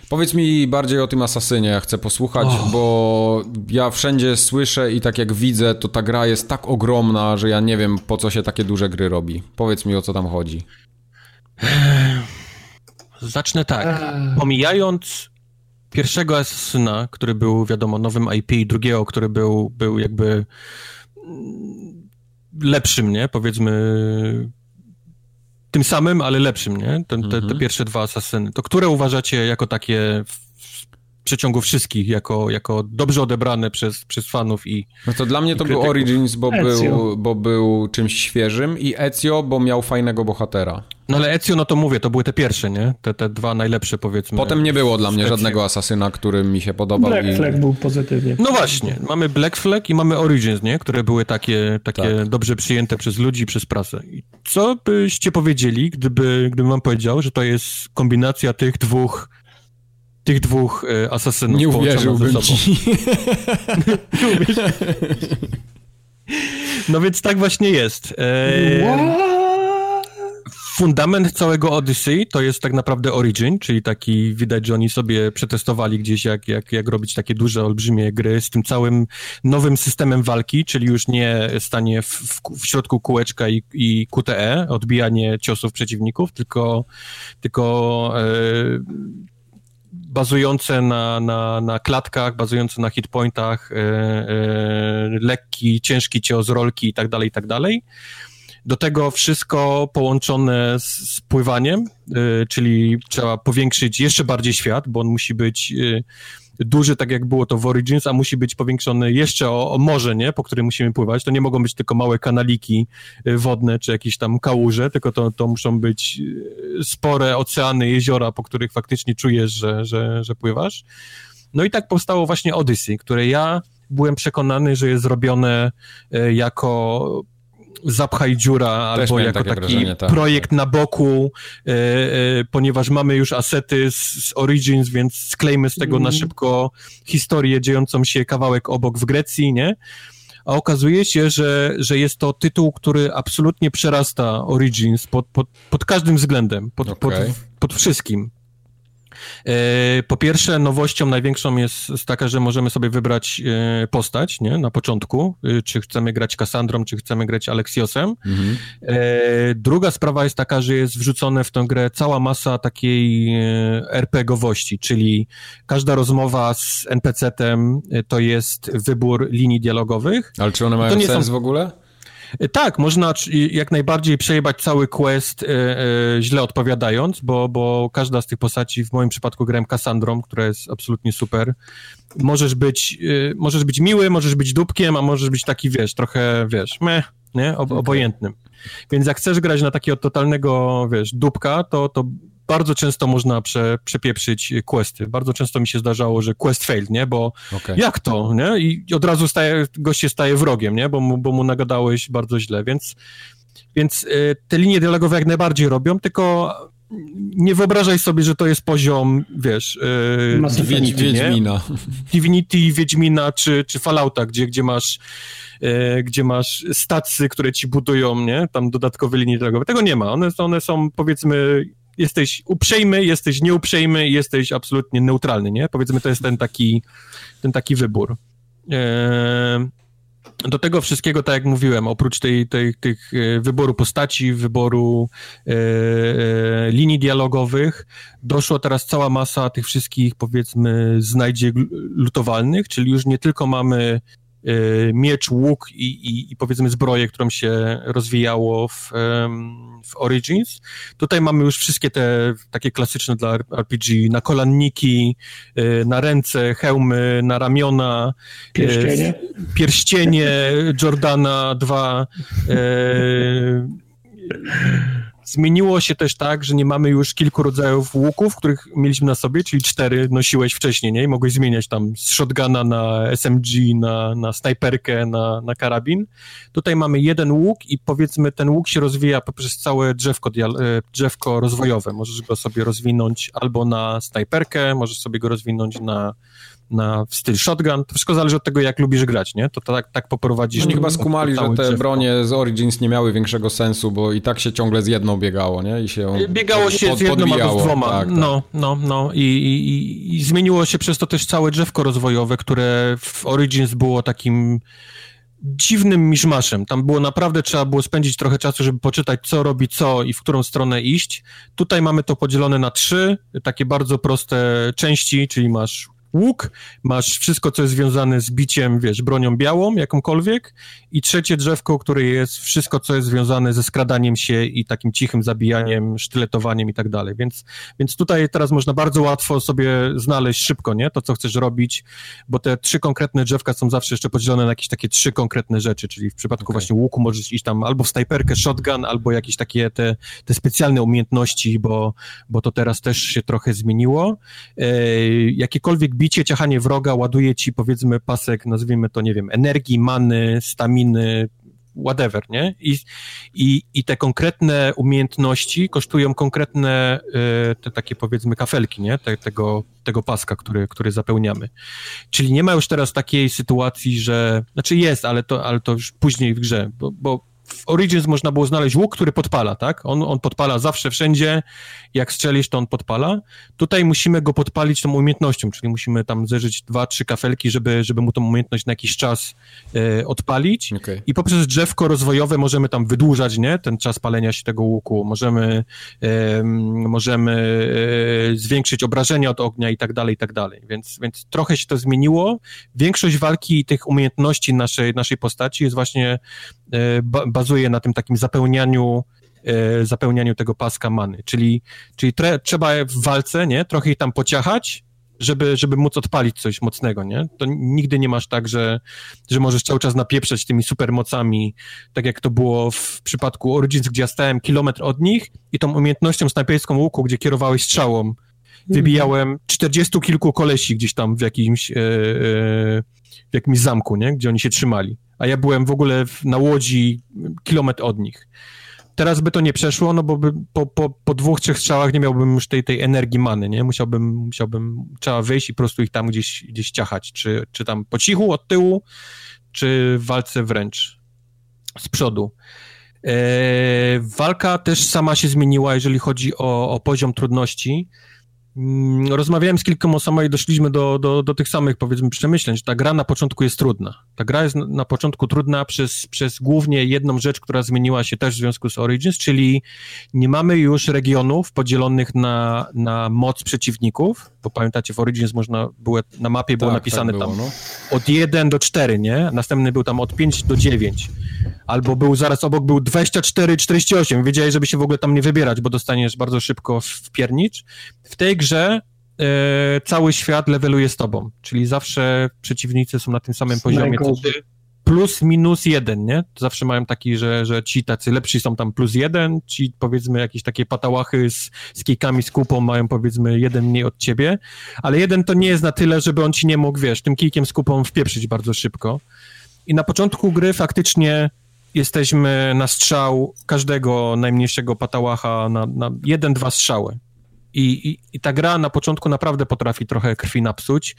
Powiedz mi bardziej o tym Asasynie, ja chcę posłuchać, oh. bo ja wszędzie słyszę i tak jak widzę, to ta gra jest tak ogromna, że ja nie wiem po co się takie duże gry robi. Powiedz mi o co tam chodzi. Zacznę tak. Pomijając pierwszego Assassina, który był, wiadomo, nowym IP, i drugiego, który był, był jakby mm, lepszym, nie? Powiedzmy tym samym, ale lepszym, nie? Te, te, te mhm. pierwsze dwa Assassiny. To które uważacie jako takie przeciągu wszystkich, jako, jako dobrze odebrane przez, przez fanów i No to dla mnie to był Origins, bo był, bo był czymś świeżym i Ezio, bo miał fajnego bohatera. No ale Ezio, no to mówię, to były te pierwsze, nie? Te, te dwa najlepsze, powiedzmy. Potem nie było dla mnie żadnego asasyna, który mi się podobał. Black i... Flag był pozytywnie. No właśnie, mamy Black Flag i mamy Origins, nie? Które były takie, takie tak. dobrze przyjęte przez ludzi, przez prasę. I co byście powiedzieli, gdyby, gdybym wam powiedział, że to jest kombinacja tych dwóch tych dwóch e, asasynów Nie uwierzyłbym ci. no więc tak właśnie jest. E, fundament całego Odyssey to jest tak naprawdę Origin, czyli taki, widać, że oni sobie przetestowali gdzieś, jak, jak, jak robić takie duże, olbrzymie gry z tym całym nowym systemem walki, czyli już nie stanie w, w, w środku kółeczka i, i QTE, odbijanie ciosów przeciwników, tylko, tylko e, bazujące na, na, na klatkach, bazujące na hitpointach, e, e, lekki, ciężki cios, rolki i tak dalej, i tak dalej. Do tego wszystko połączone z, pływaniem, e, czyli trzeba powiększyć jeszcze bardziej świat, bo on musi być duży, tak jak było to w Origins, a musi być powiększony jeszcze o, o, morze, nie? Po którym musimy pływać. To nie mogą być tylko małe kanaliki y, wodne, czy jakieś tam kałuże, tylko to, to muszą być y, spore oceany, jeziora, po których faktycznie czujesz, że, że, że pływasz. No i tak powstało właśnie Odyssey, które ja byłem przekonany, że jest zrobione y, jako zapchaj dziura Też albo jako taki wrażenie, tak, projekt tak. na boku, e, e, ponieważ mamy już asety z, z, Origins, więc sklejmy z tego mm. na mhm. szybko historię dziejącą się kawałek obok w Grecji, nie? A okazuje się, że, że jest to tytuł, który absolutnie przerasta Origins pod, pod, pod każdym względem, pod, okay. pod, pod wszystkim. E, po pierwsze, nowością największą jest, taka, że możemy sobie wybrać e, postać nie? na początku, e, czy chcemy grać Kassandrą, czy chcemy grać Alexiosem. Mhm. Druga sprawa jest taka, że jest wrzucone w tę grę cała masa takiej RPGowości, czyli każda rozmowa z NPC-tem to jest wybór linii dialogowych. Ale czy one mają sens są... w ogóle? Tak, można jak najbardziej przejebać cały quest e, e, źle odpowiadając, bo, bo każda z tych postaci, w moim przypadku grałem Cassandrą, która jest absolutnie super. Możesz być, e, możesz być miły, możesz być dupkiem, a możesz być taki, wiesz, trochę, wiesz, meh, nie, Ob obojętnym. Więc jak chcesz grać na takiego totalnego, wiesz, dupka, to, to bardzo często można prze, przepieprzyć questy. Bardzo często mi się zdarzało, że quest failed, nie? Bo okay. jak to, nie? I od razu staje, goście staje wrogiem, nie? Bo mu, bo mu nagadałeś bardzo źle, więc, więc y, te linie dialogowe jak najbardziej robią, tylko nie wyobrażaj sobie, że to jest poziom, wiesz, yy, Divinity, Wiedźmina. Divinity, Wiedźmina czy, czy Fallouta, gdzie, gdzie masz gdzie masz stacje, które ci budują, nie? Tam dodatkowe linie dialogowe. Tego nie ma. One, one są, powiedzmy, jesteś uprzejmy, jesteś nieuprzejmy, jesteś absolutnie neutralny, nie? Powiedzmy, to jest ten taki, ten taki wybór. Eee, do tego wszystkiego, tak jak mówiłem, oprócz tej, tej, tych e, wyboru postaci, wyboru e, e, linii dialogowych, doszło teraz cała masa tych wszystkich, powiedzmy, znajdzie lutowalnych, czyli już nie tylko mamy E, miecz, łuk i, i, i, powiedzmy zbroję, którą się rozwijało w, w Origins. Tutaj mamy już wszystkie te takie klasyczne dla RPG, na kolanniki, e, na ręce, hełmy, na ramiona, e, pierścienie, pierścienie Jordana 2, Zmieniło się też tak, że nie mamy już kilku rodzajów łuków, których mieliśmy na sobie, czyli cztery nosiłeś wcześniej, nie? I mogłeś zmieniać tam z shotguna na SMG, na, na snajperkę, na, na karabin. Tutaj mamy jeden łuk i powiedzmy ten łuk się rozwija poprzez całe drzewko, e, drzewko rozwojowe. Możesz go sobie rozwinąć albo na snajperkę, możesz sobie go rozwinąć na na w styl shotgun. To wszystko zależy od tego, jak lubisz grać, nie? To tak, tak poprowadzisz. Oni chyba skumali, że te drzewko. bronie z Origins nie miały większego sensu, bo i tak się ciągle z jedną biegało, nie? I się Biegało się pod, z jedną albo z dwoma. Tak, tak. No, no, no. I, i, I zmieniło się przez to też całe drzewko rozwojowe, które w Origins było takim dziwnym miszmaszem. Tam było naprawdę, trzeba było spędzić trochę czasu, żeby poczytać, co robi co i w którą stronę iść. Tutaj mamy to podzielone na trzy, takie bardzo proste części, czyli masz łuk, masz wszystko, co jest związane z biciem, wiesz, bronią białą, jakąkolwiek i trzecie drzewko, które jest wszystko, co jest związane ze skradaniem się i takim cichym zabijaniem, sztyletowaniem i tak dalej, więc, więc tutaj teraz można bardzo łatwo sobie znaleźć szybko, nie, to, co chcesz robić, bo te trzy konkretne drzewka są zawsze jeszcze podzielone na jakieś takie trzy konkretne rzeczy, czyli w przypadku okay. właśnie łuku możesz iść tam albo w snajperkę, shotgun, albo jakieś takie te, te specjalne umiejętności, bo, bo to teraz też się trochę zmieniło. E, jakiekolwiek bicie, ciachanie wroga ładuje ci, powiedzmy, pasek, nazwijmy to, nie wiem, energii, many, staminy, whatever, nie? I, i, i te konkretne umiejętności kosztują konkretne, y, te takie powiedzmy kafelki, nie? Te, tego, tego paska, który, który zapełniamy. Czyli nie ma już teraz takiej sytuacji, że, znaczy jest, ale to, ale to już później w grze, bo, bo w Origins można było znaleźć łuk, który podpala, tak? On, on podpala zawsze, wszędzie. Jak strzelisz, to on podpala. Tutaj musimy go podpalić tą umiejętnością, czyli musimy tam zeżyć dwa, trzy kafelki, żeby, żeby mu tą umiejętność na jakiś czas e, odpalić. Okay. I poprzez drzewko rozwojowe możemy tam wydłużać, nie? Ten czas palenia się tego łuku. Możemy, e, możemy e, zwiększyć obrażenia od ognia i tak dalej, i tak dalej. Więc, więc trochę się to zmieniło. Większość walki i tych umiejętności naszej, naszej postaci jest właśnie E, bazuje na tym takim zapełnianiu e, zapełnianiu tego paska many, czyli, czyli tre, trzeba w walce, nie, trochę ich tam pociachać, żeby, żeby móc odpalić coś mocnego, nie? To nigdy nie masz tak, że, że możesz cały czas napieprzeć tymi supermocami, tak jak to było w przypadku Origins, gdzie ja stałem kilometr od nich i tą umiejętnością snajperską łuku, gdzie kierowałeś strzałą, mhm. wybijałem czterdziestu kilku kolesi gdzieś tam w jakimś, e, e, w jakimś zamku, nie? Gdzie oni się trzymali a ja byłem w ogóle na łodzi kilometr od nich. Teraz by to nie przeszło, no bo by po, po, po dwóch, trzech strzałach nie miałbym już tej, tej energii many, nie? Musiałbym, musiałbym, trzeba wyjść i po prostu ich tam gdzieś, gdzieś ciachać, czy, czy tam po cichu, od tyłu, czy w walce wręcz z przodu. E, walka też sama się zmieniła, jeżeli chodzi o, o poziom trudności. Mm, rozmawiałem z kilkoma osobami i doszliśmy do, do, do tych samych, powiedzmy, przemyśleń, że ta gra na początku jest trudna. Ta gra jest na, początku trudna przez, przez głównie jedną rzecz, która zmieniła się też w związku z Origins, czyli nie mamy już regionów podzielonych na, na moc przeciwników, bo pamiętacie, w Origins można było, na mapie było tak, napisane tak było, tam no. od 1 do 4, nie? Następny był tam od 5 do 9. Albo był zaraz obok był 24, 48. Wiedziałeś, żeby się w ogóle tam nie wybierać, bo dostaniesz bardzo szybko w piernicz. W tej grze e, cały świat leveluje z tobą, czyli zawsze przeciwnicy są na tym samym poziomie co ty plus minus jeden, nie? Zawsze mają taki, że, że ci tacy lepsi są tam plus jeden, ci powiedzmy jakieś takie patałachy z, z kijkami, z kupą mają powiedzmy jeden mniej od ciebie, ale jeden to nie jest na tyle, żeby on ci nie mógł, wiesz, tym kijkiem z kupą wpieprzyć bardzo szybko. I na początku gry faktycznie jesteśmy na strzał każdego najmniejszego patałacha na, na jeden, dwa strzały. I, i, I ta gra na początku naprawdę potrafi trochę krwi napsuć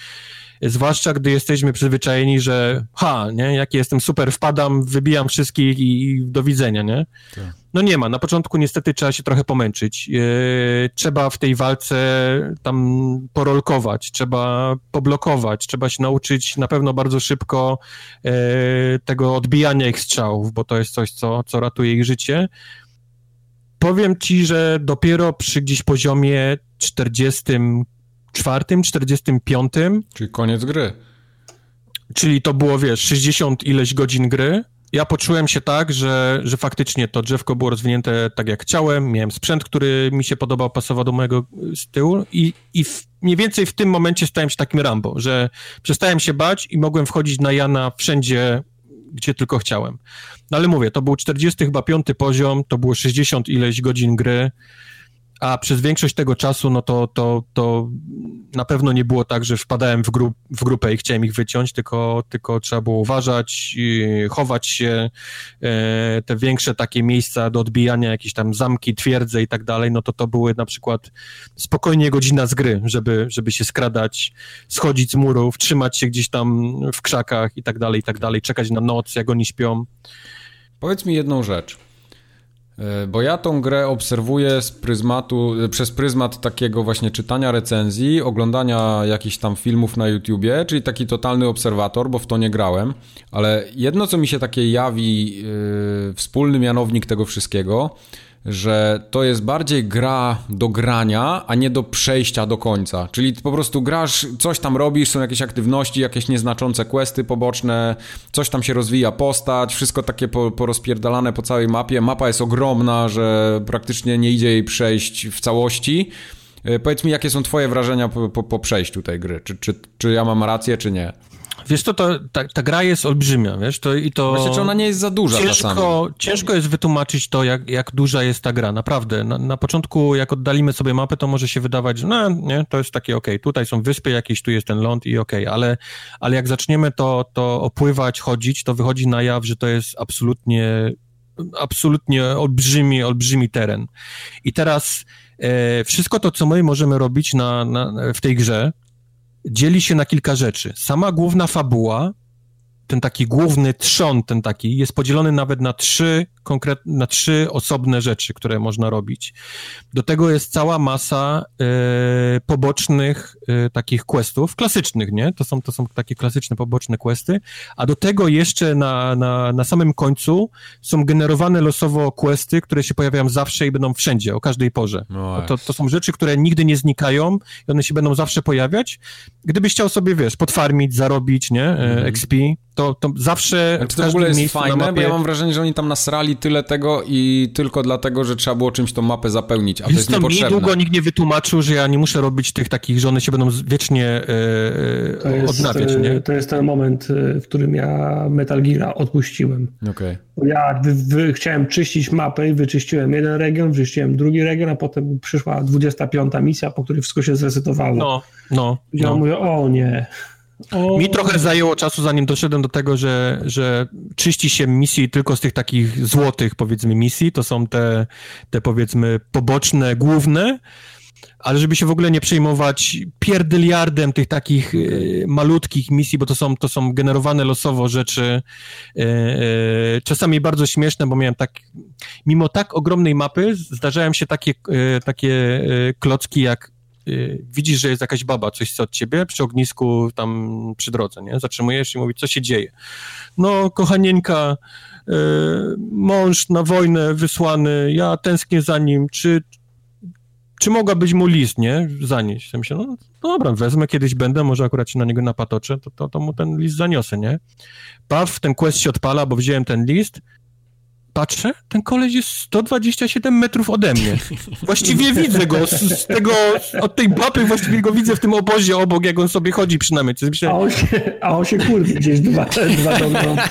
zwłaszcza gdy jesteśmy przyzwyczajeni, że ha, nie, jaki jestem super, wpadam, wybijam wszystkich i, i do widzenia, nie? Tak. No nie ma, na początku niestety trzeba się trochę pomęczyć. Yy, trzeba w tej walce tam porolkować, trzeba poblokować, trzeba się nauczyć na pewno bardzo szybko yy, tego odbijania ich strzałów, bo to jest coś, co, co ratuje ich życie. Powiem ci, że dopiero przy gdzieś poziomie 40 44, 45. Czyli koniec gry. Czyli to było, wiesz, 60 ileś godzin gry. Ja poczułem się tak, że, że faktycznie to drzewko było rozwinięte tak jak chciałem, miałem sprzęt, który mi się podobał, pasował do mojego stylu i, i w, mniej więcej w tym momencie stałem się takim Rambo, że przestałem się bać i mogłem wchodzić na Jana wszędzie, gdzie tylko chciałem. No ale mówię, to był 40 chyba piąty poziom, to było 60 ileś godzin gry, a przez większość tego czasu, no to, to, to na pewno nie było tak, że wpadałem w, gru, w grupę i chciałem ich wyciąć, tylko, tylko trzeba było uważać, chować się, e, te większe takie miejsca do odbijania, jakieś tam zamki, twierdze i tak dalej, no to to były na przykład spokojnie godzina z gry, żeby, żeby się skradać, schodzić z murów, trzymać się gdzieś tam w krzakach i tak dalej, i tak dalej, czekać na noc, jak oni śpią. Powiedz mi jedną rzecz. E, bo ja tą grę obserwuję z pryzmatu, e, przez pryzmat takiego właśnie czytania recenzji, oglądania jakichś tam filmów na YouTubie, czyli taki totalny obserwator, bo w to nie grałem. Ale jedno, co mi się takie jawi, yy, wspólny mianownik tego wszystkiego, że to jest bardziej gra do grania, a nie do przejścia do końca. Czyli po prostu grasz, coś tam robisz, są jakieś aktywności, jakieś nieznaczące questy poboczne, coś tam się rozwija postać, wszystko takie po, porozpierdalane po całej mapie. Mapa jest ogromna, że praktycznie nie idzie jej przejść w całości. E, powiedz mi, jakie są twoje wrażenia po, po, po przejściu tej gry? Czy, czy, czy ja mam rację, czy nie? Wiesz to, to ta, ta, gra jest olbrzymia, wiesz, to i to... Właśnie, czy ona nie jest za duża ciężko? Ciężko jest wytłumaczyć to, jak, jak duża jest ta gra, naprawdę. Na, na początku, jak oddalimy sobie mapę, to może się wydawać, że no, nie, to jest takie okej, okay. tutaj są wyspy jakieś, tu jest ten ląd i okej, okay. ale, ale jak zaczniemy to, to opływać, chodzić, to wychodzi na jaw, że to jest absolutnie, absolutnie olbrzymi, olbrzymi teren. I teraz e, wszystko to, co my możemy robić na, na, w tej grze, dzieli się na kilka rzeczy. Sama główna fabuła, ten taki główny trzon, ten taki, jest podzielony nawet na trzy konkret, na trzy osobne rzeczy, które można robić. Do tego jest cała masa y, pobocznych y, takich questów, klasycznych, nie? To są, to są takie klasyczne poboczne questy, a do tego jeszcze na, na, na samym końcu są generowane losowo questy, które się pojawiają zawsze i będą wszędzie, o każdej porze. No to, to są rzeczy, które nigdy nie znikają i one się będą zawsze pojawiać. Gdybyś chciał sobie, wiesz, podfarmić, zarobić, nie? Mm. XP, to, to zawsze znaczy, to w ogóle jest fajne, mapie... bo ja mam wrażenie, że oni tam nasrali tyle tego i tylko dlatego, że trzeba było czymś tą mapę zapełnić, a to jest niepotrzebne. Mi długo nikt nie wytłumaczył, że ja nie muszę robić tych takich, że one się będą wiecznie e, to jest, odnawiać, nie? E, to jest ten moment, e, w którym ja Metal Gear odpuściłem. Okay. Ja wy, wy, chciałem czyścić mapę i wyczyściłem jeden region, wyczyściłem drugi region, a potem przyszła 25 misja, po której wszystko się zresetowało. No, no. Ja no. mówię, o nie, o... Mi trochę zajęło czasu, zanim doszedłem do tego, że, że czyści się misji tylko z tych takich złotych, powiedzmy, misji. To są te, te powiedzmy, poboczne, główne. Ale żeby się w ogóle nie przejmować pierdyliardem tych takich y, malutkich misji, bo to są, to są generowane losowo rzeczy, y, y, czasami bardzo śmieszne, bo miałem tak, mimo tak ogromnej mapy, zdarzają się takie, takie klocki jak Y, widzisz, że jest jakaś baba, coś chce od ciebie przy ognisku tam przy drodze, nie? Zatrzymujesz i mówi, co się dzieje? No, kochanieńka, y, mąż na wojnę wysłany, ja tęsknię za nim, czy, czy mogłabyś mu list, nie? Zanieść. Ja myślę, no, no dobra, wezmę, kiedyś będę, może akurat się na niego napatoczę, to, to, to mu ten list zaniosę, nie? Paw, ten quest się odpala, bo wziąłem ten list, patrzę, ten koleś jest 127 metrów ode mnie. Właściwie widzę go z, z tego, od tej baby właściwie go widzę w tym obozie obok, jak on sobie chodzi przynajmniej. Myślę, a, on się, a on się kurwi gdzieś dwa, dwa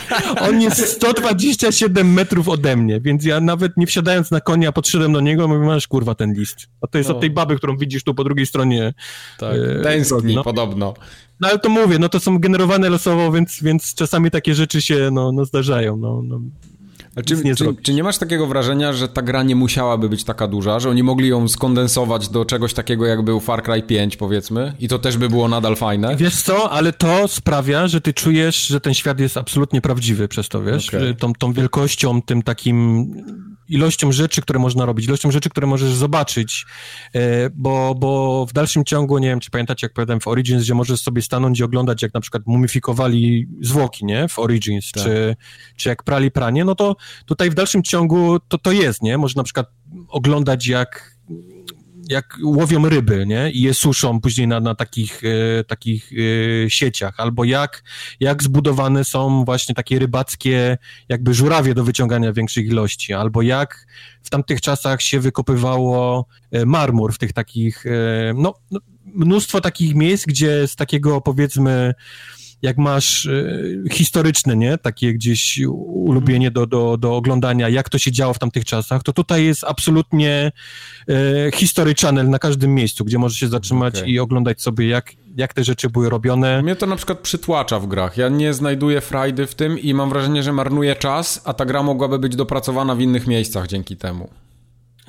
On jest 127 metrów ode mnie, więc ja nawet nie wsiadając na konia podszedłem do niego, mówię, masz kurwa ten list. A to jest no. od tej baby, którą widzisz tu po drugiej stronie. Tak, e, tęskni no. podobno. No ale to mówię, no to są generowane losowo, więc, więc czasami takie rzeczy się no, no zdarzają. No, no. Czy nie, czy, czy nie masz takiego wrażenia, że ta gra nie musiałaby być taka duża, że oni mogli ją skondensować do czegoś takiego, jak był Far Cry 5, powiedzmy, i to też by było nadal fajne? Wiesz co, ale to sprawia, że ty czujesz, że ten świat jest absolutnie prawdziwy przez to, wiesz? Okay. Tą, tą wielkością, tym takim ilością rzeczy, które można robić, ilością rzeczy, które możesz zobaczyć, e, bo, bo w dalszym ciągu, nie wiem, czy pamiętacie, jak powiedziałem w Origins, gdzie możesz sobie stanąć i oglądać, jak na przykład mumifikowali zwłoki, nie, w Origins, tak. czy, czy jak prali pranie, no to tutaj w dalszym ciągu to, to jest, nie, można na przykład oglądać, jak jak łowią ryby, nie? I je suszą później na, na takich, e, takich e, sieciach, albo jak, jak zbudowane są właśnie takie rybackie jakby żurawie do wyciągania większych ilości, albo jak w tamtych czasach się wykopywało e, marmur w tych takich, e, no, no mnóstwo takich miejsc, gdzie z takiego powiedzmy jak masz y, historyczne, nie, takie gdzieś ulubienie do, do, do oglądania, jak to się działo w tamtych czasach, to tutaj jest absolutnie y, History Channel na każdym miejscu, gdzie możesz się zatrzymać okay. i oglądać sobie, jak, jak te rzeczy były robione. Mnie to na przykład przytłacza w grach. Ja nie znajduję frajdy w tym i mam wrażenie, że marnuję czas, a ta gra mogłaby być dopracowana w innych miejscach dzięki temu.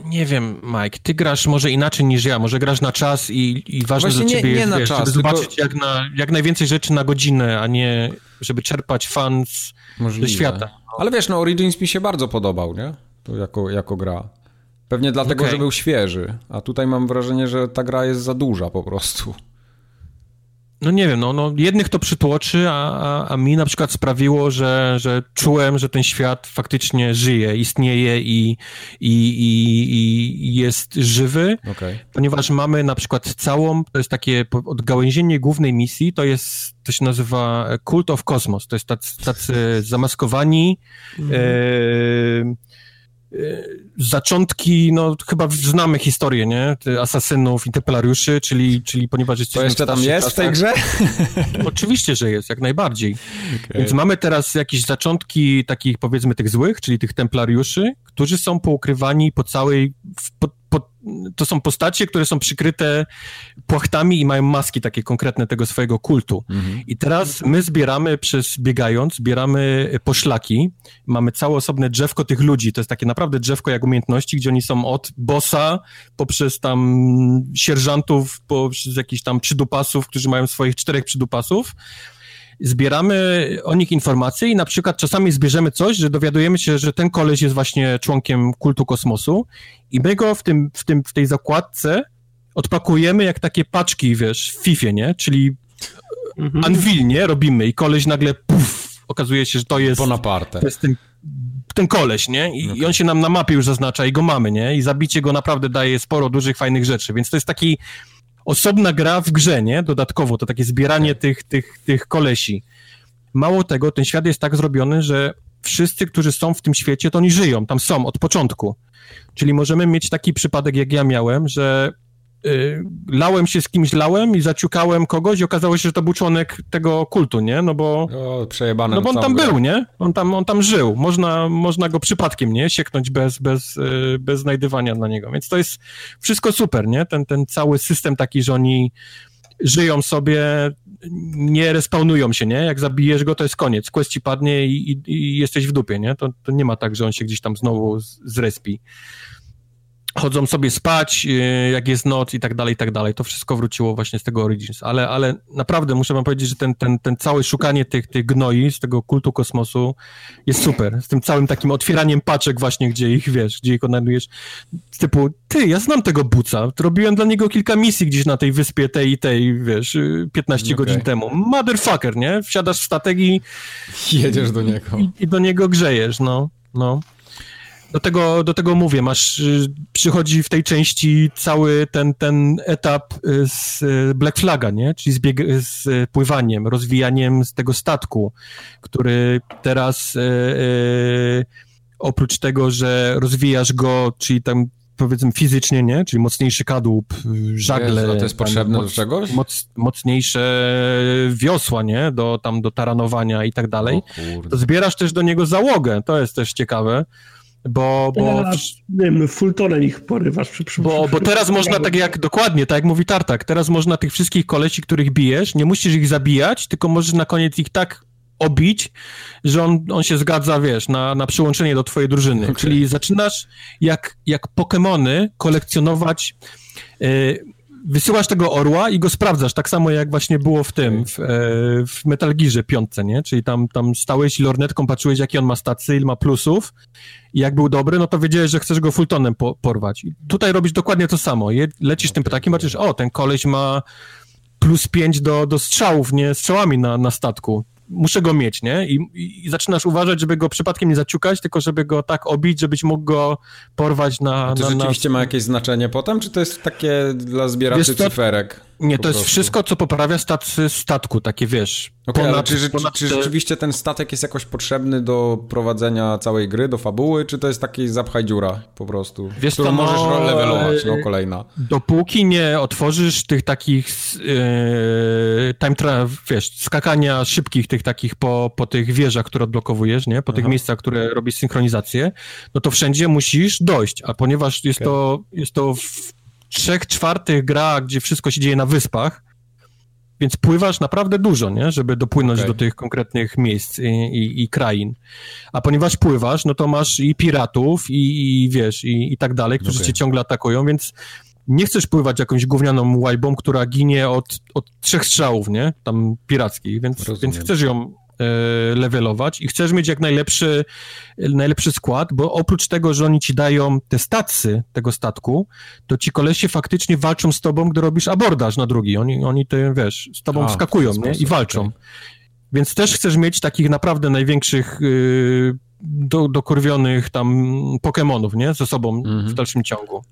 Nie wiem, Mike, ty grasz może inaczej niż ja, może grasz na czas i, i ważne Właśnie dla ciebie nie, jest, na wiesz, czas, żeby tylko... zobaczyć jak, na, jak najwięcej rzeczy na godzinę, a nie żeby czerpać fans Możliwe. ze świata. Ale wiesz, no Origins mi się bardzo podobał, nie? jako, jako gra. Pewnie dlatego, okay. że był świeży, a tutaj mam wrażenie, że ta gra jest za duża po prostu no nie wiem, no, no jednych to przytłoczy, a, a, a, mi na przykład sprawiło, że, że czułem, że ten świat faktycznie żyje, istnieje i, i, i, i jest żywy, okay. ponieważ mamy na przykład całą, to jest takie odgałęzienie głównej misji, to jest, to się nazywa Cult of Cosmos, to jest tacy, tacy zamaskowani mm. e, zaczątki, no chyba znamy historię, nie? Asasynów i templariuszy, czyli, czyli ponieważ jesteśmy To jeszcze tam jest czasach, w tej grze? Oczywiście, że jest, jak najbardziej. Okay. Więc mamy teraz jakieś zaczątki takich powiedzmy tych złych, czyli tych templariuszy, którzy są poukrywani po całej, po, po, to są postacie, które są przykryte płachtami i mają maski takie konkretne tego swojego kultu. Mhm. I teraz my zbieramy przez, biegając, zbieramy poszlaki, mamy całe osobne drzewko tych ludzi, to jest takie naprawdę drzewko jak umiejętności, gdzie oni są od bossa, poprzez tam sierżantów, poprzez jakichś tam przydupasów, którzy mają swoich czterech przydupasów, zbieramy o nich informacje i na przykład czasami zbierzemy coś, że dowiadujemy się, że ten koleś jest właśnie członkiem kultu kosmosu i my go w, tym, w, tym, w tej zakładce odpakujemy jak takie paczki, wiesz, w FIFA, nie? Czyli mhm. Nie? Robimy i koleś nagle puf, okazuje się, że to jest... Bonaparte. To jest ten, ten koleś, nie? I, okay. I on się nam na mapie już zaznacza i go mamy, nie? I zabicie go naprawdę daje sporo dużych, fajnych rzeczy, więc to jest taki osobna gra w grze, nie? Dodatkowo, to takie zbieranie tak. tych, tych, tych kolesi. Mało tego, ten świat jest tak zrobiony, że wszyscy, którzy są w tym świecie, to oni żyją, tam są od początku. Czyli możemy mieć taki przypadek, jak ja miałem, że lałem się z kimś, lałem i zaciukałem kogoś i okazało się, że to był członek tego kultu, nie? No bo... O, przejebane no bo on tam grę. był, nie? On tam, on tam żył. Można, można go przypadkiem, nie? Sieknąć bez, bez, y, bez znajdywania na niego. Więc to jest wszystko super, nie? Ten, ten cały system taki, że oni żyją sobie, nie respawnują się, nie? Jak zabijesz go, to jest koniec. Quest ci padnie i, i, i jesteś w dupie, nie? To, to nie ma tak, że on się gdzieś tam znowu zrespi chodzą sobie spać, y, jak jest noc i tak dalej, i tak dalej. To wszystko wróciło właśnie z tego Origins. Ale, ale naprawdę muszę wam powiedzieć, że ten, ten, ten całe szukanie tych, tych gnoi z tego kultu kosmosu jest super. Z tym całym takim otwieraniem paczek właśnie, gdzie ich, wiesz, gdzie ich odnajdujesz. Typu, ty, ja znam tego buca. Robiłem dla niego kilka misji gdzieś na tej wyspie tej i tej, wiesz, 15 okay. godzin temu. Motherfucker, nie? Wsiadasz w statek i... Jedziesz do niego. I, i do niego grzejesz, no. No. Do tego, do tego mówię, masz, y, przychodzi w tej części cały ten, ten etap y, z y, Black Flaga, nie? Czyli z, bieg, z pływaniem, rozwijaniem z tego statku, który teraz e, e, oprócz tego, że rozwijasz go, czyli tam powiedzmy fizycznie, nie? Czyli mocniejszy kadłub, żagle. Jezu, to jest potrzebne moc, do czegoś? Moc, mocniejsze wiosła, nie? Do, tam do taranowania i tak dalej. To zbierasz też do niego załogę, to jest też ciekawe bo... bo wiem, Fultonem ich porywasz. Przy, przy, bo, bo teraz można tak jak, dokładnie, tak jak mówi Tartak, teraz można tych wszystkich kolesi, których bijesz, nie musisz ich zabijać, tylko możesz na koniec ich tak obić, że on, on się zgadza, wiesz, na, na przyłączenie do twojej drużyny. Okay. Czyli zaczynasz jak, jak Pokemony kolekcjonować... Yy, wysyłasz tego orła i go sprawdzasz, tak samo jak właśnie było w tym, w, e, w Metal Gearze piątce, nie? Czyli tam, tam stałeś lornetką patrzyłeś, jaki on ma stacje, ile ma plusów i jak był dobry, no to wiedziałeś, że chcesz go fulltonem po, porwać. I tutaj robisz dokładnie to samo. Je, lecisz tym ptakiem, patrzysz, o, ten koleś ma plus 5 do, do strzałów, nie? Strzałami na, na statku muszę go mieć, nie? I, I, zaczynasz uważać, żeby go przypadkiem nie zaciukać, tylko żeby go tak obić, żebyś mógł go porwać na... A to na, rzeczywiście na... ma jakieś znaczenie potem, czy to jest takie dla zbieraczy cyferek? Nie, to jest wszystko, co poprawia staty statku, takie wiesz. Okay, ponad, czy, ponad czy, czy, rzeczywiście ten statek jest jakoś potrzebny do prowadzenia całej gry, do fabuły, czy to jest taki zapchaj dziura po prostu, wiesz, którą to, no, możesz levelować, no kolejna. Dopóki nie otworzysz tych takich yy, time travel, wiesz, skakania szybkich tych takich po, po tych wieżach, które odblokowujesz, nie, po Aha. tych miejscach, które robisz synchronizację, no to wszędzie musisz dojść, a ponieważ jest okay. to, jest to w trzech czwartych gra, gdzie wszystko się dzieje na wyspach, więc pływasz naprawdę dużo, nie? Żeby dopłynąć okay. do tych konkretnych miejsc i, i, i, krain. A ponieważ pływasz, no to masz i piratów, i, i wiesz, i, tak dalej, którzy okay. cię ciągle atakują, więc nie chcesz pływać jakąś gównianą łajbą, która ginie od, od trzech strzałów, nie? Tam pirackich, więc, więc chcesz ją levelować i chcesz mieć jak najlepszy, najlepszy skład, bo oprócz tego, że oni ci dają te stacy tego statku, to ci kolesie faktycznie walczą z tobą, gdy robisz abordaż na drugi. Oni, oni ty, wiesz, z tobą A, wskakują, nie? I walczą. okej. Więc też chcesz mieć takich naprawdę największych yy, do, dokurwionych tam Pokemonów, nie? Ze sobą Mhm. w dalszym ciągu.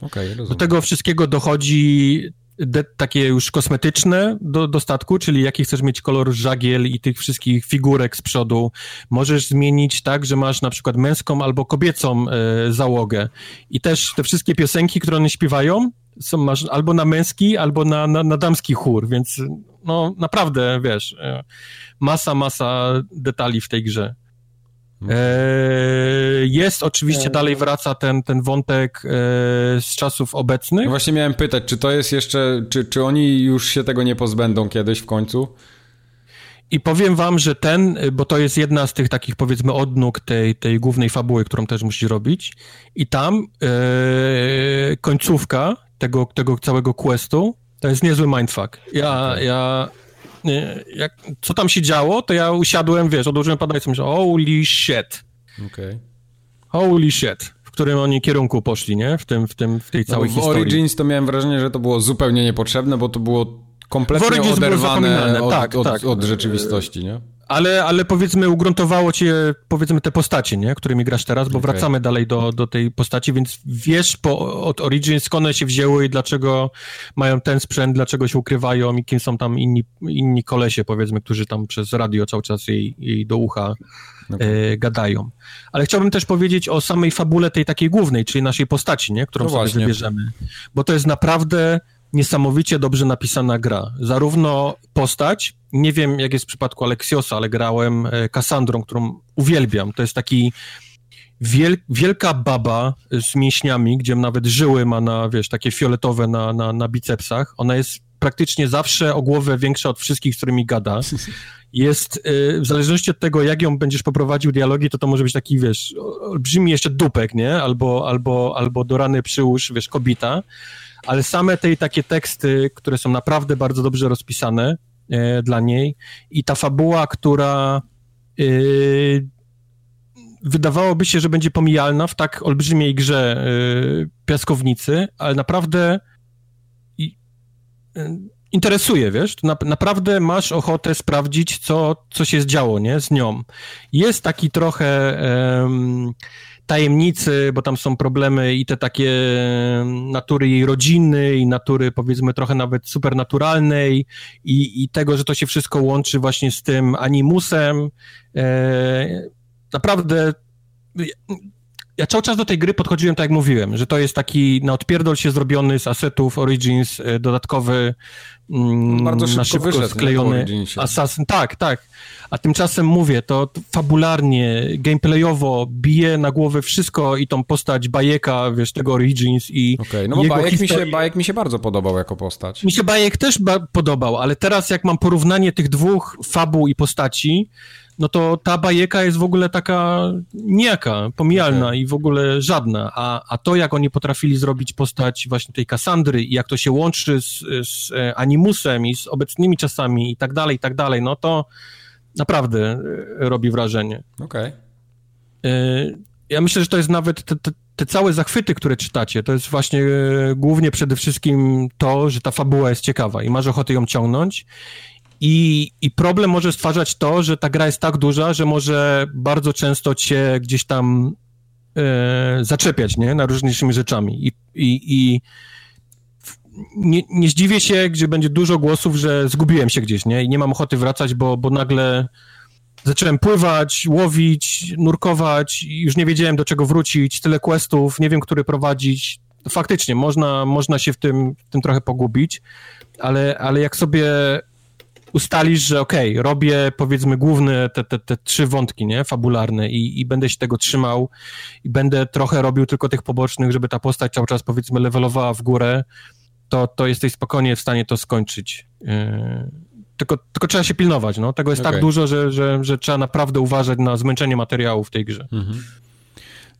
Okej, Do tego wszystkiego dochodzi de, takie już kosmetyczne do, do statku, czyli jaki chcesz mieć kolor żagiel i tych wszystkich figurek z przodu. Możesz zmienić tak, że masz na przykład męską albo kobiecą e, załogę. I też te wszystkie piosenki, które one śpiewają, są masz albo na męski, albo na, na, na damski chór, więc no naprawdę, wiesz, e, masa, masa detali w tej grze. E, jest oczywiście, dalej wraca ten, ten wątek e, z czasów obecnych. Właśnie miałem pytać, czy to jest jeszcze, czy, czy oni już się tego nie pozbędą kiedyś w końcu? I powiem wam, że ten, bo to jest jedna z tych takich powiedzmy odnóg tej, tej głównej fabuły, którą też musisz robić. I tam e, końcówka tego, tego całego questu to jest niezły mindfuck. Ja, ja jak, co tam się działo, to ja usiadłem, wiesz, odłożyłem padajcem, myślałem, holy shit, Okej. holy shit, w którym oni kierunku poszli, nie? W tym, w tym, w tej No, całej w historii. Origins to miałem wrażenie, że to było zupełnie niepotrzebne, bo to było W kompletnie oderwane od, tak, od, tak. od rzeczywistości, nie? Ale, ale powiedzmy ugruntowało cię, powiedzmy te postacie, nie? Którymi grasz teraz, bo Okej. wracamy dalej do, do tej postaci, więc wiesz po, od Origins skąd one się wzięły i dlaczego mają ten sprzęt, dlaczego się ukrywają i kim są tam inni, inni kolesie, powiedzmy, którzy tam przez radio cały czas jej, jej do ucha Okej. e, gadają. Ale chciałbym też powiedzieć o samej fabule tej takiej głównej, czyli naszej postaci, nie? Którą No sobie właśnie. wybierzemy. Bo to jest naprawdę niesamowicie dobrze napisana gra. Zarówno postać, nie wiem jak jest w przypadku Aleksiosa, ale grałem e, Kassandrą, którą uwielbiam. To jest taki wiel, wielka baba z mięśniami, gdzie nawet żyły ma na, wiesz, takie fioletowe na, na, na bicepsach. Ona jest praktycznie zawsze o głowę większa od wszystkich, z którymi gada. Jest, y, w zależności od tego, jak ją będziesz poprowadził dialogi, to to może być taki, wiesz, olbrzymi jeszcze dupek, nie? Albo, albo, albo do rany przyłóż, wiesz, kobita. Ale same tej takie teksty, które są naprawdę bardzo dobrze rozpisane e, dla niej i ta fabuła, która y, wydawałoby się, że będzie pomijalna w tak olbrzymiej grze y, piaskownicy, ale naprawdę i, y, interesuje, wiesz? Na, naprawdę masz ochotę sprawdzić, co, co się zdziało, nie? Z nią. Jest taki trochę tajemnicy, bo tam są problemy i te takie natury jej rodziny i natury powiedzmy trochę nawet supernaturalnej i, i tego, że to się wszystko łączy właśnie z tym animusem. E, naprawdę ja cały czas do tej gry podchodziłem tak jak mówiłem, że to jest taki na odpierdol się zrobiony z asetów Origins e, dodatkowy mm, Bardzo szybko na szybko wyszedł, sklejony. Assassin. Tak, tak. A tymczasem mówię, to fabularnie, gameplayowo bije na głowę wszystko i tą postać bajeka, wiesz, tego Origins i Okej, no bo jego Bajek mi, się, Bajek mi się bardzo podobał jako postać. mi się bajek też ba- podobał, ale teraz jak mam porównanie tych dwóch fabuł i postaci, no to ta bajeka jest w ogóle taka nijaka, pomijalna Okej. i w ogóle żadna. A, a to, jak oni potrafili zrobić postać właśnie tej Kassandry i jak to się łączy z, z e, Animusem i z obecnymi czasami i tak dalej, i tak dalej, no to naprawdę e, robi wrażenie. Okej. E, Ja myślę, że to jest nawet te, te, te całe zachwyty, które czytacie, to jest właśnie e, głównie przede wszystkim to, że ta fabuła jest ciekawa i masz ochotę ją ciągnąć. I, I problem może stwarzać to, że ta gra jest tak duża, że może bardzo często cię gdzieś tam e, zaczepiać, nie? Na różnymi rzeczami. I, i, i nie, nie zdziwię się, gdzie będzie dużo głosów, że zgubiłem się gdzieś, nie? I nie mam ochoty wracać, bo, bo nagle zacząłem pływać, łowić, nurkować i już nie wiedziałem do czego wrócić, tyle questów, nie wiem, który prowadzić. Faktycznie, można, można się w tym, w tym trochę pogubić, ale, ale jak sobie ustalisz, że okej, robię powiedzmy główne te, te, te trzy wątki, nie, fabularne i, i będę się tego trzymał i będę trochę robił tylko tych pobocznych, żeby ta postać cały czas powiedzmy levelowała w górę, to, to jesteś spokojnie w stanie to skończyć. Yy, tylko, tylko trzeba się pilnować, no. Tego jest tak Okej. dużo, że, że, że trzeba naprawdę uważać na zmęczenie materiału w tej grze. Mhm.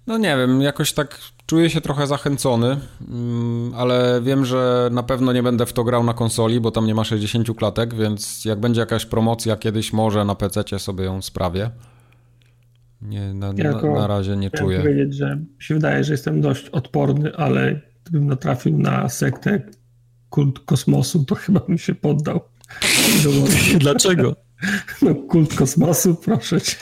No nie wiem, jakoś tak czuję się trochę zachęcony, mm, ale wiem, że na pewno nie będę w to grał na konsoli, bo tam nie ma 60 klatek, więc jak będzie jakaś promocja kiedyś, może na PC sobie ją sprawię. Nie, na, jako, na, na razie nie czuję. powiedzieć, że się wydaje, że jestem dość odporny, ale gdybym natrafił na sektę kult kosmosu, to chyba bym się poddał. Dlaczego? No, kult kosmosu, proszę cię.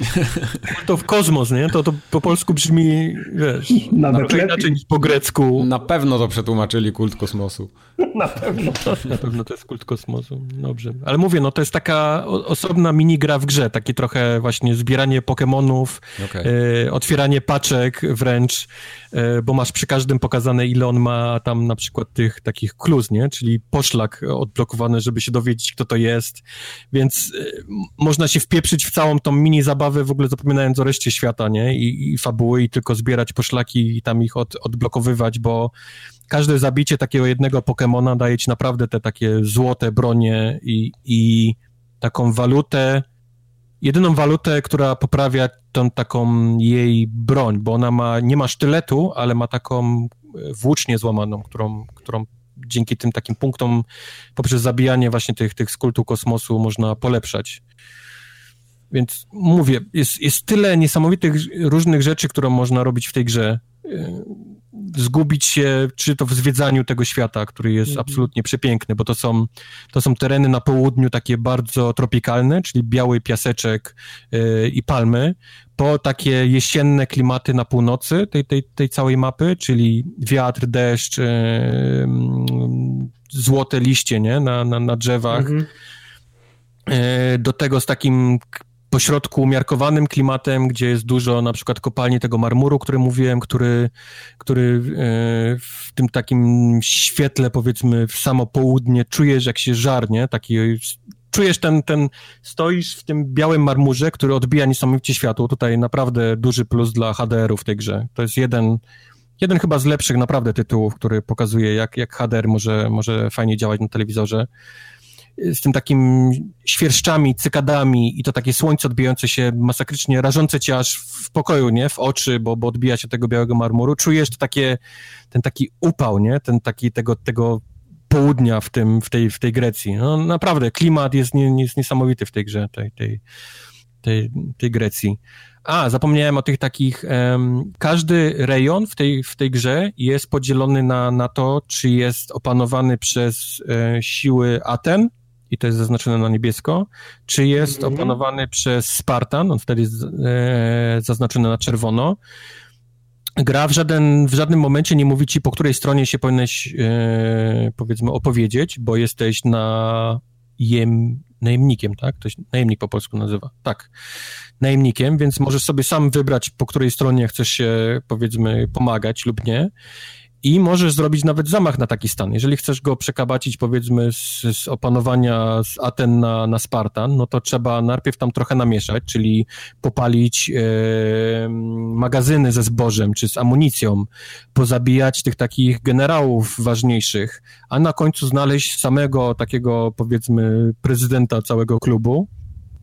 To w kosmos, nie? To, to po polsku brzmi, wiesz, Nawet inaczej niż po grecku. Na pewno to przetłumaczyli kult kosmosu. Na pewno. Na pewno to jest kult kosmosu. Dobrze. Ale mówię, no to jest taka osobna minigra w grze, takie trochę właśnie zbieranie Pokémonów, okay. y, otwieranie paczek wręcz, y, bo masz przy każdym pokazane, ile on ma tam na przykład tych takich kluz, nie? Czyli poszlak odblokowany, żeby się dowiedzieć, kto to jest. Więc y, można się wpieprzyć w całą tą mini zabawę, w ogóle zapominając o reszcie świata, nie? I, i fabuły, i tylko zbierać poszlaki i tam ich od, odblokowywać, bo każde zabicie takiego jednego Pokemona daje ci naprawdę te takie złote bronie i, i taką walutę, jedyną walutę, która poprawia tą taką jej broń, bo ona ma, nie ma sztyletu, ale ma taką włócznię złamaną, którą, którą dzięki tym takim punktom poprzez zabijanie właśnie tych, tych z kultu kosmosu można polepszać. Więc mówię, jest, jest tyle niesamowitych różnych rzeczy, które można robić w tej grze. Y, zgubić się, czy to w zwiedzaniu tego świata, który jest mhm. absolutnie przepiękny, bo to są, to są tereny na południu takie bardzo tropikalne, czyli biały piaseczek yy, i palmy, po takie jesienne klimaty na północy tej, tej, tej całej mapy, czyli wiatr, deszcz, yy, złote liście nie? Na, na, na drzewach. Mhm. Yy, do tego z takim pośrodku umiarkowanym klimatem, gdzie jest dużo na przykład kopalni tego marmuru, który mówiłem, który, który e, w tym takim świetle, powiedzmy, w samo południe czujesz, jak się żarnie, taki czujesz ten, ten, stoisz w tym białym marmurze, który odbija niesamowicie światło. Tutaj naprawdę duży plus dla HDR-u w tej grze. To jest jeden, jeden chyba z lepszych naprawdę tytułów, który pokazuje, jak, jak HDR może, może fajnie działać na telewizorze z tym takim świerszczami, cykadami i to takie słońce odbijające się masakrycznie, rażące cię aż w pokoju, nie? W oczy, bo, bo odbija się tego białego marmuru. Czujesz to takie, ten taki upał, nie? Ten taki tego, tego południa w, tym, w, tej, w tej Grecji. No naprawdę, klimat jest, nie, jest niesamowity w tej grze, tej, tej, tej, tej Grecji. A, zapomniałem o tych takich. Um, każdy rejon w tej, w tej grze jest podzielony na, na to, czy jest opanowany przez e, siły Aten, i to jest zaznaczone na niebiesko, czy jest mhm. opanowany przez Spartan, on wtedy jest e, zaznaczony na czerwono. Gra w, żaden, w żadnym momencie nie mówi ci, po której stronie się powinieneś, e, powiedzmy, opowiedzieć, bo jesteś na jem, najemnikiem, tak? To się najemnik po polsku nazywa. Tak, najemnikiem, więc możesz sobie sam wybrać, po której stronie chcesz się, powiedzmy, pomagać lub nie i możesz zrobić nawet zamach na taki stan. Jeżeli chcesz go przekabacić, powiedzmy, z, z opanowania z Aten na, na Spartan, no to trzeba najpierw tam trochę namieszać, czyli popalić e, magazyny ze zbożem czy z amunicją, pozabijać tych takich generałów ważniejszych, a na końcu znaleźć samego takiego, powiedzmy, prezydenta całego klubu,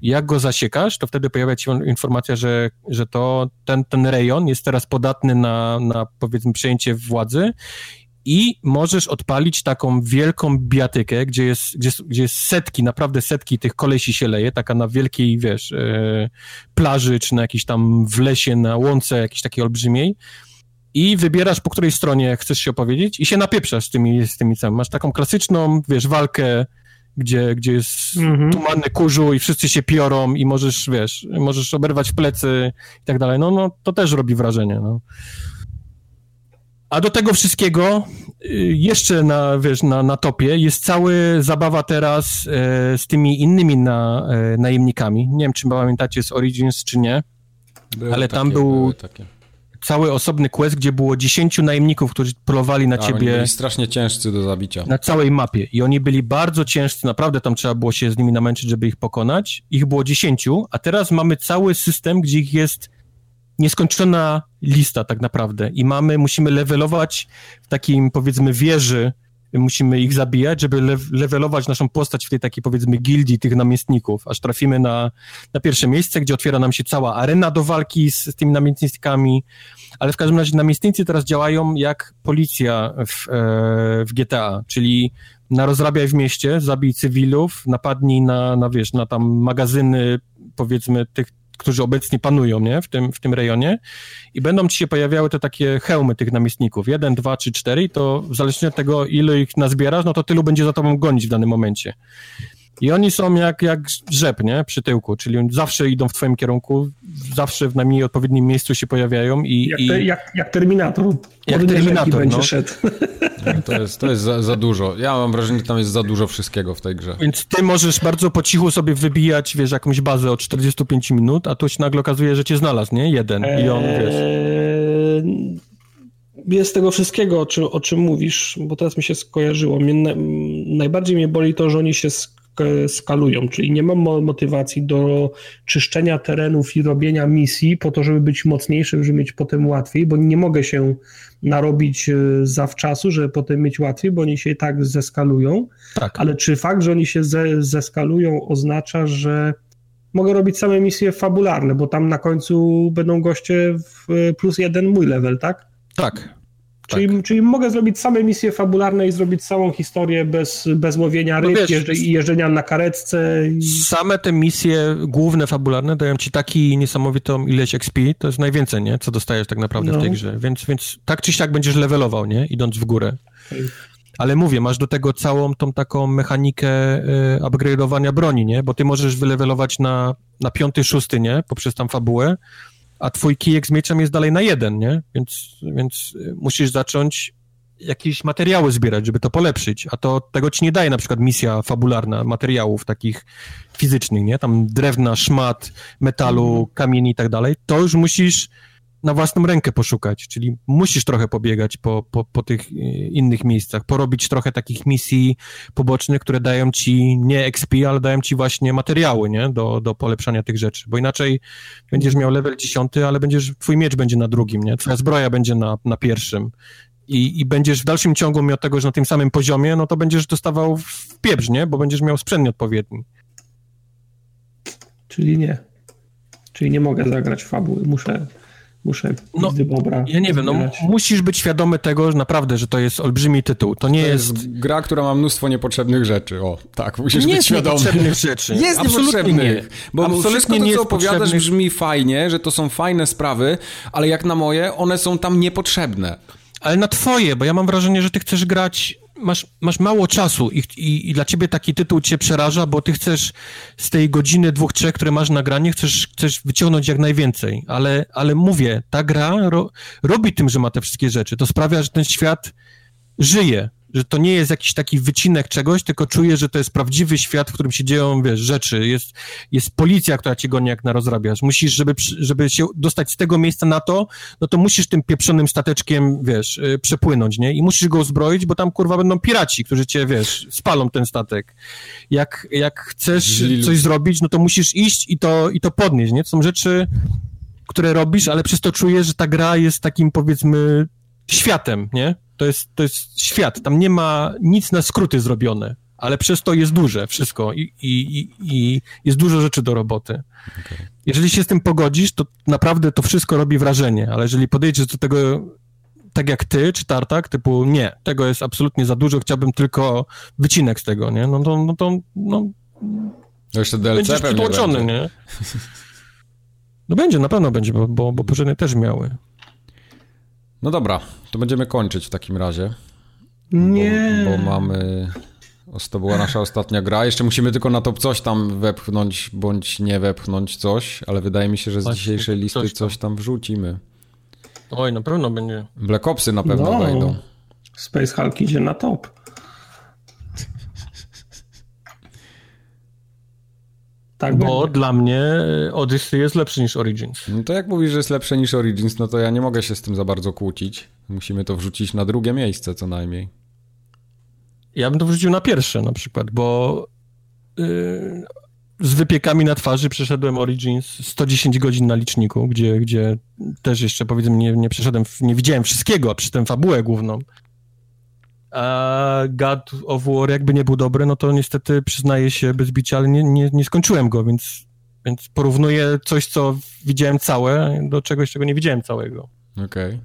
jak go zasiekasz, to wtedy pojawia się informacja, że, że to ten, ten rejon jest teraz podatny na, na powiedzmy przejęcie władzy i możesz odpalić taką wielką biatykę, gdzie jest, gdzie, gdzie jest setki, naprawdę setki tych kolesi się leje, taka na wielkiej, wiesz, e, plaży, czy na jakiejś tam w lesie, na łące jakiejś takiej olbrzymiej i wybierasz, po której stronie chcesz się opowiedzieć i się napieprzasz z tymi, z tymi samymi. Masz taką klasyczną, wiesz, walkę gdzie, gdzie jest mhm. tumanny kurzu i wszyscy się piorą i możesz, wiesz, możesz oberwać plecy i tak dalej, no, no to też robi wrażenie, no. A do tego wszystkiego y, jeszcze na, wiesz, na, na topie jest cała zabawa teraz e, z tymi innymi na, e, najemnikami. Nie wiem, czy pamiętacie z Origins, czy nie, były ale tam takie, był cały osobny quest, gdzie było 10 najemników, którzy polowali na tak, ciebie. Oni byli strasznie ciężcy do zabicia. Na całej mapie. I oni byli bardzo ciężcy, naprawdę tam trzeba było się z nimi namęczyć, żeby ich pokonać. Ich było 10, a teraz mamy cały system, gdzie ich jest nieskończona lista tak naprawdę. I mamy, musimy levelować w takim powiedzmy wieży musimy ich zabijać, żeby le levelować naszą postać w tej takiej powiedzmy gildii tych namiestników, aż trafimy na, na pierwsze miejsce, gdzie otwiera nam się cała arena do walki z, z tymi namiestnikami, ale w każdym razie namiestnicy teraz działają jak policja w, e, w GTA, czyli na rozrabiaj w mieście, zabij cywilów, napadnij na, na wiesz, na tam magazyny powiedzmy tych którzy obecnie panują nie? W, tym, w tym rejonie i będą ci się pojawiały te takie hełmy tych namiestników, jeden, dwa czy cztery to w zależności od tego, ile ich nazbierasz, no to tylu będzie za tobą gonić w danym momencie. I oni są jak, jak rzep, nie? Przy tyłku, czyli zawsze idą w twoim kierunku, zawsze w najmniej odpowiednim miejscu się pojawiają i... Jak, i... Te, jak, jak Terminator. Jak Terminator, będzie no. szedł. Nie, to jest, to jest za, za dużo. Ja mam wrażenie, że tam jest za dużo wszystkiego w tej grze. Więc ty możesz bardzo po cichu sobie wybijać, wiesz, jakąś bazę od 45 minut, a tu się nagle okazuje, że cię znalazł, nie? Jeden i on, wiesz... Eee, Jest tego wszystkiego, o czym, o czym mówisz, bo teraz mi się skojarzyło. Mnie, na, najbardziej mnie boli to, że oni się skalują, czyli nie mam mo- motywacji do czyszczenia terenów i robienia misji po to, żeby być mocniejszym, żeby mieć potem łatwiej, bo nie mogę się narobić e, zawczasu, żeby potem mieć łatwiej, bo oni się i tak zeskalują. Tak. Ale czy fakt, że oni się ze, zeskalują oznacza, że mogę robić same misje fabularne, bo tam na końcu będą goście w plus jeden mój level, tak? Tak. Czyli, czyli mogę zrobić same misje fabularne i zrobić całą historię bez, bez łowienia No ryb wiesz, jeżdże, i jeżdżenia na karetce. I... Same te misje główne, fabularne dają ci taki niesamowitą ilość XP, to jest najwięcej, nie? Co dostajesz tak naprawdę No. w tej grze, więc, więc tak czy siak będziesz levelował, nie? Idąc w górę. Ale mówię, masz do tego całą tą taką mechanikę y, upgrade'owania broni, nie? Bo ty możesz wylevelować na, na piąty, szósty, nie? Poprzez tam fabułę, a twój kijek z mieczem jest dalej na jeden, nie? Więc, więc y, musisz zacząć jakieś materiały zbierać, żeby to polepszyć, a to tego ci nie daje na przykład misja fabularna materiałów takich fizycznych, nie? Tam drewna, szmat, metalu, kamieni i tak dalej. To już musisz na własną rękę poszukać, czyli musisz trochę pobiegać po, po, po tych y, innych miejscach, porobić trochę takich misji pobocznych, które dają ci nie XP, ale dają ci właśnie materiały, nie? Do, do polepszania tych rzeczy, bo inaczej będziesz miał level 10, ale będziesz, twój miecz będzie na drugim, nie? Twoja zbroja będzie na, na pierwszym i, i będziesz w dalszym ciągu miał tego, że na tym samym poziomie, no to będziesz dostawał w pieprz, nie? Bo będziesz miał sprzęt nieodpowiedni. Czyli nie. Czyli nie mogę zagrać fabuły. Muszę, muszę No, Bobra Ja nie wiem, no musisz być świadomy tego, że naprawdę, że to jest olbrzymi tytuł. To nie To jest... jest gra, która ma mnóstwo niepotrzebnych rzeczy. O, tak, musisz nie być jest świadomy. niepotrzebnych rzeczy. Jest Absolutnie niepotrzebnych. nie. Bo Absolutnie wszystko to, nie co jest opowiadasz, potrzebnych. brzmi fajnie, że to są fajne sprawy, ale jak na moje, one są tam niepotrzebne. Ale na twoje, bo ja mam wrażenie, że ty chcesz grać, masz, masz mało czasu i, i, i dla ciebie taki tytuł cię przeraża, bo ty chcesz z tej godziny, dwóch, trzech, które masz na granie, chcesz, chcesz wyciągnąć jak najwięcej. Ale, ale mówię, ta gra ro, robi tym, że ma te wszystkie rzeczy. To sprawia, że ten świat żyje. Że to nie jest jakiś taki wycinek czegoś, tylko czuję, że to jest prawdziwy świat, w którym się dzieją, wiesz, rzeczy. Jest, jest policja, która cię goni, jak na rozrabiasz. Musisz, żeby, żeby się dostać z tego miejsca na to, no to musisz tym pieprzonym stateczkiem, wiesz, y, przepłynąć, nie? I musisz go uzbroić, bo tam, kurwa, będą piraci, którzy cię, wiesz, spalą ten statek. Jak, jak chcesz coś zrobić, no to musisz iść i to, i to podnieść, nie? To są rzeczy, które robisz, ale przez to czujesz, że ta gra jest takim, powiedzmy, światem, nie? To jest, to jest świat, tam nie ma nic na skróty zrobione, ale przez to jest duże wszystko i, i, i, i jest dużo rzeczy do roboty. Jeżeli się z tym pogodzisz, to naprawdę to wszystko robi wrażenie, ale jeżeli podejdziesz do tego tak jak ty, czy Tartak, typu nie, tego jest absolutnie za dużo, chciałbym tylko wycinek z tego, nie? No to, no to no, To jeszcze DLC będziesz pewnie przytłoczony, będzie. nie? No będzie, na pewno będzie, bo, bo, bo poprzednie też miały. No dobra, to będziemy kończyć w takim razie. Nie. Bo, bo mamy... To była nasza ostatnia gra. Jeszcze musimy tylko na to coś tam wepchnąć, bądź nie wepchnąć coś, ale wydaje mi się, że z Właśnie, dzisiejszej listy coś coś tam. tam wrzucimy. Oj, na pewno będzie. Black Opsy na pewno No. wejdą. Space Hulk idzie na top. Tak Bo będzie. dla mnie Odyssey jest lepszy niż Origins. No to jak mówisz, że jest lepsze niż Origins, no to ja nie mogę się z tym za bardzo kłócić. Musimy to wrzucić na drugie miejsce co najmniej. Ja bym to wrzucił na pierwsze na przykład, bo yy, z wypiekami na twarzy przeszedłem Origins 110 godzin na liczniku, gdzie, gdzie też jeszcze powiedzmy nie, nie przeszedłem, nie widziałem wszystkiego, a przy tym fabułę główną. A God of War jakby nie był dobry, no to niestety przyznaję się bez bicia, ale nie, nie, nie skończyłem go, więc, więc porównuję coś, co widziałem całe do czegoś, czego nie widziałem całego. Okej. Okay.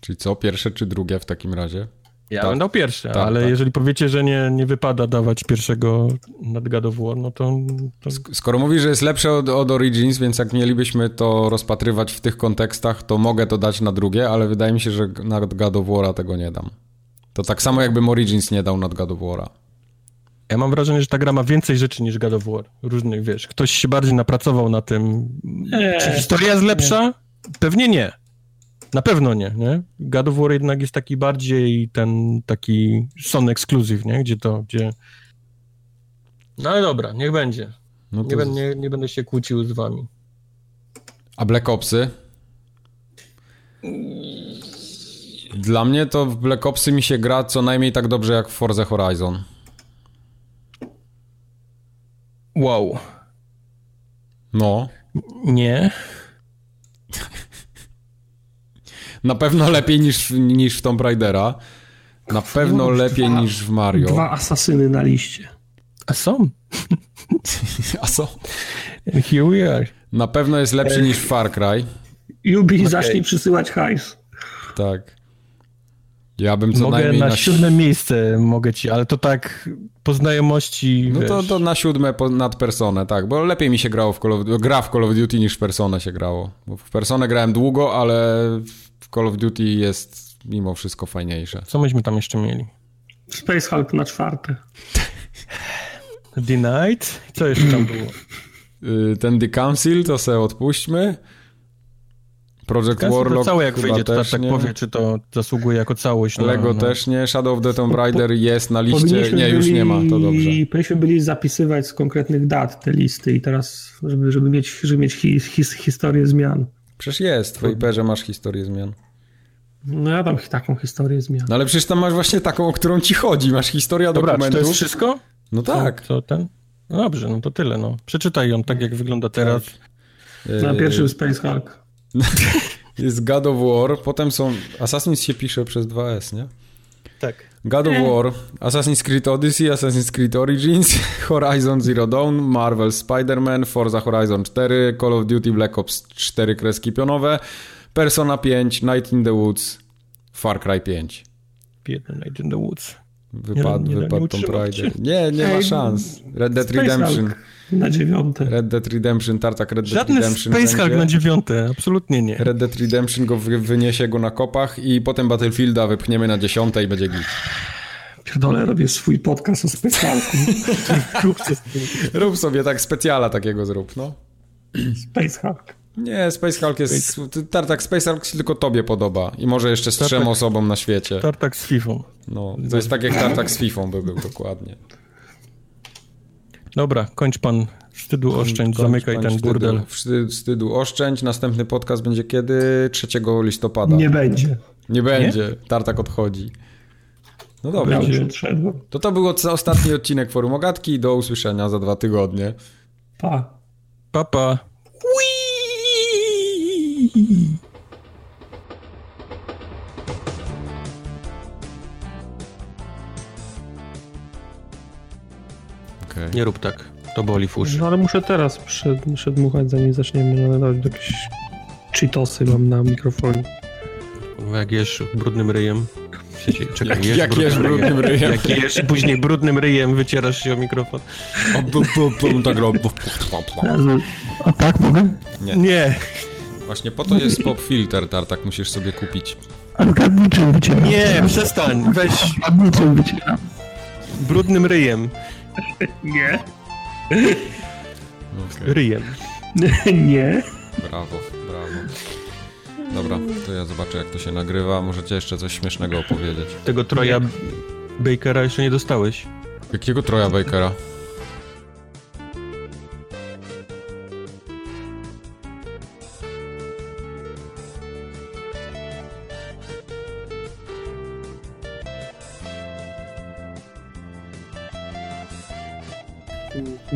Czyli co, pierwsze czy drugie w takim razie? Ja tak. bym dał pierwsze, tak, ale tak. jeżeli powiecie, że nie, nie wypada dawać pierwszego nad God of War, no to... to... Skoro mówisz, że jest lepsze od, od, Origins, więc jak mielibyśmy to rozpatrywać w tych kontekstach, to mogę to dać na drugie, ale wydaje mi się, że nad God of War tego nie dam. To tak samo jakbym Origins nie dał nad God of War. Ja mam wrażenie, że ta gra ma więcej rzeczy niż God of War. Różnych, wiesz, ktoś się bardziej napracował na tym. Eee, Czy historia jest lepsza? Nie. Pewnie nie. Na pewno nie, nie? God of War jednak jest taki bardziej ten taki Sony Exclusive, nie? Gdzie to, gdzie... No ale dobra, niech będzie. No to... nie, nie, nie będę się kłócił z wami. A Black Opsy? Dla mnie to w Black Opsy mi się gra co najmniej tak dobrze jak w Forza Horizon. Wow. No. Nie. Na pewno lepiej niż, niż w Tomb Raidera. Na pewno lepiej dwa, niż w Mario. Dwa asasyny na liście. A są. A są. Here we are. Na pewno jest lepszy niż Far Cry. Yubi okay. zacznie przysyłać hajs. Tak. Ja bym co mogę najmniej na, na siódme miejsce mogę ci, ale to tak po znajomości. No to, to na siódme po, nad personę, tak, bo lepiej mi się grało w Call of, gra w Call of Duty niż w personę się grało. Bo w personę grałem długo, ale w Call of Duty jest mimo wszystko fajniejsze. Co myśmy tam jeszcze mieli? Space Hulk na czwarte. The Night? Co jeszcze tam było? Y, ten The Council to sobie odpuśćmy. Project Warlock całe jak wyjdzie, to tak, tak powie, czy to zasługuje jako całość. Lego no. też nie, Shadow of the Tomb Raider jest na liście, nie, już nie ma, to dobrze. Powinniśmy byli zapisywać z konkretnych dat te listy i teraz, żeby, żeby mieć, żeby mieć his, his, historię zmian. Przecież jest, w Viperze masz historię zmian. No ja tam taką historię zmian. No ale przecież tam masz właśnie taką, o którą ci chodzi, masz historia Dobra, dokumentów. to jest wszystko? No tak. Co, co ten? No dobrze, no to tyle, no. Przeczytaj ją tak, jak wygląda teraz. Tak. Na pierwszym Space Hulk. Jest God of War, potem są... Assassin's się pisze przez 2S, nie? Tak. God of War, Assassin's Creed Odyssey, Assassin's Creed Origins, Horizon Zero Dawn, Marvel Spider-Man, Forza Horizon 4, Call of Duty Black Ops 4 kreski pionowe, Persona 5, Night in the Woods, Far Cry 5. Biedny Night in the Woods. Wypadł, nie, wypadł Tomb Raider. Nie, nie ma szans. Red Dead Redemption. Na dziewiąte. Red Dead Redemption, tartak Red Dead Żadny Redemption. Space Hulk na dziewiąte, absolutnie nie. Red Dead Redemption go wyniesie go na kopach i potem Battlefielda wypchniemy na dziesiąte i będzie git. Pierdolę, robię swój podcast o Space Hulku. Rób sobie tak specjala takiego zrób, no. Space Hulk. Nie, Space Hulk jest... Tartak Space Hulk się tylko tobie podoba. I może jeszcze z trzem osobom na świecie. Tartak z Fifą. No, to jest tak jak Tartak z Fifą by był dokładnie. Dobra, kończ pan wstydu oszczędź, kończ, zamykaj ten wstydu, burdel. Wstydu, wstydu oszczędź. Następny podcast będzie kiedy? 3 listopada. Nie będzie. Nie będzie. Nie? Tartak odchodzi. No dobra. To to był ostatni odcinek Forum Ogatki. Do usłyszenia za dwa tygodnie. Pa. Pa, pa. Okay. Nie rób tak. To boli w uszy. No ale muszę teraz przed, przedmuchać, zanim zaczniemy nadawać jakieś cheatosy mam na mikrofonie. Jak jesz brudnym ryjem. Czekaj, jak, jesz, jak brudnym, jesz brudnym ryjem. ryjem. Jak jesz i później brudnym ryjem wycierasz się o mikrofon. tak robię. A tak mogę? Nie. Nie. Właśnie po to jest pop filter, tartak musisz sobie kupić. Ale gadniczym wycieram. Nie, przestań, weź. Gadniczym wycieram. Brudnym ryjem. Nie. Okay. Ryjem. Nie. Brawo, brawo. Dobra, to ja zobaczę jak to się nagrywa. Możecie jeszcze coś śmiesznego opowiedzieć. Tego Troja Bakera jeszcze nie dostałeś. Jakiego Troja Bakera?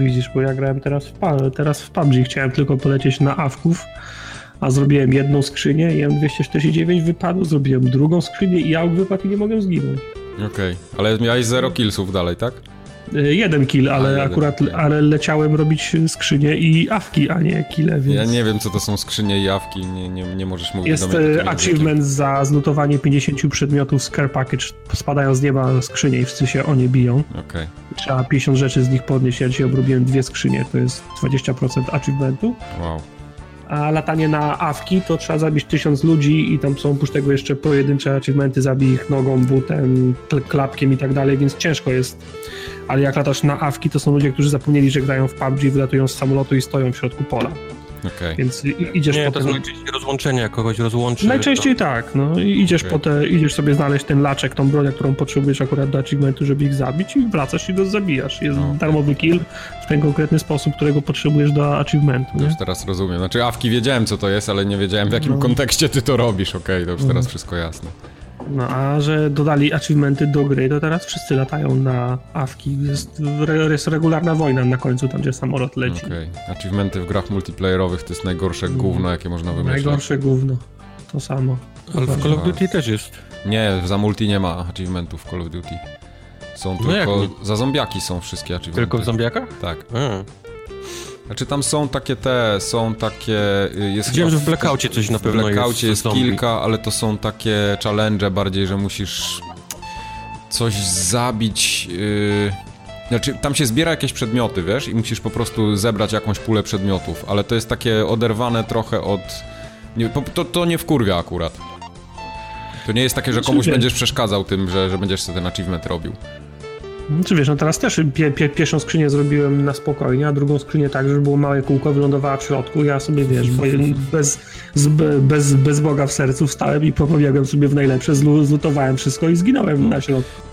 Widzisz, bo ja grałem teraz w, teraz w PUBG, chciałem tylko polecieć na awków, a zrobiłem jedną skrzynię i M249 wypadł, zrobiłem drugą skrzynię i auk wypadł i nie mogłem zginąć. Okej, okay. ale miałeś zero killsów dalej, tak? E, jeden kill, ale akurat ale leciałem robić skrzynię i awki, a nie kile, więc... Ja nie wiem, co to są skrzynie i awki, nie, nie, nie możesz mówić Jest e, achievement za zlutowanie 50 przedmiotów z care package. Spadają z nieba skrzynie i wszyscy się o nie biją. Okay. Trzeba 50 rzeczy z nich podnieść. Ja dzisiaj obrobiłem dwie skrzynie, to jest 20% achievementu. Wow a latanie na awki to trzeba zabić tysiąc ludzi i tam są oprócz tego jeszcze pojedyncze achievementy, zabij ich nogą, butem, klapkiem i tak dalej, więc ciężko jest. Ale jak latasz na awki, to są ludzie, którzy zapomnieli, że grają w PUBG, wylatują z samolotu i stoją w środku pola. Okay. Więc idziesz nie, po to są najczęściej rozłączenia, kogoś rozłączy. Najczęściej to... tak, no i idziesz okay. po te, idziesz sobie znaleźć ten laczek, tą broń, którą potrzebujesz akurat do achievementu, żeby ich zabić i wracasz i go zabijasz. Jest okay. darmowy kill w ten konkretny sposób, którego potrzebujesz do achievementu. Nie? Już teraz rozumiem. Znaczy awki wiedziałem co to jest, ale nie wiedziałem w jakim no. kontekście ty to robisz. Okej, okay, to już teraz no. wszystko jasne. No a że dodali achievementy do gry, to teraz wszyscy latają na awki. Jest, jest regularna wojna na końcu, tam gdzie samolot leci. Okej. Okay. Achievementy w grach multiplayerowych to jest najgorsze mm. gówno, jakie można wymyślić. Najgorsze gówno. To samo. Ale w Call of Duty też jest. Nie, za multi nie ma achievementów w Call of Duty. Są no tylko... Za zombiaki są wszystkie achievementy. Tylko w zombiakach? Tak. A. Znaczy tam są takie te, są takie... Y, jest Wiem, że w Blackoutie coś na pewno jest. W Blackoutie jest, jest kilka, ale to są takie challenge bardziej, że musisz coś zabić... Yy... Znaczy, tam się zbiera jakieś przedmioty, wiesz, i musisz po prostu zebrać jakąś pulę przedmiotów, ale to jest takie oderwane trochę od... Nie, to, to nie wkurwia akurat. To nie jest takie, że znaczy, komuś będziesz przeszkadzał tym, że, że będziesz sobie ten achievement robił. Czy wiesz, no teraz też pie, pie, pierwszą skrzynię zrobiłem na spokojnie, a drugą skrzynię tak, żeby było małe kółko, wylądowała w środku. Ja sobie, wiesz, bez, z, bez, bez Boga w sercu wstałem i popobiegłem sobie w najlepsze, zlutowałem wszystko i zginąłem na środku.